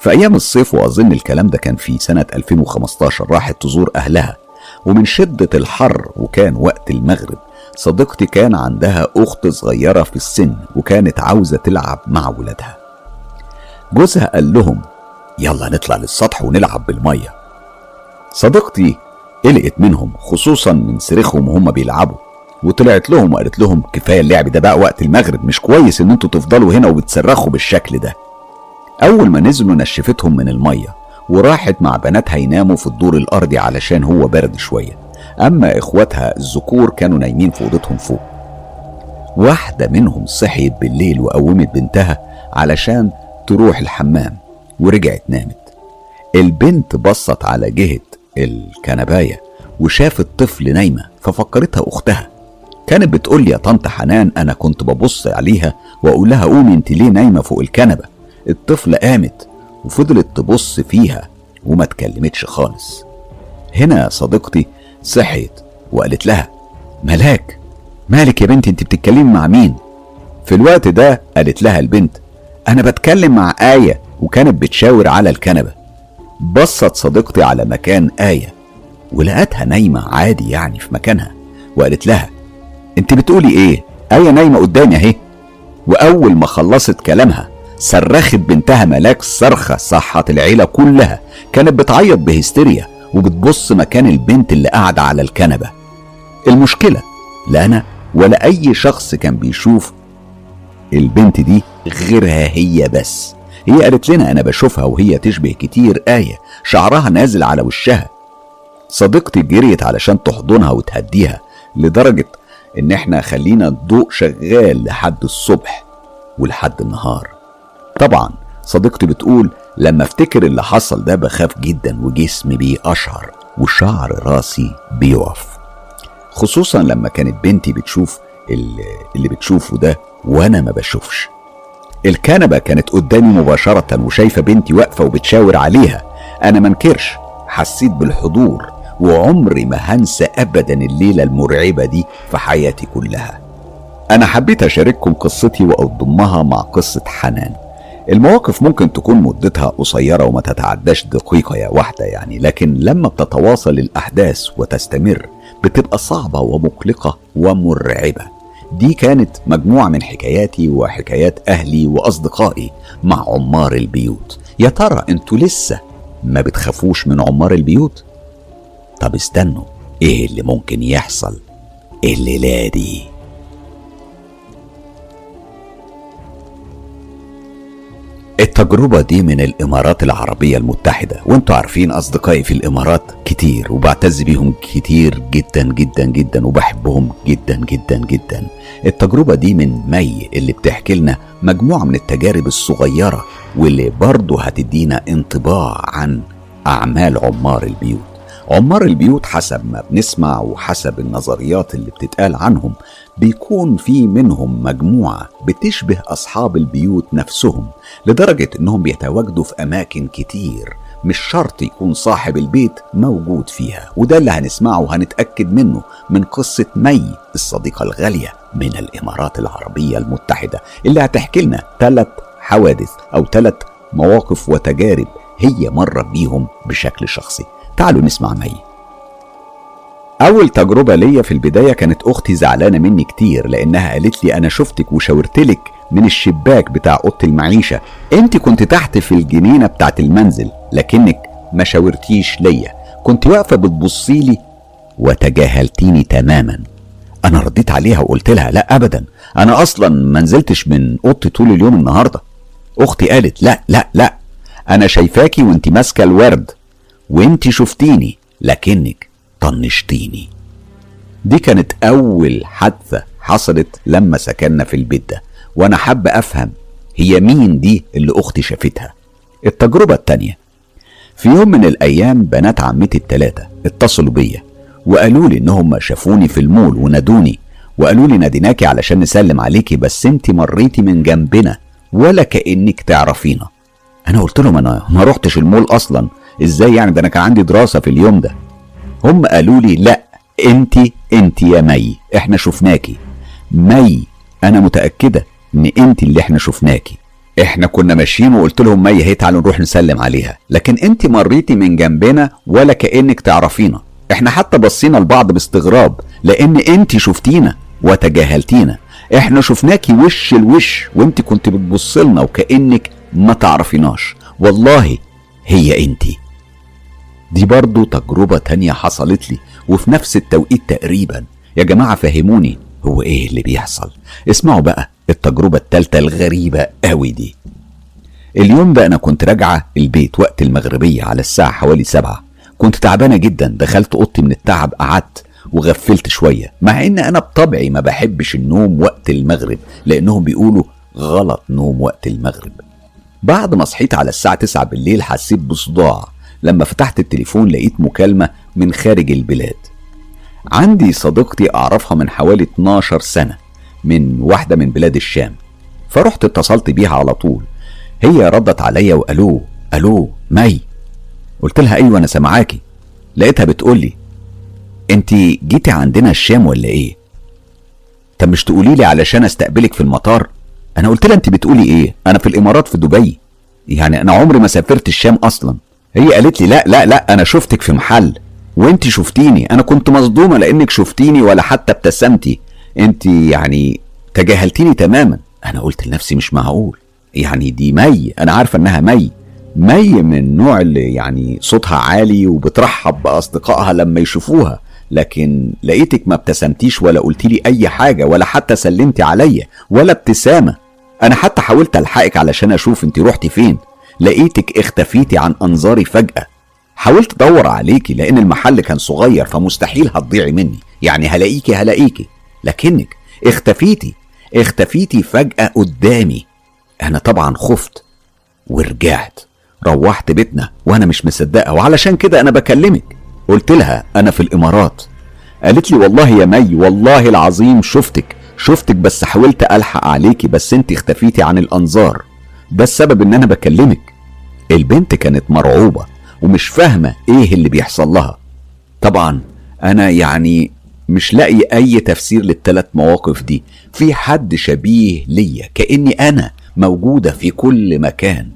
في أيام الصيف وأظن الكلام ده كان في سنة 2015 راحت تزور أهلها ومن شدة الحر وكان وقت المغرب صديقتي كان عندها أخت صغيرة في السن وكانت عاوزة تلعب مع ولادها. جوزها قال لهم يلا نطلع للسطح ونلعب بالمية. صديقتي قلقت منهم خصوصا من صريخهم وهم بيلعبوا. وطلعت لهم وقالت لهم كفاية اللعب ده بقى وقت المغرب مش كويس إن أنتوا تفضلوا هنا وبتصرخوا بالشكل ده. أول ما نزلوا نشفتهم من المية وراحت مع بناتها يناموا في الدور الأرضي علشان هو برد شوية. أما إخواتها الذكور كانوا نايمين في أوضتهم فوق. واحدة منهم صحيت بالليل وقومت بنتها علشان تروح الحمام ورجعت نامت. البنت بصت على جهة الكنباية وشافت طفل نايمة ففكرتها أختها. كانت بتقول لي يا طنط حنان أنا كنت ببص عليها وأقول لها قومي أنت ليه نايمة فوق الكنبة؟ الطفله قامت وفضلت تبص فيها وما اتكلمتش خالص. هنا صديقتي صحيت وقالت لها ملاك مالك يا بنتي؟ أنت بتتكلمي مع مين؟ في الوقت ده قالت لها البنت أنا بتكلم مع آية وكانت بتشاور على الكنبة. بصت صديقتي على مكان آية ولقتها نايمة عادي يعني في مكانها وقالت لها أنت بتقولي إيه؟ آية نايمة قدامي أهي. وأول ما خلصت كلامها صرخت بنتها ملاك صرخة صحت العيلة كلها. كانت بتعيط بهستيريا وبتبص مكان البنت اللي قاعدة على الكنبة. المشكلة لا أنا ولا أي شخص كان بيشوف البنت دي غيرها هي بس. هي قالت لنا أنا بشوفها وهي تشبه كتير آية. شعرها نازل على وشها. صديقتي جريت علشان تحضنها وتهديها لدرجة إن إحنا خلينا الضوء شغال لحد الصبح ولحد النهار. طبعا صديقتي بتقول لما أفتكر اللي حصل ده بخاف جدا وجسمي بيقشعر وشعر راسي بيقف. خصوصا لما كانت بنتي بتشوف اللي بتشوفه ده وأنا ما بشوفش. الكنبة كانت قدامي مباشرة وشايفة بنتي واقفة وبتشاور عليها. أنا منكرش حسيت بالحضور وعمري ما هنسى أبدا الليلة المرعبة دي في حياتي كلها. أنا حبيت أشارككم قصتي وأضمها مع قصة حنان. المواقف ممكن تكون مدتها قصيرة وما تتعداش دقيقة واحدة يعني لكن لما بتتواصل الأحداث وتستمر بتبقى صعبة ومقلقة ومرعبة. دي كانت مجموعة من حكاياتي وحكايات أهلي وأصدقائي مع عمار البيوت. يا ترى أنتوا لسه ما بتخافوش من عمار البيوت؟ طب استنوا إيه اللي ممكن يحصل؟ الليلة دي. التجربة دي من الإمارات العربية المتحدة. وانتوا عارفين أصدقائي في الإمارات كتير وبعتز بيهم كتير جدا جدا جدا وبحبهم جدا جدا جدا. التجربة دي من مي اللي بتحكي لنا مجموعة من التجارب الصغيرة واللي برضه هتدينا انطباع عن أعمال عمار البيوت. عمار البيوت حسب ما بنسمع وحسب النظريات اللي بتتقال عنهم بيكون في منهم مجموعة بتشبه أصحاب البيوت نفسهم لدرجة إنهم بيتواجدوا في أماكن كتير مش شرط يكون صاحب البيت موجود فيها وده اللي هنسمعه وهنتأكد منه من قصة مي الصديقة الغالية من الإمارات العربية المتحدة اللي هتحكي لنا ثلاث حوادث أو ثلاث مواقف وتجارب هي مرت بيهم بشكل شخصي. تعالوا نسمع مي أول تجربة ليا في البداية كانت أختي زعلانة مني كتير لأنها قالت لي أنا شفتك وشاورتلك من الشباك بتاع أوضة المعيشة. أنت كنت تحت في الجنينة بتاعت المنزل لكنك ما شاورتيش ليا. كنت واقفة بتبصيلي وتجاهلتيني تماما. أنا رديت عليها وقلت لها لا أبدا. أنا أصلا ما نزلتش من أوضتي طول اليوم النهاردة. أختي قالت لا لا لا. أنا شايفاكي وأنت ماسكة الورد. وأنت شفتيني لكنك طنشتيني. دي كانت أول حادثة حصلت لما سكننا في البيت ده وأنا حابة أفهم هي مين دي اللي أختي شافتها. التجربة التانية في يوم من الأيام بنات عمتي التلاتة اتصلوا بيا وقالوا لي إنهم شافوني في المول ونادوني وقالوا لي ناديناكي علشان نسلم عليكي بس انت مريتي من جنبنا ولا كأنك تعرفينا. أنا قلت لهم أنا ما رحتش المول أصلا إزاي يعني؟ ده أنا كان عندي دراسة في اليوم ده. هم قالوا لي لا انت انت يا مي إحنا شفناكي. مي أنا متأكدة إن انت اللي إحنا شفناكي. إحنا كنا ماشيين وقلت لهم مي هي تعالوا نروح نسلم عليها. لكن انت مريتي من جنبنا ولا كأنك تعرفينا. إحنا حتى بصينا لبعض باستغراب لأن انت شفتينا وتجاهلتينا. إحنا شفناكي وش الوش وانت كنت بتبصلنا وكأنك ما تعرفيناش. والله هي أنتي. دي برضو تجربة تانية حصلت لي وفي نفس التوقيت تقريبا. يا جماعة فهموني هو إيه اللي بيحصل؟ اسمعوا بقى التجربة التالتة الغريبة قوي دي. اليوم ده أنا كنت راجعة البيت وقت المغربية على الساعة حوالي سبعة. كنت تعبانة جدا دخلت أوضتي من التعب قعدت وغفلت شوية. مع إن أنا بطبعي ما بحبش النوم وقت المغرب لأنهم بيقولوا غلط نوم وقت المغرب. بعد ما صحيت على الساعة 9 بالليل حسيت بصداع. لما فتحت التليفون لقيت مكالمة من خارج البلاد. عندي صديقتي أعرفها من حوالي 12 سنة من واحدة من بلاد الشام. فرحت اتصلت بيها على طول. هي ردت عليا وألو ألو مي. قلت لها أيوة أنا سامعاكي. لقيتها بتقول لي أنت جيتي عندنا الشام ولا إيه؟ طب مش تقولي لي علشان أستقبلك في المطار؟ أنا قلت لها أنت بتقولي إيه؟ أنا في الإمارات في دبي. يعني أنا عمري ما سافرت الشام أصلا. هي قالت لي لا لا لا أنا شفتك في محل وأنت شفتيني أنا كنت مصدومة لأنك شفتيني ولا حتى ابتسمتي أنت يعني تجاهلتيني تماما. أنا قلت لنفسي مش معقول يعني دي مي أنا عارفة إنها مي مي من النوع اللي يعني صوتها عالي وبترحب بأصدقائها لما يشوفوها لكن لقيتك ما ابتسمتيش ولا قلت لي أي حاجة ولا حتى سلمتي عليا ولا ابتسامة. أنا حتى حاولت ألحقك علشان أشوف أنت رحتي فين. لقيتك اختفيتي عن أنظاري فجأة. حاولت أدور عليكي لأن المحل كان صغير فمستحيل هتضيعي مني. يعني هلاقيكي هلاقيكي. لكنك اختفيتي اختفيتي فجأة قدامي. أنا طبعا خفت ورجعت. روحت بيتنا وأنا مش مصدقة وعلشان كده أنا بكلمك. قلت لها أنا في الإمارات. قالت لي والله يا مي والله العظيم شفتك شفتك بس حاولت ألحق عليكي بس أنت اختفيتي عن الأنظار. ده السبب إن أنا بكلمك. البنت كانت مرعوبة ومش فاهمة إيه اللي بيحصل لها. طبعا أنا يعني مش لاقي أي تفسير للثلاث مواقف دي. في حد شبيه ليا كأني أنا موجودة في كل مكان.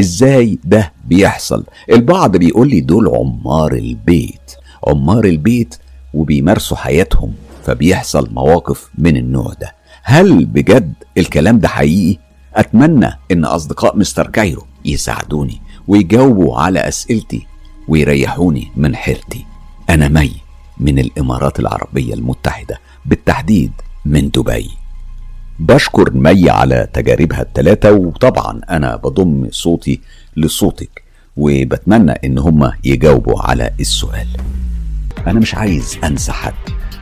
إزاي ده بيحصل؟ البعض بيقول لي دول عمار البيت. عمار البيت وبيمارسوا حياتهم فبيحصل مواقف من النوع ده. هل بجد الكلام ده حقيقي؟ أتمنى إن أصدقاء مستر كايرو يساعدوني ويجاوبوا على أسئلتي ويريحوني من حيرتي. أنا مي من الإمارات العربية المتحدة بالتحديد من دبي. بشكر مي على تجاربها الثلاثة وطبعا أنا بضم صوتي لصوتك وبتمنى إن هما يجاوبوا على السؤال. أنا مش عايز أنسى حد.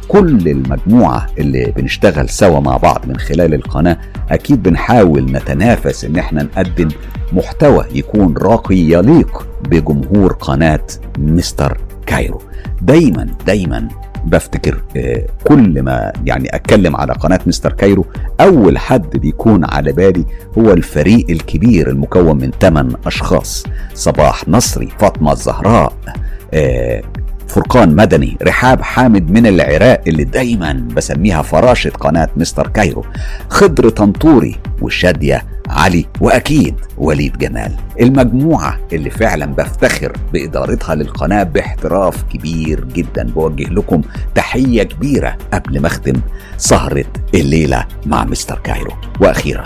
كل المجموعة اللي بنشتغل سوا مع بعض من خلال القناة أكيد بنحاول نتنافس إن إحنا نقدم محتوى يكون راقي يليق بجمهور قناة مستر كايرو. دايما دايما بفتكر آه، كل ما يعني أتكلم على قناة مستر كايرو أول حد بيكون على بالي هو الفريق الكبير المكون من 8 أشخاص صباح نصري فاطمة الزهراء آه، فرقان مدني رحاب حامد من العراق اللي دايما بسميها فراشة قناة مستر كايرو خضر طنطوري وشادية علي وأكيد وليد جمال. المجموعة اللي فعلا بفتخر بإدارتها للقناة باحتراف كبير جدا بوجه لكم تحية كبيرة قبل ما أختم سهرة الليلة مع مستر كايرو. وأخيرا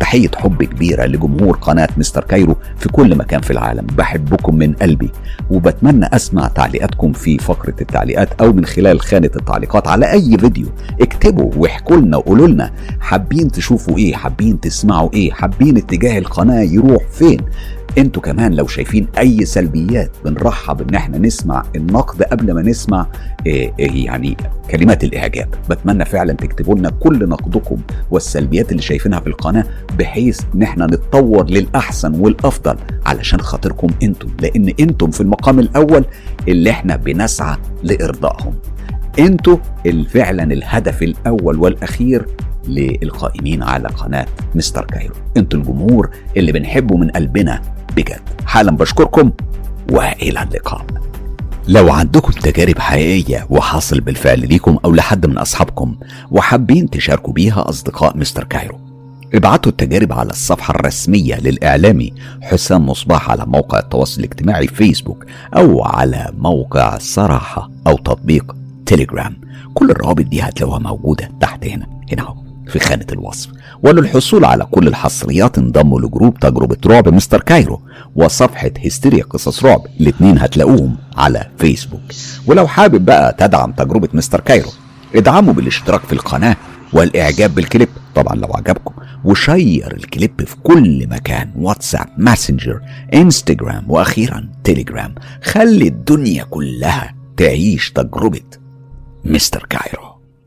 تحية حب كبيرة لجمهور قناة مستر كايرو في كل مكان في العالم. بحبكم من قلبي وبتمنى أسمع تعليقاتكم في فقرة التعليقات أو من خلال خانة التعليقات على أي فيديو. اكتبوا واحكوا لنا وقولوا لنا حابين تشوفوا إيه حابين تسمعوا إيه حابين اتجاه القناة يروح فين. أنتوا كمان لو شايفين اي سلبيات بنرحب ان إحنا نسمع النقد قبل ما نسمع إيه إيه يعني كلمات الاعجاب. بتمنى فعلا تكتبوا لنا كل نقدكم والسلبيات اللي شايفينها في القناة بحيث إن إحنا نتطور للأحسن والأفضل علشان خاطركم أنتم. لأن أنتم في المقام الأول اللي إحنا بنسعى لإرضائهم. أنتوا فعلا الهدف الأول والأخير للقائمين على قناة مستر كايرو. أنتوا الجمهور اللي بنحبه من قلبنا بجد. حالا بشكركم وإلى اللقاء. لو عندكم تجارب حقيقية وحاصل بالفعل ليكم أو لحد من أصحابكم وحابين تشاركوا بيها أصدقاء مستر كايرو ابعتوا التجارب على الصفحة الرسمية للإعلامي حسام مصباح على موقع التواصل الاجتماعي فيسبوك أو على موقع صراحة أو تطبيق تليجرام كل الروابط دي هتلاقوها موجودة تحت هنا. هنا أهو. في خانة الوصف. وللحصول على كل الحصريات انضموا ل group تجربة رعب مستر كايرو وصفحة هستيريا قصص رعب. الاتنين هتلاقوهم على فيسبوك. ولو حابب بقى تدعم تجربة مستر كايرو ادعموا بالاشتراك في القناة والإعجاب بالكليب. طبعا لو عجبكم و share ال clip في كل مكان. واتساب ماسنجر إنستجرام وأخيرا تليجرام خلي الدنيا كلها تعيش تجربة مستر كايرو.